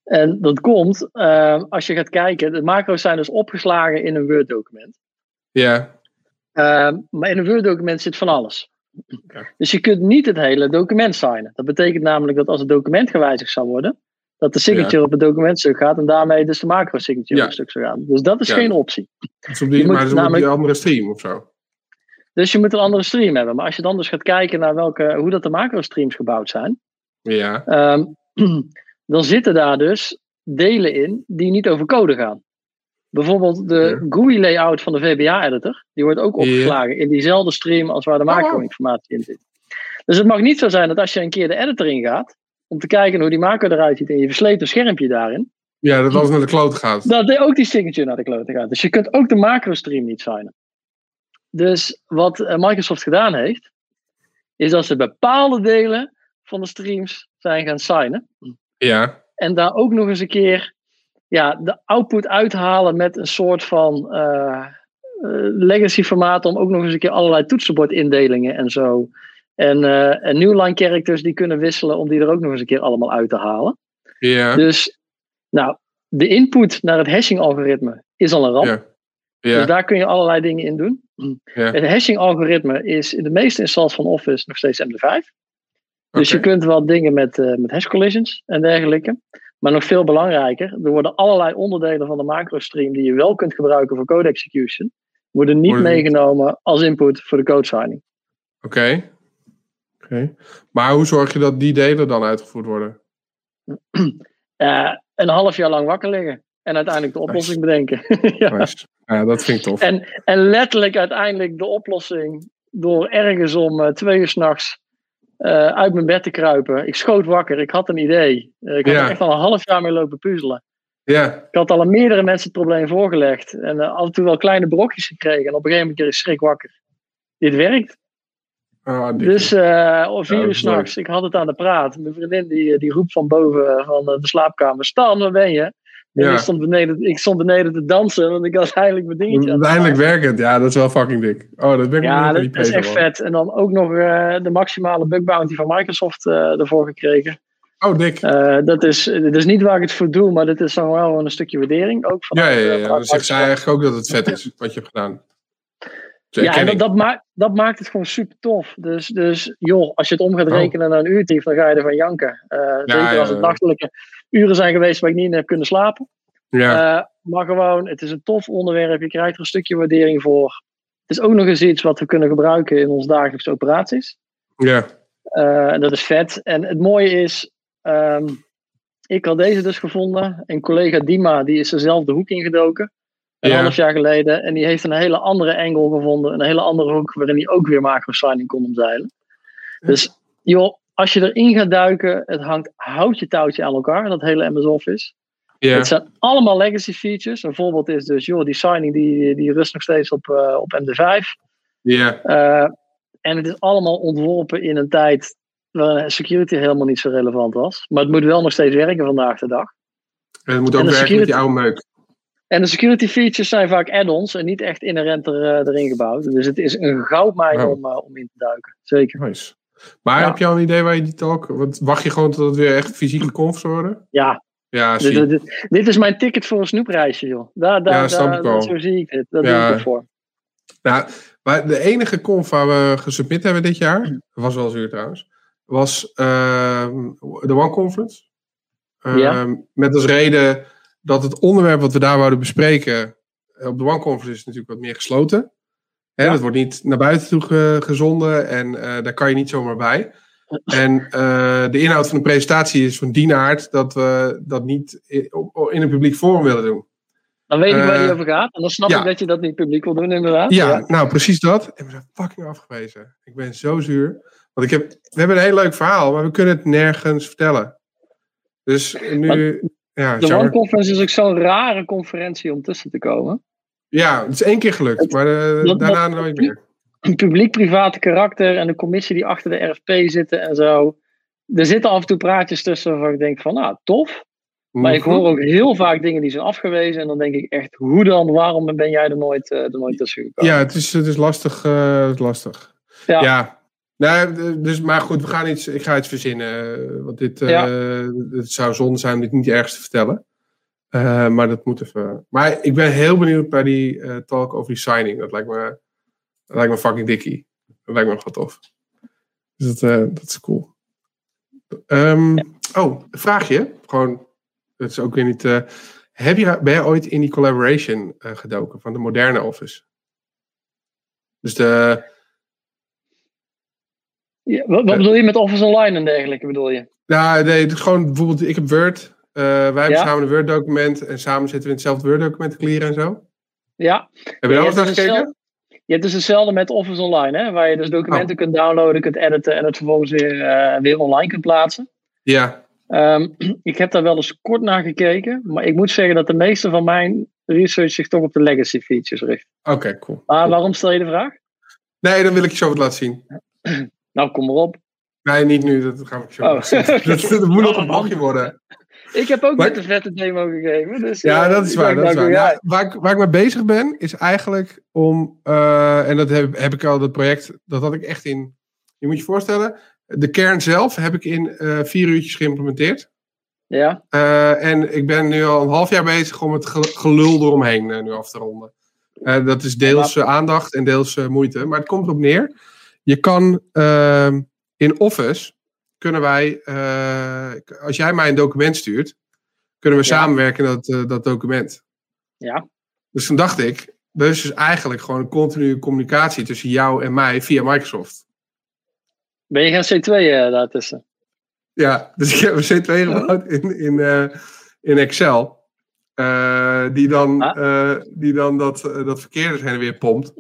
Speaker 2: en dat komt uh, als je gaat kijken, de macro's zijn dus opgeslagen in een Word-document.
Speaker 1: Ja.
Speaker 2: Uh, maar in een Word-document zit van alles. Dus je kunt niet het hele document signen. Dat betekent namelijk dat als het document gewijzigd zou worden, dat de signature ja. op het documentstuk gaat en daarmee dus de macro-signature ja. op het stuk zou gaan. Dus dat is geen optie.
Speaker 1: Dus op die, maar is namelijk, die andere stream of zo?
Speaker 2: Dus je moet een andere stream hebben. Maar als je dan dus gaat kijken naar welke, hoe dat de macro-streams gebouwd zijn,
Speaker 1: ja.
Speaker 2: Um, dan zitten daar dus delen in die niet over code gaan. Bijvoorbeeld de ja. GUI-layout van de VBA-editor, die wordt ook opgeslagen in diezelfde stream als waar de macro-informatie in zit. Dus het mag niet zo zijn dat als je een keer de editor ingaat, om te kijken hoe die macro eruit ziet en je versleet een schermpje daarin.
Speaker 1: Ja, dat alles naar de klote gaat.
Speaker 2: Dat ook die signature naar de klote gaat. Dus je kunt ook de macro-stream niet signen. Dus wat eh, Microsoft gedaan heeft, is dat ze bepaalde delen van de streams zijn gaan signen.
Speaker 1: Ja.
Speaker 2: En daar ook nog eens een keer ja, de output uithalen met een soort van uh, legacy formaat om ook nog eens een keer allerlei toetsenbordindelingen en zo. En, uh, en newline characters die kunnen wisselen om die er ook nog eens een keer allemaal uit te halen.
Speaker 1: Ja.
Speaker 2: Dus, nou, de input naar het hashing algoritme is al een ramp. Dus daar kun je allerlei dingen in doen. Het hashing algoritme is in de meeste instanties van Office nog steeds MD5. Dus okay. je kunt wel dingen met, uh, met hash collisions en dergelijke. Maar nog veel belangrijker, er worden allerlei onderdelen van de macro-stream die je wel kunt gebruiken voor code execution, worden niet meegenomen als input voor de code signing.
Speaker 1: Oké. Okay. Okay. Maar hoe zorg je dat die delen dan uitgevoerd worden?
Speaker 2: Uh, een half jaar lang wakker liggen en uiteindelijk de oplossing nice. bedenken.
Speaker 1: ja. Nice. ja, dat vind ik tof.
Speaker 2: En, en letterlijk uiteindelijk de oplossing door ergens om uh, twee uur s'nachts uh, uit mijn bed te kruipen. Ik schoot wakker, ik had een idee. Uh, ik had ja. er echt al een half jaar mee lopen puzzelen.
Speaker 1: Ja.
Speaker 2: Ik had al aan meerdere mensen het probleem voorgelegd. En uh, af en toe wel kleine brokjes gekregen. En op een gegeven moment is schrik wakker. Dit werkt.
Speaker 1: Oh,
Speaker 2: dus om vier uur s'nachts, ik had het aan de praat. Mijn vriendin die, die roept van boven van de slaapkamer. Stan, waar ben je? Ja. Ik, stond beneden, ik stond beneden te dansen, want ik had eindelijk mijn dingetje aan
Speaker 1: Eindelijk werkend, ja, dat is wel fucking dik. Oh, dat ben ik
Speaker 2: ja, dat, dat is echt vet. En dan ook nog uh, de maximale bug bounty van Microsoft uh, ervoor gekregen.
Speaker 1: Oh, dik.
Speaker 2: Uh, dat, is, dat is niet waar ik het voor doe, maar dit is dan wel een stukje waardering. Ook van
Speaker 1: ja, ja, ja. ja. Zij eigenlijk ook dat het vet is, wat je hebt gedaan.
Speaker 2: Dus ja, en dat, dat, maakt, dat maakt het gewoon super tof. Dus, dus joh, als je het om gaat rekenen oh. naar een uurtief, dan ga je ervan janken. ja, zeker als het nachtelijke uren zijn geweest waar ik niet heb kunnen slapen.
Speaker 1: Ja.
Speaker 2: Uh, maar gewoon, het is een tof onderwerp. Je krijgt er een stukje waardering voor. Het is ook nog eens iets wat we kunnen gebruiken in onze dagelijkse operaties.
Speaker 1: Ja.
Speaker 2: Uh, dat is vet. En het mooie is, um, ik had deze dus gevonden. En collega Dima, die is dezelfde hoek ingedoken. Een
Speaker 1: ja.
Speaker 2: half jaar geleden. En die heeft een hele andere angle gevonden. Een hele andere hoek waarin hij ook weer macro kon omzeilen. Dus joh, als je erin gaat duiken, het hangt houtje touwtje aan elkaar. Dat hele MS Office.
Speaker 1: Yeah.
Speaker 2: Het zijn allemaal legacy features. Een voorbeeld is dus, joh, die signing die, die rust nog steeds op, uh, op MD5.
Speaker 1: Ja.
Speaker 2: Yeah. Uh, en het is allemaal ontworpen in een tijd waar security helemaal niet zo relevant was. Maar het moet wel nog steeds werken vandaag de dag.
Speaker 1: En het moet ook werken security... met die oude meuk.
Speaker 2: En de security features zijn vaak add-ons en niet echt inherent er, eh, erin gebouwd. Dus het is een goudmijn
Speaker 1: Wow.
Speaker 2: om, eh, om in te duiken. Zeker.
Speaker 1: Nice. Maar
Speaker 2: Ja.
Speaker 1: heb je al een idee waar je die talk... Want wacht je gewoon tot het weer echt fysieke confs worden?
Speaker 2: Ja,
Speaker 1: Ja,
Speaker 2: dit,
Speaker 1: zie.
Speaker 2: dit, dit is mijn ticket voor een snoepreisje, joh. Daar, daar,
Speaker 1: Ja, snap
Speaker 2: daar. Zo zie ik dit. Daar
Speaker 1: Ja.
Speaker 2: doe ik het voor.
Speaker 1: Nou, maar de enige conf waar we gesubmit hebben dit jaar, dat was wel zuur trouwens, was ehm, de One Conference. Ehm,
Speaker 2: Ja.
Speaker 1: Met als reden dat het onderwerp wat we daar wouden bespreken op de One Conference is natuurlijk wat meer gesloten. Hè,
Speaker 2: Ja.
Speaker 1: Dat wordt niet naar buiten toe ge- gezonden en eh, daar kan je niet zomaar bij. En eh, de inhoud van de presentatie is van die aard dat we dat niet in, een publiek forum willen doen.
Speaker 2: Dan weet ik waar
Speaker 1: Eh,
Speaker 2: je over gaat. En dan snap
Speaker 1: ja.
Speaker 2: ik dat je dat niet publiek wil doen, inderdaad.
Speaker 1: Ja, nou precies dat. En we zijn fucking afgewezen. Ik ben zo zuur. Want ik heb, we hebben een heel leuk verhaal, maar we kunnen het nergens vertellen. Dus nu, ja,
Speaker 2: De. One Conference is ook zo'n rare conferentie om tussen te komen.
Speaker 1: Ja, het is één keer gelukt, maar eh,
Speaker 2: dat-
Speaker 1: daarna
Speaker 2: dat-
Speaker 1: nooit meer.
Speaker 2: Een publiek-private karakter en de commissie die achter de RFP zitten en zo. Er zitten af en toe praatjes tussen waarvan ik denk van, nou, tof. Maar ik
Speaker 1: Mhm.
Speaker 2: hoor ook heel vaak dingen die zijn afgewezen. En dan denk ik echt, hoe dan? Waarom ben jij er nooit, eh, er nooit tussen gekomen?
Speaker 1: Ja, het is, het is lastig. eh, lastig.
Speaker 2: Ja.
Speaker 1: Ja. Nee, d- dus, maar goed, we gaan iets, ik ga iets verzinnen. Want dit het zou zonde zijn om dit niet ergens te vertellen. Eh, maar dat moet even. Maar ik ben heel benieuwd naar die eh, talk over die signing. Dat lijkt me, dat lijkt me fucking dikkie. Dat lijkt me nog wel tof. Dus dat, eh, dat is cool. Ehm, Oh, een vraagje. Gewoon, het is ook weer niet. heb je, ben je ooit in die collaboration gedoken van de moderne Office? Dus de.
Speaker 2: Ja, wat, wat bedoel je met Office Online en dergelijke, bedoel je?
Speaker 1: Nou, nee, het is gewoon bijvoorbeeld, ik heb Word. Eh, wij hebben
Speaker 2: Ja.
Speaker 1: samen een Word-document en samen zitten we in hetzelfde Word-document te clearen en zo.
Speaker 2: Ja.
Speaker 1: Heb je daar eens naar
Speaker 2: dus
Speaker 1: gekeken?
Speaker 2: hetzelfde- met Office Online, hè? waar je dus documenten
Speaker 1: Oh.
Speaker 2: kunt downloaden, kunt editen en het vervolgens weer, eh, weer online kunt plaatsen.
Speaker 1: Ja.
Speaker 2: Ehm, ik heb daar wel eens kort naar gekeken, maar ik moet zeggen dat de meeste van mijn research zich toch op de legacy features richt.
Speaker 1: Oké, cool.
Speaker 2: Maar
Speaker 1: Cool.
Speaker 2: waarom stel je de vraag?
Speaker 1: Nee, dan wil ik je zo wat laten zien.
Speaker 2: Nou, kom maar op.
Speaker 1: Nee, niet nu, dat gaan we zo
Speaker 2: Oh.
Speaker 1: Dat, dat moet nog een bochtje worden.
Speaker 2: Ik heb ook
Speaker 1: Maar-
Speaker 2: net een vette demo gegeven. Dus,
Speaker 1: Ja,
Speaker 2: eh,
Speaker 1: dat is waar. Dat is waar. Nou, waar, ik, waar ik mee bezig ben, is eigenlijk om. eh, en dat heb, heb ik al, dat project, dat had ik echt in. Je moet je voorstellen, de kern zelf heb ik in eh, vier uurtjes geïmplementeerd.
Speaker 2: ja,
Speaker 1: en ik ben nu al een half jaar bezig om het ge- gelul eromheen nu af te ronden. Dat is deels aandacht en deels moeite. Maar het komt erop neer. Je kan ehm, in Office kunnen wij, eh, als jij mij een document stuurt, kunnen we
Speaker 2: Ja.
Speaker 1: samenwerken in dat, eh, dat document.
Speaker 2: ja.
Speaker 1: Dus toen dacht ik, er is dus eigenlijk gewoon een continue communicatie tussen jou en mij via Microsoft.
Speaker 2: Ben je gaan C2 eh, daartussen?
Speaker 1: Ja, dus ik heb een C2 gebouwd in, in, in Excel. Die, dan,
Speaker 2: Ah.
Speaker 1: die dan dat, dat verkeer dus heen en weer pompt.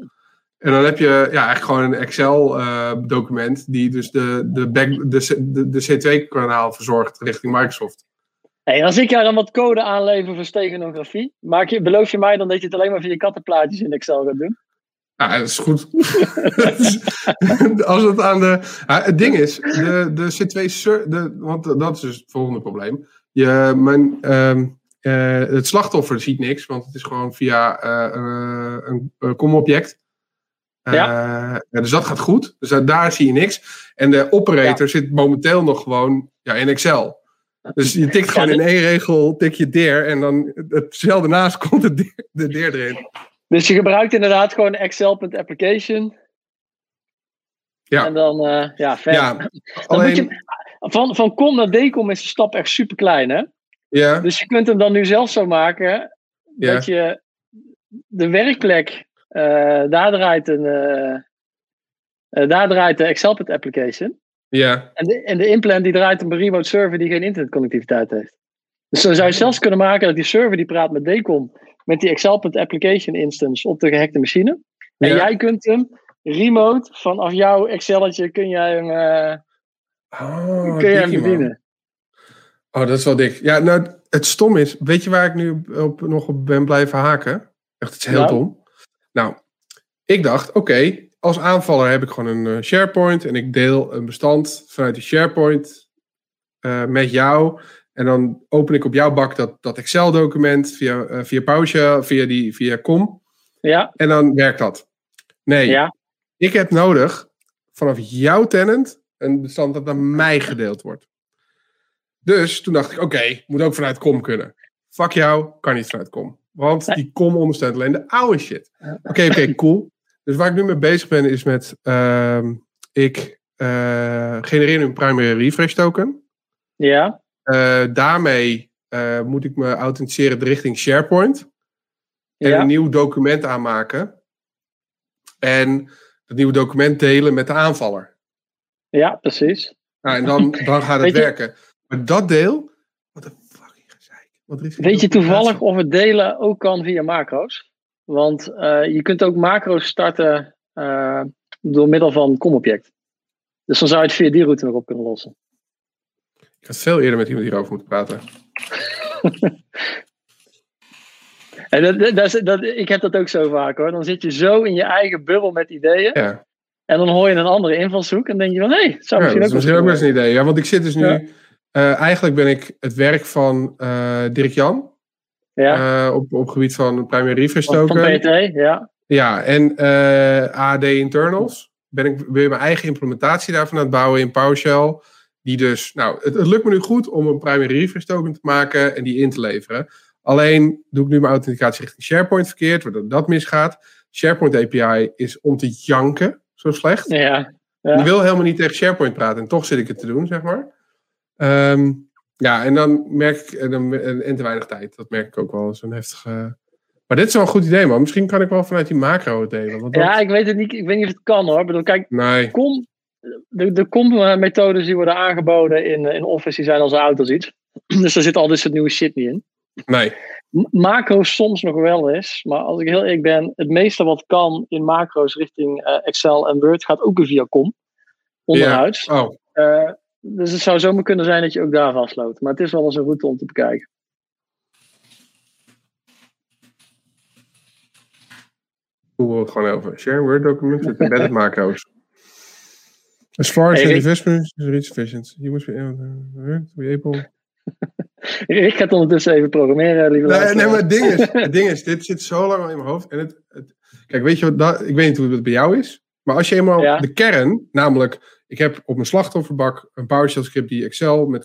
Speaker 1: En dan heb je ja, eigenlijk gewoon een Excel-document die dus de, de, back, de, de, de C2-kanaal verzorgt richting Microsoft.
Speaker 2: Hey, als ik jou dan wat code aanlever voor steganografie, maak je, beloof je mij dan dat je het alleen maar via kattenplaatjes in Excel gaat doen?
Speaker 1: Ja, dat is goed. Als het aan de. Ja, het ding is, de, de C2 ser- de, want dat is dus het volgende probleem. Je, mijn, ehm, eh, het slachtoffer ziet niks, want het is gewoon via eh, eh, een, een com-object. Eh, ja, dus dat gaat goed. Dus daar, daar zie je niks. En de operator zit momenteel nog gewoon ja, in Excel. Dus je tikt gewoon in één regel, tik je der en dan hetzelfde naast komt de der, de der erin.
Speaker 2: Dus je gebruikt inderdaad gewoon excel.application.
Speaker 1: Ja.
Speaker 2: En dan, eh, ja, verder.
Speaker 1: Ja, alleen,
Speaker 2: je, van, van com naar decom is de stap echt super klein, hè?
Speaker 1: ja,
Speaker 2: Dus je kunt hem dan nu zelf zo maken
Speaker 1: Ja.
Speaker 2: dat je de werkplek, eh, daar draait een, eh, eh, daar draait de Excel.application.
Speaker 1: ja.
Speaker 2: En de, en de implant die draait op een remote server die geen internetconnectiviteit heeft. Dus dan zou je zelfs kunnen maken dat die server die praat met Decom met die Excel.application instance op de gehackte machine. En
Speaker 1: Ja.
Speaker 2: jij kunt hem remote vanaf jouw Excelletje kun jij hem, eh,
Speaker 1: Oh,
Speaker 2: kun jij hem
Speaker 1: man.
Speaker 2: bedienen.
Speaker 1: Oh, dat is wel dik. Ja, nou, het stom is, weet je waar ik nu op, nog op ben blijven haken? Echt, het is heel
Speaker 2: Nou?
Speaker 1: dom. Nou, ik dacht, oké, als aanvaller heb ik gewoon een eh, SharePoint en ik deel een bestand vanuit die SharePoint eh, met jou. En dan open ik op jouw bak dat, dat Excel-document via, uh, via PowerShell, via, die, via com.
Speaker 2: Ja.
Speaker 1: En dan werkt dat. Nee,
Speaker 2: Ja.
Speaker 1: ik heb nodig vanaf jouw tenant een bestand dat naar mij gedeeld wordt. Dus toen dacht ik, oké, moet ook vanuit com kunnen. Fuck jou, kan niet vanuit com. Want die com ondersteunt alleen de oude shit. Oké, oké, cool. Dus waar ik nu mee bezig ben is met, ehm, ik eh, genereer nu een primary refresh token.
Speaker 2: Ja.
Speaker 1: Eh, daarmee eh, moet ik me authenticeren richting SharePoint. En
Speaker 2: Ja.
Speaker 1: een nieuw document aanmaken. En dat nieuwe document delen met de aanvaller.
Speaker 2: Ja, precies.
Speaker 1: Nou, en dan, dan gaat het werken. Maar dat deel, wat een fucking gezeik. Want er is geen
Speaker 2: Weet je toevallig of het delen ook kan via macro's? Want eh, je kunt ook macro's starten eh, door middel van COM-object. Dus dan zou je het via die route nog op kunnen lossen.
Speaker 1: Ik had veel eerder met iemand hierover moeten praten.
Speaker 2: En dat, dat, dat is- dat, ik heb dat ook zo vaak hoor. Dan zit je zo in je eigen bubbel met ideeën.
Speaker 1: Ja,
Speaker 2: En dan hoor je een andere invalshoek. En denk je van, hé, hey, het zou
Speaker 1: ja
Speaker 2: misschien
Speaker 1: dat is
Speaker 2: ook
Speaker 1: misschien ook best een idee. Ja, want ik zit dus nu...
Speaker 2: Ja.
Speaker 1: Eh, eigenlijk ben ik het werk van eh Dirk Jan.
Speaker 2: Ja,
Speaker 1: eh, op, op gebied van primary refresh
Speaker 2: van, van
Speaker 1: token.
Speaker 2: PT, ja.
Speaker 1: Ja, en AD internals. Ben ik weer mijn eigen implementatie daarvan aan het bouwen in PowerShell. Die dus, nou, het, het lukt me nu goed om een primary refresh token te maken en die in te leveren. Alleen doe ik nu mijn authenticatie richting SharePoint verkeerd, waardoor dat misgaat. SharePoint API is om te janken, zo slecht.
Speaker 2: Ja, Ja.
Speaker 1: Ik wil helemaal niet tegen SharePoint praten en toch zit ik het te doen, zeg maar. Ehm, ja, en dan merk ik, en, dan, en, te weinig tijd, dat merk ik ook wel. Zo'n heftige... Maar dit is wel een goed idee, man. Misschien kan ik wel vanuit die macro het delen. Want dat-
Speaker 2: ja, ik weet het niet. Ik weet niet of het kan hoor. Ik bedoel, kijk,
Speaker 1: Nee,
Speaker 2: kom, de, de kom-methodes die worden aangeboden in, in Office, die zijn al zo oud als iets. Dus daar zit al dit soort nieuwe shit niet in.
Speaker 1: nee.
Speaker 2: Macro's soms nog wel eens, maar als ik heel eerlijk ben, het meeste wat kan in macro's richting eh, Excel en Word gaat ook weer via com. Onderhuids.
Speaker 1: Oh,
Speaker 2: Eh, dus het zou zomaar kunnen zijn dat je ook daar vastloopt. Maar het is wel eens een route om te bekijken.
Speaker 1: hoe we het gewoon over. Share Word documents with embedded macros. As far as
Speaker 2: Hey,
Speaker 1: the investment is reach efficient. You must be able.
Speaker 2: Ik ga het ondertussen even programmeren, lieve
Speaker 1: Nee, nee, maar het ding, is, het ding is, dit zit zo lang al in mijn hoofd. En het, het, kijk, weet je wat, dat, ik weet niet hoe het bij jou is. Maar als je eenmaal
Speaker 2: Ja.
Speaker 1: de kern, namelijk, ik heb op mijn slachtofferbak een PowerShell script die Excel met.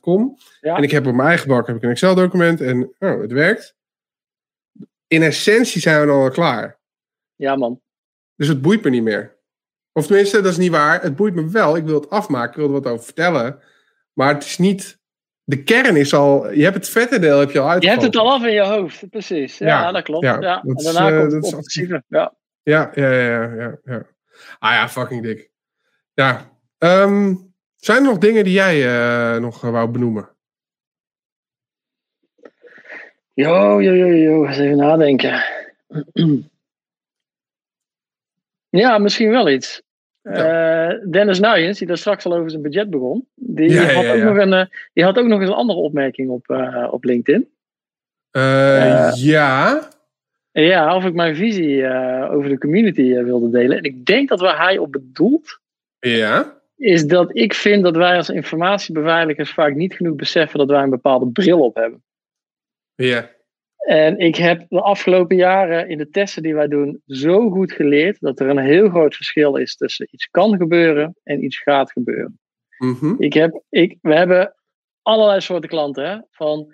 Speaker 2: Ja.
Speaker 1: En ik heb op mijn eigen bak heb ik een Excel document en oh, het werkt. In essentie zijn we dan al klaar.
Speaker 2: Ja, man.
Speaker 1: Dus het boeit me niet meer. Of tenminste, dat is niet waar. Het boeit me wel. Ik wil het afmaken. Ik wil er wat over vertellen. Maar het is niet... De kern is al... Je hebt het vette deel heb je al
Speaker 2: Je hebt het al af in je hoofd, precies. Ja,
Speaker 1: Ja,
Speaker 2: dat klopt.
Speaker 1: ja,
Speaker 2: Ja,
Speaker 1: dat
Speaker 2: en daarna
Speaker 1: eh,
Speaker 2: komt het offensieve. Ja,
Speaker 1: ja, ja, ja, ja. Ah ja, fucking dik. Ja. Ehm, zijn er nog dingen die jij eh, nog eh, wou benoemen?
Speaker 2: Jo, jo, jo, jo. Eens even nadenken. ja, misschien wel iets. Eh, Dennis Nuyens, die daar straks al over zijn budget begon, die,
Speaker 1: Ja,
Speaker 2: had,
Speaker 1: ja,
Speaker 2: ook. Nog een, die had ook nog eens een andere opmerking op, op LinkedIn.
Speaker 1: Ja.
Speaker 2: Ja, of ik mijn visie over de community wilde delen. En ik denk dat waar hij op bedoelt,
Speaker 1: Ja.
Speaker 2: Is dat ik vind dat wij als informatiebeveiligers vaak niet genoeg beseffen dat wij een bepaalde bril op hebben.
Speaker 1: Ja.
Speaker 2: En ik heb de afgelopen jaren in de testen die wij doen zo goed geleerd dat er een heel groot verschil is tussen iets kan gebeuren en iets gaat gebeuren.
Speaker 1: Mhm.
Speaker 2: Ik heb, ik, we hebben allerlei soorten klanten, hè? van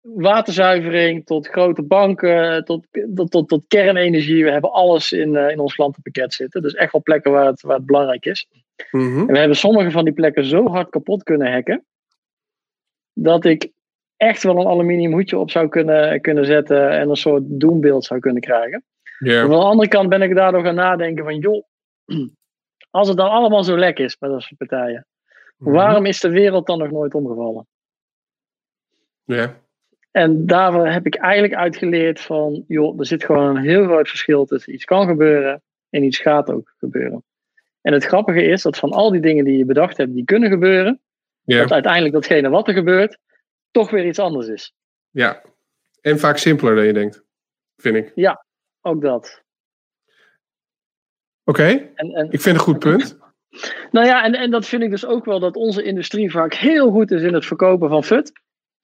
Speaker 2: waterzuivering tot grote banken, tot, tot, tot, tot kernenergie. We hebben alles in, eh, in ons klantenpakket zitten. Dus echt wel plekken waar het, waar het belangrijk is.
Speaker 1: Mhm.
Speaker 2: En we hebben sommige van die plekken zo hard kapot kunnen hacken. Dat ik echt wel een aluminium hoedje op zou kunnen, kunnen zetten. En een soort doembeeld zou kunnen krijgen.
Speaker 1: Ja.
Speaker 2: Aan de andere kant ben ik daardoor gaan nadenken van joh. Als het dan allemaal zo lek is bij dat soort partijen.
Speaker 1: Mhm.
Speaker 2: Waarom is de wereld dan nog nooit omgevallen?
Speaker 1: Ja.
Speaker 2: En daarvoor heb ik eigenlijk uitgeleerd van joh, er zit gewoon een heel groot verschil tussen iets kan gebeuren en iets gaat ook gebeuren. En het grappige is dat van al die dingen die je bedacht hebt die kunnen gebeuren,
Speaker 1: Ja.
Speaker 2: dat uiteindelijk datgene wat er gebeurt, toch weer iets anders is.
Speaker 1: ja. En vaak simpeler dan je denkt. Vind ik.
Speaker 2: Ook dat.
Speaker 1: Oké. Ik vind een goed punt.
Speaker 2: nou ja, en, en dat vind ik dus ook wel dat onze industrie vaak heel goed is in het verkopen van FUT.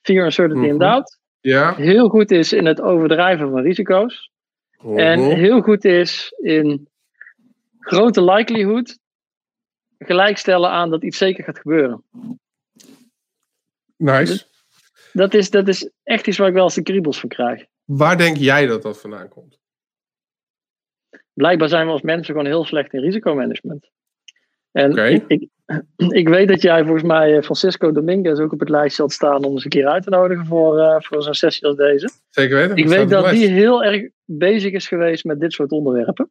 Speaker 2: Fear, Uncertainty
Speaker 1: Mhm.
Speaker 2: en Doubt.
Speaker 1: Ja.
Speaker 2: Heel goed is in het overdrijven van risico's. En
Speaker 1: Mhm.
Speaker 2: heel goed is in grote likelihood gelijkstellen aan dat iets zeker gaat gebeuren.
Speaker 1: Nice.
Speaker 2: Dat is, dat is echt iets waar ik wel eens de kriebels van krijg.
Speaker 1: Waar denk jij dat dat vandaan komt?
Speaker 2: Blijkbaar zijn we als mensen gewoon heel slecht in risicomanagement. En
Speaker 1: Oké.
Speaker 2: ik, ik, ik weet dat jij volgens mij eh, Francisco Dominguez ook op het lijstje had staan om eens een keer uit te nodigen voor, eh, voor zo'n sessie als deze.
Speaker 1: Zeker weten.
Speaker 2: Ik weet dat die heel erg bezig is geweest met dit soort onderwerpen.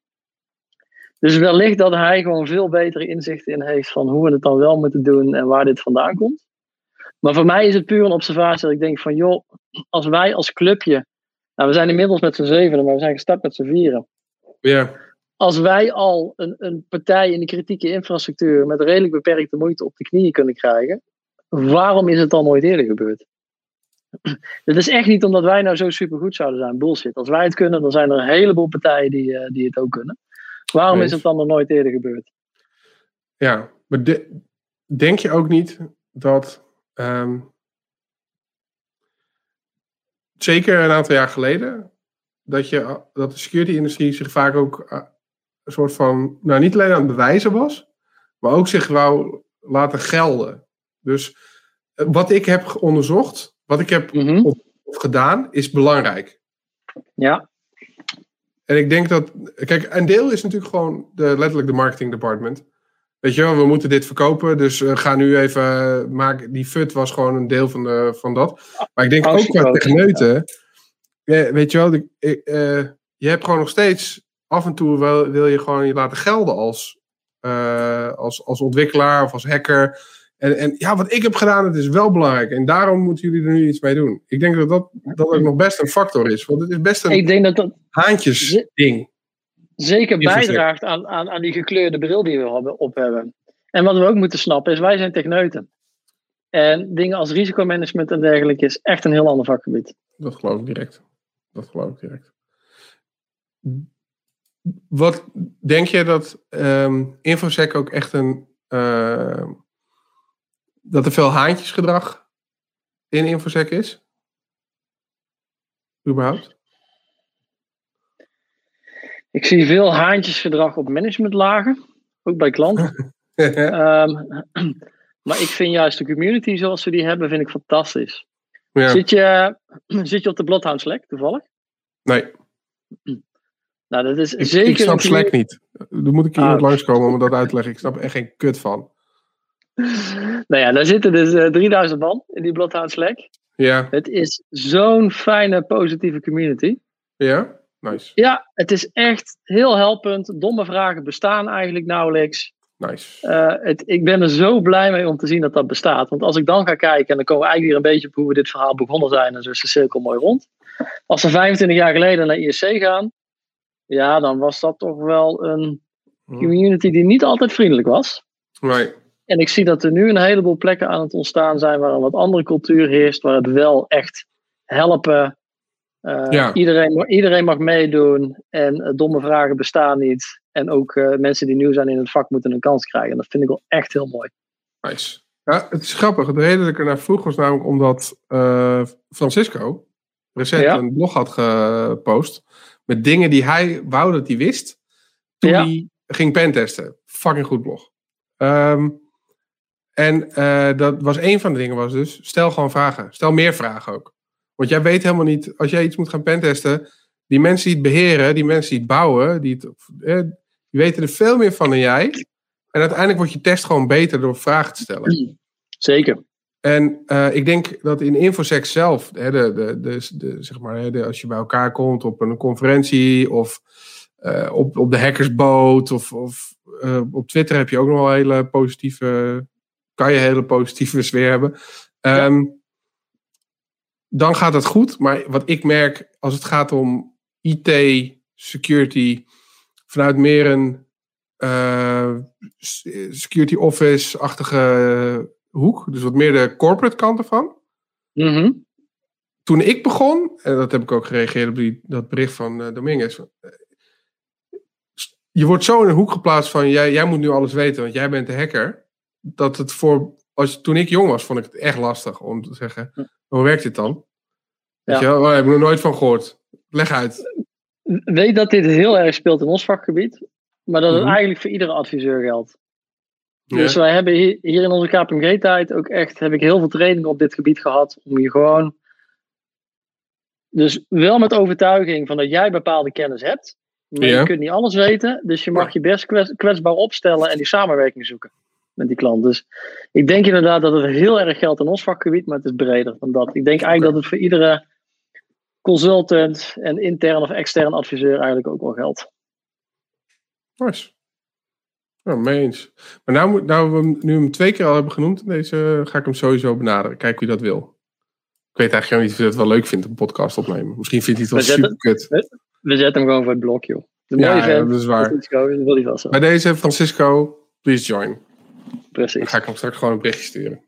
Speaker 2: Dus wellicht dat hij gewoon veel betere inzichten in heeft van hoe we het dan wel moeten doen en waar dit vandaan komt. Maar voor mij is het puur een observatie dat ik denk van joh, als wij als clubje, nou we zijn inmiddels met z'n zevenen, maar we zijn gestart met z'n vieren.
Speaker 1: Ja.
Speaker 2: Als wij al een, een partij in de kritieke infrastructuur met redelijk beperkte moeite op de knieën kunnen krijgen, waarom is het dan nooit eerder gebeurd? Het is echt niet omdat wij nou zo supergoed zouden zijn. Bullshit. Als wij het kunnen, dan zijn er een heleboel partijen die, eh, die het ook kunnen. Waarom
Speaker 1: Nee.
Speaker 2: is het dan nog nooit eerder gebeurd?
Speaker 1: Ja, maar de- denk je ook niet dat. ehm, zeker een aantal jaar geleden. Dat, je, dat de security-industrie zich vaak ook eh, een soort van. Nou, niet alleen aan het bewijzen was. Maar ook zich wou laten gelden. Dus eh, wat ik heb onderzocht. Wat ik heb
Speaker 2: Mhm.
Speaker 1: gedaan. Is belangrijk.
Speaker 2: Ja,
Speaker 1: En ik denk dat. Kijk, een deel is natuurlijk gewoon de, letterlijk de marketing department. Weet je wel, we moeten dit verkopen. Dus uh, ga nu even uh, maken. Die FUT was gewoon een deel van, de, van dat. Maar ik denk ook qua techneuten. Ja, weet je wel, de, uh, je hebt gewoon nog steeds. Af en toe wel, wil je gewoon je laten gelden als, als, als ontwikkelaar of als hacker. En, en ja, wat ik heb gedaan, het is wel belangrijk. En daarom moeten jullie er nu iets mee doen. Ik denk dat dat, dat ook nog best een factor is. Want het is best een
Speaker 2: ik denk dat dat
Speaker 1: haantjes ding.
Speaker 2: Zeker bijdraagt aan, aan, aan die gekleurde bril die we op hebben. En wat we ook moeten snappen is, wij zijn techneuten. En dingen als risicomanagement en dergelijke is echt een heel ander vakgebied.
Speaker 1: Dat geloof ik direct. Dat geloof ik direct. Wat denk je dat um, InfoSec ook echt een. Uh, dat er veel haantjesgedrag in InfoSec is? Überhaupt?
Speaker 2: Ik zie veel haantjesgedrag op managementlagen, ook bij klanten. um, maar ik vind juist de community zoals we die hebben, vind ik fantastisch. Ja. Zit, je, zit je op de Bloodhound Slack toevallig?
Speaker 1: Nee.
Speaker 2: Nou, dat is
Speaker 1: ik,
Speaker 2: zeker.
Speaker 1: Ik snap Slack niet. Dan moet ik hier ah. langskomen om dat uit te leggen. Ik snap er echt geen kut van.
Speaker 2: Nou ja, daar zitten dus uh, 3000 man in die Bloodhound Slack.
Speaker 1: Ja.
Speaker 2: Het is zo'n fijne, positieve community.
Speaker 1: Ja, nice.
Speaker 2: Ja, het is echt heel helpend. Domme vragen bestaan eigenlijk nauwelijks.
Speaker 1: Nice.
Speaker 2: Uh, het, ik ben er zo blij mee om te zien dat dat bestaat. Want als ik dan ga kijken, en dan komen we eigenlijk weer een beetje op hoe we dit verhaal begonnen zijn, en zo is de cirkel mooi rond. Als we 25 jaar geleden naar ISC gaan, ja, dan was dat toch wel een community die niet altijd vriendelijk was.
Speaker 1: Right.
Speaker 2: En ik zie dat er nu een heleboel plekken aan het ontstaan zijn waar een wat andere cultuur heerst, waar het wel echt helpen. Uh, ja. iedereen, iedereen mag meedoen en uh, domme vragen bestaan niet. En ook uh, mensen die nieuw zijn in het vak moeten een kans krijgen. Dat vind ik wel echt heel mooi.
Speaker 1: Nice. Ja, het is grappig. De reden dat ik er naar vroeg was namelijk omdat Francisco recent ja. een blog had gepost met dingen die hij wou dat hij wist toen ja. hij ging pentesten. Fucking goed blog. Um, en uh, dat was een van de dingen was dus, stel gewoon vragen. Stel meer vragen ook. Want jij weet helemaal niet, als jij iets moet gaan pentesten, die mensen die het beheren, die mensen die het bouwen, die, het, eh, die weten er veel meer van dan jij. En uiteindelijk wordt je test gewoon beter door vragen te stellen.
Speaker 2: Zeker.
Speaker 1: En uh, ik denk dat in InfoSec zelf, hè, de, de, de, de, zeg maar, de, als je bij elkaar komt op een conferentie of uh, op, op de hackersboot of, of uh, op Twitter heb je ook nog wel hele positieve, kan je hele positieve sfeer hebben. Um, ja. Dan gaat het goed, maar wat ik merk als het gaat om IT, security, vanuit meer een security office-achtige hoek. Dus wat meer de corporate kant ervan.
Speaker 2: Mm -hmm.
Speaker 1: Toen ik begon, en dat heb ik ook gereageerd op die, dat bericht van uh, Dominguez. Je wordt zo in een hoek geplaatst van jij, jij moet nu alles weten, want jij bent de hacker. Dat het voor als, toen ik jong was, vond ik het echt lastig om te zeggen, hoe werkt dit dan? Weet
Speaker 2: Ja.
Speaker 1: je? Oh, daar heb ik nog nooit van gehoord. Leg uit.
Speaker 2: Weet dat dit heel erg speelt in ons vakgebied, maar dat het
Speaker 1: Mhm.
Speaker 2: eigenlijk voor iedere adviseur geldt.
Speaker 1: Ja.
Speaker 2: Dus wij hebben hier, hier in onze KPMG-tijd ook echt, heb ik heel veel trainingen op dit gebied gehad, om je gewoon, dus wel met overtuiging van dat jij bepaalde kennis hebt, maar
Speaker 1: Ja.
Speaker 2: je kunt niet alles weten, dus je mag je best kwets- kwetsbaar opstellen en die samenwerking zoeken met die klant. Dus ik denk inderdaad dat het heel erg geldt in ons vakgebied, maar het is breder dan dat. Ik denk eigenlijk dat het voor iedere consultant en intern of extern adviseur eigenlijk ook wel geldt.
Speaker 1: Nice. Nou, mee eens. Maar nou, nou we hem- nu hem twee keer al hebben genoemd, deze ga ik hem sowieso benaderen. Kijk wie dat wil. Ik weet eigenlijk niet of hij het wel leuk vindt, een podcast opnemen. Misschien vindt hij het wel super kut.
Speaker 2: We zetten hem gewoon voor het blok, joh. De
Speaker 1: Ja,
Speaker 2: mooie
Speaker 1: ja,
Speaker 2: vent.
Speaker 1: dat is waar.
Speaker 2: Dat wil hij vast.
Speaker 1: Bij deze, Francisco, please join. Dan
Speaker 2: Precies.
Speaker 1: ga ik hem straks gewoon een berichtje sturen.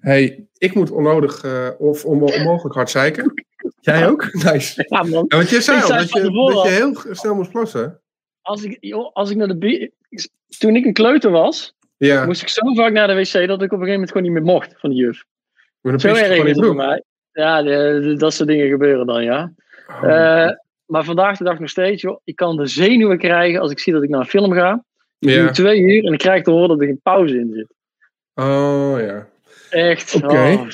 Speaker 1: hey, ik moet onnodig eh, of on- onmogelijk hard zeiken. Jij ook? Nice.
Speaker 2: Ja, man.
Speaker 1: Ja, want je zei
Speaker 2: Ik
Speaker 1: al
Speaker 2: zei
Speaker 1: dat je, dat heel snel moest plassen.
Speaker 2: Als ik, joh, als ik naar de Toen ik een kleuter was,
Speaker 1: Ja,
Speaker 2: moest ik zo vaak naar de wc dat ik op een gegeven moment gewoon niet meer mocht van de juf.
Speaker 1: maar
Speaker 2: Zo erg is het voor mij. Ja, de- de- dat soort dingen gebeuren dan, ja.
Speaker 1: Oh,
Speaker 2: Eh, maar vandaag de dag nog steeds, joh. Ik kan de zenuwen krijgen als ik zie dat ik naar een film ga. Ik
Speaker 1: Ja.
Speaker 2: doe twee uur en ik krijg te horen dat er geen pauze in zit.
Speaker 1: oh ja.
Speaker 2: Echt.
Speaker 1: Oké.
Speaker 2: oh,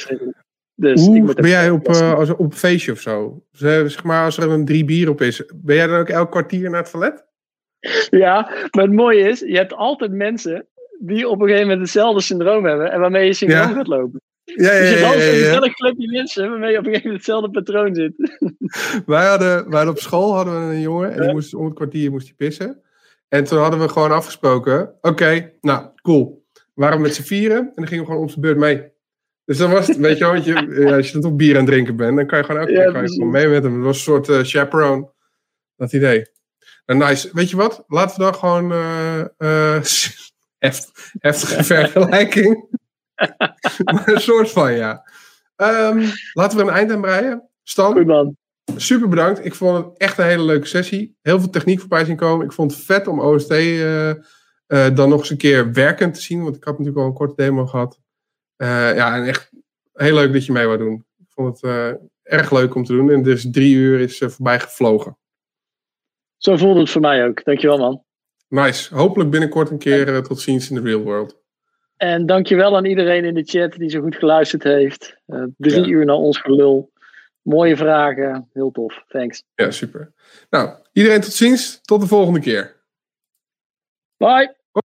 Speaker 2: dus ik
Speaker 1: Hoe
Speaker 2: moet
Speaker 1: ben jij op, eh, als, op een feestje of zo? Zeg maar, als er een drie bier op is, ben jij dan ook elk kwartier naar het toilet?
Speaker 2: Ja, maar het mooie is, je hebt altijd mensen die op een gegeven moment hetzelfde syndroom hebben en waarmee je synchroon
Speaker 1: Ja.
Speaker 2: gaat lopen.
Speaker 1: Ja, ja,
Speaker 2: Dus je
Speaker 1: ja.
Speaker 2: danst
Speaker 1: ja,
Speaker 2: een gezellig clubje mensen waarmee je op een gegeven moment hetzelfde patroon zit.
Speaker 1: Wij, hadden, wij hadden op school hadden we een jongen en die moest om het kwartier moest hij pissen. En toen hadden we gewoon afgesproken, oké, nou, cool. We waren met z'n vieren en dan gingen we gewoon om zijn beurt mee. Dus dan was het, weet je wel, want je, ja, als je dan toch bier aan het drinken bent, dan kan je gewoon elke
Speaker 2: Ja,
Speaker 1: kan je gewoon mee met hem. Het was een soort eh, chaperone. Dat idee. Nou, nice. Weet je wat? Laten we dan gewoon eh, eh, heft, heftige vergelijking. maar een soort van, ja. Ehm, laten we een eind aan breien. Stan. Super bedankt. Ik vond het echt een hele leuke sessie. Heel veel techniek voorbij zien komen. Ik vond het vet om OST eh, eh, dan nog eens een keer werkend te zien. Want ik had natuurlijk al een korte demo gehad. Eh, ja, en echt heel leuk dat je mee wou doen. Ik vond het erg leuk om te doen. En dus drie uur is voorbij gevlogen.
Speaker 2: Zo voelde het voor mij ook. Dankjewel man.
Speaker 1: Nice. Hopelijk binnenkort een keer tot ziens in de real world.
Speaker 2: En dankjewel aan iedereen in de chat die zo goed geluisterd heeft. Drie
Speaker 1: Ja.
Speaker 2: uur naar ons gelul. Mooie vragen. Heel tof. Thanks.
Speaker 1: Ja, super. Nou, iedereen tot ziens. Tot de volgende keer.
Speaker 2: Bye.